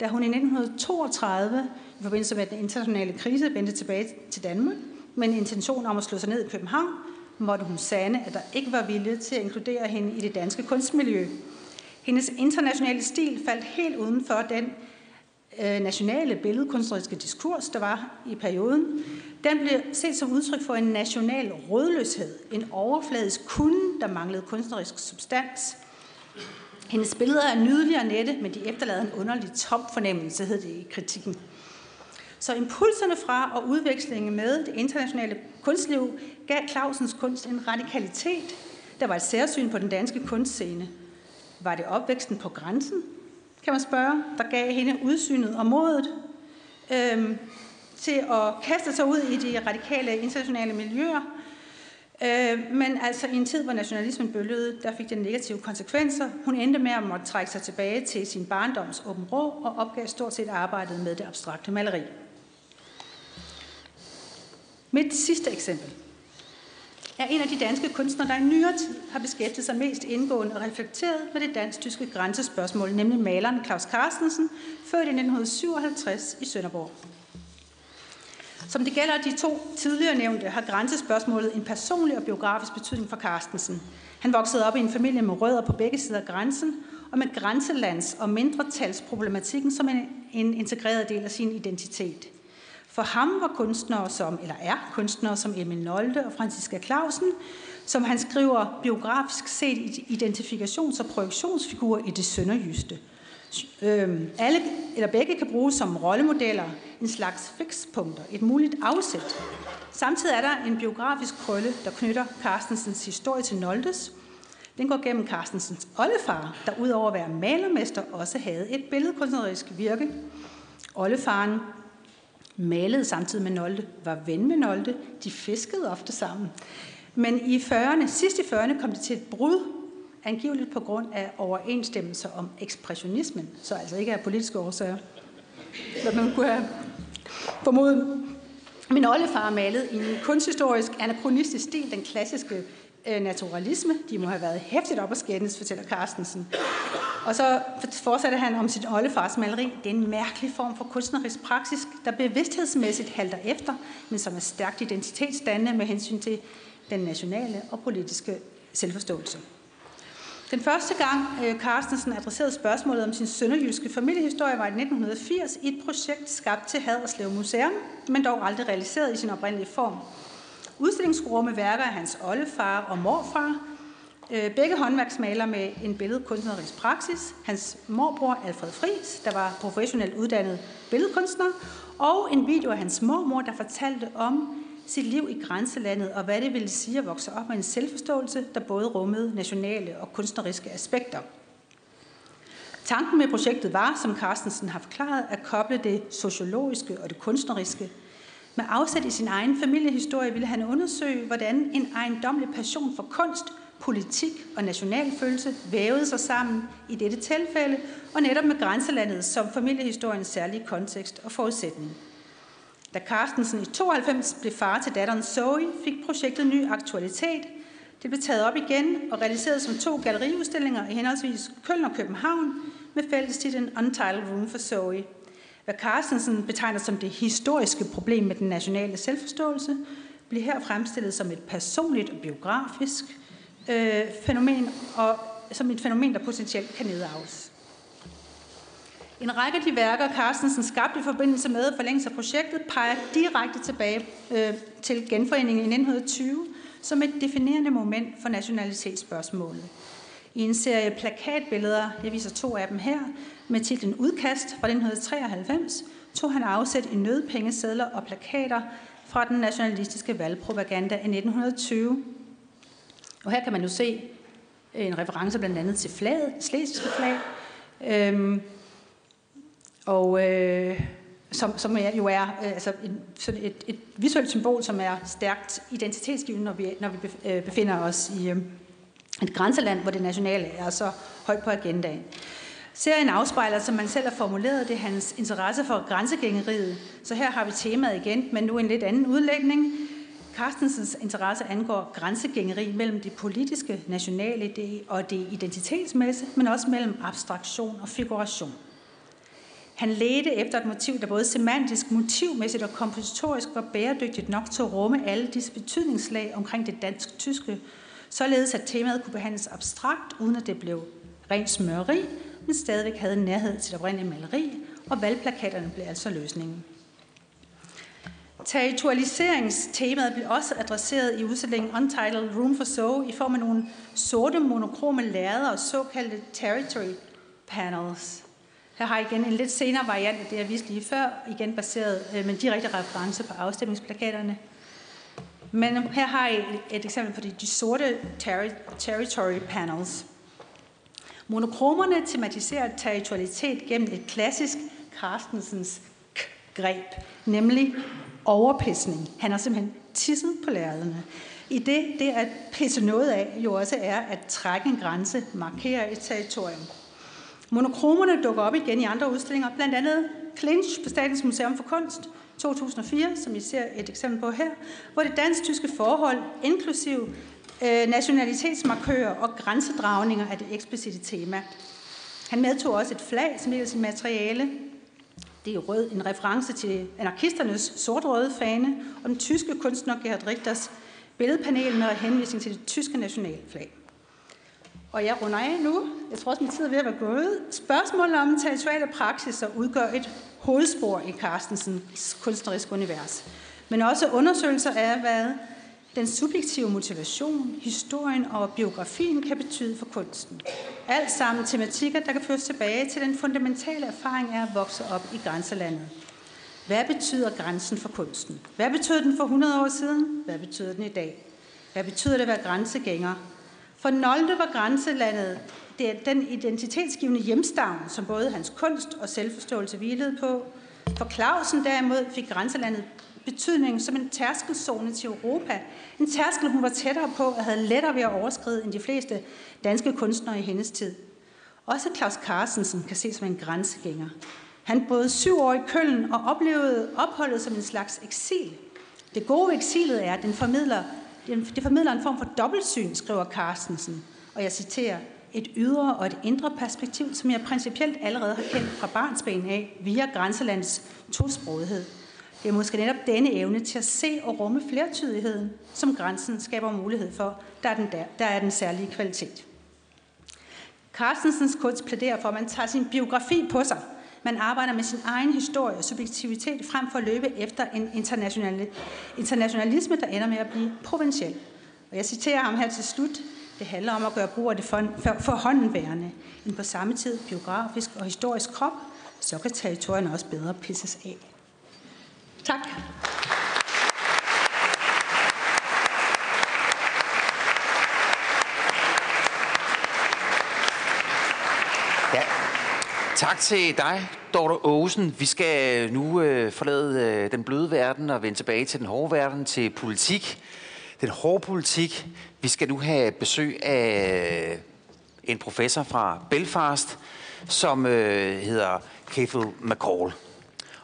da hun i 1932, i forbindelse med den internationale krise, vendte tilbage til Danmark, med en intention om at slå sig ned i København, måtte hun sande, at der ikke var vilje til at inkludere hende i det danske kunstmiljø, hendes internationale stil faldt helt uden for den øh, nationale billedkunstneriske diskurs, der var i perioden. Den blev set som udtryk for en national rådløshed, en overfladisk kunde, der manglede kunstnerisk substans. Hendes billeder er nydelige og nette, men de efterlader en underlig tom fornemmelse, hed det i kritikken. Så impulserne fra og udvekslingen med det internationale kunstliv gav Clausens kunst en radikalitet, der var et særsyn på den danske kunstscene. Var det opvæksten på grænsen, kan man spørge, der gav hende udsynet og modet øhm, til at kaste sig ud i de radikale internationale miljøer. Øh, men altså i en tid, hvor nationalismen bølgede, der fik det negative konsekvenser. Hun endte med at måtte trække sig tilbage til sin barndoms åben rå og opgav stort set arbejdet med det abstrakte maleri. Mit sidste eksempel er en af de danske kunstnere, der i nyere tid har beskæftiget sig mest indgående og reflekteret med det dansk-tyske grænsespørgsmål, nemlig maleren Claus Carstensen, født i 1957 i Sønderborg. Som det gælder de to tidligere nævnte, har grænsespørgsmålet en personlig og biografisk betydning for Carstensen. Han voksede op i en familie med rødder på begge sider af grænsen, og med grænselands- og mindretalsproblematikken som en, en integreret del af sin identitet. For ham var kunstnere som, eller er kunstnere som Emil Nolde og Franziska Clausen, som han skriver biografisk set identifikations- og projektionsfigurer i det sønderjyste. Øhm, alle eller begge kan bruges som rollemodeller, en slags fikspunkter, et muligt afsæt. Samtidig er der en biografisk krølle, der knytter Carstensens historie til Noldes. Den går gennem Carstensens oldefar, der udover at være malermester også havde et billedkunstnerisk virke. Oldefaren malede samtidig med Nolde, var ven med Nolde, de fiskede ofte sammen. Men i 40'erne, sidst i 40'erne kom det til et brud, angiveligt på grund af overensstemmelser om ekspressionismen, så altså ikke af politiske årsager. Hvad man kunne have formodet. Min oldefar malede i en kunsthistorisk anachronistisk stil den klassiske Øh, naturalisme. De må have været hæftigt op at skændes, fortæller Carstensen. Og så fortsatte han om sit oldefars maleri. Det er en mærkelig form for kunstnerisk praksis, der bevidsthedsmæssigt halter efter, men som er stærkt identitetsdannende med hensyn til den nationale og politiske selvforståelse. Den første gang øh, Carstensen adresserede spørgsmålet om sin sønderjyske familiehistorie var i 1980 i et projekt skabt til Haderslev Museum, men dog aldrig realiseret i sin oprindelige form. Udstillingen med værker af hans oldefar og morfar, øh, begge håndværksmalere med en billedkunstnerisk praksis. Hans morbror Alfred Fris, der var professionelt uddannet billedkunstner, og en video af hans mormor, der fortalte om sit liv i grænselandet og hvad det ville sige at vokse op med en selvforståelse, der både rummede nationale og kunstneriske aspekter. Tanken med projektet var, som Carstensen har forklaret, at koble det sociologiske og det kunstneriske. Med afsæt i sin egen familiehistorie ville han undersøge, hvordan en ejendomlig passion for kunst, politik og nationalfølelse vævede sig sammen i dette tilfælde, og netop med grænselandet som familiehistoriens særlige kontekst og forudsætning. Da Carstensen i 92 blev far til datteren Zoe, fik projektet ny aktualitet. Det blev taget op igen og realiseret som to galleriudstillinger i henholdsvis Køln og København med fællestitlen Untitled Room for Zoe. Hvad Carstensen betegner som det historiske problem med den nationale selvforståelse, bliver her fremstillet som et personligt og biografisk øh, fænomen, og som et fænomen, der potentielt kan nedarves. En række af de værker, Carstensen skabte i forbindelse med forlængelse af projektet, peger direkte tilbage øh, til genforeningen i 1920 som et definerende moment for nationalitetsspørgsmålet. I en serie plakatbilleder, jeg viser to af dem her, med titlen Udkast fra 1993, tog han afsæt i nødpengesedler og plakater fra den nationalistiske valgpropaganda i 1920. Og her kan man jo se en reference blandt andet til flaget, slesiske flag, øhm, og øh, som, som er, jo er øh, altså en, sådan et, et visuelt symbol, som er stærkt identitetsgivende, når vi, når vi øh, befinder os i øh, et grænseland, hvor det nationale er så højt på agendaen. Serien afspejler, som man selv har formuleret det, hans interesse for grænsegængeriet. Så her har vi temaet igen, men nu en lidt anden udlægning. Carstensens interesse angår grænsegængeri mellem det politiske, nationale og det identitetsmæssige, men også mellem abstraktion og figuration. Han ledte efter et motiv, der både semantisk, motivmæssigt og kompositorisk var bæredygtigt nok til at rumme alle disse betydningslag omkring det dansk-tyske, således at temaet kunne behandles abstrakt, uden at det blev rent smøreri, men stadigvæk havde nærhed til det oprindelige maleri, og valgplakaterne blev altså løsningen. Territorialiseringstemaet blev også adresseret i udstillingen Untitled Room for So i form af nogle sorte monokrome lærreder og såkaldte territory panels. Her har jeg igen en lidt senere variant af det, jeg viste lige før, igen baseret øh, med direkte reference på afstemningsplakaterne. Men her har jeg et, et eksempel på de, de sorte terri- territory panels. Monokromerne tematiserer territorialitet gennem et klassisk Carstensens greb, nemlig overpisning. Han har simpelthen tisset på lærrederne. I det, det at pisse noget af, jo også er at trække en grænse, markere et territorium. Monokromerne dukker op igen i andre udstillinger, blandt andet Clinch på Statens Museum for Kunst 2004, som I ser et eksempel på her, hvor det dansk-tyske forhold, inklusiv øh, nationalitetsmarkører og grænsedragninger er det eksplicite tema. Han medtog også et flag som del af sit materiale. Det er rød, en reference til anarkisternes sort-røde fane og den tyske kunstner Gerhard Richters billedpanel med henvisning til det tyske nationalflag. Og jeg runder af nu. Jeg tror også, min tid er ved at være gået. Spørgsmålet om territoriale praksiser udgør et hovedspor i Carstensens kunstneriske univers. Men også undersøgelser af, hvad den subjektive motivation, historien og biografien kan betyde for kunsten. Alt sammen tematikker, der kan føres tilbage til den fundamentale erfaring af at vokse op i grænselandet. Hvad betyder grænsen for kunsten? Hvad betød den for 100 år siden? Hvad betyder den i dag? Hvad betyder det at være grænsegænger? For Nolde var grænselandet det er den identitetsgivende hjemstavn, som både hans kunst og selvforståelse hvilede på. For Clausen derimod fik grænselandet betydning som en tærskelzone til Europa. En tærskel, hun var tættere på og havde lettere ved at overskride end de fleste danske kunstnere i hendes tid. Også Claus Carstensen kan ses som en grænsegænger. Han boede syv år i Køln og oplevede opholdet som en slags eksil. Det gode ved eksilet er, at den formidler, det formidler en form for dobbeltsyn, skriver Carstensen. Og jeg citerer, et ydre og et indre perspektiv, som jeg principielt allerede har kendt fra barnsben af via grænselandets tosprogethed. Det er måske netop denne evne til at se og rumme flertydigheden, som grænsen skaber mulighed for, der er den, der, der er den særlige kvalitet. Carstensens kunst plæderer for, at man tager sin biografi på sig. Man arbejder med sin egen historie og subjektivitet frem for at løbe efter en international, internationalisme, der ender med at blive provinciel. Og jeg citerer ham her til slut. Det handler om at gøre brug af det for, for, for håndenværende. En på samme tid biografisk og historisk krop, så kan territorierne også bedre pisses af. Tak. Ja. Tak til dig, Dorte Åsen. Vi skal nu øh, forlade øh, den bløde verden og vende tilbage til den hårde verden, til politik. Den hårde politik. Vi skal nu have besøg af øh, en professor fra Belfast, som øh, hedder Kefil McCall.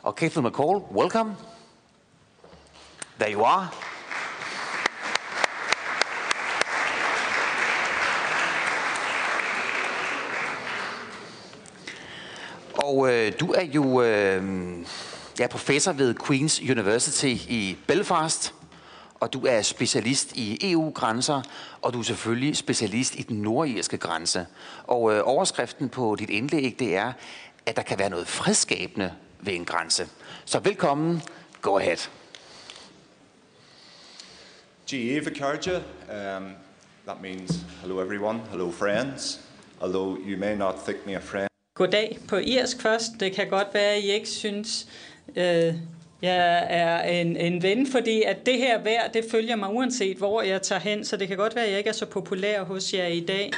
Og Kefil McCall, welcome. There you are. Og øh, du er jo øh, ja, professor ved Queen's University i Belfast, og du er specialist i EU-grænser, og du er selvfølgelig specialist i den nordirske grænse. Og øh, overskriften på dit indlæg, det er, at der kan være noget fredskabende ved en grænse. Så velkommen. Go ahead. GA Vicarja, um, that means hello everyone, hello friends, although you may not think me a friend. Goddag på irsk først. Det kan godt være, at I ikke synes, øh, jeg er en, en ven, fordi at det her vejr, det følger mig uanset hvor jeg tager hen, så det kan godt være, at jeg ikke er så populær hos jer i dag.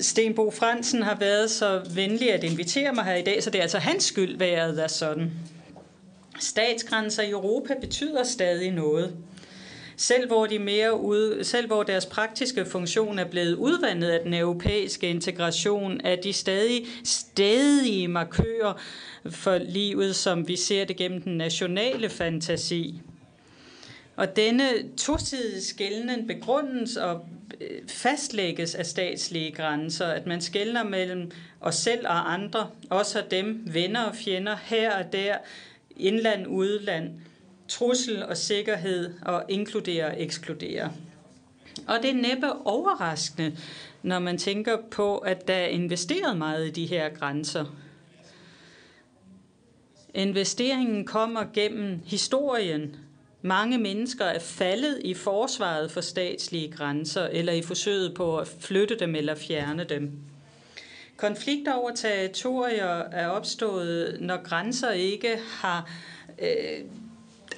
Stenbo Fransen har været så venlig at invitere mig her i dag, så det er altså hans skyld, været er sådan. Statsgrænser i Europa betyder stadig noget. Selv hvor, de mere ud, selv hvor deres praktiske funktion er blevet udvandet af den europæiske integration, er de stadig stadige markører for livet, som vi ser det gennem den nationale fantasi. Og denne tosidige skældning begrundes og øh, fastlægges af statslige grænser, at man skældner mellem os selv og andre, også og dem, venner og fjender, her og der, indland, udland, trussel og sikkerhed og inkludere og ekskludere. Og det er næppe overraskende, når man tænker på, at der er investeret meget i de her grænser. Investeringen kommer gennem historien. Mange mennesker er faldet i forsvaret for statslige grænser eller i forsøget på at flytte dem eller fjerne dem. Konflikter over territorier er opstået, når grænser ikke har øh,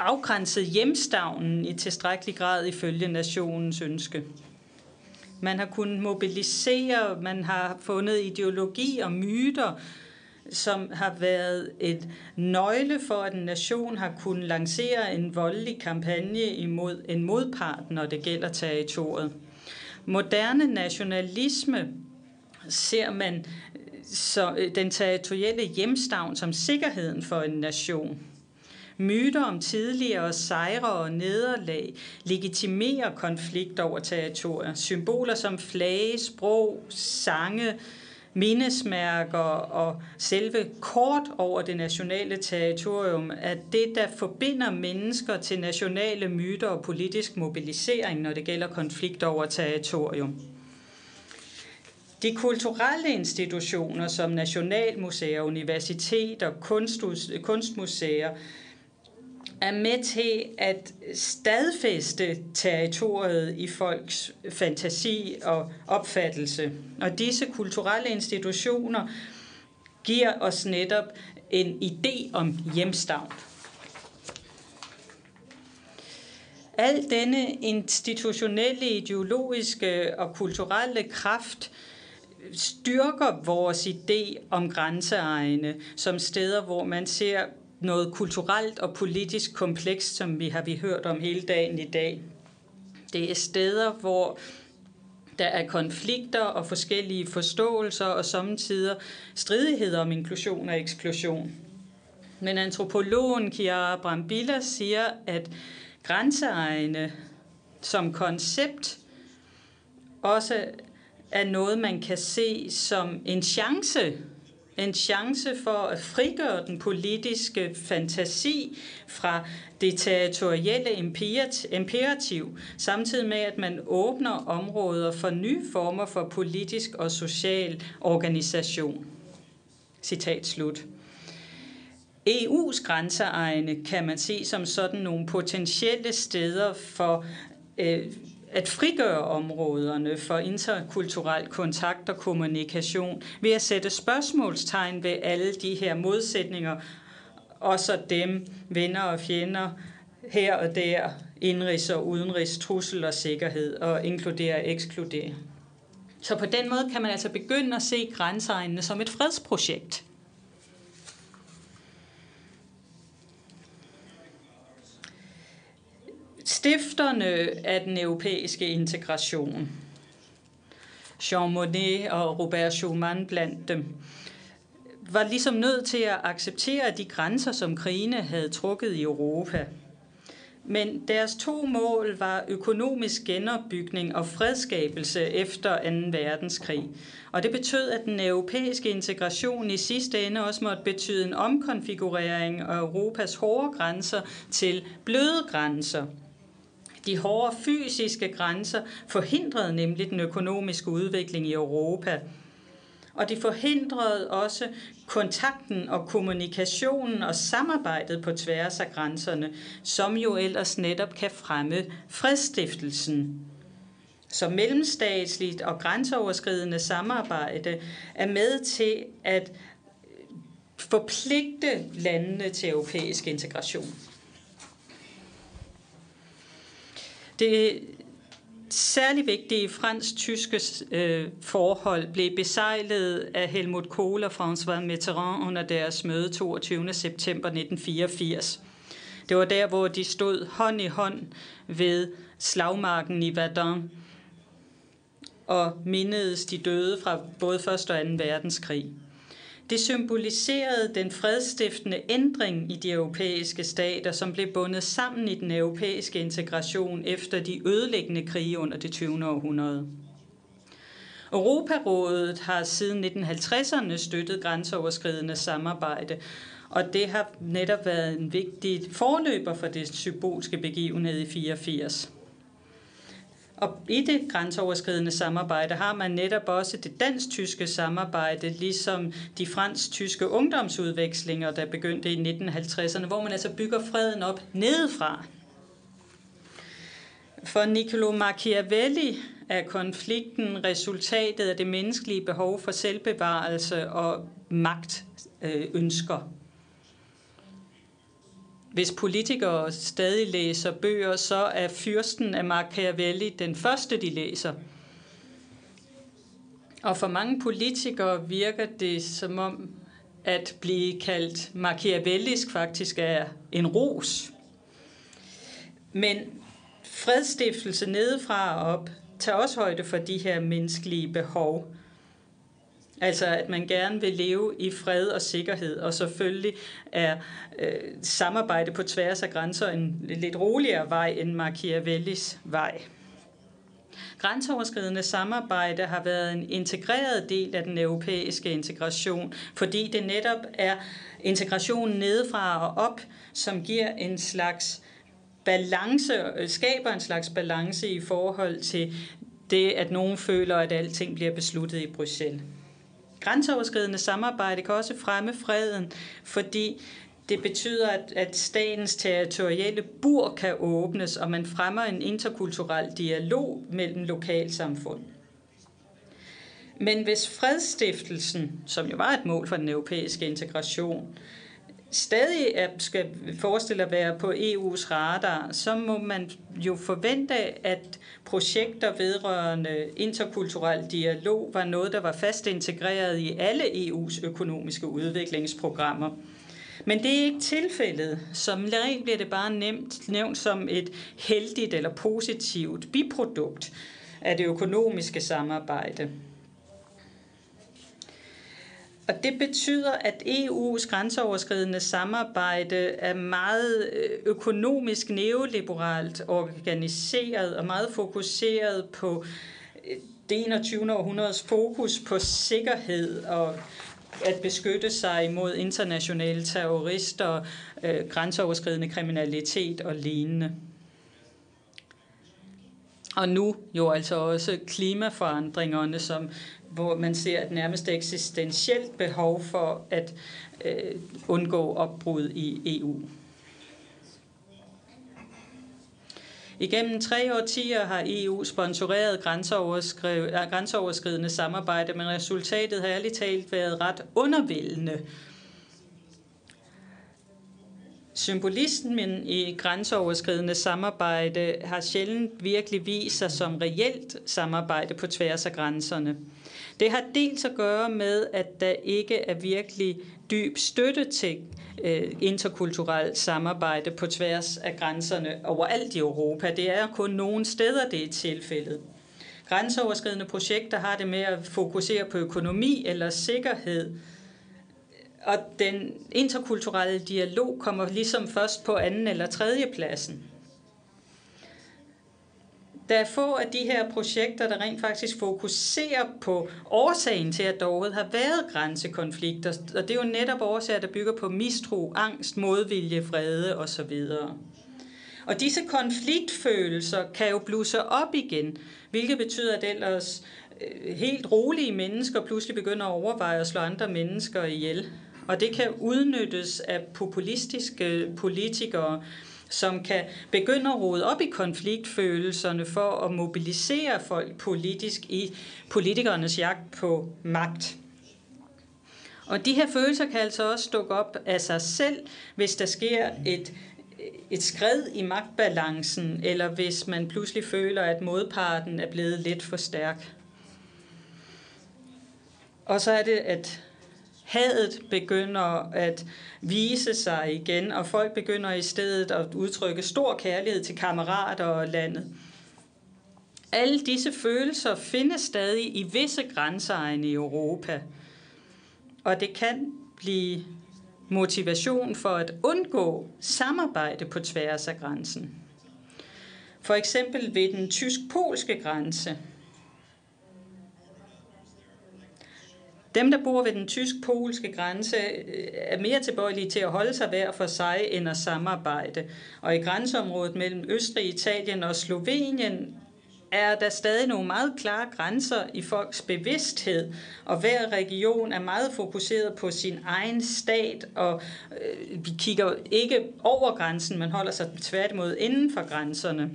afgrænset hjemstavnen i tilstrækkelig grad ifølge nationens ønske. Man har kunnet mobilisere, man har fundet ideologi og myter, som har været et nøgle for, at en nation har kunnet lancere en voldelig kampagne imod en modpart, når det gælder territoriet. Moderne nationalisme ser man så øh, den territorielle hjemstavn som sikkerheden for en nation. Myter om tidligere sejre og nederlag legitimerer konflikt over territorier. Symboler som flage, sprog, sange, mindesmærker og selve kort over det nationale territorium er det, der forbinder mennesker til nationale myter og politisk mobilisering, når det gælder konflikt over territorium. De kulturelle institutioner som nationalmuseer, universiteter, kunstmuseer er med til at stadfæste territoriet i folks fantasi og opfattelse. Og disse kulturelle institutioner giver os netop en idé om hjemstavn. Al denne institutionelle, ideologiske og kulturelle kraft styrker vores idé om grænseegne som steder, hvor man ser noget kulturelt og politisk komplekst, som vi har vi hørt om hele dagen i dag. Det er steder, hvor der er konflikter og forskellige forståelser og samtidig stridigheder om inklusion og eksklusion. Men antropologen Chiara Brambilla siger, at grænseegne som koncept også er noget, man kan se som en chance en chance for at frigøre den politiske fantasi fra det territorielle imperativ, samtidig med at man åbner områder for nye former for politisk og social organisation. Citat slut. EU's grænseegne kan man se som sådan nogle potentielle steder for øh, at frigøre områderne for interkulturel kontakt og kommunikation ved at sætte spørgsmålstegn ved alle de her modsætninger, og så dem, venner og fjender, her og der, indrigs og udenrigs, trussel og sikkerhed, og inkludere og ekskludere. Så på den måde kan man altså begynde at se grænseegnene som et fredsprojekt. Stifterne af den europæiske integration, Jean Monnet og Robert Schumann blandt dem, var ligesom nødt til at acceptere de grænser, som krigene havde trukket i Europa. Men deres to mål var økonomisk genopbygning og fredskabelse efter 2. verdenskrig. Og det betød, at den europæiske integration i sidste ende også måtte betyde en omkonfigurering af Europas hårde grænser til bløde grænser – de hårde fysiske grænser forhindrede nemlig den økonomiske udvikling i Europa. Og de forhindrede også kontakten og kommunikationen og samarbejdet på tværs af grænserne, som jo ellers netop kan fremme fredstiftelsen. Så mellemstatsligt og grænseoverskridende samarbejde er med til at forpligte landene til europæisk integration. Det særlig vigtige fransk-tyske øh, forhold blev besejlet af Helmut Kohl og François Mitterrand under deres møde 22. september 1984. Det var der, hvor de stod hånd i hånd ved slagmarken i Verdun og mindedes de døde fra både 1. og 2. verdenskrig. Det symboliserede den fredstiftende ændring i de europæiske stater, som blev bundet sammen i den europæiske integration efter de ødelæggende krige under det 20. århundrede. Europarådet har siden 1950'erne støttet grænseoverskridende samarbejde, og det har netop været en vigtig forløber for det symbolske begivenhed i 84. Og i det grænseoverskridende samarbejde har man netop også det dansk-tyske samarbejde, ligesom de fransk-tyske ungdomsudvekslinger, der begyndte i 1950'erne, hvor man altså bygger freden op nedefra. For Niccolo Machiavelli er konflikten resultatet af det menneskelige behov for selvbevarelse og magtønsker. Hvis politikere stadig læser bøger, så er fyrsten af Machiavelli den første, de læser. Og for mange politikere virker det som om, at blive kaldt machiavellisk faktisk er en ros. Men fredstiftelse nedefra og op tager også højde for de her menneskelige behov. Altså at man gerne vil leve i fred og sikkerhed, og selvfølgelig er øh, samarbejde på tværs af grænser en lidt roligere vej end Machiavellis vej. Grænseoverskridende samarbejde har været en integreret del af den europæiske integration, fordi det netop er integrationen nedefra og op, som giver en slags balance, øh, skaber en slags balance i forhold til det, at nogen føler, at alting bliver besluttet i Bruxelles. Grænseoverskridende samarbejde kan også fremme freden, fordi det betyder, at, at statens territoriale bur kan åbnes, og man fremmer en interkulturel dialog mellem lokalsamfund. Men hvis fredstiftelsen, som jo var et mål for den europæiske integration, stadig er, skal forestille at være på EU's radar, så må man jo forvente, at projekter vedrørende interkulturel dialog var noget, der var fast integreret i alle EU's økonomiske udviklingsprogrammer. Men det er ikke tilfældet. Som regel bliver det bare nemt, nævnt som et heldigt eller positivt biprodukt af det økonomiske samarbejde. Og det betyder, at EU's grænseoverskridende samarbejde er meget øh, økonomisk neoliberalt organiseret og meget fokuseret på øh, det 21. århundredes fokus på sikkerhed og at beskytte sig imod internationale terrorister, øh, grænseoverskridende kriminalitet og lignende. Og nu jo altså også klimaforandringerne, som hvor man ser et nærmest eksistentielt behov for at øh, undgå opbrud i EU. Igennem tre årtier har EU sponsoreret grænseoverskridende samarbejde, men resultatet har ærligt talt været ret undervældende. Symbolismen i grænseoverskridende samarbejde har sjældent virkelig vist sig som reelt samarbejde på tværs af grænserne. Det har dels at gøre med, at der ikke er virkelig dyb støtte til øh, interkulturelt samarbejde på tværs af grænserne overalt i Europa. Det er kun nogle steder, det er tilfældet. Grænseoverskridende projekter har det med at fokusere på økonomi eller sikkerhed, og den interkulturelle dialog kommer ligesom først på anden eller tredje pladsen. Der er få af de her projekter, der rent faktisk fokuserer på årsagen til, at der overhovedet har været grænsekonflikter. Og det er jo netop årsager, der bygger på mistro, angst, modvilje, vrede osv. Og disse konfliktfølelser kan jo blusse op igen, hvilket betyder, at ellers øh, helt rolige mennesker pludselig begynder at overveje at slå andre mennesker ihjel. Og det kan udnyttes af populistiske politikere, som kan begynde at rode op i konfliktfølelserne for at mobilisere folk politisk i politikernes jagt på magt. Og de her følelser kan altså også dukke op af sig selv, hvis der sker et, et skred i magtbalancen, eller hvis man pludselig føler, at modparten er blevet lidt for stærk. Og så er det, at hadet begynder at vise sig igen, og folk begynder i stedet at udtrykke stor kærlighed til kammerater og landet. Alle disse følelser findes stadig i visse grænseegne i Europa, og det kan blive motivation for at undgå samarbejde på tværs af grænsen. For eksempel ved den tysk-polske grænse – Dem, der bor ved den tysk-polske grænse, øh, er mere tilbøjelige til at holde sig hver for sig end at samarbejde. Og i grænseområdet mellem Østrig, Italien og Slovenien er der stadig nogle meget klare grænser i folks bevidsthed, og hver region er meget fokuseret på sin egen stat, og øh, vi kigger ikke over grænsen, men holder sig tværtimod inden for grænserne.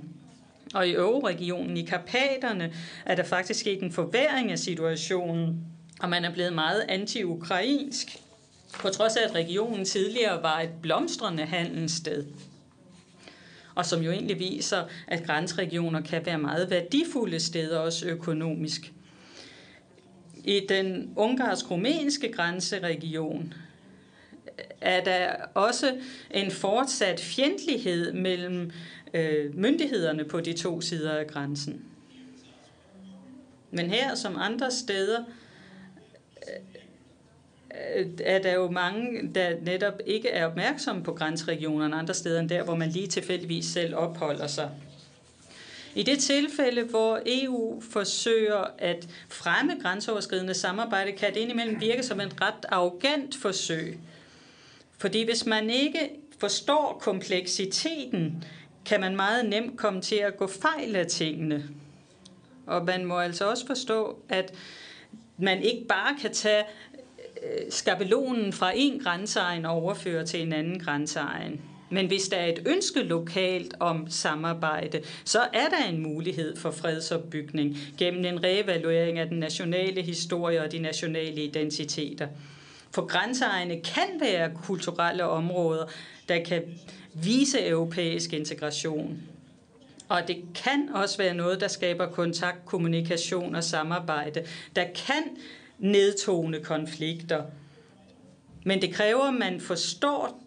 Og i Øvre-regionen i Karpaterne er der faktisk sket en forværing af situationen, og man er blevet meget anti-ukrainsk, på trods af at regionen tidligere var et blomstrende handelssted og som jo egentlig viser, at grænsregioner kan være meget værdifulde steder, også økonomisk. I den ungarsk-rumænske grænseregion øh, er der også en fortsat fjendtlighed mellem øh, myndighederne på de to sider af grænsen. Men her som andre steder Øh, er der jo mange, der netop ikke er opmærksomme på grænseregionerne andre steder end der, hvor man lige tilfældigvis selv opholder sig. I det tilfælde, hvor EU forsøger at fremme grænseoverskridende samarbejde, kan det indimellem virke som et ret arrogant forsøg. Fordi hvis man ikke forstår kompleksiteten, kan man meget nemt komme til at gå fejl af tingene. Og man må altså også forstå, at man ikke bare kan tage Øh, skabelonen fra en grænseegn og overføre til en anden grænseegn. Men hvis der er et ønske lokalt om samarbejde, så er der en mulighed for fredsopbygning gennem en reevaluering af den nationale historie og de nationale identiteter. For grænseegne kan være kulturelle områder, der kan vise europæisk integration. Og det kan også være noget, der skaber kontakt, kommunikation og samarbejde, der kan nedtone konflikter. Men det kræver, at man forstår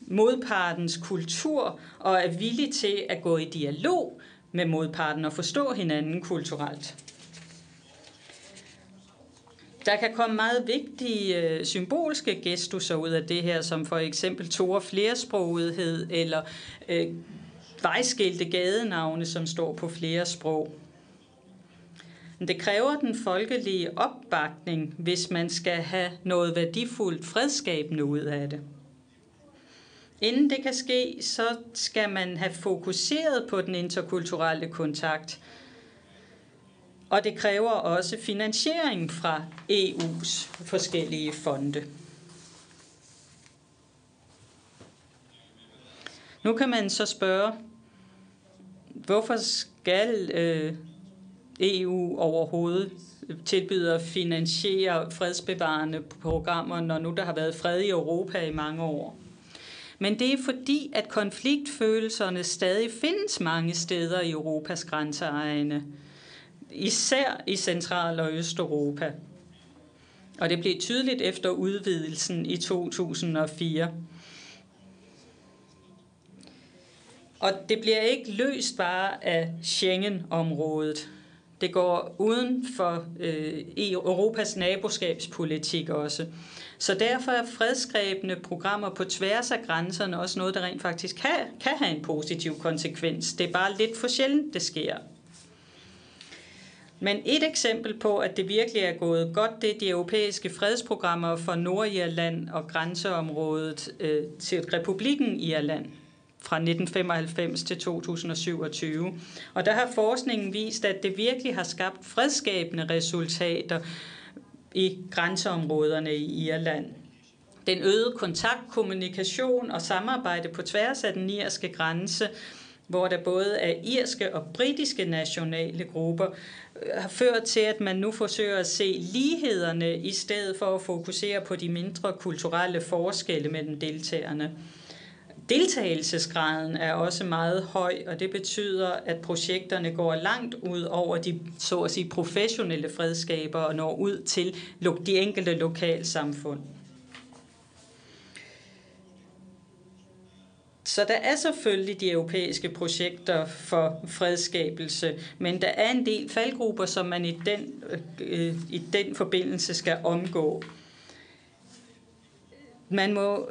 modpartens kultur og er villig til at gå i dialog med modparten og forstå hinanden kulturelt. Der kan komme meget vigtige øh, symbolske gestusser ud af det her, som for eksempel to- og flersprogethed eller øh, vejskilte gadenavne, som står på flere sprog. Men det kræver den folkelige opbakning, hvis man skal have noget værdifuldt fredskabende ud af det. Inden det kan ske, så skal man have fokuseret på den interkulturelle kontakt. Og det kræver også finansiering fra EU's forskellige fonde. Nu kan man så spørge, hvorfor skal øh, EU overhovedet tilbyder at finansiere fredsbevarende programmer, når nu der har været fred i Europa i mange år. Men det er fordi, at konfliktfølelserne stadig findes mange steder i Europas grænseegne, især i Central- og Østeuropa. Og det blev tydeligt efter udvidelsen i 2004. Og det bliver ikke løst bare af Schengen-området. Det går uden for øh, e- Europas naboskabspolitik også. Så derfor er fredsgrebende programmer på tværs af grænserne også noget, der rent faktisk kan, kan have en positiv konsekvens. Det er bare lidt for sjældent, det sker. Men et eksempel på, at det virkelig er gået godt, det er de europæiske fredsprogrammer for Nordirland og grænseområdet øh, til republikken Irland fra 1995 til 2027. Og der har forskningen vist, at det virkelig har skabt fredskabende resultater i grænseområderne i Irland. Den øgede kontakt, kommunikation og samarbejde på tværs af den irske grænse, hvor der både er irske og britiske nationale grupper, øh, har ført til, at man nu forsøger at se lighederne i stedet for at fokusere på de mindre kulturelle forskelle mellem deltagerne. Deltagelsesgraden er også meget høj, og det betyder, at projekterne går langt ud over de så at sige, professionelle fredskaber og når ud til de enkelte lokalsamfund. Så der er selvfølgelig de europæiske projekter for fredskabelse, men der er en del faldgrupper, som man i den, øh, i den forbindelse skal omgå. Man må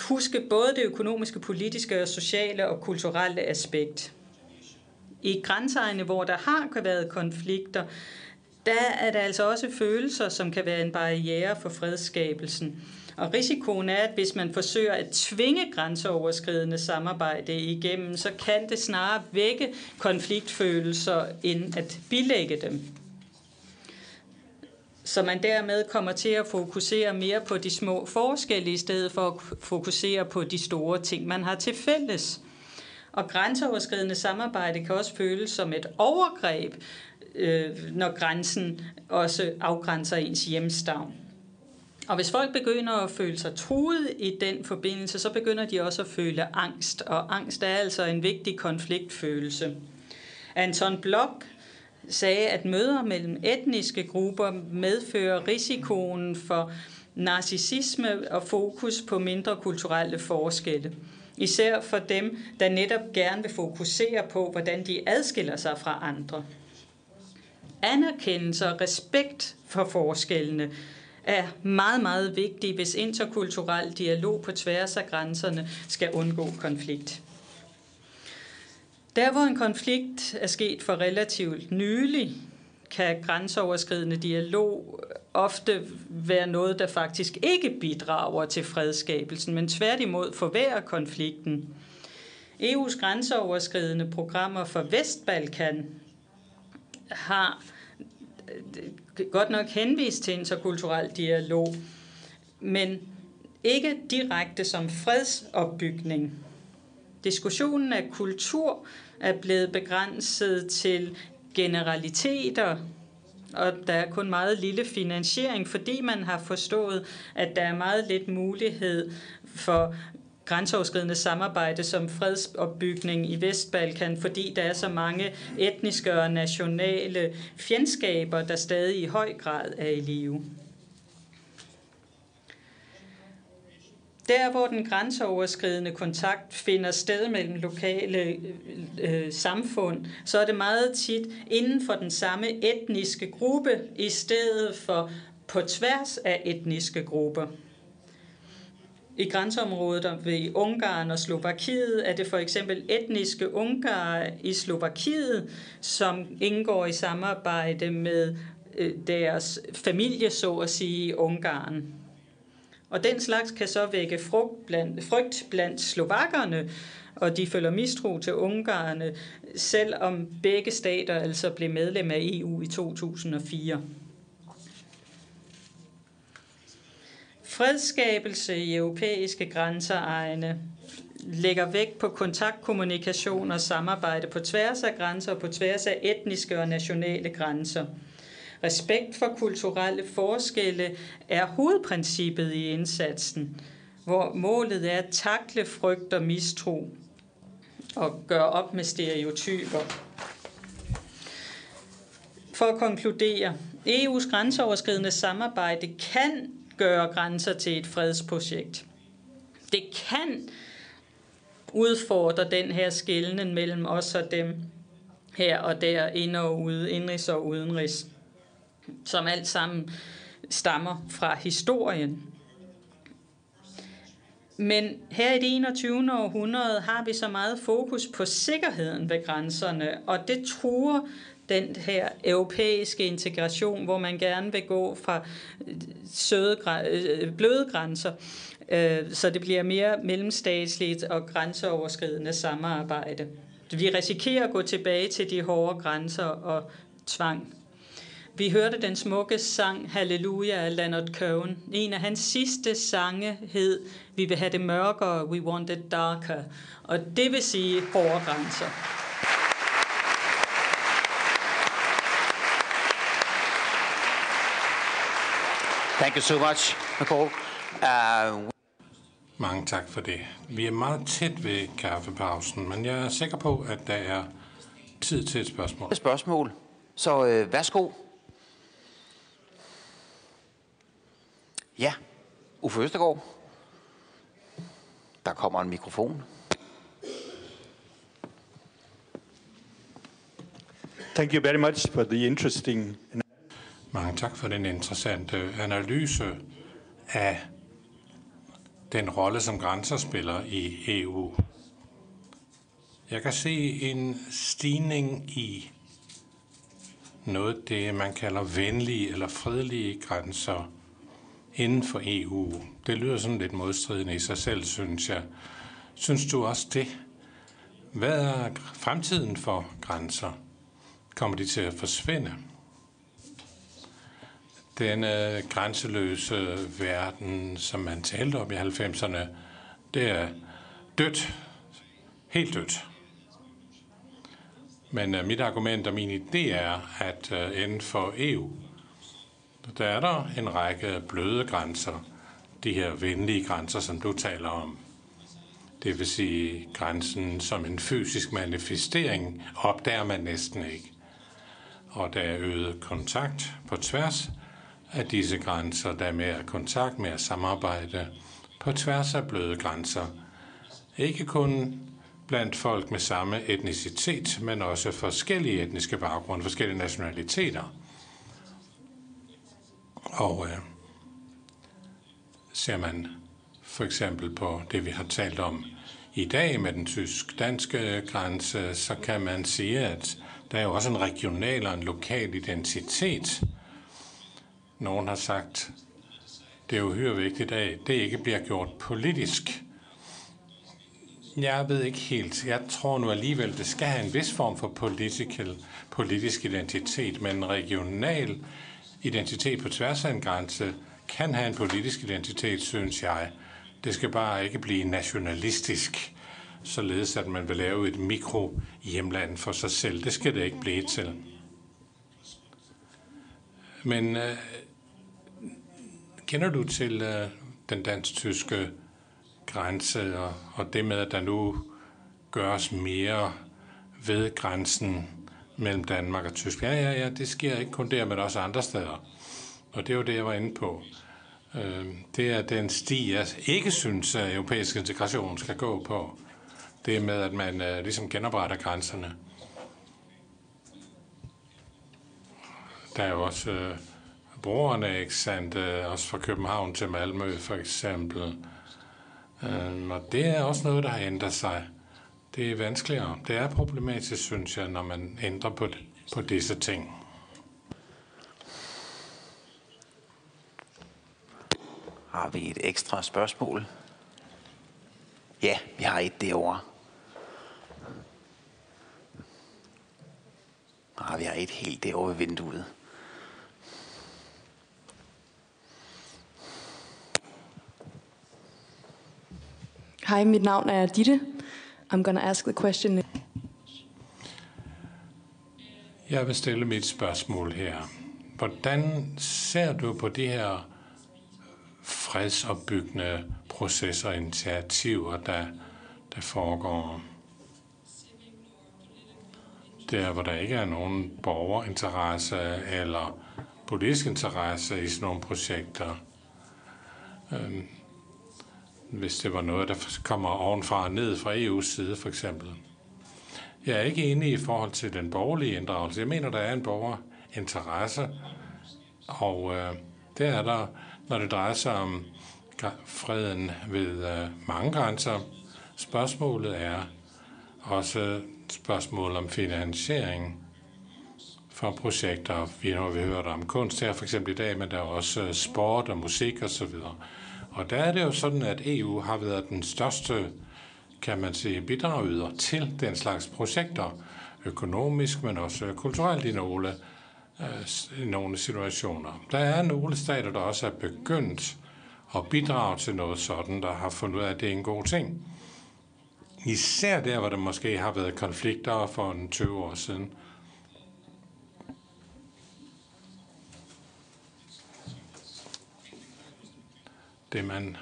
huske både det økonomiske, politiske, og sociale og kulturelle aspekt. I grænseegne, hvor der har været konflikter, der er der altså også følelser, som kan være en barriere for fredskabelsen. Og risikoen er, at hvis man forsøger at tvinge grænseoverskridende samarbejde igennem, så kan det snarere vække konfliktfølelser, end at bilægge dem. Så man dermed kommer til at fokusere mere på de små forskelle, i stedet for at fokusere på de store ting, man har til fælles. Og grænseoverskridende samarbejde kan også føles som et overgreb, øh, når grænsen også afgrænser ens hjemstavn. Og hvis folk begynder at føle sig truet i den forbindelse, så begynder de også at føle angst. Og angst er altså en vigtig konfliktfølelse. Anton Blok sagde, at møder mellem etniske grupper medfører risikoen for narcissisme og fokus på mindre kulturelle forskelle. Især for dem, der netop gerne vil fokusere på, hvordan de adskiller sig fra andre. Anerkendelse og respekt for forskellene er meget, meget vigtige, hvis interkulturel dialog på tværs af grænserne skal undgå konflikt. Der hvor en konflikt er sket for relativt nylig, kan grænseoverskridende dialog ofte være noget, der faktisk ikke bidrager til fredskabelsen, men tværtimod forværrer konflikten. EU's grænseoverskridende programmer for Vestbalkan har øh, godt nok henvist til interkulturel dialog, men ikke direkte som fredsopbygning. Diskussionen af kultur er blevet begrænset til generaliteter, og der er kun meget lille finansiering, fordi man har forstået, at der er meget lidt mulighed for grænseoverskridende samarbejde som fredsopbygning i Vestbalkan, fordi der er så mange etniske og nationale fjendskaber, der stadig i høj grad er i live. Der, hvor den grænseoverskridende kontakt finder sted mellem lokale øh, øh, samfund, så er det meget tit inden for den samme etniske gruppe, i stedet for på tværs af etniske grupper. I grænseområdet ved Ungarn og Slovakiet er det for eksempel etniske ungarer i Slovakiet, som indgår i samarbejde med øh, deres familie, så at sige, i Ungarn. Og den slags kan så vække frugt blandt, frygt blandt slovakkerne, og de føler mistro til ungarerne, selvom begge stater altså blev medlem af EU i 2004. Fredskabelse i europæiske grænseegne lægger vægt på kontaktkommunikation og samarbejde på tværs af grænser og på tværs af etniske og nationale grænser. Respekt for kulturelle forskelle er hovedprincippet i indsatsen, hvor målet er at takle frygt og mistro og gøre op med stereotyper. For at konkludere, EU's grænseoverskridende samarbejde kan gøre grænser til et fredsprojekt. Det kan udfordre den her skældning mellem os og dem her og der, ind og ude, indrigs og udenrigs, som alt sammen stammer fra historien. Men her i det 21. århundrede har vi så meget fokus på sikkerheden ved grænserne, og det truer den her europæiske integration, hvor man gerne vil gå fra øh, søde, øh, bløde grænser, øh, så det bliver mere mellemstatsligt og grænseoverskridende samarbejde. Vi risikerer at gå tilbage til de hårde grænser og tvang. Vi hørte den smukke sang Halleluja af Leonard Cohen. En af hans sidste sange hed Vi vil have det mørkere, we want it darker. Og det vil sige hårde grænser. Thank you so much, Nicole. Uh... Mange tak for det. Vi er meget tæt ved kaffepausen, men jeg er sikker på, at der er tid til et spørgsmål. Et spørgsmål. Så øh, værsgo. Ja, Uffe Østergaard. Der kommer en mikrofon. Thank you very much for the interesting mange tak for den interessante analyse af den rolle, som grænser spiller i EU. Jeg kan se en stigning i noget det, man kalder venlige eller fredelige grænser inden for EU. Det lyder sådan lidt modstridende i sig selv, synes jeg. Synes du også det? Hvad er fremtiden for grænser? Kommer de til at forsvinde? Den øh, grænseløse verden, som man talte om i 90'erne, det er dødt. Helt dødt. Men øh, mit argument og min idé er, at øh, inden for EU, der er der en række bløde grænser, de her venlige grænser, som du taler om. Det vil sige, grænsen som en fysisk manifestering opdager man næsten ikke. Og der er øget kontakt på tværs af disse grænser, der er mere kontakt, mere samarbejde på tværs af bløde grænser. Ikke kun blandt folk med samme etnicitet, men også forskellige etniske baggrunde, forskellige nationaliteter. Og øh, ser man for eksempel på det, vi har talt om i dag med den tysk-danske grænse, så kan man sige, at der er jo også en regional og en lokal identitet. Nogen har sagt, det er uhyre vigtigt, at det ikke bliver gjort politisk. Jeg ved ikke helt. Jeg tror nu alligevel, det skal have en vis form for political, politisk identitet, men regional identitet på tværs af en grænse kan have en politisk identitet, synes jeg. Det skal bare ikke blive nationalistisk, således at man vil lave et mikro hjemland for sig selv. Det skal det ikke blive til. Men øh, kender du til øh, den dansk-tyske grænse og, og det med, at der nu gøres mere ved grænsen mellem Danmark og Tyskland? Ja, ja, ja, det sker ikke kun der, men også andre steder. Og det var det, jeg var inde på. Øh, det er den sti, jeg ikke synes, at europæisk integration skal gå på. Det med, at man øh, ligesom genopretter grænserne. Der er jo også øh, brugerne, ikke sandt? Øh, også fra København til Malmø, for eksempel. Øh, og det er også noget, der har ændret sig. Det er vanskeligere. Det er problematisk, synes jeg, når man ændrer på, på disse ting. Har vi et ekstra spørgsmål? Ja, vi har et derovre. Ah, vi har et helt derovre ved vinduet. Hej, mit navn er Ditte. I'm going to ask the question. Jeg vil stille mit spørgsmål her. Hvordan ser du på de her fredsopbyggende processer og initiativer, der, der foregår. Der, hvor der ikke er nogen borgerinteresse eller politisk interesse i sådan nogle projekter. Øhm, hvis det var noget, der kommer ovenfra og ned fra EU's side, for eksempel. Jeg er ikke enig i forhold til den borgerlige inddragelse. Jeg mener, der er en borgerinteresse, og øh, det er der når det drejer sig om freden ved øh, mange grænser. Spørgsmålet er også spørgsmål om finansiering for projekter. Vi har vi hørt om kunst her for eksempel i dag, men der er også øh, sport og musik osv. Og, og der er det jo sådan, at EU har været den største, kan man sige, bidragyder til den slags projekter, økonomisk, men også kulturelt i nogle øh, i nogle situationer. Der er nogle stater, der også er begyndt at bidrage til noget sådan, der har fundet ud af, at det er en god ting. Især der, hvor der måske har været konflikter for en 20 år siden. Det man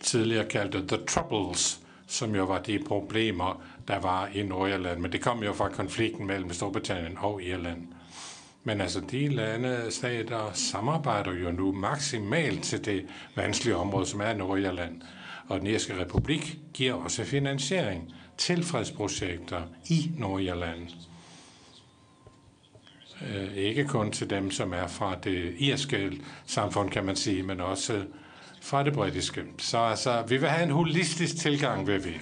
tidligere kaldte The Troubles, som jo var de problemer, der var i Nordirland. Men det kom jo fra konflikten mellem Storbritannien og Irland. Men altså, de lande, stater samarbejder jo nu maksimalt til det vanskelige område, som er Nordirland. Og den irske republik giver også finansiering til fredsprojekter i Nordirland. Øh, ikke kun til dem, som er fra det irske samfund, kan man sige, men også fra det britiske. Så altså, vi vil have en holistisk tilgang, vil vi.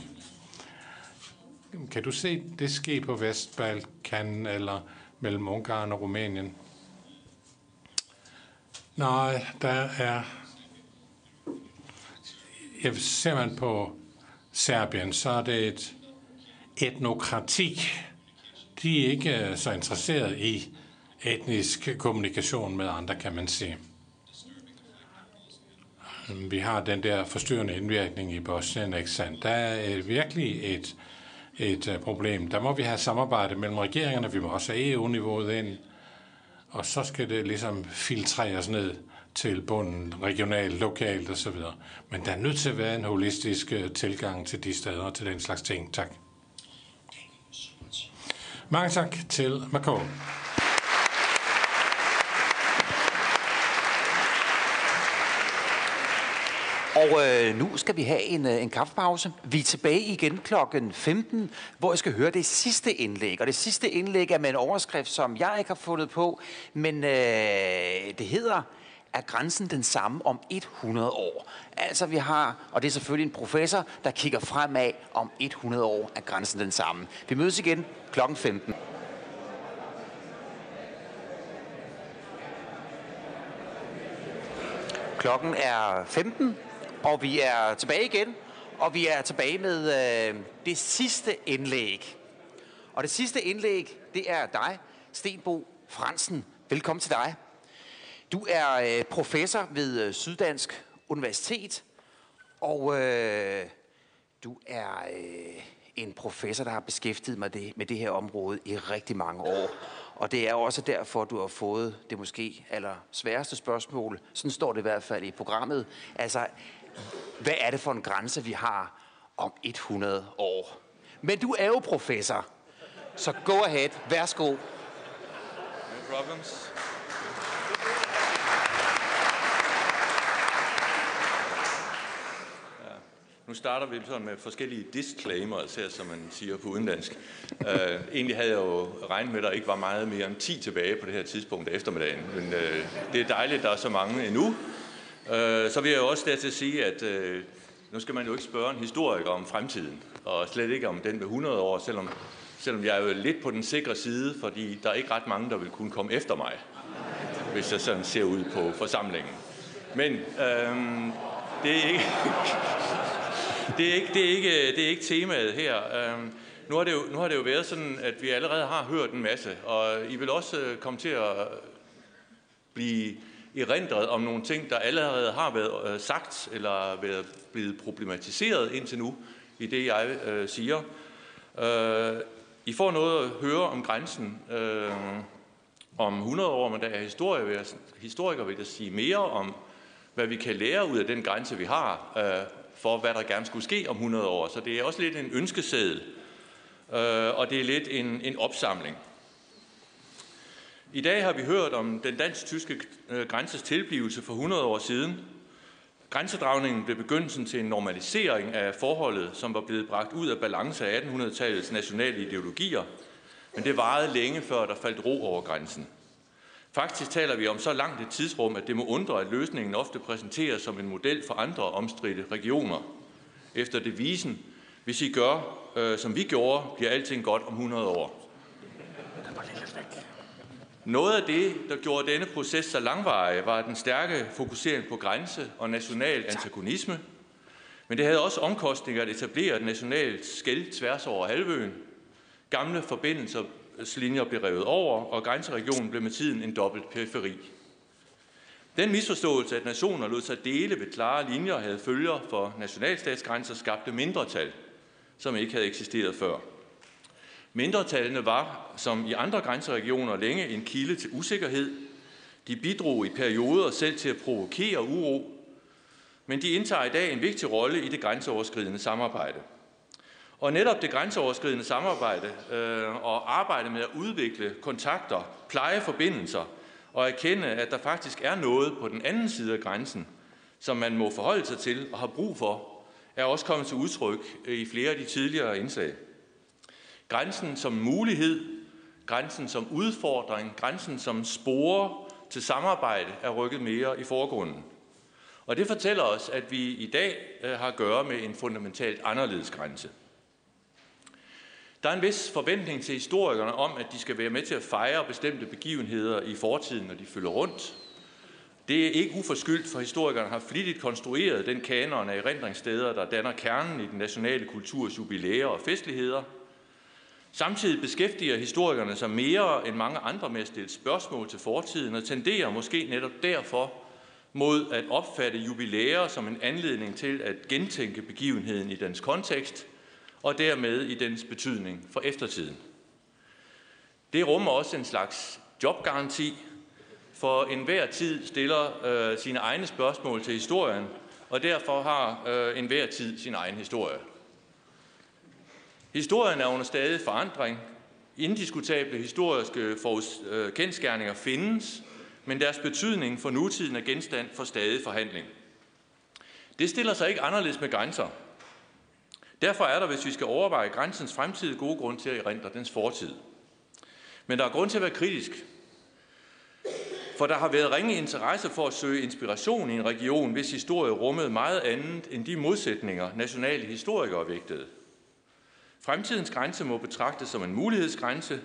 Kan du se det ske på Vestbalkan, eller mellem Ungarn og Rumænien. Nej, der er... Jeg ser man på Serbien, så er det et etnokrati. De er ikke øh, så interesseret i etnisk kommunikation med andre, kan man sige. Vi har den der forstyrrende indvirkning i Bosnien, ikke sandt? Der er virkelig et, et problem. Der må vi have samarbejde mellem regeringerne, vi må også have EU-niveauet ind, og så skal det ligesom filtreres ned til bunden, regionalt, lokalt osv. Men der er nødt til at være en holistisk øh, tilgang til de steder og til den slags ting. Tak. Mange tak til McCall. Og øh, nu skal vi have en, øh, en kaffepause. Vi er tilbage igen klokken 15, hvor jeg skal høre det sidste indlæg. Og det sidste indlæg er med en overskrift, som jeg ikke har fundet på, men øh, det hedder er grænsen den samme om 100 år. Altså vi har, og det er selvfølgelig en professor, der kigger fremad om 100 år, er grænsen den samme. Vi mødes igen klokken 15. Klokken er 15, og vi er tilbage igen, og vi er tilbage med øh, det sidste indlæg. Og det sidste indlæg, det er dig, Stenbo Fransen. Velkommen til dig. Du er øh, professor ved øh, Syddansk Universitet, og øh, du er øh, en professor, der har beskæftiget mig det, med det her område i rigtig mange år. Og det er også derfor, du har fået det måske aller sværeste spørgsmål. Sådan står det i hvert fald i programmet. Altså, hvad er det for en grænse, vi har om 100 år? Men du er jo professor, så go ahead. Værsgo. No problems. Nu starter vi sådan med forskellige disclaimers altså her, som man siger på udenlandsk. Uh, egentlig havde jeg jo regnet med, at der ikke var meget mere end 10 tilbage på det her tidspunkt af eftermiddagen. Men uh, det er dejligt, at der er så mange endnu. Øh, så vil jeg jo også der til at sige, at øh, nu skal man jo ikke spørge en historiker om fremtiden, og slet ikke om den ved 100 år, selvom, selvom jeg er jo lidt på den sikre side, fordi der er ikke ret mange, der vil kunne komme efter mig, hvis jeg sådan ser ud på forsamlingen. Men øhm, det er ikke... <laughs> det, er ikke, det, er ikke, det er ikke temaet her. Øhm, nu, har det jo, nu har det jo været sådan, at vi allerede har hørt en masse, og I vil også øh, komme til at blive erindret om nogle ting, der allerede har været øh, sagt eller været blevet problematiseret indtil nu i det, jeg øh, siger. Øh, I får noget at høre om grænsen øh, om 100 år, men der er historiker, vil jeg, historiker vil jeg sige mere om, hvad vi kan lære ud af den grænse, vi har, øh, for, hvad der gerne skulle ske om 100 år. Så det er også lidt en ønskeseddel, øh, og det er lidt en, en opsamling. I dag har vi hørt om den dansk-tyske øh, grænses tilblivelse for 100 år siden. Grænsedragningen blev begyndelsen til en normalisering af forholdet, som var blevet bragt ud af balance af 1800-tallets nationale ideologier, men det varede længe før der faldt ro over grænsen. Faktisk taler vi om så langt et tidsrum, at det må undre, at løsningen ofte præsenteres som en model for andre omstridte regioner. Efter devisen, hvis I gør, øh, som vi gjorde, bliver alting godt om 100 år. Noget af det, der gjorde denne proces så langvarig, var den stærke fokusering på grænse og national antagonisme. Men det havde også omkostninger at etablere et nationalt skæld tværs over halvøen. Gamle forbindelser linjer blev revet over, og grænseregionen blev med tiden en dobbelt periferi. Den misforståelse, at nationer lod sig dele ved klare linjer og havde følger for nationalstatsgrænser, skabte mindretal, som ikke havde eksisteret før. Mindretallene var, som i andre grænseregioner, længe en kilde til usikkerhed. De bidrog i perioder selv til at provokere uro, men de indtager i dag en vigtig rolle i det grænseoverskridende samarbejde. Og netop det grænseoverskridende samarbejde øh, og arbejde med at udvikle kontakter, pleje forbindelser og erkende, at der faktisk er noget på den anden side af grænsen, som man må forholde sig til og har brug for, er også kommet til udtryk i flere af de tidligere indslag. Grænsen som mulighed, grænsen som udfordring, grænsen som spore til samarbejde er rykket mere i forgrunden. Og det fortæller os, at vi i dag øh, har at gøre med en fundamentalt anderledes grænse. Der er en vis forventning til historikerne om, at de skal være med til at fejre bestemte begivenheder i fortiden, når de følger rundt. Det er ikke uforskyldt, for historikerne har flittigt konstrueret den kanon af erindringssteder, der danner kernen i den nationale kulturs jubilæer og festligheder. Samtidig beskæftiger historikerne sig mere end mange andre med at stille spørgsmål til fortiden og tenderer måske netop derfor mod at opfatte jubilæer som en anledning til at gentænke begivenheden i dens kontekst og dermed i dens betydning for eftertiden. Det rummer også en slags jobgaranti, for enhver tid stiller øh, sine egne spørgsmål til historien, og derfor har øh, enhver tid sin egen historie. Historien er under stadig forandring. Indiskutable historiske øh, kendskærninger findes, men deres betydning for nutiden er genstand for stadig forhandling. Det stiller sig ikke anderledes med grænser. Derfor er der, hvis vi skal overveje grænsens fremtid, gode grund til at erindre dens fortid. Men der er grund til at være kritisk. For der har været ringe interesse for at søge inspiration i en region, hvis historie rummede meget andet end de modsætninger, nationale historikere vægtede. Fremtidens grænse må betragtes som en mulighedsgrænse.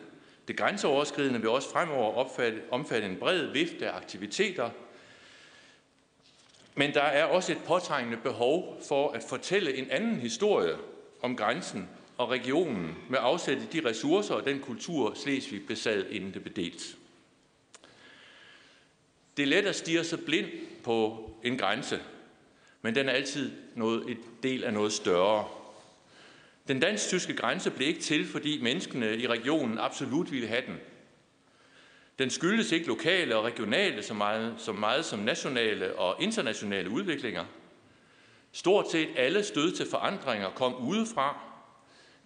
Det grænseoverskridende vil også fremover opfatte, omfatte en bred vifte af aktiviteter. Men der er også et påtrængende behov for at fortælle en anden historie om grænsen og regionen med afsæt i de ressourcer og den kultur, Slesvig besad, inden det blev delt. Det er let at stige sig blind på en grænse, men den er altid noget, et del af noget større. Den dansk-tyske grænse blev ikke til, fordi menneskene i regionen absolut ville have den. Den skyldes ikke lokale og regionale så meget, så meget som nationale og internationale udviklinger. Stort set alle stød til forandringer kom udefra.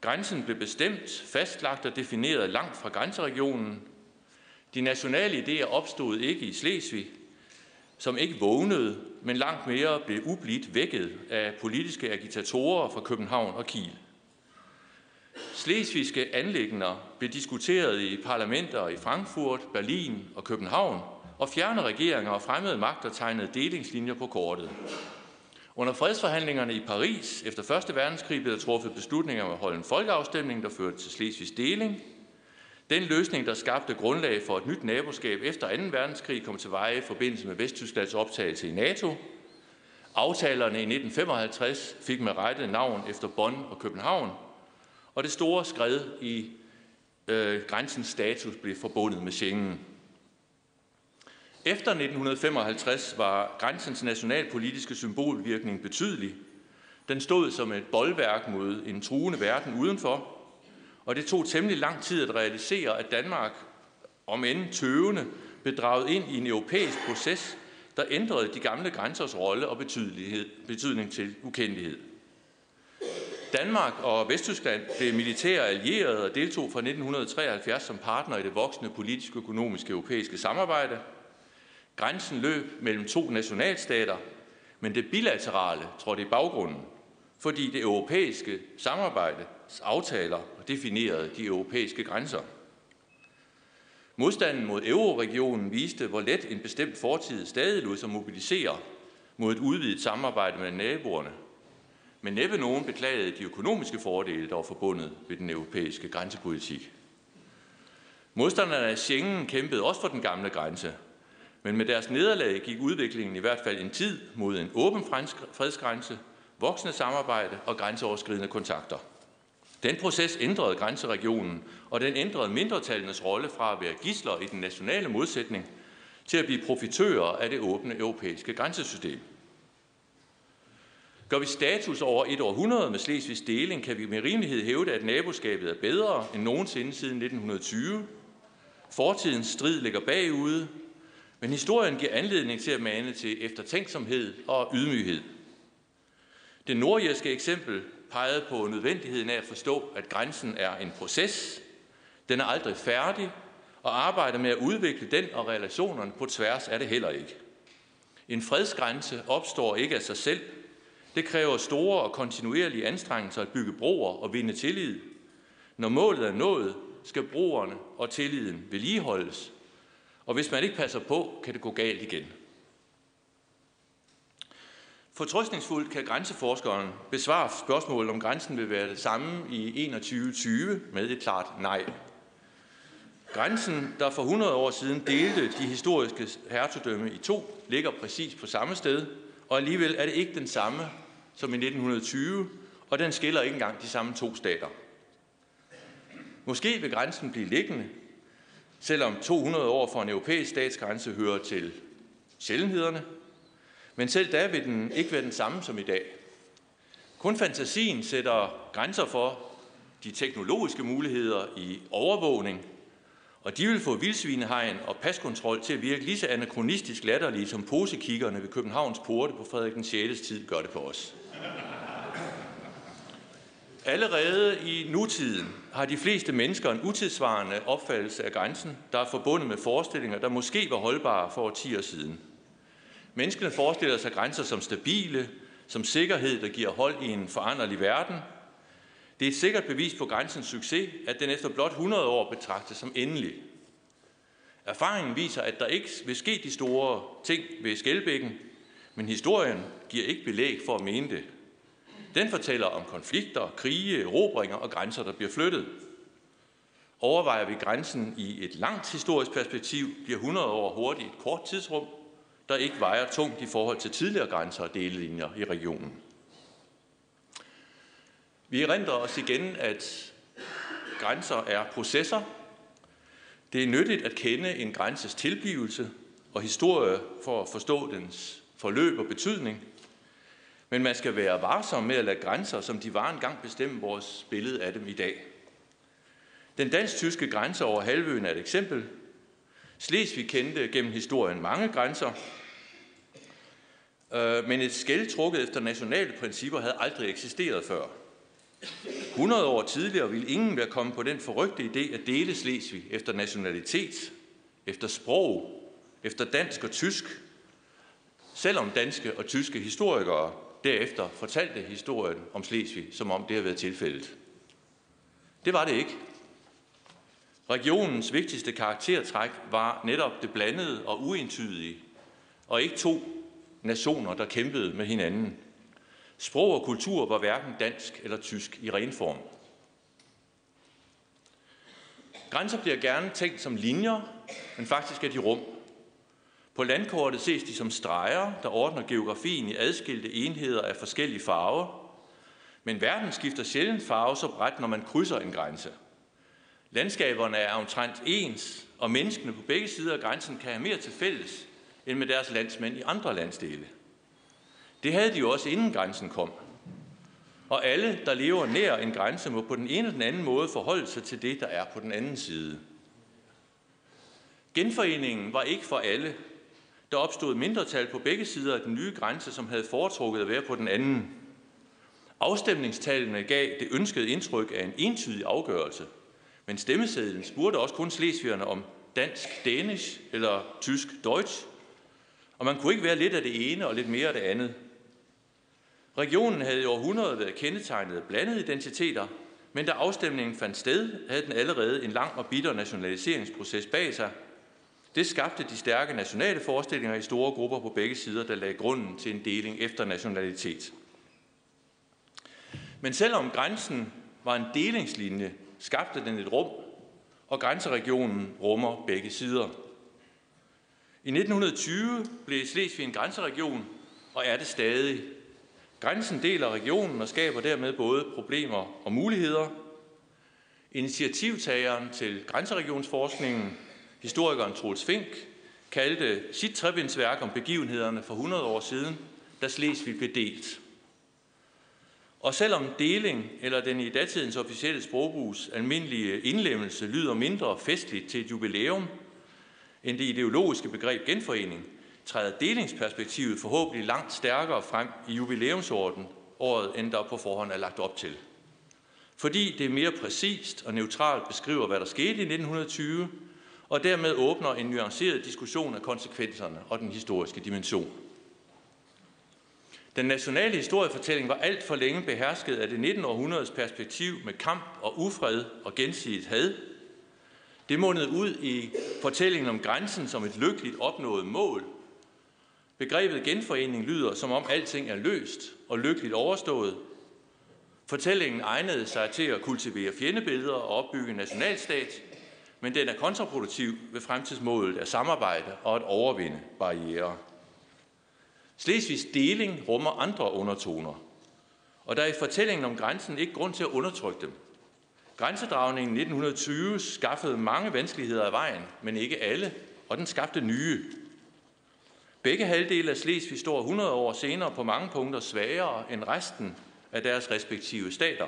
Grænsen blev bestemt, fastlagt og defineret langt fra grænseregionen. De nationale idéer opstod ikke i Slesvig, som ikke vågnede, men langt mere blev ublidt vækket af politiske agitatorer fra København og Kiel. Slesvigske anlægner blev diskuteret i parlamenter i Frankfurt, Berlin og København, og fjerne regeringer og fremmede magter tegnede delingslinjer på kortet. Under fredsforhandlingerne i Paris efter 1. verdenskrig blev der truffet beslutninger om at holde en folkeafstemning, der førte til Slesvigs deling. Den løsning, der skabte grundlag for et nyt naboskab efter 2. verdenskrig, kom til veje i forbindelse med Vesttysklands optagelse i NATO. Aftalerne i 1955 fik med rette navn efter Bonn og København, og det store skred i øh, grænsens status blev forbundet med Schengen. Efter 1955 var grænsens nationalpolitiske symbolvirkning betydelig. Den stod som et boldværk mod en truende verden udenfor, og det tog temmelig lang tid at realisere, at Danmark, om end tøvende, bedraget ind i en europæisk proces, der ændrede de gamle grænsers rolle og betydning til ukendelighed. Danmark og Vesttyskland blev militære allierede og deltog fra 1973 som partner i det voksende politisk-økonomiske europæiske samarbejde. Grænsen løb mellem to nationalstater, men det bilaterale trådte i baggrunden, fordi det europæiske samarbejde aftaler definerede de europæiske grænser. Modstanden mod euroregionen viste, hvor let en bestemt fortid stadig lod sig mobilisere mod et udvidet samarbejde med naboerne men næppe nogen beklagede de økonomiske fordele, der var forbundet med den europæiske grænsepolitik. Modstanderne af Schengen kæmpede også for den gamle grænse, men med deres nederlag gik udviklingen i hvert fald en tid mod en åben fredsgrænse, voksende samarbejde og grænseoverskridende kontakter. Den proces ændrede grænseregionen, og den ændrede mindretallenes rolle fra at være gisler i den nationale modsætning til at blive profitører af det åbne europæiske grænsesystem. Gør vi status over et århundrede med Slesvigs deling, kan vi med rimelighed hævde, at naboskabet er bedre end nogensinde siden 1920. Fortidens strid ligger bagude, men historien giver anledning til at mane til eftertænksomhed og ydmyghed. Det nordjyske eksempel pegede på nødvendigheden af at forstå, at grænsen er en proces. Den er aldrig færdig, og arbejdet med at udvikle den og relationerne på tværs er det heller ikke. En fredsgrænse opstår ikke af sig selv, det kræver store og kontinuerlige anstrengelser at bygge broer og vinde tillid. Når målet er nået, skal broerne og tilliden vedligeholdes. Og hvis man ikke passer på, kan det gå galt igen. Fortrøstningsfuldt kan grænseforskeren besvare spørgsmålet, om grænsen vil være det samme i 2120 med et klart nej. Grænsen, der for 100 år siden delte de historiske hertugdømme i to, ligger præcis på samme sted, og alligevel er det ikke den samme som i 1920, og den skiller ikke engang de samme to stater. Måske vil grænsen blive liggende, selvom 200 år for en europæisk statsgrænse hører til sjældenhederne, men selv da vil den ikke være den samme som i dag. Kun fantasien sætter grænser for de teknologiske muligheder i overvågning, og de vil få vildsvinehegn og paskontrol til at virke lige så anachronistisk latterlige som posekiggerne ved Københavns porte på Frederik den 6. tid gør det på os. Allerede i nutiden har de fleste mennesker en utidsvarende opfattelse af grænsen, der er forbundet med forestillinger, der måske var holdbare for 10 år siden. Menneskene forestiller sig grænser som stabile, som sikkerhed, der giver hold i en foranderlig verden. Det er et sikkert bevis på grænsens succes, at den efter blot 100 år betragtes som endelig. Erfaringen viser, at der ikke vil ske de store ting ved Skelbækken, men historien giver ikke belæg for at mene det. Den fortæller om konflikter, krige, erobringer og grænser, der bliver flyttet. Overvejer vi grænsen i et langt historisk perspektiv, bliver 100 år hurtigt et kort tidsrum, der ikke vejer tungt i forhold til tidligere grænser og delelinjer i regionen. Vi erindrer os igen, at grænser er processer. Det er nyttigt at kende en grænses tilblivelse og historie for at forstå dens forløb og betydning. Men man skal være varsom med at lade grænser, som de var engang, bestemme vores billede af dem i dag. Den dansk-tyske grænse over halvøen er et eksempel. Slesvig kendte gennem historien mange grænser, øh, men et skæld trukket efter nationale principper havde aldrig eksisteret før. 100 år tidligere ville ingen være kommet på den forrygte idé at dele Slesvig efter nationalitet, efter sprog, efter dansk og tysk, selvom danske og tyske historikere derefter fortalte historien om Slesvig, som om det havde været tilfældet. Det var det ikke. Regionens vigtigste karaktertræk var netop det blandede og uentydige, og ikke to nationer, der kæmpede med hinanden. Sprog og kultur var hverken dansk eller tysk i ren form. Grænser bliver gerne tænkt som linjer, men faktisk er de rum. På landkortet ses de som streger, der ordner geografien i adskilte enheder af forskellige farver. Men verden skifter sjældent farve så bredt, når man krydser en grænse. Landskaberne er omtrent ens, og menneskene på begge sider af grænsen kan have mere til fælles end med deres landsmænd i andre landsdele. Det havde de jo også inden grænsen kom. Og alle, der lever nær en grænse, må på den ene eller den anden måde forholde sig til det, der er på den anden side. Genforeningen var ikke for alle. Der opstod mindretal på begge sider af den nye grænse, som havde foretrukket at være på den anden. Afstemningstallene gav det ønskede indtryk af en entydig afgørelse, men stemmesedlen spurgte også kun slesvigerne om dansk danish eller tysk deutsch, og man kunne ikke være lidt af det ene og lidt mere af det andet. Regionen havde i århundreder været kendetegnet af blandede identiteter, men da afstemningen fandt sted, havde den allerede en lang og bitter nationaliseringsproces bag sig. Det skabte de stærke nationale forestillinger i store grupper på begge sider, der lagde grunden til en deling efter nationalitet. Men selvom grænsen var en delingslinje, skabte den et rum, og grænseregionen rummer begge sider. I 1920 blev Slesvig en grænseregion, og er det stadig. Grænsen deler regionen og skaber dermed både problemer og muligheder. Initiativtageren til grænseregionsforskningen, historikeren Troels Fink, kaldte sit trebindsværk om begivenhederne for 100 år siden, da Slesvig blev delt. Og selvom deling, eller den i datidens officielle sprogbrugs almindelige indlemmelse, lyder mindre festligt til et jubilæum, end det ideologiske begreb genforening, træder delingsperspektivet forhåbentlig langt stærkere frem i jubilæumsåret, året, end der på forhånd er lagt op til. Fordi det mere præcist og neutralt beskriver, hvad der skete i 1920, og dermed åbner en nuanceret diskussion af konsekvenserne og den historiske dimension. Den nationale historiefortælling var alt for længe behersket af det 19. århundredes perspektiv med kamp og ufred og gensidigt had. Det mundede ud i fortællingen om grænsen som et lykkeligt opnået mål, Begrebet genforening lyder, som om alting er løst og lykkeligt overstået. Fortællingen egnede sig til at kultivere fjendebilleder og opbygge nationalstat, men den er kontraproduktiv ved fremtidsmålet af samarbejde og at overvinde barriere. Slesvigs deling rummer andre undertoner, og der er i fortællingen om grænsen ikke grund til at undertrykke dem. Grænsedragningen 1920 skaffede mange vanskeligheder af vejen, men ikke alle, og den skabte nye. Begge halvdele af Slesvig står 100 år senere på mange punkter svagere end resten af deres respektive stater.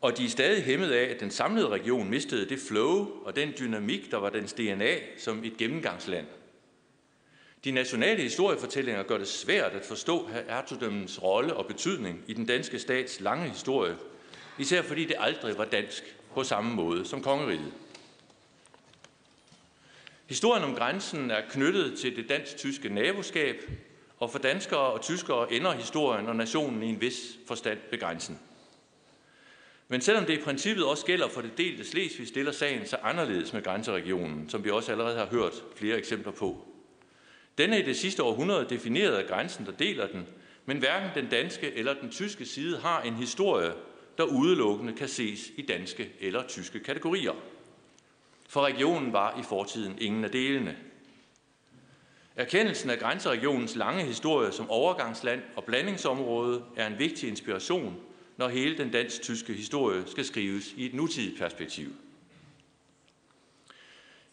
Og de er stadig hæmmet af, at den samlede region mistede det flow og den dynamik, der var dens DNA som et gennemgangsland. De nationale historiefortællinger gør det svært at forstå hertugdømmens rolle og betydning i den danske stats lange historie, især fordi det aldrig var dansk på samme måde som kongeriget. Historien om grænsen er knyttet til det dansk-tyske naboskab, og for danskere og tyskere ender historien og nationen i en vis forstand ved grænsen. Men selvom det i princippet også gælder for det delte Slesvig, stiller sagen sig anderledes med grænseregionen, som vi også allerede har hørt flere eksempler på. Den er i det sidste århundrede defineret af grænsen, der deler den, men hverken den danske eller den tyske side har en historie, der udelukkende kan ses i danske eller tyske kategorier. For regionen var i fortiden ingen af delene. Erkendelsen af grænseregionens lange historie som overgangsland og blandingsområde er en vigtig inspiration, når hele den dansk-tyske historie skal skrives i et nutidigt perspektiv.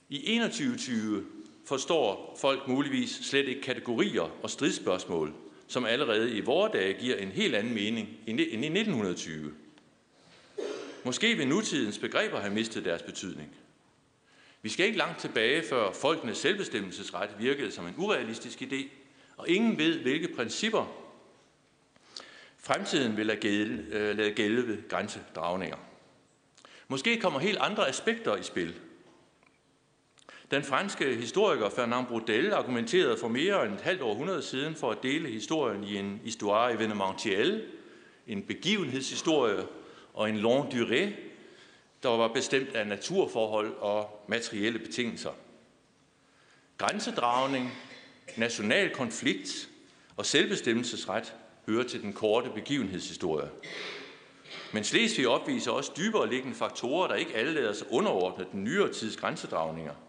I 2120 forstår folk muligvis slet ikke kategorier og stridsspørgsmål, som allerede i vore dage giver en helt anden mening end i 1920. Måske vil nutidens begreber have mistet deres betydning. Vi skal ikke langt tilbage, før folkenes selvbestemmelsesret virkede som en urealistisk idé, og ingen ved, hvilke principper fremtiden vil lade gælde, øh, lade gælde ved grænsedragninger. Måske kommer helt andre aspekter i spil – den franske historiker Fernand Braudel argumenterede for mere end et halvt århundrede siden for at dele historien i en histoire événementielle, en begivenhedshistorie og en long durée, der var bestemt af naturforhold og materielle betingelser. Grænsedragning, national konflikt og selvbestemmelsesret hører til den korte begivenhedshistorie. Men Slesvig opviser også dybere liggende faktorer, der ikke alle lader sig underordne den nyere tids grænsedragninger –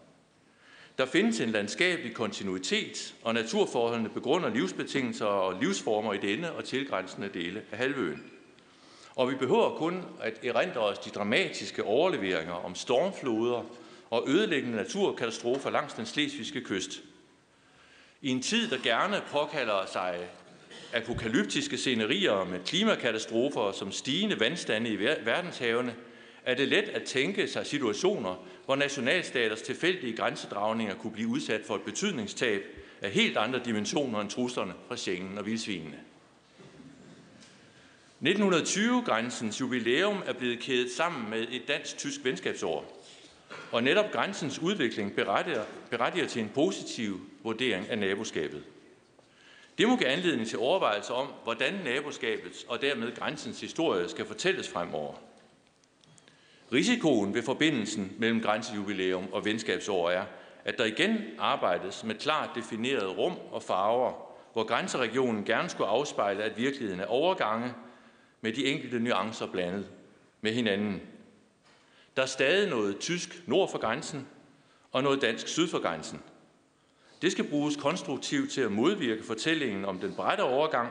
der findes en landskabelig kontinuitet, og naturforholdene begrunder livsbetingelser og livsformer i denne og tilgrænsende dele af halvøen. Og vi behøver kun at erindre os de dramatiske overleveringer om stormfloder og ødelæggende naturkatastrofer langs den slesvigske kyst. I en tid, der gerne påkalder sig apokalyptiske scenerier med klimakatastrofer som stigende vandstande i verdenshavene, er det let at tænke sig situationer, hvor nationalstaters tilfældige grænsedragninger kunne blive udsat for et betydningstab af helt andre dimensioner end truslerne fra Schengen og vildsvinene. 1920-grænsens jubilæum er blevet kædet sammen med et dansk-tysk venskabsår, og netop grænsens udvikling berettiger, berettiger til en positiv vurdering af naboskabet. Det må give anledning til overvejelser om, hvordan naboskabets og dermed grænsens historie skal fortælles fremover – Risikoen ved forbindelsen mellem grænsejubilæum og venskabsår er, at der igen arbejdes med klart definerede rum og farver, hvor grænseregionen gerne skulle afspejle, at virkeligheden er overgange med de enkelte nuancer blandet med hinanden. Der er stadig noget tysk nord for grænsen og noget dansk syd for grænsen. Det skal bruges konstruktivt til at modvirke fortællingen om den brætte overgang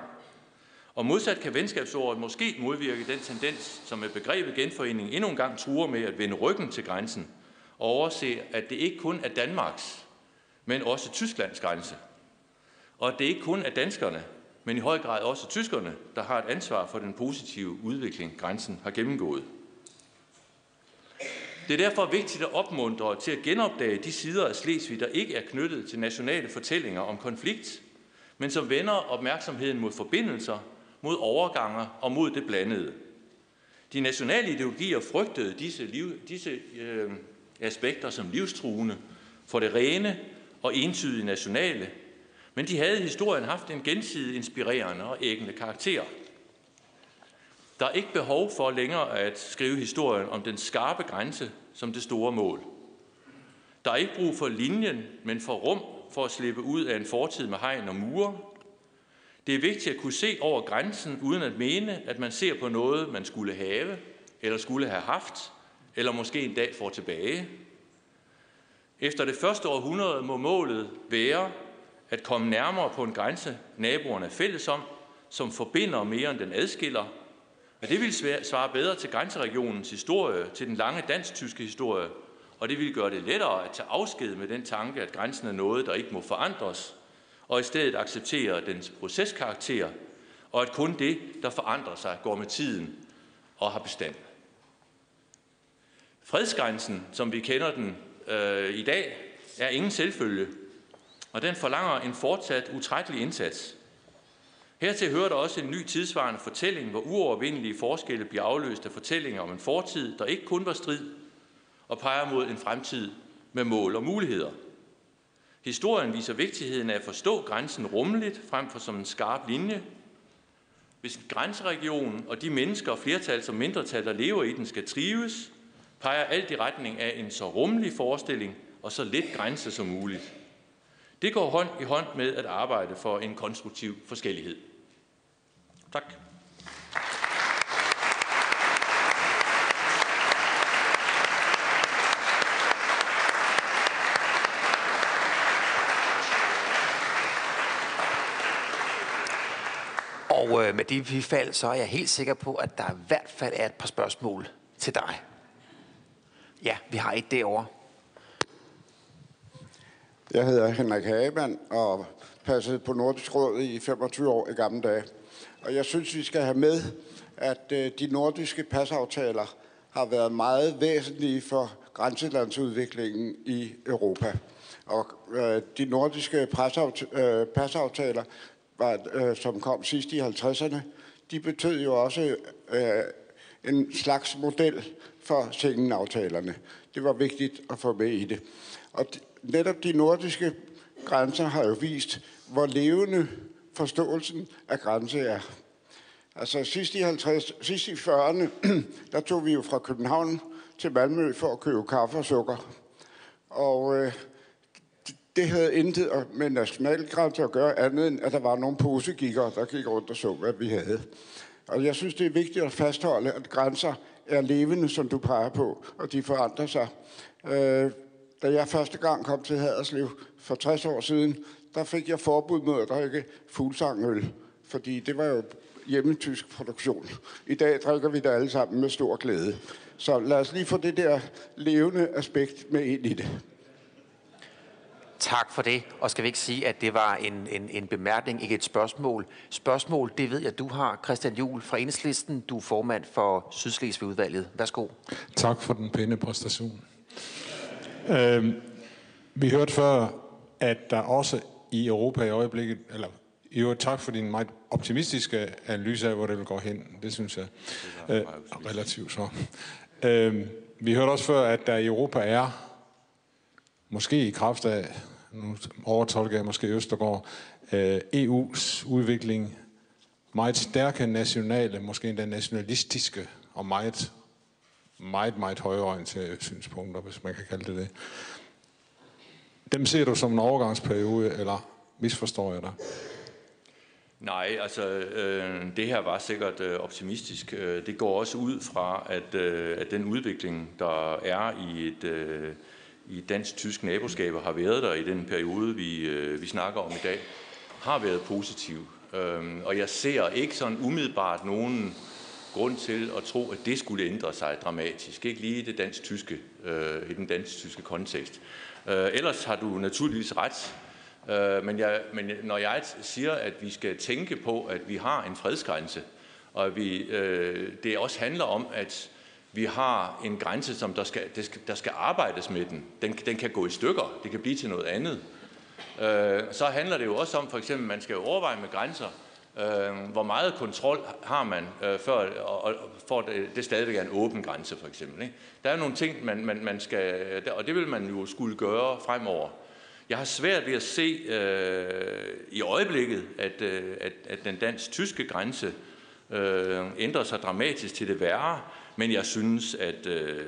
og modsat kan venskabsordet måske modvirke den tendens, som med begrebet genforening endnu en gang truer med at vende ryggen til grænsen og overse, at det ikke kun er Danmarks, men også Tysklands grænse. Og at det ikke kun er danskerne, men i høj grad også tyskerne, der har et ansvar for den positive udvikling, grænsen har gennemgået. Det er derfor vigtigt at opmuntre til at genopdage de sider af Slesvig, der ikke er knyttet til nationale fortællinger om konflikt, men som vender opmærksomheden mod forbindelser mod overganger og mod det blandede. De nationale ideologier frygtede disse, liv, disse øh, aspekter som livstruende for det rene og entydige nationale, men de havde i historien haft en gensidig inspirerende og æggende karakter. Der er ikke behov for længere at skrive historien om den skarpe grænse som det store mål. Der er ikke brug for linjen, men for rum for at slippe ud af en fortid med hegn og mure. Det er vigtigt at kunne se over grænsen, uden at mene, at man ser på noget, man skulle have, eller skulle have haft, eller måske en dag får tilbage. Efter det første århundrede må målet være at komme nærmere på en grænse, naboerne er fælles om, som forbinder mere end den adskiller. Men det vil svare bedre til grænseregionens historie, til den lange dansk-tyske historie, og det vil gøre det lettere at tage afsked med den tanke, at grænsen er noget, der ikke må forandres, og i stedet acceptere dens proceskarakter, og at kun det, der forandrer sig, går med tiden og har bestand. Fredsgrænsen, som vi kender den øh, i dag, er ingen selvfølge, og den forlanger en fortsat utrættelig indsats. Hertil hører der også en ny tidsvarende fortælling, hvor uovervindelige forskelle bliver afløst af fortællinger om en fortid, der ikke kun var strid, og peger mod en fremtid med mål og muligheder. Historien viser vigtigheden af at forstå grænsen rummeligt frem for som en skarp linje. Hvis grænseregionen og de mennesker og flertal som mindretal, der lever i den, skal trives, peger alt i retning af en så rummelig forestilling og så lidt grænse som muligt. Det går hånd i hånd med at arbejde for en konstruktiv forskellighed. Tak. Og øh, med det bifald, så er jeg helt sikker på, at der i hvert fald er et par spørgsmål til dig. Ja, vi har et derovre. Jeg hedder Henrik Hagemann og passede på Nordisk Råd i 25 år i gamle dage. Og jeg synes, vi skal have med, at øh, de nordiske pasaftaler har været meget væsentlige for grænselandsudviklingen i Europa. Og øh, de nordiske passaftaler, øh, pasaftaler, var, som kom sidst i 50'erne, de betød jo også en slags model for Schengen-aftalerne. Det var vigtigt at få med i det. Og netop de nordiske grænser har jo vist, hvor levende forståelsen af grænse er. Altså sidst i, 50, sidst i 40'erne, <clears throat> der tog vi jo fra København til Malmø for at købe kaffe og sukker. Og øh, det havde intet med nationalgrænser at gøre andet end, at der var nogle posegikker, der gik rundt og så, hvad vi havde. Og jeg synes, det er vigtigt at fastholde, at grænser er levende, som du peger på, og de forandrer sig. Øh, da jeg første gang kom til Haderslev for 60 år siden, der fik jeg forbud mod at drikke fuglsangøl, fordi det var jo hjemmetysk produktion. I dag drikker vi det alle sammen med stor glæde. Så lad os lige få det der levende aspekt med ind i det. Tak for det. Og skal vi ikke sige, at det var en, en, en bemærkning, ikke et spørgsmål? Spørgsmål, det ved jeg, du har. Christian Juhl fra Enhedslisten. Du er formand for Sydslesvig-udvalget. Værsgo. Tak for den pæne præstation. Øh, vi hørte før, at der også i Europa i øjeblikket, eller i øvrigt tak for din meget optimistiske analyse af, hvor det vil gå hen. Det synes jeg øh, relativt så. Øh, vi hørte også før, at der i Europa er, måske i kraft af, nu overtolker jeg måske Østergaard, øh, EU's udvikling, meget stærke nationale, måske endda nationalistiske og meget meget, meget højreorienterede synspunkter, hvis man kan kalde det det. Dem ser du som en overgangsperiode, eller misforstår jeg dig? Nej, altså øh, det her var sikkert øh, optimistisk. Øh, det går også ud fra, at, øh, at den udvikling, der er i et, øh, i dansk-tysk naboskab, har været der i den periode, vi, øh, vi snakker om i dag, har været positiv. Øh, og jeg ser ikke sådan umiddelbart nogen grund til at tro, at det skulle ændre sig dramatisk. Ikke lige i, det dansk-tyske, øh, i den dansk-tyske kontekst. Øh, ellers har du naturligvis ret. Øh, men, jeg, men når jeg siger, at vi skal tænke på, at vi har en fredsgrænse, og at vi, øh, det også handler om, at vi har en grænse, som der skal, der skal arbejdes med den. den. Den kan gå i stykker. Det kan blive til noget andet. Øh, så handler det jo også om, for eksempel, man skal overveje med grænser, Øh, hvor meget kontrol har man, øh, før, og, og for det, det stadigvæk er en åben grænse, for eksempel. Ikke? Der er nogle ting, man, man, man skal, og det vil man jo skulle gøre fremover. Jeg har svært ved at se øh, i øjeblikket, at, øh, at, at den dansk-tyske grænse øh, ændrer sig dramatisk til det værre. Men jeg synes, at øh,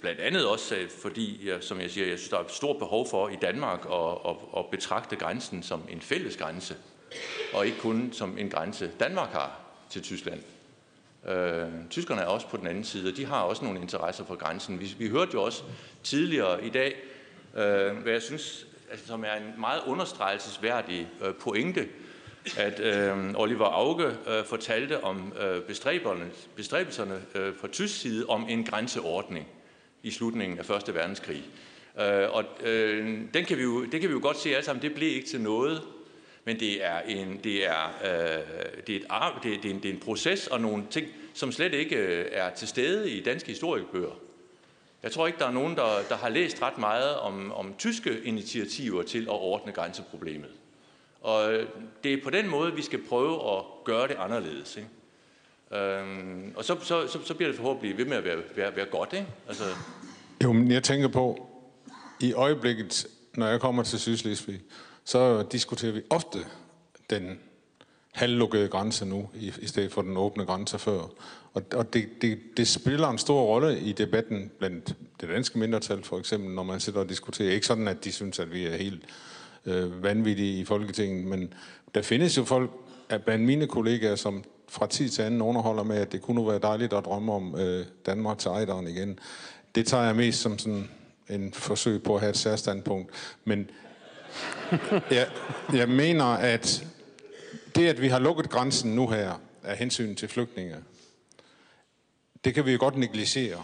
blandt andet også, fordi, jeg, som jeg siger, jeg synes, der er et stort behov for i Danmark at, at, at betragte grænsen som en fælles grænse, og ikke kun som en grænse, Danmark har til Tyskland. Øh, tyskerne er også på den anden side, og de har også nogle interesser for grænsen. Vi, vi hørte jo også tidligere i dag, øh, hvad jeg synes, altså, som er en meget understregelsesværdig øh, pointe, at øh, Oliver Auge øh, fortalte om øh, bestræbelserne øh, fra tysk side om en grænseordning i slutningen af 1. verdenskrig. Øh, og øh, den kan vi jo, det kan vi jo godt se alle sammen, det blev ikke til noget, men det er en, det er, øh, det er, et, det, er, det, er en, det er en proces og nogle ting, som slet ikke øh, er til stede i danske historiebøger. Jeg tror ikke, der er nogen, der, der har læst ret meget om, om tyske initiativer til at ordne grænseproblemet. Og øh, det er på den måde, vi skal prøve at gøre det anderledes. Ikke? Øhm, og så, så, så, så bliver det forhåbentlig ved med at være, være, være godt. Ikke? Altså... Jo, men jeg tænker på, i øjeblikket, når jeg kommer til Sydslesvig, så diskuterer vi ofte den halvlukkede grænse nu, i, i stedet for den åbne grænse før. Og, og det, det, det spiller en stor rolle i debatten blandt det danske mindretal, for eksempel, når man sidder og diskuterer. Ikke sådan, at de synes, at vi er helt øh, vanvittige i Folketinget, men der findes jo folk blandt mine kollegaer, som fra tid til anden underholder med, at det kunne være dejligt at drømme om øh, Danmark til ejderen igen. Det tager jeg mest som sådan en forsøg på at have et særstandpunkt. Men jeg, jeg mener, at det, at vi har lukket grænsen nu her af hensyn til flygtninge, det kan vi jo godt negligere.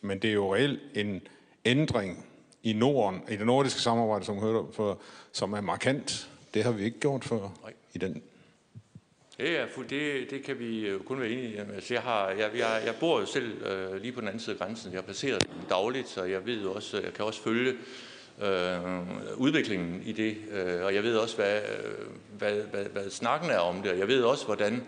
Men det er jo reelt en ændring i Norden, i det nordiske samarbejde, som, hørte for, som er markant. Det har vi ikke gjort før Nej. i den. Det, er, det, det kan vi kun være enige i. Altså, jeg, har, jeg, jeg, jeg bor jo selv øh, lige på den anden side af grænsen. Jeg den dagligt, så jeg ved også, jeg kan også følge øh, udviklingen i det. Øh, og jeg ved også, hvad, øh, hvad, hvad, hvad snakken er om det. Og jeg ved også, hvordan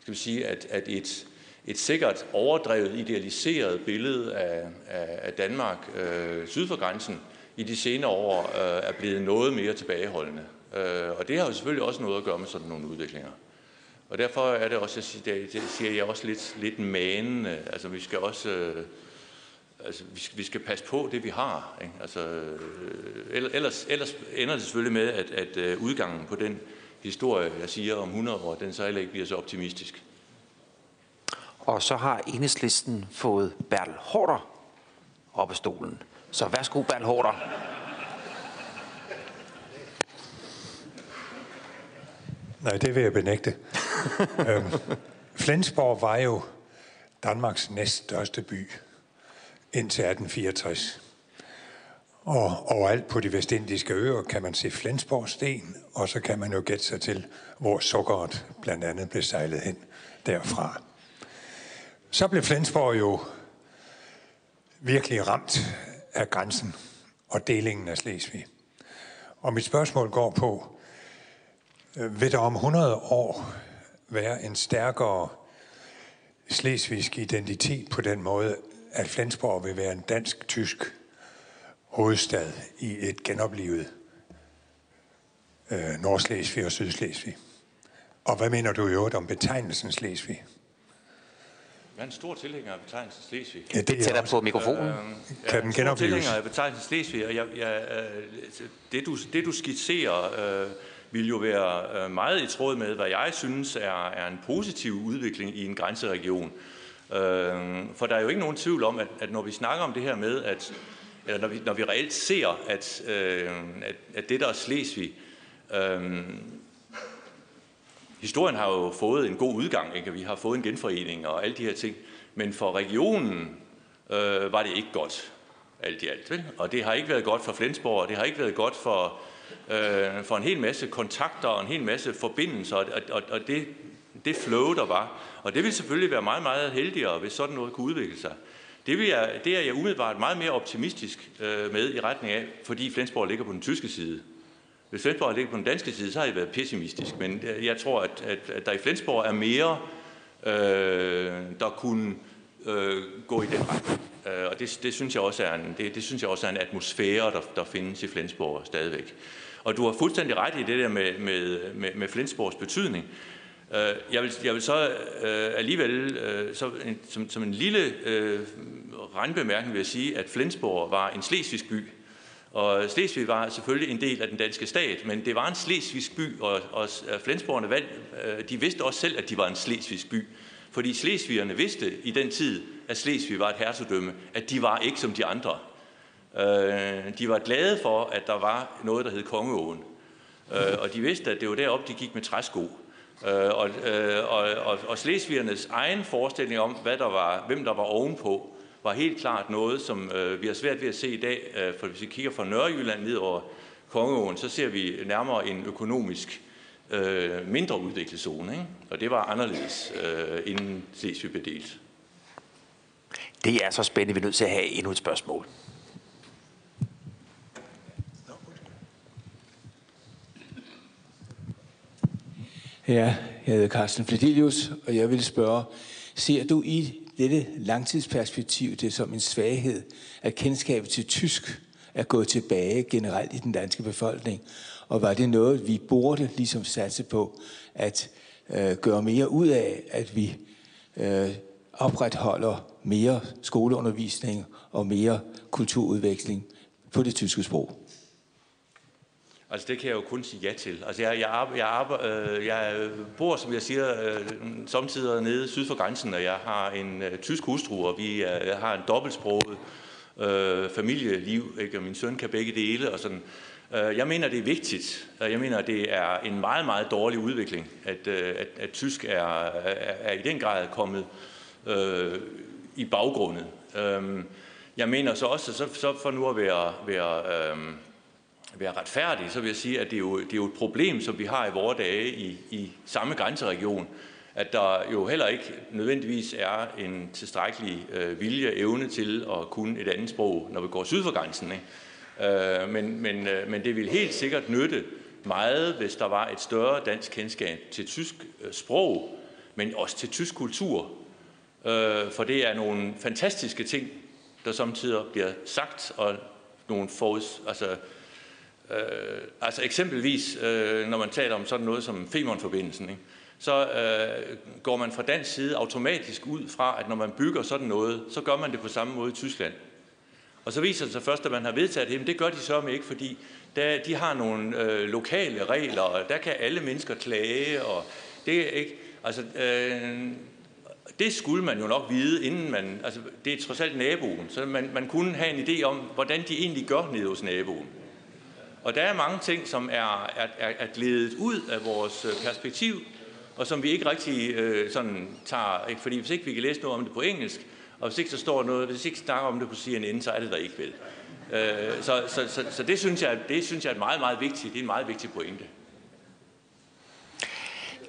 skal vi sige, at, at et, et sikkert overdrevet, idealiseret billede af, af, af Danmark øh, syd for grænsen i de senere år øh, er blevet noget mere tilbageholdende. Øh, og det har jo selvfølgelig også noget at gøre med sådan nogle udviklinger. Og derfor er det også, jeg siger, det siger jeg også lidt, lidt manende. Altså vi skal også... Øh, altså, vi, skal, vi skal passe på det, vi har. Ikke? Altså, øh, ellers, ellers ender det selvfølgelig med, at, at øh, udgangen på den historie, jeg siger om 100 år, den så heller ikke bliver så optimistisk. Og så har enhedslisten fået Bertel Hårder op af stolen. Så værsgo, Bertel Hårder. Nej, det vil jeg benægte. <laughs> øhm, Flensborg var jo Danmarks næststørste by indtil 1864. Og overalt på de vestindiske øer kan man se Flensborg sten, og så kan man jo gætte sig til, hvor sukkeret blandt andet blev sejlet hen derfra. Så blev Flensborg jo virkelig ramt af grænsen og delingen af Slesvig. Og mit spørgsmål går på, øh, vil der om 100 år være en stærkere slesvigsk identitet på den måde, at Flensborg vil være en dansk-tysk hovedstad i et genoplivet øh, Nordslesvig og Sydslesvig. Og hvad mener du i øvrigt om betegnelsen Slesvig? Jeg er en stor tilhænger af betegnelsen Slesvig. Ja, det tættere på mikrofonen. Øh, kan den genopleves? tilhænger af betegnelsen Slesvig, og jeg, jeg, øh, det, du, det du skitserer, øh, vil jo være øh, meget i tråd med, hvad jeg synes er, er en positiv udvikling i en grænseregion. Øh, for der er jo ikke nogen tvivl om, at, at når vi snakker om det her med, at eller når vi, når vi reelt ser, at, øh, at, at det der er Slesvig, øh, historien har jo fået en god udgang, ikke? vi har fået en genforening og alle de her ting, men for regionen øh, var det ikke godt, alt i alt. Vel? Og det har ikke været godt for Flensborg, og det har ikke været godt for, øh, for en hel masse kontakter og en hel masse forbindelser, og, og, og det, det flow, der var. Og det ville selvfølgelig være meget, meget heldigere, hvis sådan noget kunne udvikle sig. Det, vil jeg, det er jeg umiddelbart meget mere optimistisk øh, med i retning af, fordi Flensborg ligger på den tyske side. Hvis Flensborg ligger på den danske side, så har jeg været pessimistisk. Men øh, jeg tror, at, at, at der i Flensborg er mere, øh, der kunne øh, gå i den retning. Øh, og det, det, synes jeg også er en, det, det synes jeg også er en atmosfære, der, der findes i Flensborg stadigvæk. Og du har fuldstændig ret i det der med, med, med, med Flensborgs betydning. Øh, jeg, vil, jeg vil så øh, alligevel, øh, så en, som, som en lille øh, randbemærkning vil jeg sige, at Flensborg var en slesvigsk by. Og Slesvig var selvfølgelig en del af den danske stat, men det var en slesvigsk by, og, og øh, Flensborgerne valg, øh, de vidste også selv, at de var en slesvigsk by. Fordi slesvigerne vidste i den tid, at Slesvig var et hertugdømme, at de var ikke som de andre. Øh, de var glade for, at der var noget, der hed Kongeåen. Øh, og de vidste, at det var deroppe, de gik med træsko. Øh, og, øh, og, og, og slesvigernes egen forestilling om, hvad der var, hvem der var ovenpå, var helt klart noget, som øh, vi har svært ved at se i dag. Øh, for hvis vi kigger fra Nørrejylland ned over Kongeåen, så ser vi nærmere en økonomisk øh, mindre udviklet zone. Ikke? Og det var anderledes, øh, inden Slesvig blev delt. Det er så spændende, vi er nødt til at have endnu et spørgsmål. Ja, jeg hedder Carsten Fledilius, og jeg vil spørge, ser du i dette langtidsperspektiv det som en svaghed, at kendskabet til tysk er gået tilbage generelt i den danske befolkning? Og var det noget, vi burde ligesom satse på at øh, gøre mere ud af, at vi øh, opretholder mere skoleundervisning og mere kulturudveksling på det tyske sprog? Altså det kan jeg jo kun sige ja til. Altså jeg, jeg, jeg, jeg, øh, jeg bor, som jeg siger, øh, samtidig nede syd for grænsen, og jeg har en øh, tysk hustru, og vi har en dobbeltsproget øh, familieliv, ikke? og min søn kan begge dele, og sådan. Jeg mener, det er vigtigt. Jeg mener, det er en meget, meget dårlig udvikling, at, at, at tysk er, er, er i den grad kommet øh, i baggrunden. Øhm, jeg mener så også, så, så for nu at være, være øhm, uh, være retfærdig, så vil jeg sige, at det er, jo, det er jo et problem, som vi har i vores dage i, i samme grænseregion, at der jo heller ikke nødvendigvis er en tilstrækkelig øh, vilje evne til at kunne et andet sprog, når vi går syd for grænsen. Ikke? Øh, men, men, øh, men det vil helt sikkert nytte meget, hvis der var et større dansk kendskab til tysk øh, sprog, men også til tysk kultur. Øh, for det er nogle fantastiske ting, der samtidig bliver sagt, og nogle foruds, altså, Øh, altså eksempelvis, øh, når man taler om sådan noget som Femernforbindelsen, ikke? så øh, går man fra dansk side automatisk ud fra, at når man bygger sådan noget, så gør man det på samme måde i Tyskland. Og så viser det sig først, at man har vedtaget det, men det gør de så ikke, fordi der, de har nogle øh, lokale regler, og der kan alle mennesker klage, og det er ikke, altså, øh, det skulle man jo nok vide, inden man, altså det er trods alt naboen, så man, man kunne have en idé om, hvordan de egentlig gør nede hos naboen. Og der er mange ting, som er, er, er, glædet ud af vores øh, perspektiv, og som vi ikke rigtig øh, sådan tager, ikke? fordi hvis ikke vi kan læse noget om det på engelsk, og hvis ikke der står noget, hvis ikke snakker om det på CNN, så er det der ikke vel. Øh, så, så, så, så det synes jeg, det synes jeg er meget, meget vigtigt. Det er en meget vigtig pointe.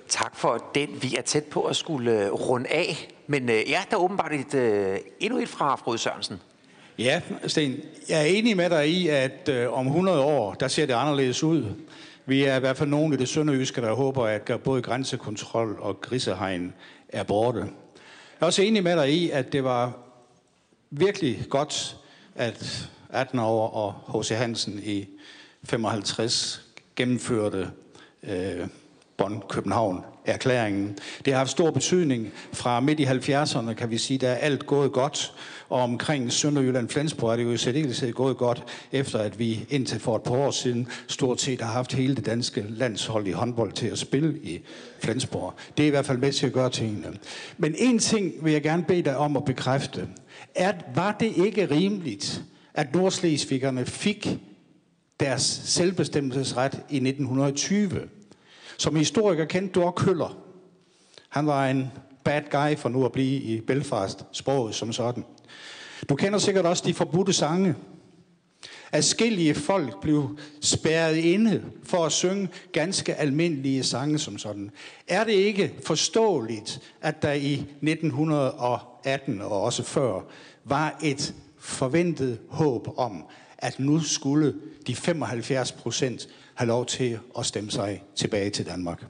Tak for den. Vi er tæt på at skulle øh, runde af. Men øh, ja, der er åbenbart et, øh, endnu et fra Frode Sørensen. Ja, Sten, jeg er enig med dig i, at øh, om 100 år, der ser det anderledes ud. Vi er i hvert fald nogen i det sønderjyske, der håber, at både grænsekontrol og grisehegn er borte. Jeg er også enig med dig i, at det var virkelig godt, at 18 år og H.C. Hansen i 55 gennemførte øh, Bonn-København erklæringen. Det har haft stor betydning. Fra midt i 70'erne kan vi sige, der er alt gået godt. Og omkring Sønderjylland Flensborg er det jo i særdeleshed gået godt, efter at vi indtil for et par år siden stort set har haft hele det danske landshold i håndbold til at spille i Flensborg. Det er i hvert fald med til at gøre tingene. Men en ting vil jeg gerne bede dig om at bekræfte. Er, var det ikke rimeligt, at nordslesvigerne fik deres selvbestemmelsesret i 1920? Som historiker kendte du også Køller. Han var en bad guy for nu at blive i Belfast sproget som sådan. Du kender sikkert også de forbudte sange. Adskillige folk blev spærret inde for at synge ganske almindelige sange som sådan. Er det ikke forståeligt, at der i 1918 og også før var et forventet håb om, at nu skulle de 75 procent have lov til at stemme sig tilbage til Danmark?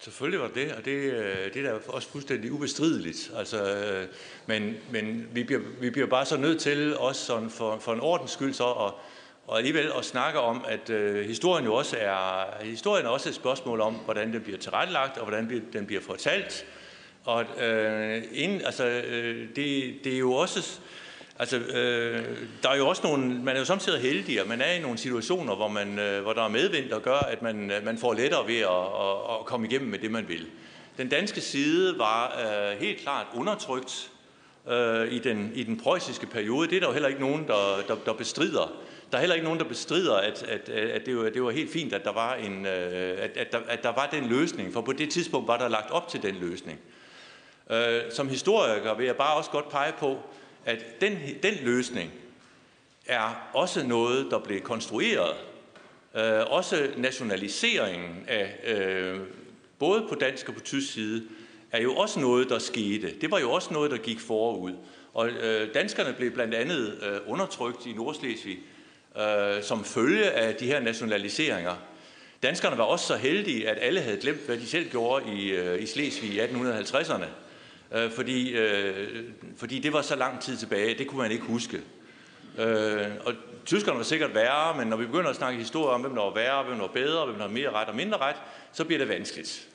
Selvfølgelig var det, og det, øh, det er da også fuldstændig ubestrideligt. Altså, øh, men men vi, bliver, vi bliver bare så nødt til, også sådan for, for en ordens skyld, så at, og alligevel at snakke om, at øh, historien jo også er, historien er også et spørgsmål om, hvordan den bliver tilrettelagt, og hvordan den bliver fortalt. Og øh, inden, altså, øh, det, det er jo også... Altså, øh, der er jo også nogle, man er jo samtidig heldig, og man er i nogle situationer, hvor, man, øh, hvor der er medvind, der gør, at man, øh, man får lettere ved at, at, at komme igennem med det, man vil. Den danske side var øh, helt klart undertrykt øh, i, den, i den preussiske periode. Det er der jo heller ikke nogen, der, der, der bestrider. Der er heller ikke nogen, der bestrider, at, at, at det, var, det var helt fint, at der, var en, øh, at, at, der, at der var den løsning, for på det tidspunkt var der lagt op til den løsning. Øh, som historiker vil jeg bare også godt pege på, at den, den løsning er også noget, der blev konstrueret. Øh, også nationaliseringen af øh, både på dansk og på tysk side er jo også noget, der skete. Det var jo også noget, der gik forud. Og øh, danskerne blev blandt andet øh, undertrykt i Nordslesvig øh, som følge af de her nationaliseringer. Danskerne var også så heldige, at alle havde glemt, hvad de selv gjorde i, øh, i Slesvig i 1850'erne. Øh, fordi, øh, fordi det var så lang tid tilbage, det kunne man ikke huske. Øh, og tyskerne var sikkert værre, men når vi begynder at snakke historie om, hvem der var værre, hvem der var bedre, hvem der var mere ret og mindre ret, så bliver det vanskeligt.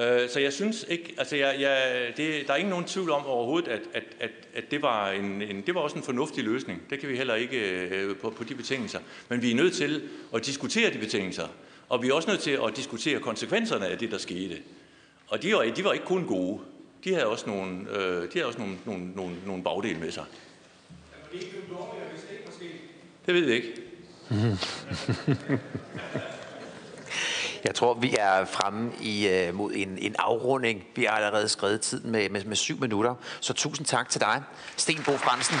Øh, så jeg synes ikke, altså jeg, jeg, det, der er ingen nogen tvivl om overhovedet, at, at, at, at det, var en, en, det var også en fornuftig løsning. Det kan vi heller ikke øh, på, på de betingelser. Men vi er nødt til at diskutere de betingelser. Og vi er også nødt til at diskutere konsekvenserne af det, der skete. Og de var, de var ikke kun gode. De havde også nogle, øh, de havde også nogle, nogle, nogle, nogle bagdele med sig. Det ved jeg ikke. <laughs> Jeg tror, vi er fremme i, uh, mod en, en afrunding. Vi har allerede skrevet tiden med, med, med syv minutter. Så tusind tak til dig, Sten Bo Fransen.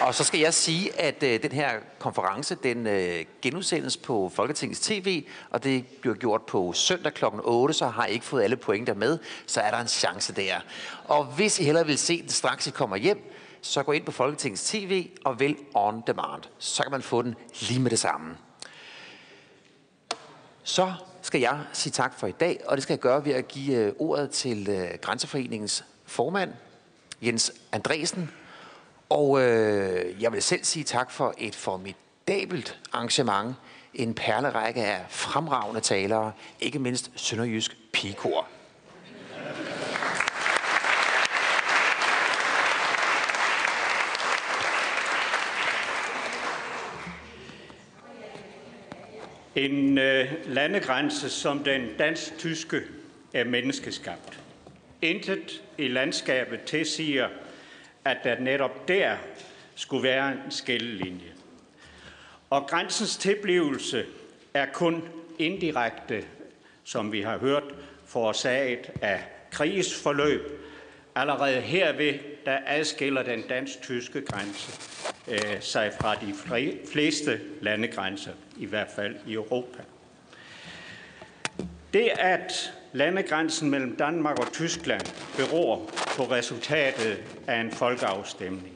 Og så skal jeg sige, at øh, den her konference, den øh, genudsendes på Folketingets TV, og det bliver gjort på søndag kl. 8, så har I ikke fået alle pointer med, så er der en chance der. Og hvis I hellere vil se den straks I kommer hjem, så gå ind på Folketingets TV og vælg On Demand. Så kan man få den lige med det samme. Så skal jeg sige tak for i dag, og det skal jeg gøre ved at give øh, ordet til øh, Grænseforeningens formand, Jens Andresen. Og øh, jeg vil selv sige tak for et formidabelt arrangement. En perlerække af fremragende talere, ikke mindst Sønderjysk Pigekor. En øh, landegrænse som den dansk-tyske er menneskeskabt. Intet i landskabet tilsiger, at der netop der skulle være en skillelinje. Og grænsens tilblivelse er kun indirekte, som vi har hørt, forårsaget af krigsforløb. Allerede herved, der adskiller den dansk-tyske grænse øh, sig fra de fleste landegrænser, i hvert fald i Europa. Det, at landegrænsen mellem Danmark og Tyskland beror på resultatet af en folkeafstemning,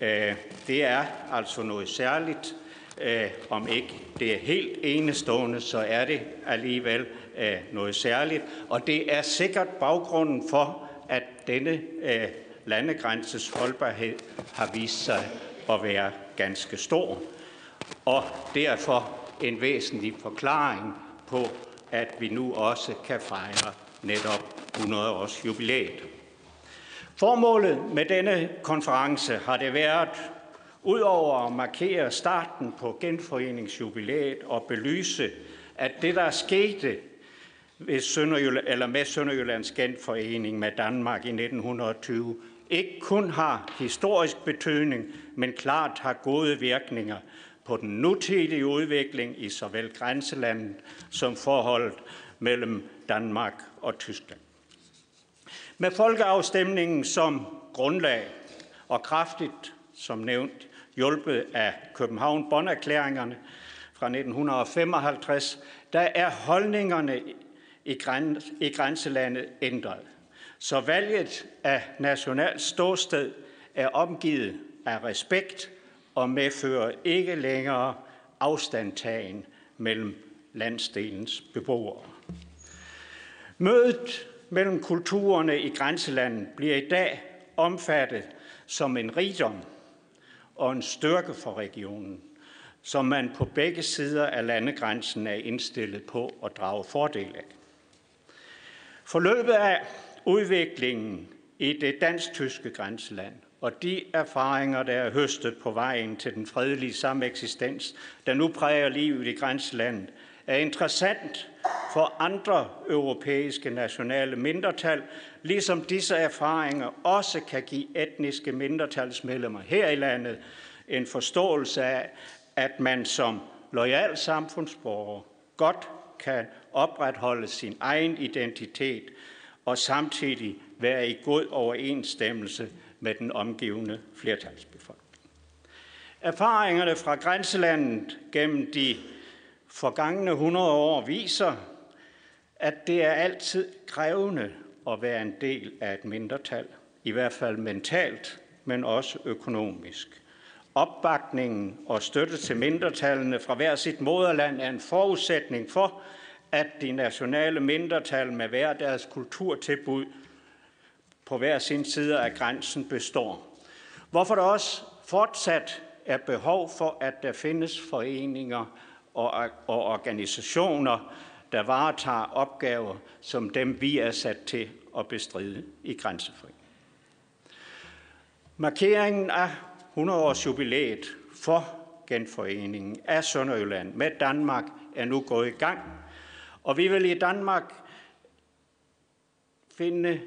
øh, det er altså noget særligt. Øh, om ikke det er helt enestående, så er det alligevel øh, noget særligt. Og det er sikkert baggrunden for, at denne landegrænses holdbarhed har vist sig at være ganske stor, og derfor en væsentlig forklaring på, at vi nu også kan fejre netop 100 års jubilæet. Formålet med denne konference har det været, udover at markere starten på genforeningsjubilæet og belyse, at det, der skete ved Sønderjylland, eller med Sønderjyllands genforening med Danmark i 1920, ikke kun har historisk betydning, men klart har gode virkninger på den nutidige udvikling i såvel grænselandet som forholdet mellem Danmark og Tyskland. Med folkeafstemningen som grundlag og kraftigt, som nævnt, hjulpet af københavn bonnerklæringerne fra 1955, der er holdningerne i, græns, i grænselandet ændret. Så valget af national ståsted er omgivet af respekt og medfører ikke længere afstandtagen mellem landsdelens beboere. Mødet mellem kulturerne i grænselandet bliver i dag omfattet som en rigdom og en styrke for regionen, som man på begge sider af landegrænsen er indstillet på at drage fordel af. Forløbet af udviklingen i det dansk-tyske grænseland og de erfaringer, der er høstet på vejen til den fredelige sameksistens, der nu præger livet i grænselandet, er interessant for andre europæiske nationale mindretal, ligesom disse erfaringer også kan give etniske mindretalsmedlemmer her i landet en forståelse af, at man som lojal samfundsborger godt kan opretholde sin egen identitet og samtidig være i god overensstemmelse med den omgivende flertalsbefolkning. Erfaringerne fra grænselandet gennem de forgangne 100 år viser, at det er altid krævende at være en del af et mindretal, i hvert fald mentalt, men også økonomisk. Opbakningen og støtte til mindretallene fra hver sit moderland er en forudsætning for, at de nationale mindretal med hver deres kulturtilbud på hver sin side af grænsen består. Hvorfor der også fortsat er behov for, at der findes foreninger og, og organisationer, der varetager opgaver som dem, vi er sat til at bestride i Grænsefri. Markeringen af 100-års jubilæet for genforeningen af Sønderjylland med Danmark er nu gået i gang, og vi vil i Danmark finde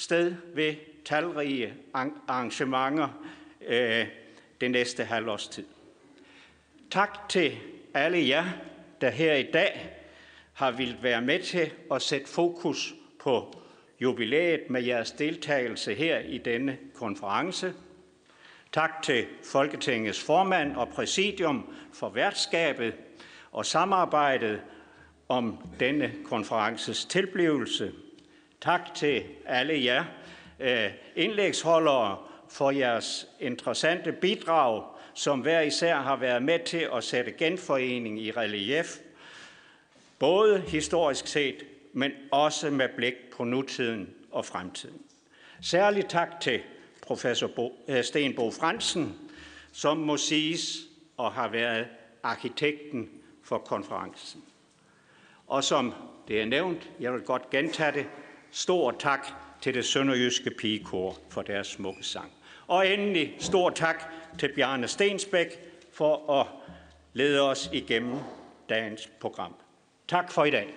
sted ved talrige arrangementer øh, det næste halvårs tid. Tak til alle jer, der her i dag har vil være med til at sætte fokus på jubilæet med jeres deltagelse her i denne konference. Tak til Folketingets formand og præsidium for værtskabet og samarbejdet om denne konferences tilblivelse. Tak til alle jer øh, indlægsholdere for jeres interessante bidrag, som hver især har været med til at sætte genforening i relief, både historisk set, men også med blik på nutiden og fremtiden. Særligt tak til professor Bo, øh, Sten Bo Fransen, som må siges og har været arkitekten for konferencen. Og som det er nævnt, jeg vil godt gentage det, stor tak til det sønderjyske pigekor for deres smukke sang. Og endelig stor tak til Bjarne Stensbæk for at lede os igennem dagens program. Tak for i dag.